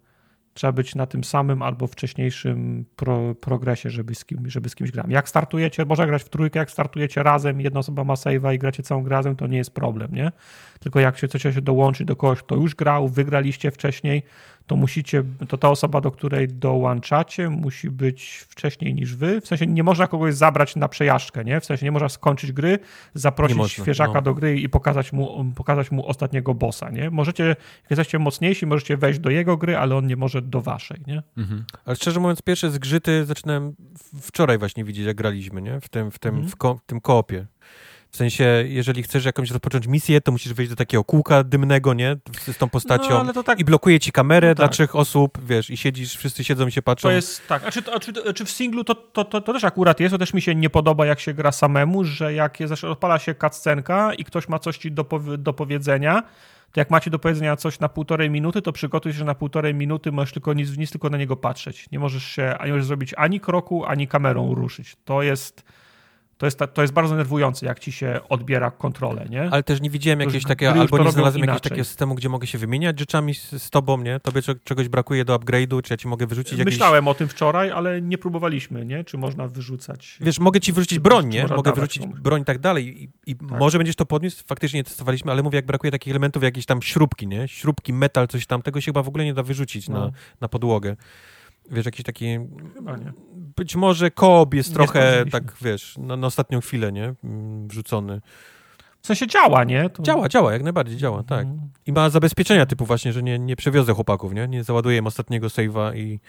trzeba być na tym samym albo wcześniejszym pro, progresie, żeby z, kim, żeby z kimś grać. Jak startujecie, można grać w trójkę, jak startujecie razem, jedna osoba ma save'a i gracie całą grę razem, to nie jest problem, nie? Tylko jak się chcecie się dołączyć do kogoś, kto już grał, wygraliście wcześniej, to musicie, to ta osoba, do której dołączacie, musi być wcześniej niż wy. W sensie nie można kogoś zabrać na przejażdżkę, nie? W sensie nie można skończyć gry, zaprosić można, świeżaka no. do gry i pokazać mu, pokazać mu ostatniego bossa, nie? Możecie, jak jesteście mocniejsi, możecie wejść do jego gry, ale on nie może do waszej, nie? Mhm. Ale szczerze mówiąc, pierwsze zgrzyty zaczynałem wczoraj właśnie widzieć, jak graliśmy, nie? W tym, w tym, mhm. w, ko w tym koopie. W sensie, jeżeli chcesz jakąś rozpocząć misję, to musisz wejść do takiego kółka dymnego, nie? Z tą postacią no, tak... i blokuje ci kamerę no, dla tak. trzech osób, wiesz, i siedzisz, wszyscy siedzą i się patrzą. To jest, tak. A czy, a czy, czy w singlu to, to, to, to, też akurat jest, to też mi się nie podoba, jak się gra samemu, że jak jest, odpala się cutscenka i ktoś ma coś ci do, do powiedzenia, to jak macie do powiedzenia coś na półtorej minuty, to przygotuj się, że na półtorej minuty możesz tylko nic, nic tylko na niego patrzeć. Nie możesz się, nie możesz zrobić ani kroku, ani kamerą ruszyć. To jest to jest, to jest bardzo nerwujące, jak ci się odbiera kontrolę, nie? Ale też nie widziałem jakiegoś takiego, albo nie znalazłem jakiegoś takiego systemu, gdzie mogę się wymieniać rzeczami z, z tobą, nie? Tobie czegoś brakuje do upgrade'u, czy ja ci mogę wyrzucić jakieś... Myślałem o tym wczoraj, ale nie próbowaliśmy, nie? Czy można wyrzucać... Wiesz, mogę ci wyrzucić broń, nie? Mogę wyrzucić komuś. broń i tak dalej i, i tak. może będziesz to podniósł, faktycznie nie testowaliśmy, ale mówię, jak brakuje takich elementów, jakieś tam śrubki, nie? Śrubki, metal, coś tam, tego się chyba w ogóle nie da wyrzucić no. na, na podłogę. Wiesz, jakiś taki. Chyba nie. Być może koop jest nie trochę, tak wiesz, na, na, ostatnią chwilę, nie? Mm, wrzucony. W sensie działa, nie? To... Działa, działa, jak najbardziej działa, tak. Mhm. I ma zabezpieczenia typu właśnie, że nie, nie przewiozę chłopaków, nie? Nie załaduję im ostatniego save'a i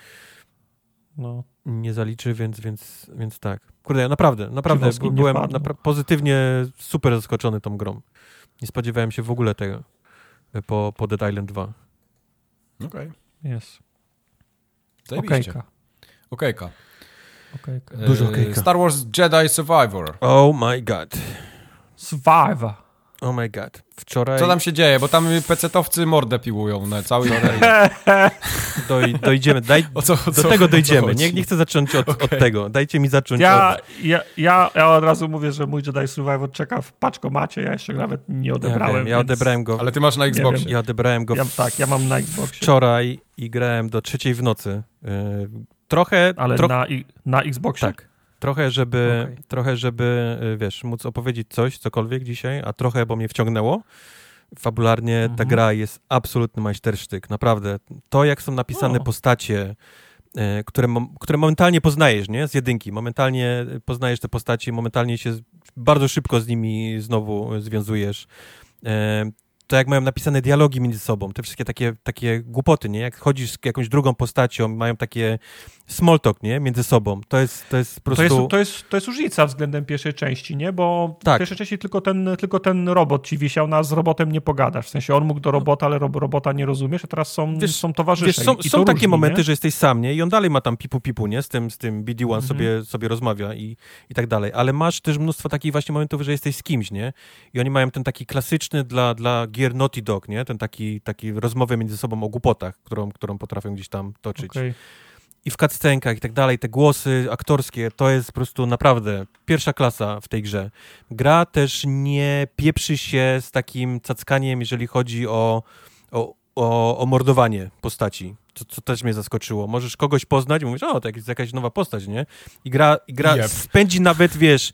no. nie zaliczy, więc, więc, więc tak. Kurde, naprawdę, naprawdę byłem napra pozytywnie super zaskoczony tą grą. Nie spodziewałem się w ogóle tego po, po Dead Island 2. Okej. Okay. Jest. Okejka. Okejka. Okejka. Dużo okejka. Star Wars Jedi Survivor. Oh my god. Survivor. Oh my god. Wczoraj... Co tam się dzieje? Bo tam pecetowcy mordę piłują na cały <laughs> Doj, dojdziemy. Daj, co, do co, tego dojdziemy. Nie, nie chcę zacząć od, okay. od, tego. Dajcie mi zacząć ja, od... Ja, ja, ja od razu mówię, że mój Jedi Survivor czeka w paczkomacie. Ja jeszcze nawet nie odebrałem. Ja, wiem, ja więc... odebrałem go. Ale ty masz na Xboxie. Ja odebrałem go. Ja, tak, ja mam na Xboxie. Wczoraj i grałem do trzeciej w nocy. Yy, trochę... Ale tro... na, na Xboxie? Tak. Trochę żeby, okay. trochę, żeby, y, wiesz, móc opowiedzieć coś, cokolwiek dzisiaj, a trochę, bo mnie wciągnęło. Fabularnie mhm. ta gra jest absolutny majstersztyk, naprawdę. To, jak są napisane o. postacie, y, które, które momentalnie poznajesz, nie? Z jedynki. Momentalnie poznajesz te postacie, momentalnie się bardzo szybko z nimi znowu związujesz. Y, to jak mają napisane dialogi między sobą, te wszystkie takie, takie głupoty, nie? Jak chodzisz z jakąś drugą postacią, mają takie small talk, nie? Między sobą. To jest, to jest po prostu... To jest, to jest, to jest różnica względem pierwszej części, nie? Bo tak. w pierwszej części tylko ten, tylko ten robot ci wisiał, na z robotem nie pogadasz. W sensie on mógł do robota, ale rob, robota nie rozumiesz, a teraz są, wiesz, są towarzysze. Wiesz, są, są takie różni, momenty, nie? że jesteś sam, nie? I on dalej ma tam pipu-pipu, nie? Z tym, z tym BD-1 mhm. sobie, sobie rozmawia i, i tak dalej. Ale masz też mnóstwo takich właśnie momentów, że jesteś z kimś, nie? I oni mają ten taki klasyczny dla, dla gier Naughty Dog, nie? Ten taki, taki rozmowę między sobą o głupotach, którą, którą potrafią gdzieś tam toczyć. Okay i w cutscenkach i tak dalej, te głosy aktorskie, to jest po prostu naprawdę pierwsza klasa w tej grze. Gra też nie pieprzy się z takim cackaniem, jeżeli chodzi o, o, o, o mordowanie postaci co, co też mnie zaskoczyło. Możesz kogoś poznać i mówisz, o, to jest jakaś nowa postać, nie? I gra, i gra yep. spędzi nawet, wiesz,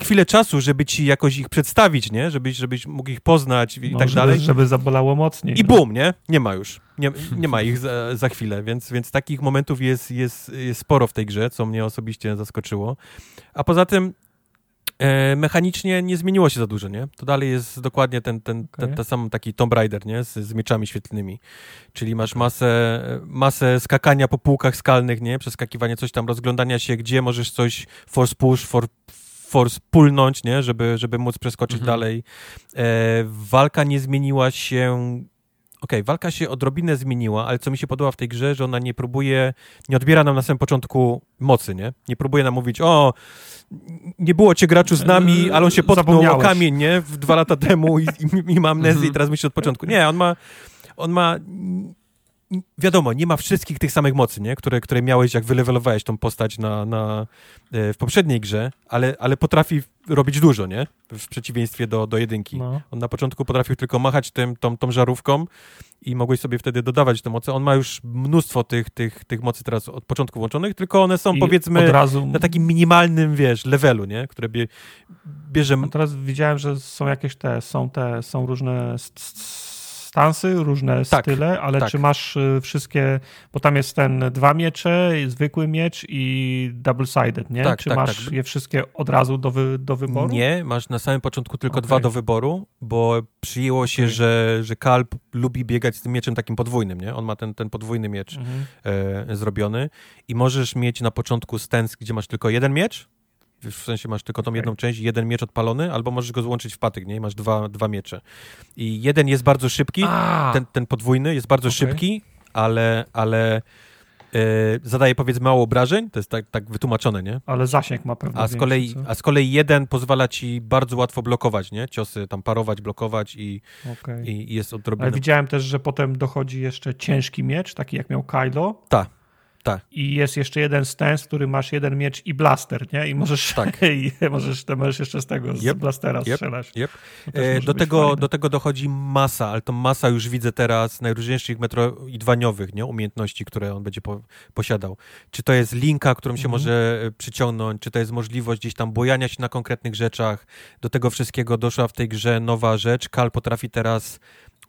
chwilę czasu, żeby ci jakoś ich przedstawić, nie? Żebyś, żebyś mógł ich poznać i no, tak żeby, dalej. Żeby zabolało mocniej. I no. bum, nie? Nie ma już. Nie, nie ma ich za, za chwilę, więc, więc takich momentów jest, jest, jest sporo w tej grze, co mnie osobiście zaskoczyło. A poza tym E, mechanicznie nie zmieniło się za dużo, nie? To dalej jest dokładnie ten, ten, okay. ten, ten sam taki Tomb Raider, nie? Z, z mieczami świetlnymi. Czyli masz masę, masę skakania po półkach skalnych, nie? Przeskakiwanie coś tam, rozglądania się, gdzie możesz coś force push, for, force pulnąć, nie? Żeby, żeby móc przeskoczyć mhm. dalej. E, walka nie zmieniła się okay, walka się odrobinę zmieniła, ale co mi się podoba w tej grze, że ona nie próbuje, nie odbiera nam na samym poczętku mocy, nie? Nie próbuje nam mówić, o, nie było cię graczu z nami, yy, ale on się potknął o kamień, nie? W dwa lata temu i, i, i ma amnezję <laughs> i mhm. teraz myśli od początku. Nie, on ma, on ma wiadomo, nie ma wszystkich tych samych mocy, nie? Które, które miałeś, jak wylewelowałeś tą postać na, na, e, w poprzedniej grze, ale, ale potrafi robić dużo, nie? W przeciwieństwie do, do jedynki. No. On na początku potrafił tylko machać tym, tą, tą żarówką i mogłeś sobie wtedy dodawać te moce. On ma już mnóstwo tych, tych, tych mocy teraz od początku włączonych, tylko one są I powiedzmy razu... na takim minimalnym, wiesz, levelu, nie? Które bie, bierze... teraz widziałem, że są jakieś te, są te, są różne stansy, różne Tak, style, ale tak. czy masz y, wszystkie, bo tam jest ten dwa miecze, zwykły miecz i double-sided, nie? Tak, czy tak, masz tak. je wszystkie od razu do, wy, do wyboru? Nie, masz na samym początku tylko Okej. dwa do wyboru, bo przyjęło się, Okej. że, że Kalp lubi biegać z tym mieczem takim podwójnym, nie? On ma ten, ten podwójny miecz Mhm. e, zrobiony i możesz mieć na początku stance, gdzie masz tylko jeden miecz, w sensie masz tylko tą jedną część, jeden miecz odpalony, albo możesz go złączyć w patyk, nie? I masz dwa, dwa miecze. I jeden jest bardzo szybki, A, ten, ten podwójny jest bardzo Okej. szybki, ale, ale e, zadaje powiedzmy mało obrażeń, to jest tak, tak wytłumaczone, nie? ale zasięg ma pewnie A z, kolei, a z kolei jeden pozwala ci bardzo łatwo blokować, nie? Ciosy tam parować, blokować i, Okej. i, i jest Ale odrobinę... widziałem też, że potem dochodzi jeszcze ciężki miecz, taki jak miał Kylo. Tak, tak. I jest jeszcze jeden stance, w którym masz jeden miecz i blaster, nie? I możesz, Tak. <laughs> i możesz, możesz jeszcze z tego, z Yep. blastera Yep. strzelać. Yep. Też E, do, tego, fajne. do tego dochodzi masa, ale to masa już widzę teraz najróżniejszych metroidwaniowych, nie? Umiejętności, które on będzie po, posiadał. Czy to jest linka, którą się Mhm. może e, przyciągnąć, czy to jest możliwość gdzieś tam bojania się na konkretnych rzeczach. Do tego wszystkiego doszła w tej grze nowa rzecz. Kal potrafi teraz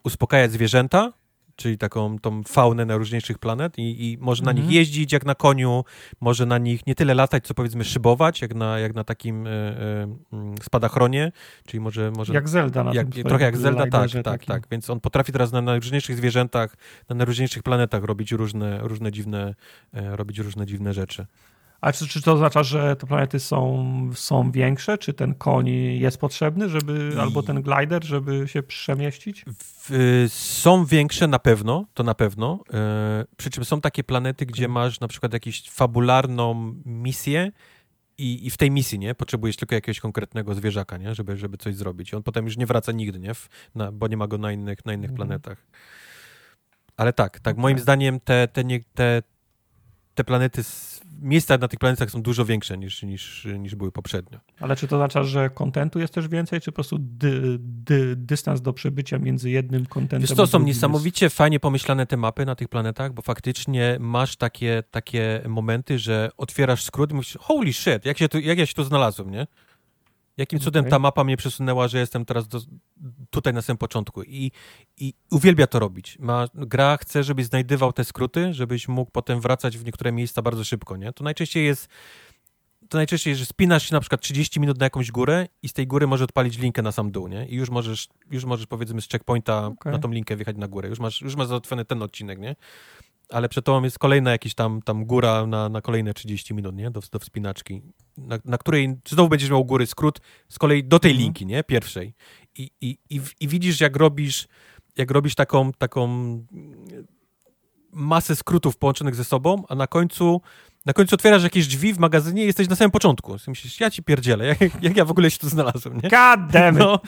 uspokajać zwierzęta, czyli taką tą faunę najróżniejszych planet i, i może na Mhm. nich jeździć jak na koniu, może na nich nie tyle latać, co powiedzmy szybować, jak na, jak na takim e, e, mm, spadachronie, czyli może... może Jak Zelda na jak, tym trochę jak Zelda, tak, tak, takim. tak. Więc on potrafi teraz na najróżniejszych zwierzętach, na najróżniejszych planetach robić różne, różne dziwne, e, robić różne dziwne rzeczy. A czy, czy to oznacza, że te planety są, są większe? Czy ten koń jest potrzebny, żeby, albo ten glider, żeby się przemieścić? W, są większe na pewno, to na pewno. E, przy czym są takie planety, gdzie masz na przykład jakąś fabularną misję i, i w tej misji, nie, potrzebujesz tylko jakiegoś konkretnego zwierzaka, nie, żeby, żeby coś zrobić. I on potem już nie wraca nigdy, nie, w, na, bo nie ma go na innych, na innych Mhm. planetach. Ale tak, tak, Okej. moim zdaniem te, te, nie, te, te planety, miejsca na tych planetach są dużo większe niż, niż, niż były poprzednio. Ale czy to oznacza, że kontentu jest też więcej, czy po prostu dy, dy, dystans do przebycia między jednym kontentem Wiesz to są niesamowicie fajnie pomyślane te mapy na tych planetach, bo faktycznie masz takie, takie momenty, że otwierasz skrót i mówisz, holy shit, jak, się tu, jak ja się tu znalazłem, nie? Jakim cudem Okej. ta mapa mnie przesunęła, że jestem teraz do, tutaj na samym początku i, i uwielbia to robić. Ma, gra chce, żebyś znajdywał te skróty, żebyś mógł potem wracać w niektóre miejsca bardzo szybko, nie? To najczęściej jest to najczęściej, że spinasz się na przykład 30 minut na jakąś górę i z tej góry możesz odpalić linkę na sam dół, nie? I już możesz, już możesz powiedzmy z checkpointa Okej. na tą linkę wjechać na górę. Już masz, już masz załatwiony ten odcinek, nie? Ale przed tobą jest kolejna jakiś tam, tam góra na, na kolejne 30 minut, nie? Do, do wspinaczki, na, na której znowu będziesz miał u góry skrót z kolei do tej Mhm. linki, nie? Pierwszej. I, i, i, I widzisz, jak robisz, jak robisz taką, taką masę skrótów połączonych ze sobą, a na końcu na końcu otwierasz jakieś drzwi w magazynie i jesteś na samym początku. Myślisz, ja ci pierdzielę, jak, jak ja w ogóle się tu znalazłem, nie? God! No,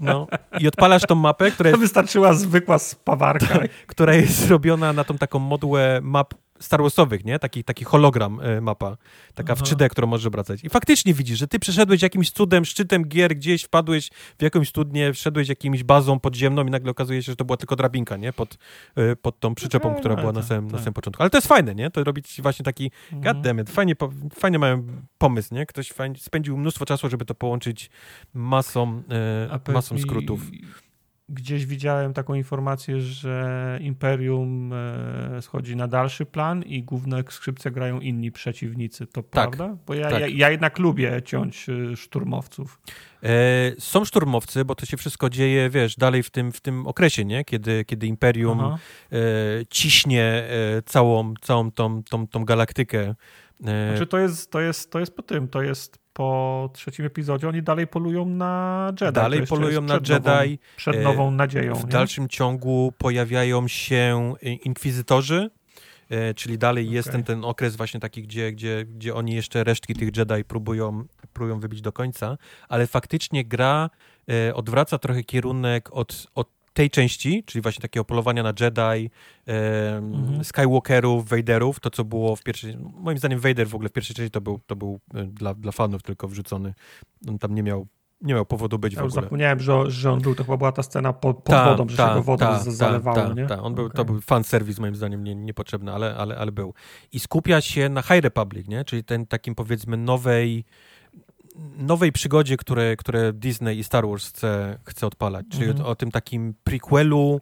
no. I odpalasz tą mapę, która To jest, wystarczyła zwykła spawarka. <laughs> która jest zrobiona na tą taką modłę map Star Warsowych, nie? Taki, taki hologram e, mapa, taka w Aha. 3D, którą możesz obracać. I faktycznie widzisz, że ty przeszedłeś jakimś cudem, szczytem gier, gdzieś wpadłeś w jakąś studnię, wszedłś jakimś bazą podziemną i nagle okazuje się, że to była tylko drabinka, nie? Pod, e, pod tą przyczepą, Okej, która ale była na to- samym, na tak. samym początku. Ale to jest fajne, nie? To robić właśnie taki Mhm. It, fajnie, po- fajnie mają pomysł, nie? Ktoś fajnie, spędził mnóstwo czasu, żeby to połączyć masą, e, masą skrótów. Gdzieś widziałem taką informację, że Imperium e, schodzi na dalszy plan i główne skrzypce grają inni przeciwnicy. To prawda? Bo ja, tak. ja, ja jednak lubię ciąć e, szturmowców. E, są szturmowcy, bo to się wszystko dzieje, wiesz, dalej w tym, w tym okresie, nie? Kiedy, kiedy Imperium Aha. ciśnie całą, całą tą, tą, tą galaktykę. Znaczy to jest, to, jest, to jest po tym, to jest po trzecim epizodzie, oni dalej polują na Jedi. Dalej polują jest na przed Nową, Jedi. przed E, nową nadzieją. w nie? dalszym ciągu pojawiają się inkwizytorzy, e, czyli dalej jest Okej. ten, ten okres właśnie taki, gdzie, gdzie, gdzie oni jeszcze resztki tych Jedi próbują, próbują wybić do końca, ale faktycznie gra e, odwraca trochę kierunek od, od tej części, czyli właśnie takiego polowania na Jedi, e, Mhm. Skywalkerów, Vaderów, to co było w pierwszej... Moim zdaniem Vader w ogóle w pierwszej części to był, to był e, dla, dla fanów tylko wrzucony. On tam nie miał, nie miał powodu być Ja w ogóle. zapomniałem, że, że on był, to chyba była ta scena pod, pod Ta, wodą, że ta, się go wodą ta, zalewało, ta, nie? ta. On był, To Okej. był fan service moim zdaniem nie, niepotrzebny, ale, ale, ale był. I skupia się na High Republic, nie? czyli ten takim powiedzmy nowej nowej przygodzie, które, które Disney i Star Wars chce, chce odpalać, czyli Mhm. o, o tym takim prequelu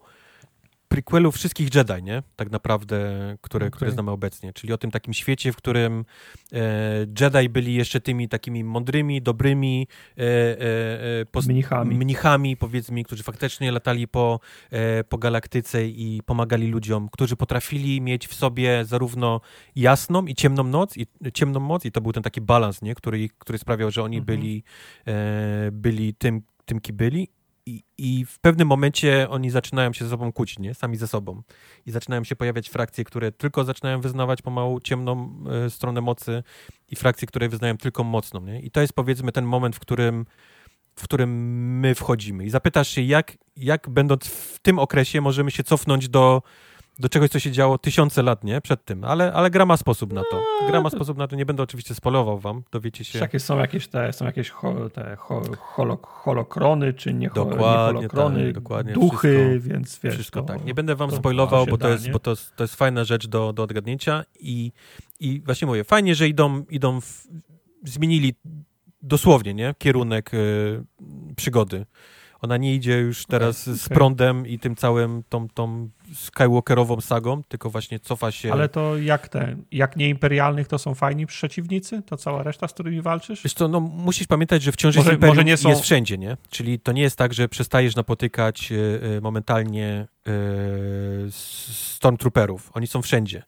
prequelu wszystkich Jedi, nie? Tak naprawdę, które, Okej. które znamy obecnie. Czyli o tym takim świecie, w którym e, Jedi byli jeszcze tymi takimi mądrymi, dobrymi e, e, e, post- Mnichami. mnichami, powiedzmy, którzy faktycznie latali po, e, po galaktyce i pomagali ludziom, którzy potrafili mieć w sobie zarówno jasną i ciemną noc, i ciemną moc, i to był ten taki balans, nie? Który, który sprawiał, że oni Mhm. byli, e, byli tym, tym, kim byli. I, w pewnym momencie oni zaczynają się ze sobą kłócić, nie? Sami ze sobą. I zaczynają się pojawiać frakcje, które tylko zaczynają wyznawać pomału ciemną e, stronę mocy i frakcje, które wyznają tylko mocną, nie? I to jest powiedzmy ten moment, w którym w którym my wchodzimy. I zapytasz się, jak, jak będąc w tym okresie możemy się cofnąć do, do czegoś, co się działo tysiące lat, nie? Przed tym. Ale, ale gra ma sposób na to. Gra ma sposób na to. Nie będę oczywiście spolował wam. Dowiecie się. Są jakieś te, są jakieś ho, te ho, holo, holokrony, czy nie, ho, nie Dokładnie holokrony, tak, dokładnie. duchy, Wszystko- więc wiesz. Wszystko to, tak. Nie będę wam to- spoilował, to bo, to jest, bo to, jest- to jest fajna rzecz do, do odgadnięcia i, i właśnie mówię, fajnie, że idą, idą w, zmienili dosłownie, nie? Kierunek y, przygody. Ona nie idzie już teraz z okej. prądem i tym całym, tą, tą Skywalkerową sagą, tylko właśnie cofa się. Ale to jak te, jak nieimperialnych to są fajni przeciwnicy? To cała reszta, z którymi walczysz? Wiesz co, no musisz pamiętać, że wciąż Może- jest imperium może nie są- jest wszędzie, nie? Czyli to nie jest tak, że przestajesz napotykać y, y, momentalnie s- stormtrooperów. Oni są wszędzie.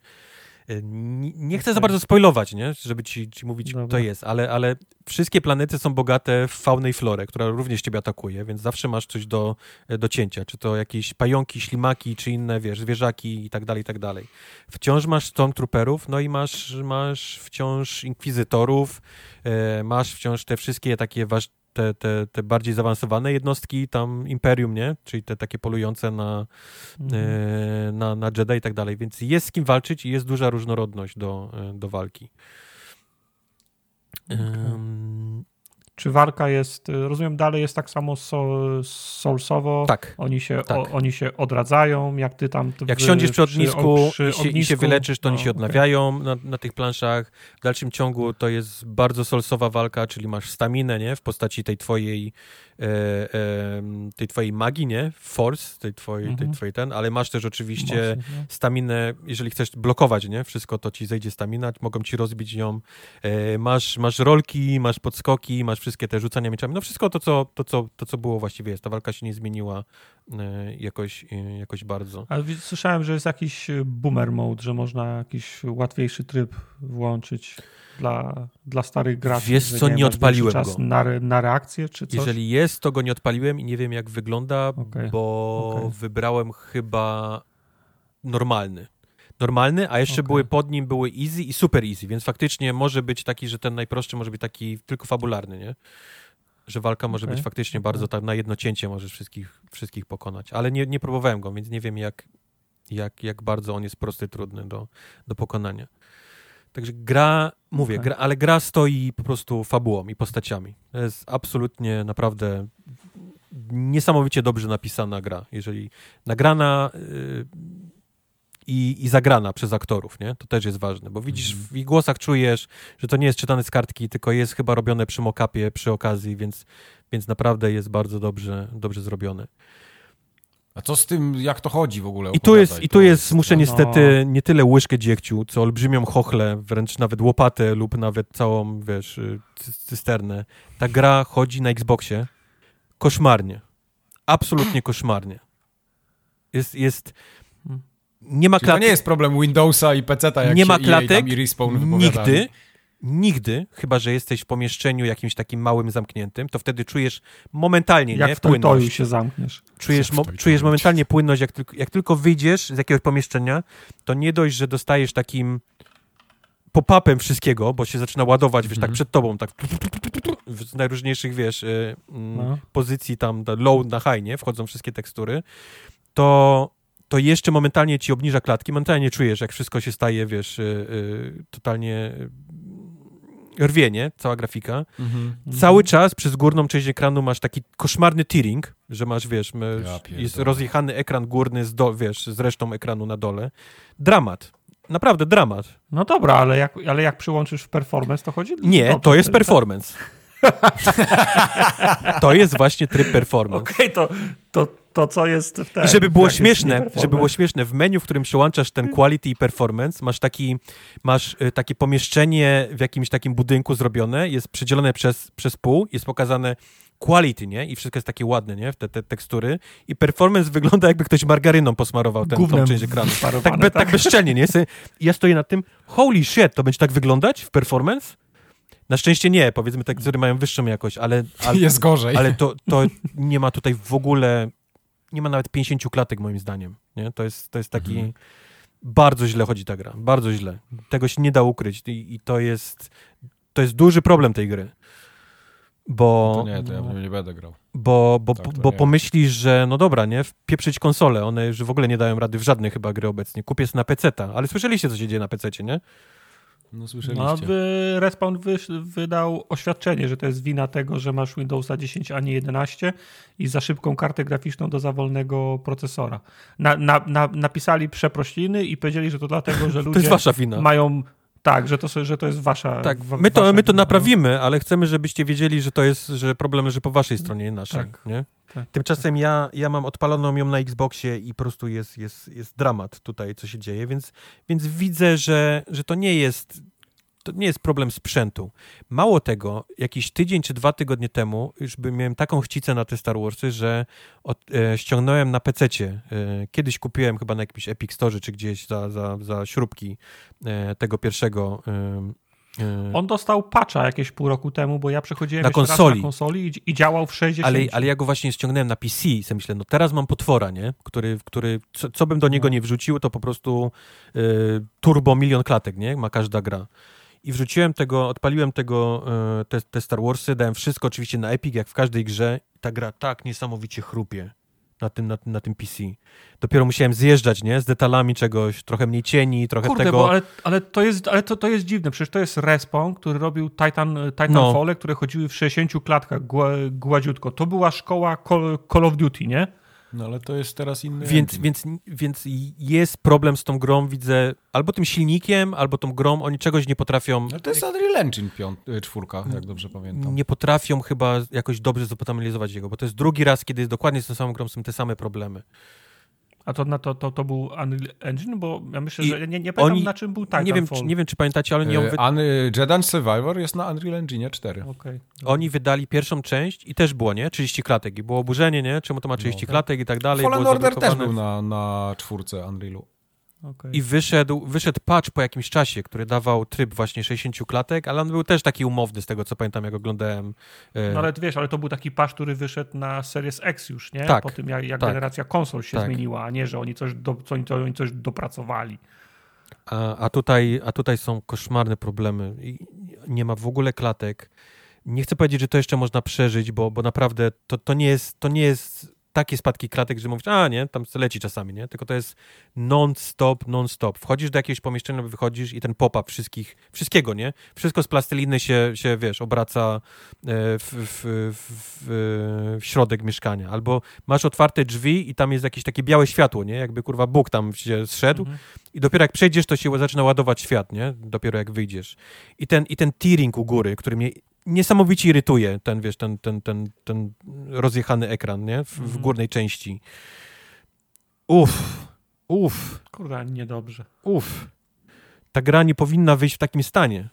Nie, nie chcę za bardzo spoilować, nie? Żeby ci, ci mówić, Dobra. to jest, ale, ale wszystkie planety są bogate w faunę i florę, która również ciebie atakuje, więc zawsze masz coś do, do cięcia. Czy to jakieś pająki, ślimaki, czy inne, wiesz, zwierzaki i tak dalej, i tak dalej. Wciąż masz stormtrooperów, no i masz, masz wciąż inkwizytorów, e, masz wciąż te wszystkie takie waż, te, te, te bardziej zaawansowane jednostki, tam Imperium, nie? Czyli te takie polujące na, Mhm. e, na, na Jedi i tak dalej. Więc jest z kim walczyć i jest duża różnorodność do, e, do walki. Em, Czy walka jest, y, rozumiem, dalej jest tak samo so, soulsowo? tak. Oni się, Tak. o, oni się odradzają, jak ty tam... Jak w- siądziesz przy ognisku, przy i, się, i się wyleczysz, to oni no, się okej. odnawiają na, na tych planszach. W dalszym ciągu to jest bardzo solsowa walka, czyli masz staminę, nie? W postaci tej twojej tej twojej magii, nie? Force, tej twojej, tej Mhm. twojej ten, ale masz też oczywiście Mocno, no. staminę, jeżeli chcesz blokować, nie? Wszystko to ci zejdzie stamina, mogą ci rozbić ją. E, masz, masz rolki, masz podskoki, masz wszystkie te rzucania mieczami. No wszystko to co, to, co, to, co było właściwie jest. Ta walka się nie zmieniła e, jakoś, e, jakoś bardzo. Ale słyszałem, że jest jakiś y, boomer mode, że można jakiś łatwiejszy tryb włączyć dla, dla starych graczy. Wiesz co, nie masz odpaliłem czas go. Na, re- na reakcję czy coś? Jeżeli jest, to go nie odpaliłem i nie wiem jak wygląda, Okej, bo okej. wybrałem chyba normalny. Normalny, a jeszcze Okej. były pod nim były easy i super easy, więc faktycznie może być taki, że ten najprostszy może być taki tylko fabularny, nie? Że walka może Okej, być faktycznie bardzo tak na jedno cięcie możesz wszystkich, wszystkich pokonać. Ale nie, nie próbowałem go, więc nie wiem jak, jak, jak bardzo on jest prosty, trudny do, do pokonania. Także gra, mówię, Okej. gra, ale gra stoi po prostu fabułą i postaciami. To jest absolutnie naprawdę niesamowicie dobrze napisana gra. Jeżeli nagrana y, i, i zagrana przez aktorów, nie? To też jest ważne, bo widzisz Mhm. w ich głosach czujesz, że to nie jest czytane z kartki, tylko jest chyba robione przy mokapie, przy okazji, więc, więc naprawdę jest bardzo dobrze, dobrze zrobione. A co z tym, jak to chodzi w ogóle? I tu jest, i tu jest muszę no. niestety nie tyle łyżkę dziegciu, co olbrzymią chochlę, wręcz nawet łopatę lub nawet całą, wiesz, y, cy- cysternę. Ta gra chodzi na Xboxie koszmarnie. Absolutnie koszmarnie. Jest, jest nie ma Czyli to klatek. nie jest problem Windowsa i PC-ta, jak Nie się ma EA klatek, tam i Respawn. Nigdy, nigdy, chyba że jesteś w pomieszczeniu jakimś takim małym, zamkniętym, to wtedy czujesz momentalnie, Jak nie, w płynność. się zamkniesz. Czujesz, w mo- czujesz momentalnie płynność, jak tylko, jak tylko wyjdziesz z jakiegoś pomieszczenia, to nie dość, że dostajesz takim pop-upem wszystkiego, bo się zaczyna ładować, wiesz, tak Mhm. przed tobą, tak z najróżniejszych, wiesz, y, mm, No. pozycji tam low na high, nie? Wchodzą wszystkie tekstury, to, to jeszcze momentalnie ci obniża klatki, momentalnie czujesz, jak wszystko się staje, wiesz, y, y, totalnie y, rwie, nie? Cała grafika. Mhm. Cały czas przez górną część ekranu masz taki koszmarny tearing, że masz, wiesz, Ja jest rozjechany ekran górny z, do, wiesz, z resztą ekranu na dole. Dramat. Naprawdę dramat. No dobra, ale jak, ale jak przyłączysz w performance, to chodzi? Nie, dobrze, to jest tak? performance. To jest właśnie tryb performance. Okej, to, to, to co jest w tym. I żeby było śmieszne, żeby było śmieszne, w menu, w którym przełączasz ten quality i performance, masz, taki, masz y, takie pomieszczenie w jakimś takim budynku zrobione, jest przedzielone przez, przez pół, jest pokazane quality, nie? I wszystko jest takie ładne, nie? Te, te tekstury. I performance <laughs> wygląda jakby ktoś margaryną posmarował ten, tą Gównem część ekranu. Tak, be, tak bezczelnie, nie? Ja stoję nad tym, holy shit, to będzie tak wyglądać w performance? Na szczęście nie, powiedzmy te, które mają wyższą jakość, ale, ale, <laughs> Jest gorzej. ale to, to nie ma tutaj w ogóle, nie ma nawet 50 klatek moim zdaniem, nie? To jest, to jest taki, Mhm. bardzo źle chodzi ta gra, bardzo źle. Tego się nie da ukryć i, i to jest, to jest duży problem tej gry. Bo, To nie, to ja w nim nie będę grał. bo, bo, Tak, bo pomyślisz, że no dobra, nie, wpieprzyć konsole, one już w ogóle nie dają rady w żadne chyba gry obecnie. Kupię na PC-ta, ale słyszeliście, co się dzieje na PC-cie, nie? No słyszeliście. No, wy, Respawn wy, wydał oświadczenie, że to jest wina tego, że masz Windowsa 10, a nie 11 i za szybką kartę graficzną do za wolnego procesora. Na, na, na, napisali przeprosiny i powiedzieli, że to dlatego, że <laughs> ludzie mają... Tak, że to, że to jest wasza... Tak, my to, wasza my to no. naprawimy, ale chcemy, żebyście wiedzieli, że to jest, że problem leży po waszej stronie, nie naszej, Tak. nie? Tak. Tymczasem ja, ja mam odpaloną ją na Xboxie i po prostu jest, jest, jest dramat tutaj, co się dzieje, więc, więc widzę, że, że to nie jest to nie jest problem sprzętu. Mało tego, jakiś tydzień czy dwa tygodnie temu już by miałem taką chcicę na te Star Warsy, że od, e, ściągnąłem na PC-cie. E, kiedyś kupiłem chyba na jakimś Epic Store czy gdzieś za, za, za śrubki e, tego pierwszego e, e, On dostał patcha jakieś pół roku temu, bo ja przechodziłem Na konsoli. na konsoli i, i działał w 60. Ale, ale ja go właśnie ściągnąłem na PC i sobie myślę, no teraz mam potwora, nie? Który, który co, co bym do niego No. nie wrzucił, to po prostu y, turbo milion klatek, nie? Ma każda gra. I wrzuciłem tego, odpaliłem tego, y, te, te Star Warsy, dałem wszystko oczywiście na Epic, jak w każdej grze. Ta gra tak niesamowicie chrupie na tym, na, na tym PC. Dopiero musiałem zjeżdżać, nie? Z detalami czegoś, trochę mniej cieni, trochę Kurde, tego... bo ale, ale, to jest, ale to, to jest dziwne. Przecież to jest Respawn, który robił Titan, Titanfall, No. które chodziły w 60 klatkach gła, gładziutko. To była szkoła Call, Call of Duty, nie? No ale to jest teraz inny Więc, engine. więc, więc jest problem z tą grą, widzę, albo tym silnikiem, albo tą grą, oni czegoś nie potrafią, Ale to jest Unreal Engine piąt, y, czwórka, jak dobrze pamiętam. nie potrafią chyba jakoś dobrze zoptymalizować jego, bo to jest drugi raz, kiedy jest dokładnie z tą samą grą, są te same problemy. A to, na to, to, to był Unreal Engine? Bo ja myślę, I że nie, nie pamiętam oni- na czym był Titanfall. nie, wiem, czy, nie wiem, czy pamiętacie, ale oni, ją Y, wy, Jedi Survivor jest na Unreal Engine 4. Okej. oni wydali pierwszą część i też było, nie? 30 klatek i było oburzenie, nie? Czemu to ma 30 No. klatek i tak dalej. Fallen było Order też był na, na czwórce Unrealu. Okej. I wyszedł, wyszedł patch po jakimś czasie, który dawał tryb właśnie 60 klatek, ale on był też taki umowny z tego, co pamiętam, jak oglądałem. e, No ale wiesz, ale to był taki patch, który wyszedł na Series X już, nie? Tak, Po tym, jak, jak tak. generacja konsol się Tak. zmieniła, a nie, że oni coś, do, co, oni coś dopracowali. A, a, tutaj, a tutaj są koszmarne problemy. I nie ma w ogóle klatek. Nie chcę powiedzieć, że to jeszcze można przeżyć, bo, bo naprawdę to, to, nie jest, to nie jest takie spadki klatek, że mówisz, a nie, tam leci czasami, nie? Tylko to jest non-stop, non-stop. Wchodzisz do jakiegoś pomieszczenia, wychodzisz i ten pop-up wszystkich, wszystkiego, nie? Wszystko z plasteliny się, się wiesz, obraca e, w, w, w, w środek mieszkania. Albo masz otwarte drzwi i tam jest jakieś takie białe światło, nie? Jakby kurwa Bóg tam się zszedł Mhm. i dopiero jak przejdziesz, to się zaczyna ładować świat, nie? Dopiero jak wyjdziesz. I ten, i ten tearing u góry, który mnie niesamowicie irytuje, ten, wiesz, ten, ten, ten, ten rozjechany ekran, nie? W, w Mhm. górnej części. Uff, uff, Kurde, niedobrze. uff. Ta gra nie powinna wyjść w takim stanie.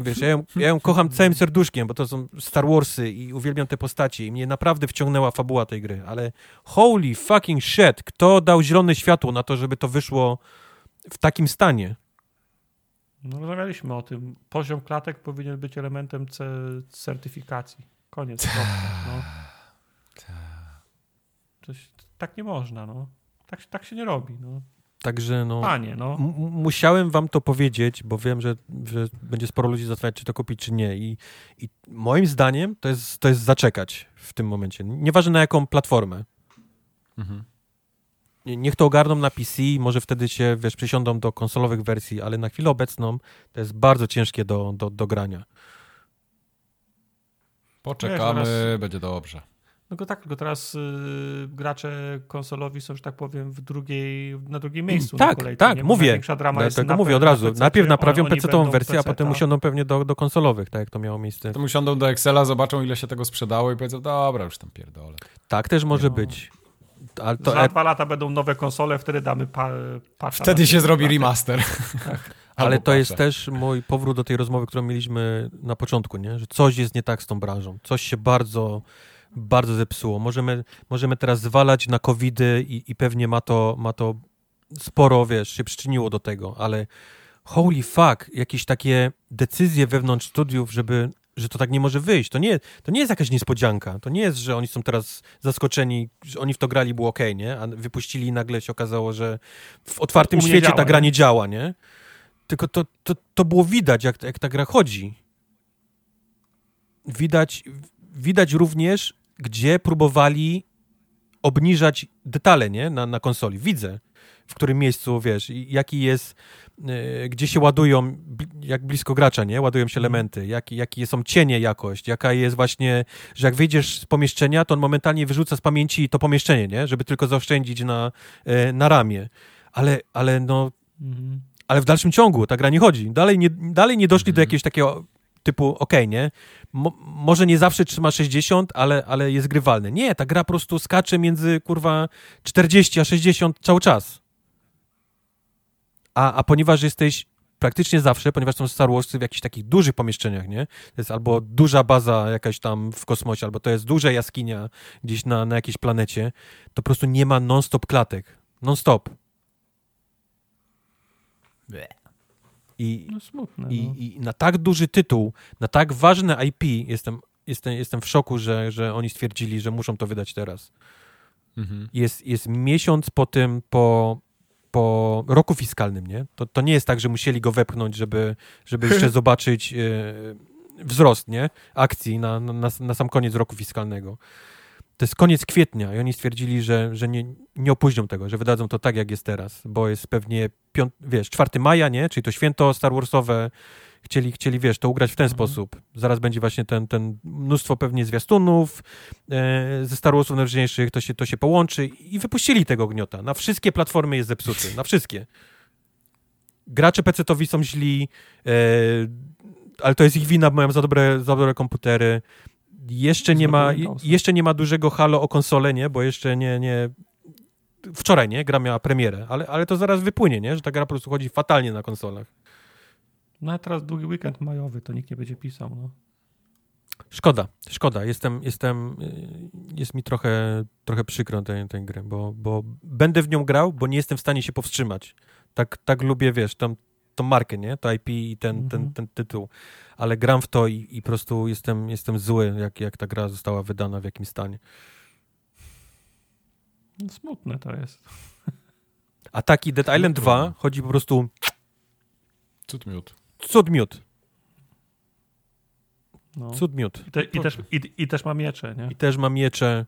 Wiesz, ja ją, ja ją kocham całym serduszkiem, bo to są Star Warsy i uwielbiam te postacie i mnie naprawdę wciągnęła fabuła tej gry, ale holy fucking shit, kto dał zielone światło na to, żeby to wyszło w takim stanie? No, rozmawialiśmy o tym. Poziom klatek powinien być elementem ce- certyfikacji. Koniec. No. Coś, tak nie można, no. Tak, tak się nie robi, no. Także no... Panie, no. Musiałem wam to powiedzieć, bo wiem, że, że będzie sporo ludzi zastanawiać, czy to kupić, czy nie. I, i moim zdaniem to jest, to jest zaczekać w tym momencie. Nieważne na jaką platformę. Mhm. Nie- Niech to ogarną na PC, może wtedy się, wiesz, przesiądą do konsolowych wersji, ale na chwilę obecną to jest bardzo ciężkie do, do, do grania. Poczekamy, Wiesz, zaraz- będzie dobrze. No to tak, tylko teraz y, gracze konsolowi są, że tak powiem, w drugiej, na drugim miejscu tak, na kolej. tak, nie? mówię. Drama Ja jest tego na mówię od na razu. PC-cie, Najpierw naprawią PC-tową wersję, a potem PC-ta. usiądą pewnie do, do konsolowych, tak jak to miało miejsce. To usiądą do Excela, zobaczą ile się tego sprzedało i powiedzą, dobra, już tam pierdolę. Tak też może No. być. Ale to, Za dwa lata będą nowe konsole, wtedy damy pa, Wtedy się zrobi remaster. <laughs> Ale Albo to jest też mój powrót do tej rozmowy, którą mieliśmy na początku, nie? że coś jest nie tak z tą branżą. Coś się bardzo, bardzo zepsuło. Możemy, możemy teraz zwalać na covidy i, i pewnie ma to, ma to sporo, wiesz, się przyczyniło do tego, ale holy fuck, jakieś takie decyzje wewnątrz studiów, żeby że to tak nie może wyjść. To nie, to nie jest jakaś niespodzianka. To nie jest, że oni są teraz zaskoczeni, że oni w to grali, było ok, nie? A wypuścili i nagle się okazało, że w otwartym świecie działa, ta gra nie? nie działa, nie? Tylko to, to, to było widać, jak, jak ta gra chodzi. Widać, widać również, gdzie próbowali obniżać detale, nie? Na, na konsoli. Widzę, w którym miejscu, wiesz, jaki jest, e, gdzie się ładują, jak blisko gracza, nie? Ładują się elementy, jaki, jakie są cienie jakość, jaka jest właśnie, że jak wyjdziesz z pomieszczenia, to on momentalnie wyrzuca z pamięci to pomieszczenie, nie? Żeby tylko zaoszczędzić na, e, na ramię. Ale, ale no, Mhm. ale w dalszym ciągu ta gra nie chodzi. Dalej nie, dalej nie doszli do Mhm. jakiegoś takiego typu, okej, nie? Mo, może nie zawsze trzyma 60, ale, ale jest grywalne. Nie, ta gra po prostu skacze między, kurwa, 40 a 60 cały czas. A, a ponieważ jesteś praktycznie zawsze, ponieważ są Star Warsy w jakichś takich dużych pomieszczeniach, nie? To jest albo duża baza jakaś tam w kosmosie, albo to jest duża jaskinia gdzieś na, na jakiejś planecie, to po prostu nie ma non-stop klatek. Non-stop. I, No smutne. i, no. I na tak duży tytuł, na tak ważne IP jestem, jestem, jestem w szoku, że, że oni stwierdzili, że muszą to wydać teraz. Mhm. Jest, jest miesiąc po tym, po, po roku fiskalnym, nie? To, to nie jest tak, że musieli go wepchnąć, żeby, żeby jeszcze <laughs> zobaczyć e, wzrost, nie? Akcji na, na, na sam koniec roku fiskalnego. To jest koniec kwietnia i oni stwierdzili, że, że nie, nie opóźnią tego, że wydadzą to tak, jak jest teraz, bo jest pewnie, piąt, wiesz, 4 maja, nie? Czyli to święto Star Warsowe. Chcieli, chcieli, wiesz, to ugrać w ten Mhm. sposób. Zaraz będzie właśnie ten, ten mnóstwo pewnie zwiastunów e, ze Star Warsów najważniejszych, to się, to się połączy i wypuścili tego gniota. Na wszystkie platformy jest zepsuty, na wszystkie. Gracze PC-towi są źli, e, ale to jest ich wina, bo mają za dobre, za dobre komputery. Jeszcze nie, ma, jeszcze nie ma dużego halo o konsolę, nie? Bo jeszcze nie, nie... Wczoraj, nie? Gra miała premierę, ale, ale to zaraz wypłynie, nie? Że ta gra po prostu chodzi fatalnie na konsolach. No a teraz długi weekend majowy, to nikt nie będzie pisał. No. Szkoda, szkoda. Jestem, jestem, y, jest mi trochę, trochę przykro tej, tej gry, bo, bo będę w nią grał, bo nie jestem w stanie się powstrzymać. Tak, tak lubię, wiesz, tą, tą markę, nie? To IP i ten, ten, Mhm. ten tytuł. Ale gram w to i, i po prostu jestem, jestem zły, jak, jak ta gra została wydana, w jakim stanie. no smutne to jest. A taki Dead Island 2 chodzi po prostu Cud miód. Cud miód, No. cud miód. I, te, i, też, i, I też ma miecze, nie? I też ma miecze.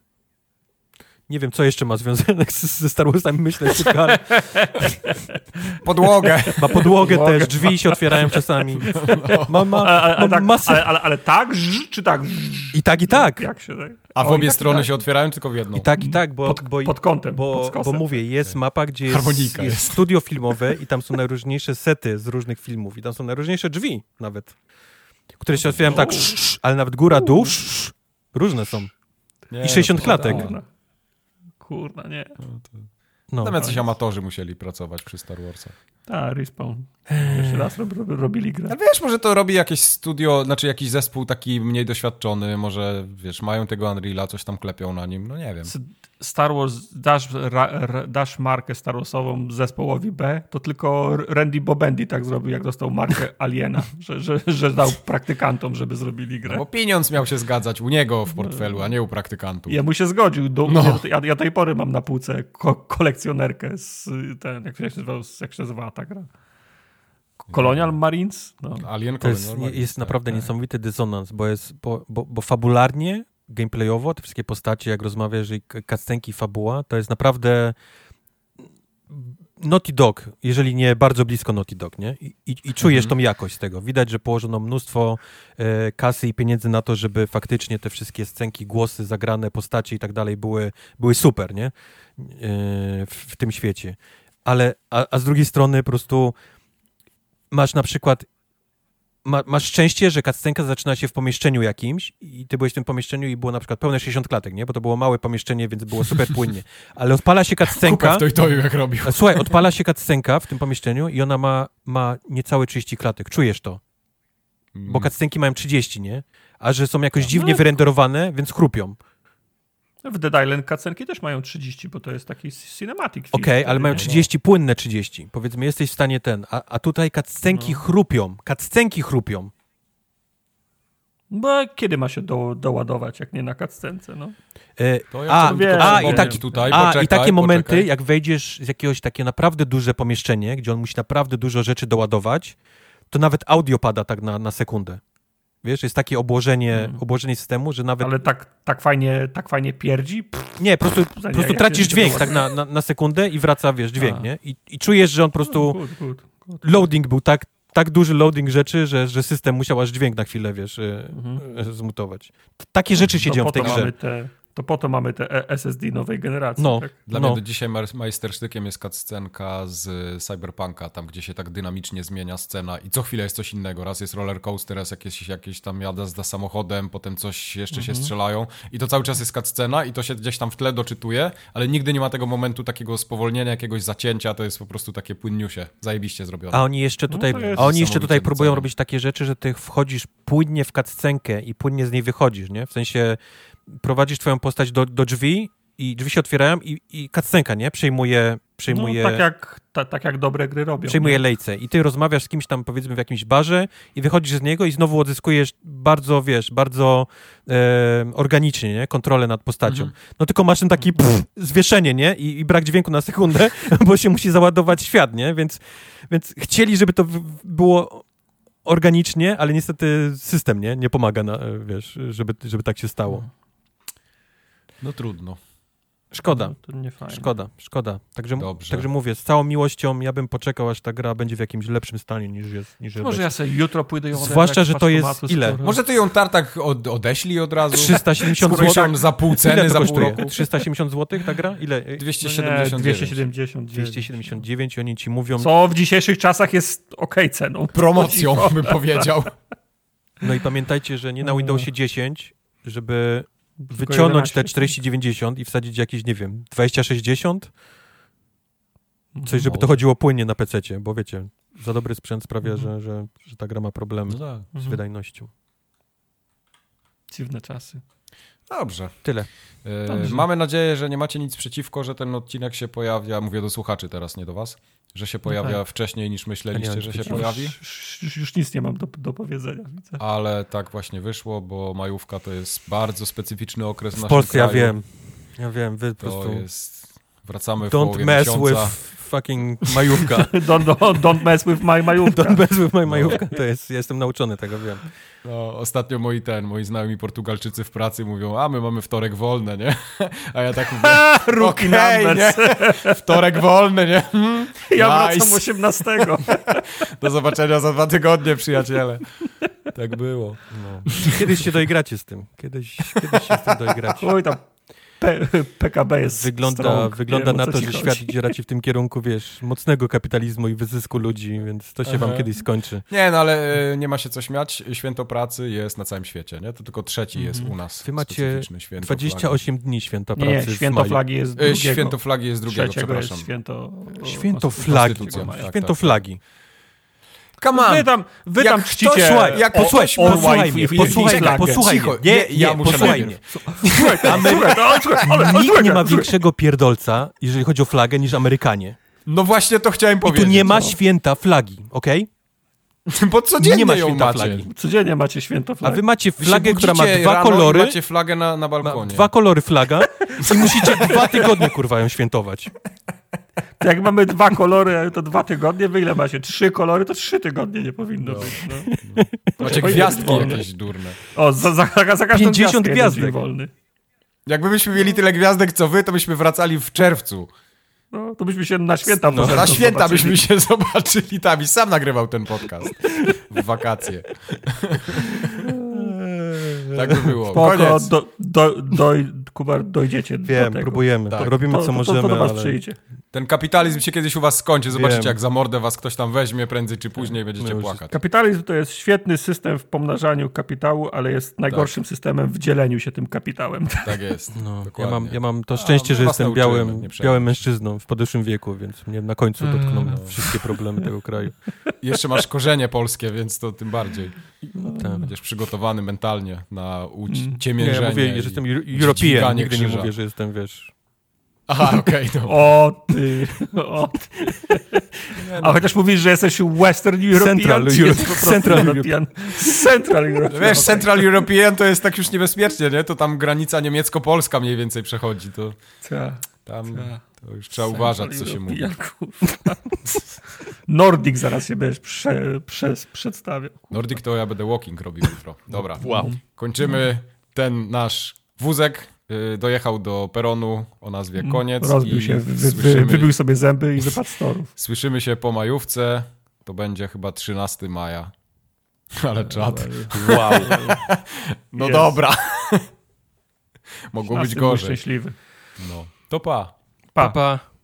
Nie wiem, co jeszcze ma związanek z- ze Star Warsami, myślę szybko, ale <laughs> Podłogę. ma podłogę Podłogę. też, drzwi się otwierają czasami. <laughs> Ma, ma, Ale, tak, masę. ale, ale, ale tak, czy tak? I tak, i tak. Jak się tak? A w obie tak, strony tak. się otwierają, tylko w jedną. I tak, i tak, bo, Pod, bo, pod kątem, bo, pod bo mówię, jest mapa, gdzie jest, jest jest. studio filmowe i tam są najróżniejsze sety z różnych filmów i tam są najróżniejsze drzwi nawet, które się otwierają tak, O. sz, sz, ale nawet góra, dół, różne są. Nie, i 60 to- klatek. Kurna. Kurna, nie. no to- No. Tam jacyś amatorzy musieli pracować przy Star Warsach. Tak, Respawn. Jeszcze raz rob, rob, robili grę. Ale wiesz, może to robi jakieś studio, znaczy jakiś zespół taki mniej doświadczony, może, wiesz, mają tego Unreala, coś tam klepią na nim, no nie wiem. Star Wars, dasz, ra, ra, dasz markę Star Warsową zespołowi B, to tylko Randy Bobendi tak zrobił, jak dostał markę <laughs> Aliena, że, że, że dał praktykantom, żeby zrobili grę. No bo pieniądz miał się zgadzać u niego w portfelu, a nie u praktykantów. Ja mu się zgodził. Do, No. ja, ja tej pory mam na półce ko kolekcjonerkę z ten, jak się nazywa, jak się nazywała ta gra? Colonial Marines? No. Alien To jest, Colonial jest tak. naprawdę tak. niesamowity dysonans, bo jest, bo, bo, bo fabularnie, gameplayowo, te wszystkie postacie, jak rozmawiasz i k- cutscenki, fabuła, to jest naprawdę Naughty Dog, jeżeli nie bardzo blisko Naughty Dog, nie? I, i, i czujesz Mhm. tą jakość tego. Widać, że położono mnóstwo e, kasy i pieniędzy na to, żeby faktycznie te wszystkie scenki, głosy, zagrane postacie i tak dalej były, były super, nie? E, w, w tym świecie. Ale, a, a z drugiej strony po prostu masz na przykład ma, masz szczęście, że cutscenka zaczyna się w pomieszczeniu jakimś i ty byłeś w tym pomieszczeniu i było na przykład pełne 60 klatek, nie? Bo to było małe pomieszczenie, więc było super płynnie. <laughs> Ale odpala się Kupę cutscenka... w to i to jak robił. Słuchaj, odpala się cutscenka w tym pomieszczeniu i ona ma, ma niecałe 30 klatek. Czujesz to? Mm. Bo cutscenki mają 30, nie? A że są jakoś No, dziwnie no. wyrenderowane, więc chrupią. W Dead Island cutscenki też mają 30, bo to jest taki cinematic film. Okej, ale mają No. 30, płynne 30. Powiedzmy, jesteś w stanie ten. A, a tutaj cutscenki No. chrupią. Cutscenki chrupią. Bo kiedy ma się do, doładować, jak nie na cutscence, no? E, To ja a, chciałbym tylko a, i, tak, tutaj, a poczekaj, i takie momenty, poczekaj. jak wejdziesz z jakiegoś takie naprawdę duże pomieszczenie, gdzie on musi naprawdę dużo rzeczy doładować, to nawet audio pada tak na, na sekundę. Wiesz, jest takie obłożenie, Mhm. obłożenie systemu, że nawet... Ale tak, tak, fajnie, tak fajnie pierdzi. Pff, Nie, po prostu, po prostu tracisz dźwięk tak na, na, na sekundę i wraca, wiesz, dźwięk, A. nie? I, I czujesz, że on po prostu... good, good, good. Loading był tak, tak duży loading rzeczy, że, że system musiał aż dźwięk na chwilę, wiesz, e, Mhm. e, zmutować. Takie rzeczy się To dzieją w tej grze. te, to po to mamy te E- SSD nowej generacji. No. Tak? Dla No. mnie do dzisiaj majstersztykiem jest cutscenka z Cyberpunka, tam gdzie się tak dynamicznie zmienia scena i co chwilę jest coś innego. Raz jest roller coaster, raz jakieś, jakieś tam jazda samochodem, potem coś jeszcze się strzelają i to cały czas jest cutscena i to się gdzieś tam w tle doczytuje, ale nigdy nie ma tego momentu takiego spowolnienia, jakiegoś zacięcia, to jest po prostu takie płynniusie. Zajebiście zrobione. A oni jeszcze No tutaj, jest a oni jeszcze tutaj próbują robić takie rzeczy, że ty wchodzisz płynnie w cutscenkę i płynnie z niej wychodzisz, nie? W sensie prowadzisz twoją postać do, do drzwi i drzwi się otwierają i, i cutscenka, nie? Przejmuje, przejmuje, No, tak, jak, ta, tak jak dobre gry robią. przejmuje nie? lejce i ty rozmawiasz z kimś tam powiedzmy w jakimś barze i wychodzisz z niego i znowu odzyskujesz bardzo, wiesz, bardzo e, organicznie, nie? Kontrolę nad postacią. Mhm. No tylko masz ten taki pff, zwieszenie, nie? I, I brak dźwięku na sekundę, <laughs> bo się musi załadować świat, nie? Więc, więc chcieli, żeby to było organicznie, ale niestety system, nie? Nie pomaga, na, wiesz, żeby, żeby tak się stało. No trudno. Szkoda. No, to nie fajnie. Szkoda, szkoda. Także, Dobrze. także mówię, z całą miłością ja bym poczekał, aż ta gra będzie w jakimś lepszym stanie niż jest. Niż Może ja sobie jutro pójdę ją Zwłaszcza, że to jest ile? skoro- Może ty ją tartak od, odeślij od razu? 370 Skoro zł. za pół ceny, za pół roku? 370 zł ta gra? Ile? No nie, 279. 279. 279 i oni ci mówią, Co w dzisiejszych czasach jest okej ceną. Promocją, bym powiedział. no i pamiętajcie, że nie na No. Windowsie 10, żeby Tylko wyciągnąć te 11. 4090 i wsadzić jakieś, nie wiem, 2060, coś, żeby No. to chodziło płynnie na PC-cie, bo wiecie, za dobry sprzęt sprawia, Mhm. że, że, że ta gra ma problemy No tak. z Mhm. wydajnością. Dziwne czasy. Dobrze. Tyle. E, Dobrze. Mamy nadzieję, że nie macie nic przeciwko, że ten odcinek się pojawia, mówię do słuchaczy teraz, nie do was, że się pojawia tak. wcześniej niż myśleliście, Ja że się pojawi. Już, już, już nic nie mam do, do powiedzenia. Widzę. Ale tak właśnie wyszło, bo majówka to jest bardzo specyficzny okres w W naszym Polsce ja kraju. wiem, ja wiem, wy po prostu jest... Wracamy w don't połowie mess miesiąca. with fucking majówka. <laughs> Don't, don't, don't mess with my majówka. don't mess with my majówka. To jest, ja jestem nauczony tego, wiem. No, ostatnio moi ten, moi znajomi Portugalczycy w pracy mówią, a my mamy wtorek wolny, nie? A ja tak mówię, <laughs> Rookie okej, numbers. nie? <laughs> Wtorek wolny, nie? Hmm, Ja wracam nice. 18. Do zobaczenia za dwa tygodnie, przyjaciele. Tak było. No. Kiedyś się doigracie z tym. Kiedyś, kiedyś się z tym doigracie. Oj, tam P, PKB jest Wygląda, strong. wygląda Wiem, na to, ci że chodzi. świat idzie raczej w tym kierunku, wiesz, mocnego kapitalizmu i wyzysku ludzi, więc to się wam Aha. kiedyś skończy. Nie, no ale e, nie ma się co śmiać. Święto pracy jest na całym świecie, nie? To tylko trzeci jest u nas. Wy macie specyficzny święto 28 dni święta Nie, pracy nie, święto flagi jest flagi. drugiego. E, Święto flagi jest drugiego, Trzeciego jest przepraszam. święto... Święto flagi. Konstytucja, mają. tak. Święto flagi. Come on! Wy tam, wy Jak tam ktoś- czcicie... słuchaj, jak o- posłuchaj, o- posłuchaj mnie, posłuchaj mnie, posłuchaj mnie. Nie, ja muszę posłuchaj mnie. Słuchaj, no, Nikt słuchaj, nie ma większego pierdolca, jeżeli chodzi o flagę, niż Amerykanie. No właśnie to chciałem I tu powiedzieć. nie ma no. święta flagi, okej? <laughs> Bo codziennie nie ma ją święta macie. flagi. Codziennie macie święto A flagi. wy macie Wy się flagę, która ma dwa rano i kolory, macie flagę na, na ma balkonie. dwa kolory flaga i musicie <laughs> dwa tygodnie, kurwa, ją świętować. To Jak mamy dwa kolory, to dwa tygodnie, wy ile macie? Trzy kolory, to trzy tygodnie nie powinno No. być. No. Macie Oj, gwiazdki wolne. jakieś durne. O, za, za, za każdą 50 gwiazdkę jeden gwiazdek. wolny. Jakbyśmy mieli tyle gwiazdek co wy, to byśmy wracali w czerwcu. No, to byśmy się na święta No, Na święta zobaczyli. byśmy się <laughs> zobaczyli tam i sam nagrywał ten podcast. W wakacje. <laughs> Tak by było. Spoko, Koniec. do, do, doj, Kubar, dojdziecie do Wiem, tego. próbujemy. Tak. Robimy To, co to, możemy, to do was ale... przyjdzie. Ten kapitalizm się kiedyś u was skończy. Zobaczycie, Wiem. jak za mordę was ktoś tam weźmie prędzej czy później będziecie No płakać. Kapitalizm to jest świetny system w pomnażaniu kapitału, ale jest najgorszym systemem w dzieleniu się tym kapitałem. Tak <laughs> jest. No, ja, mam, ja mam to szczęście, my że was jestem białym, białym mężczyzną w podeszłym wieku, więc mnie na końcu dotkną No. wszystkie problemy tego kraju. <laughs> Jeszcze masz korzenie polskie, więc to tym bardziej. Tak. Będziesz przygotowany mentalnie na Mm. Nie, uciemiężenie. ja mówię, że jestem European, nigdy nie mówię, że jestem, wiesz... Aha, <laughs> okej, no. O ty, o ty. A chociaż mówisz, że jesteś Western European, Central Euro- Central European? Central No European. Wiesz, okej. Central European to jest tak już niebezpiecznie, nie? To tam granica niemiecko-polska mniej więcej przechodzi. To Tak. tam Tak. to już trzeba Central uważać, co się mówi. Nordic zaraz się będziesz prze, przez, przedstawiał. Nordic to ja będę walking robił jutro. Dobra. Wow. Kończymy ten nasz wózek. Y, Dojechał do peronu o nazwie Koniec. Mm. Rozbił i się, wy, słyszymy, wybił sobie zęby i wypadł z torów. <laughs> słyszymy się po majówce. To będzie chyba 13 maja. <laughs> Ale czad. Wow. <laughs> No dobra. Mogło być gorzej. szczęśliwy. No. To pa. Pa. Papa. Herbami.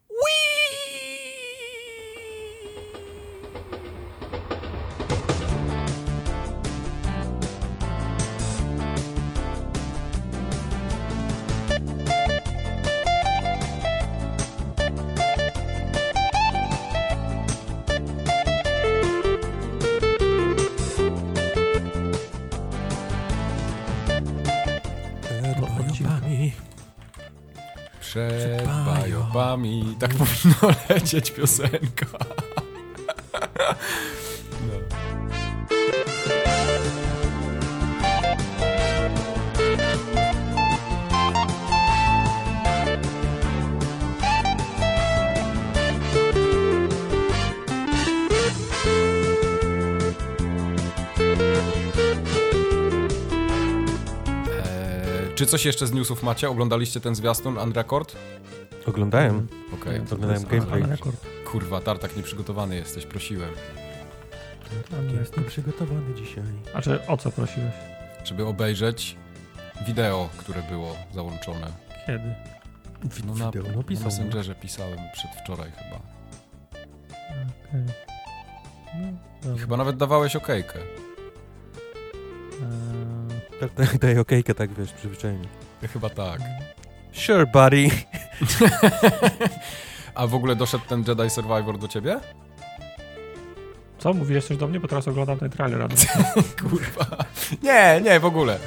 Bajobami. Tak <laughs> powinno lecieć piosenka. No. Eee, Czy coś jeszcze z newsów macie? Oglądaliście ten zwiastun Unrecord? Oglądałem. Okej. Oglądałem gameplay. Kurwa, Tartak nieprzygotowany jesteś, prosiłem. Jestem przygotowany dzisiaj. A czy o co prosiłeś? Żeby obejrzeć wideo, które było załączone. Kiedy? No na, Wideo, no na pisał. Messengerze pisałem przedwczoraj chyba. Okej. No, I dobra. chyba nawet dawałeś okejkę. Eee, Tak, tak, daj okejkę, tak wiesz, przyzwyczajenie. Chyba tak. Sure, buddy. <laughs> A w ogóle doszedł ten Jedi Survivor do ciebie? Co? Mówiłeś coś do mnie? Bo teraz oglądam ten trailer. a- <laughs> Kurwa. Nie, nie, w ogóle.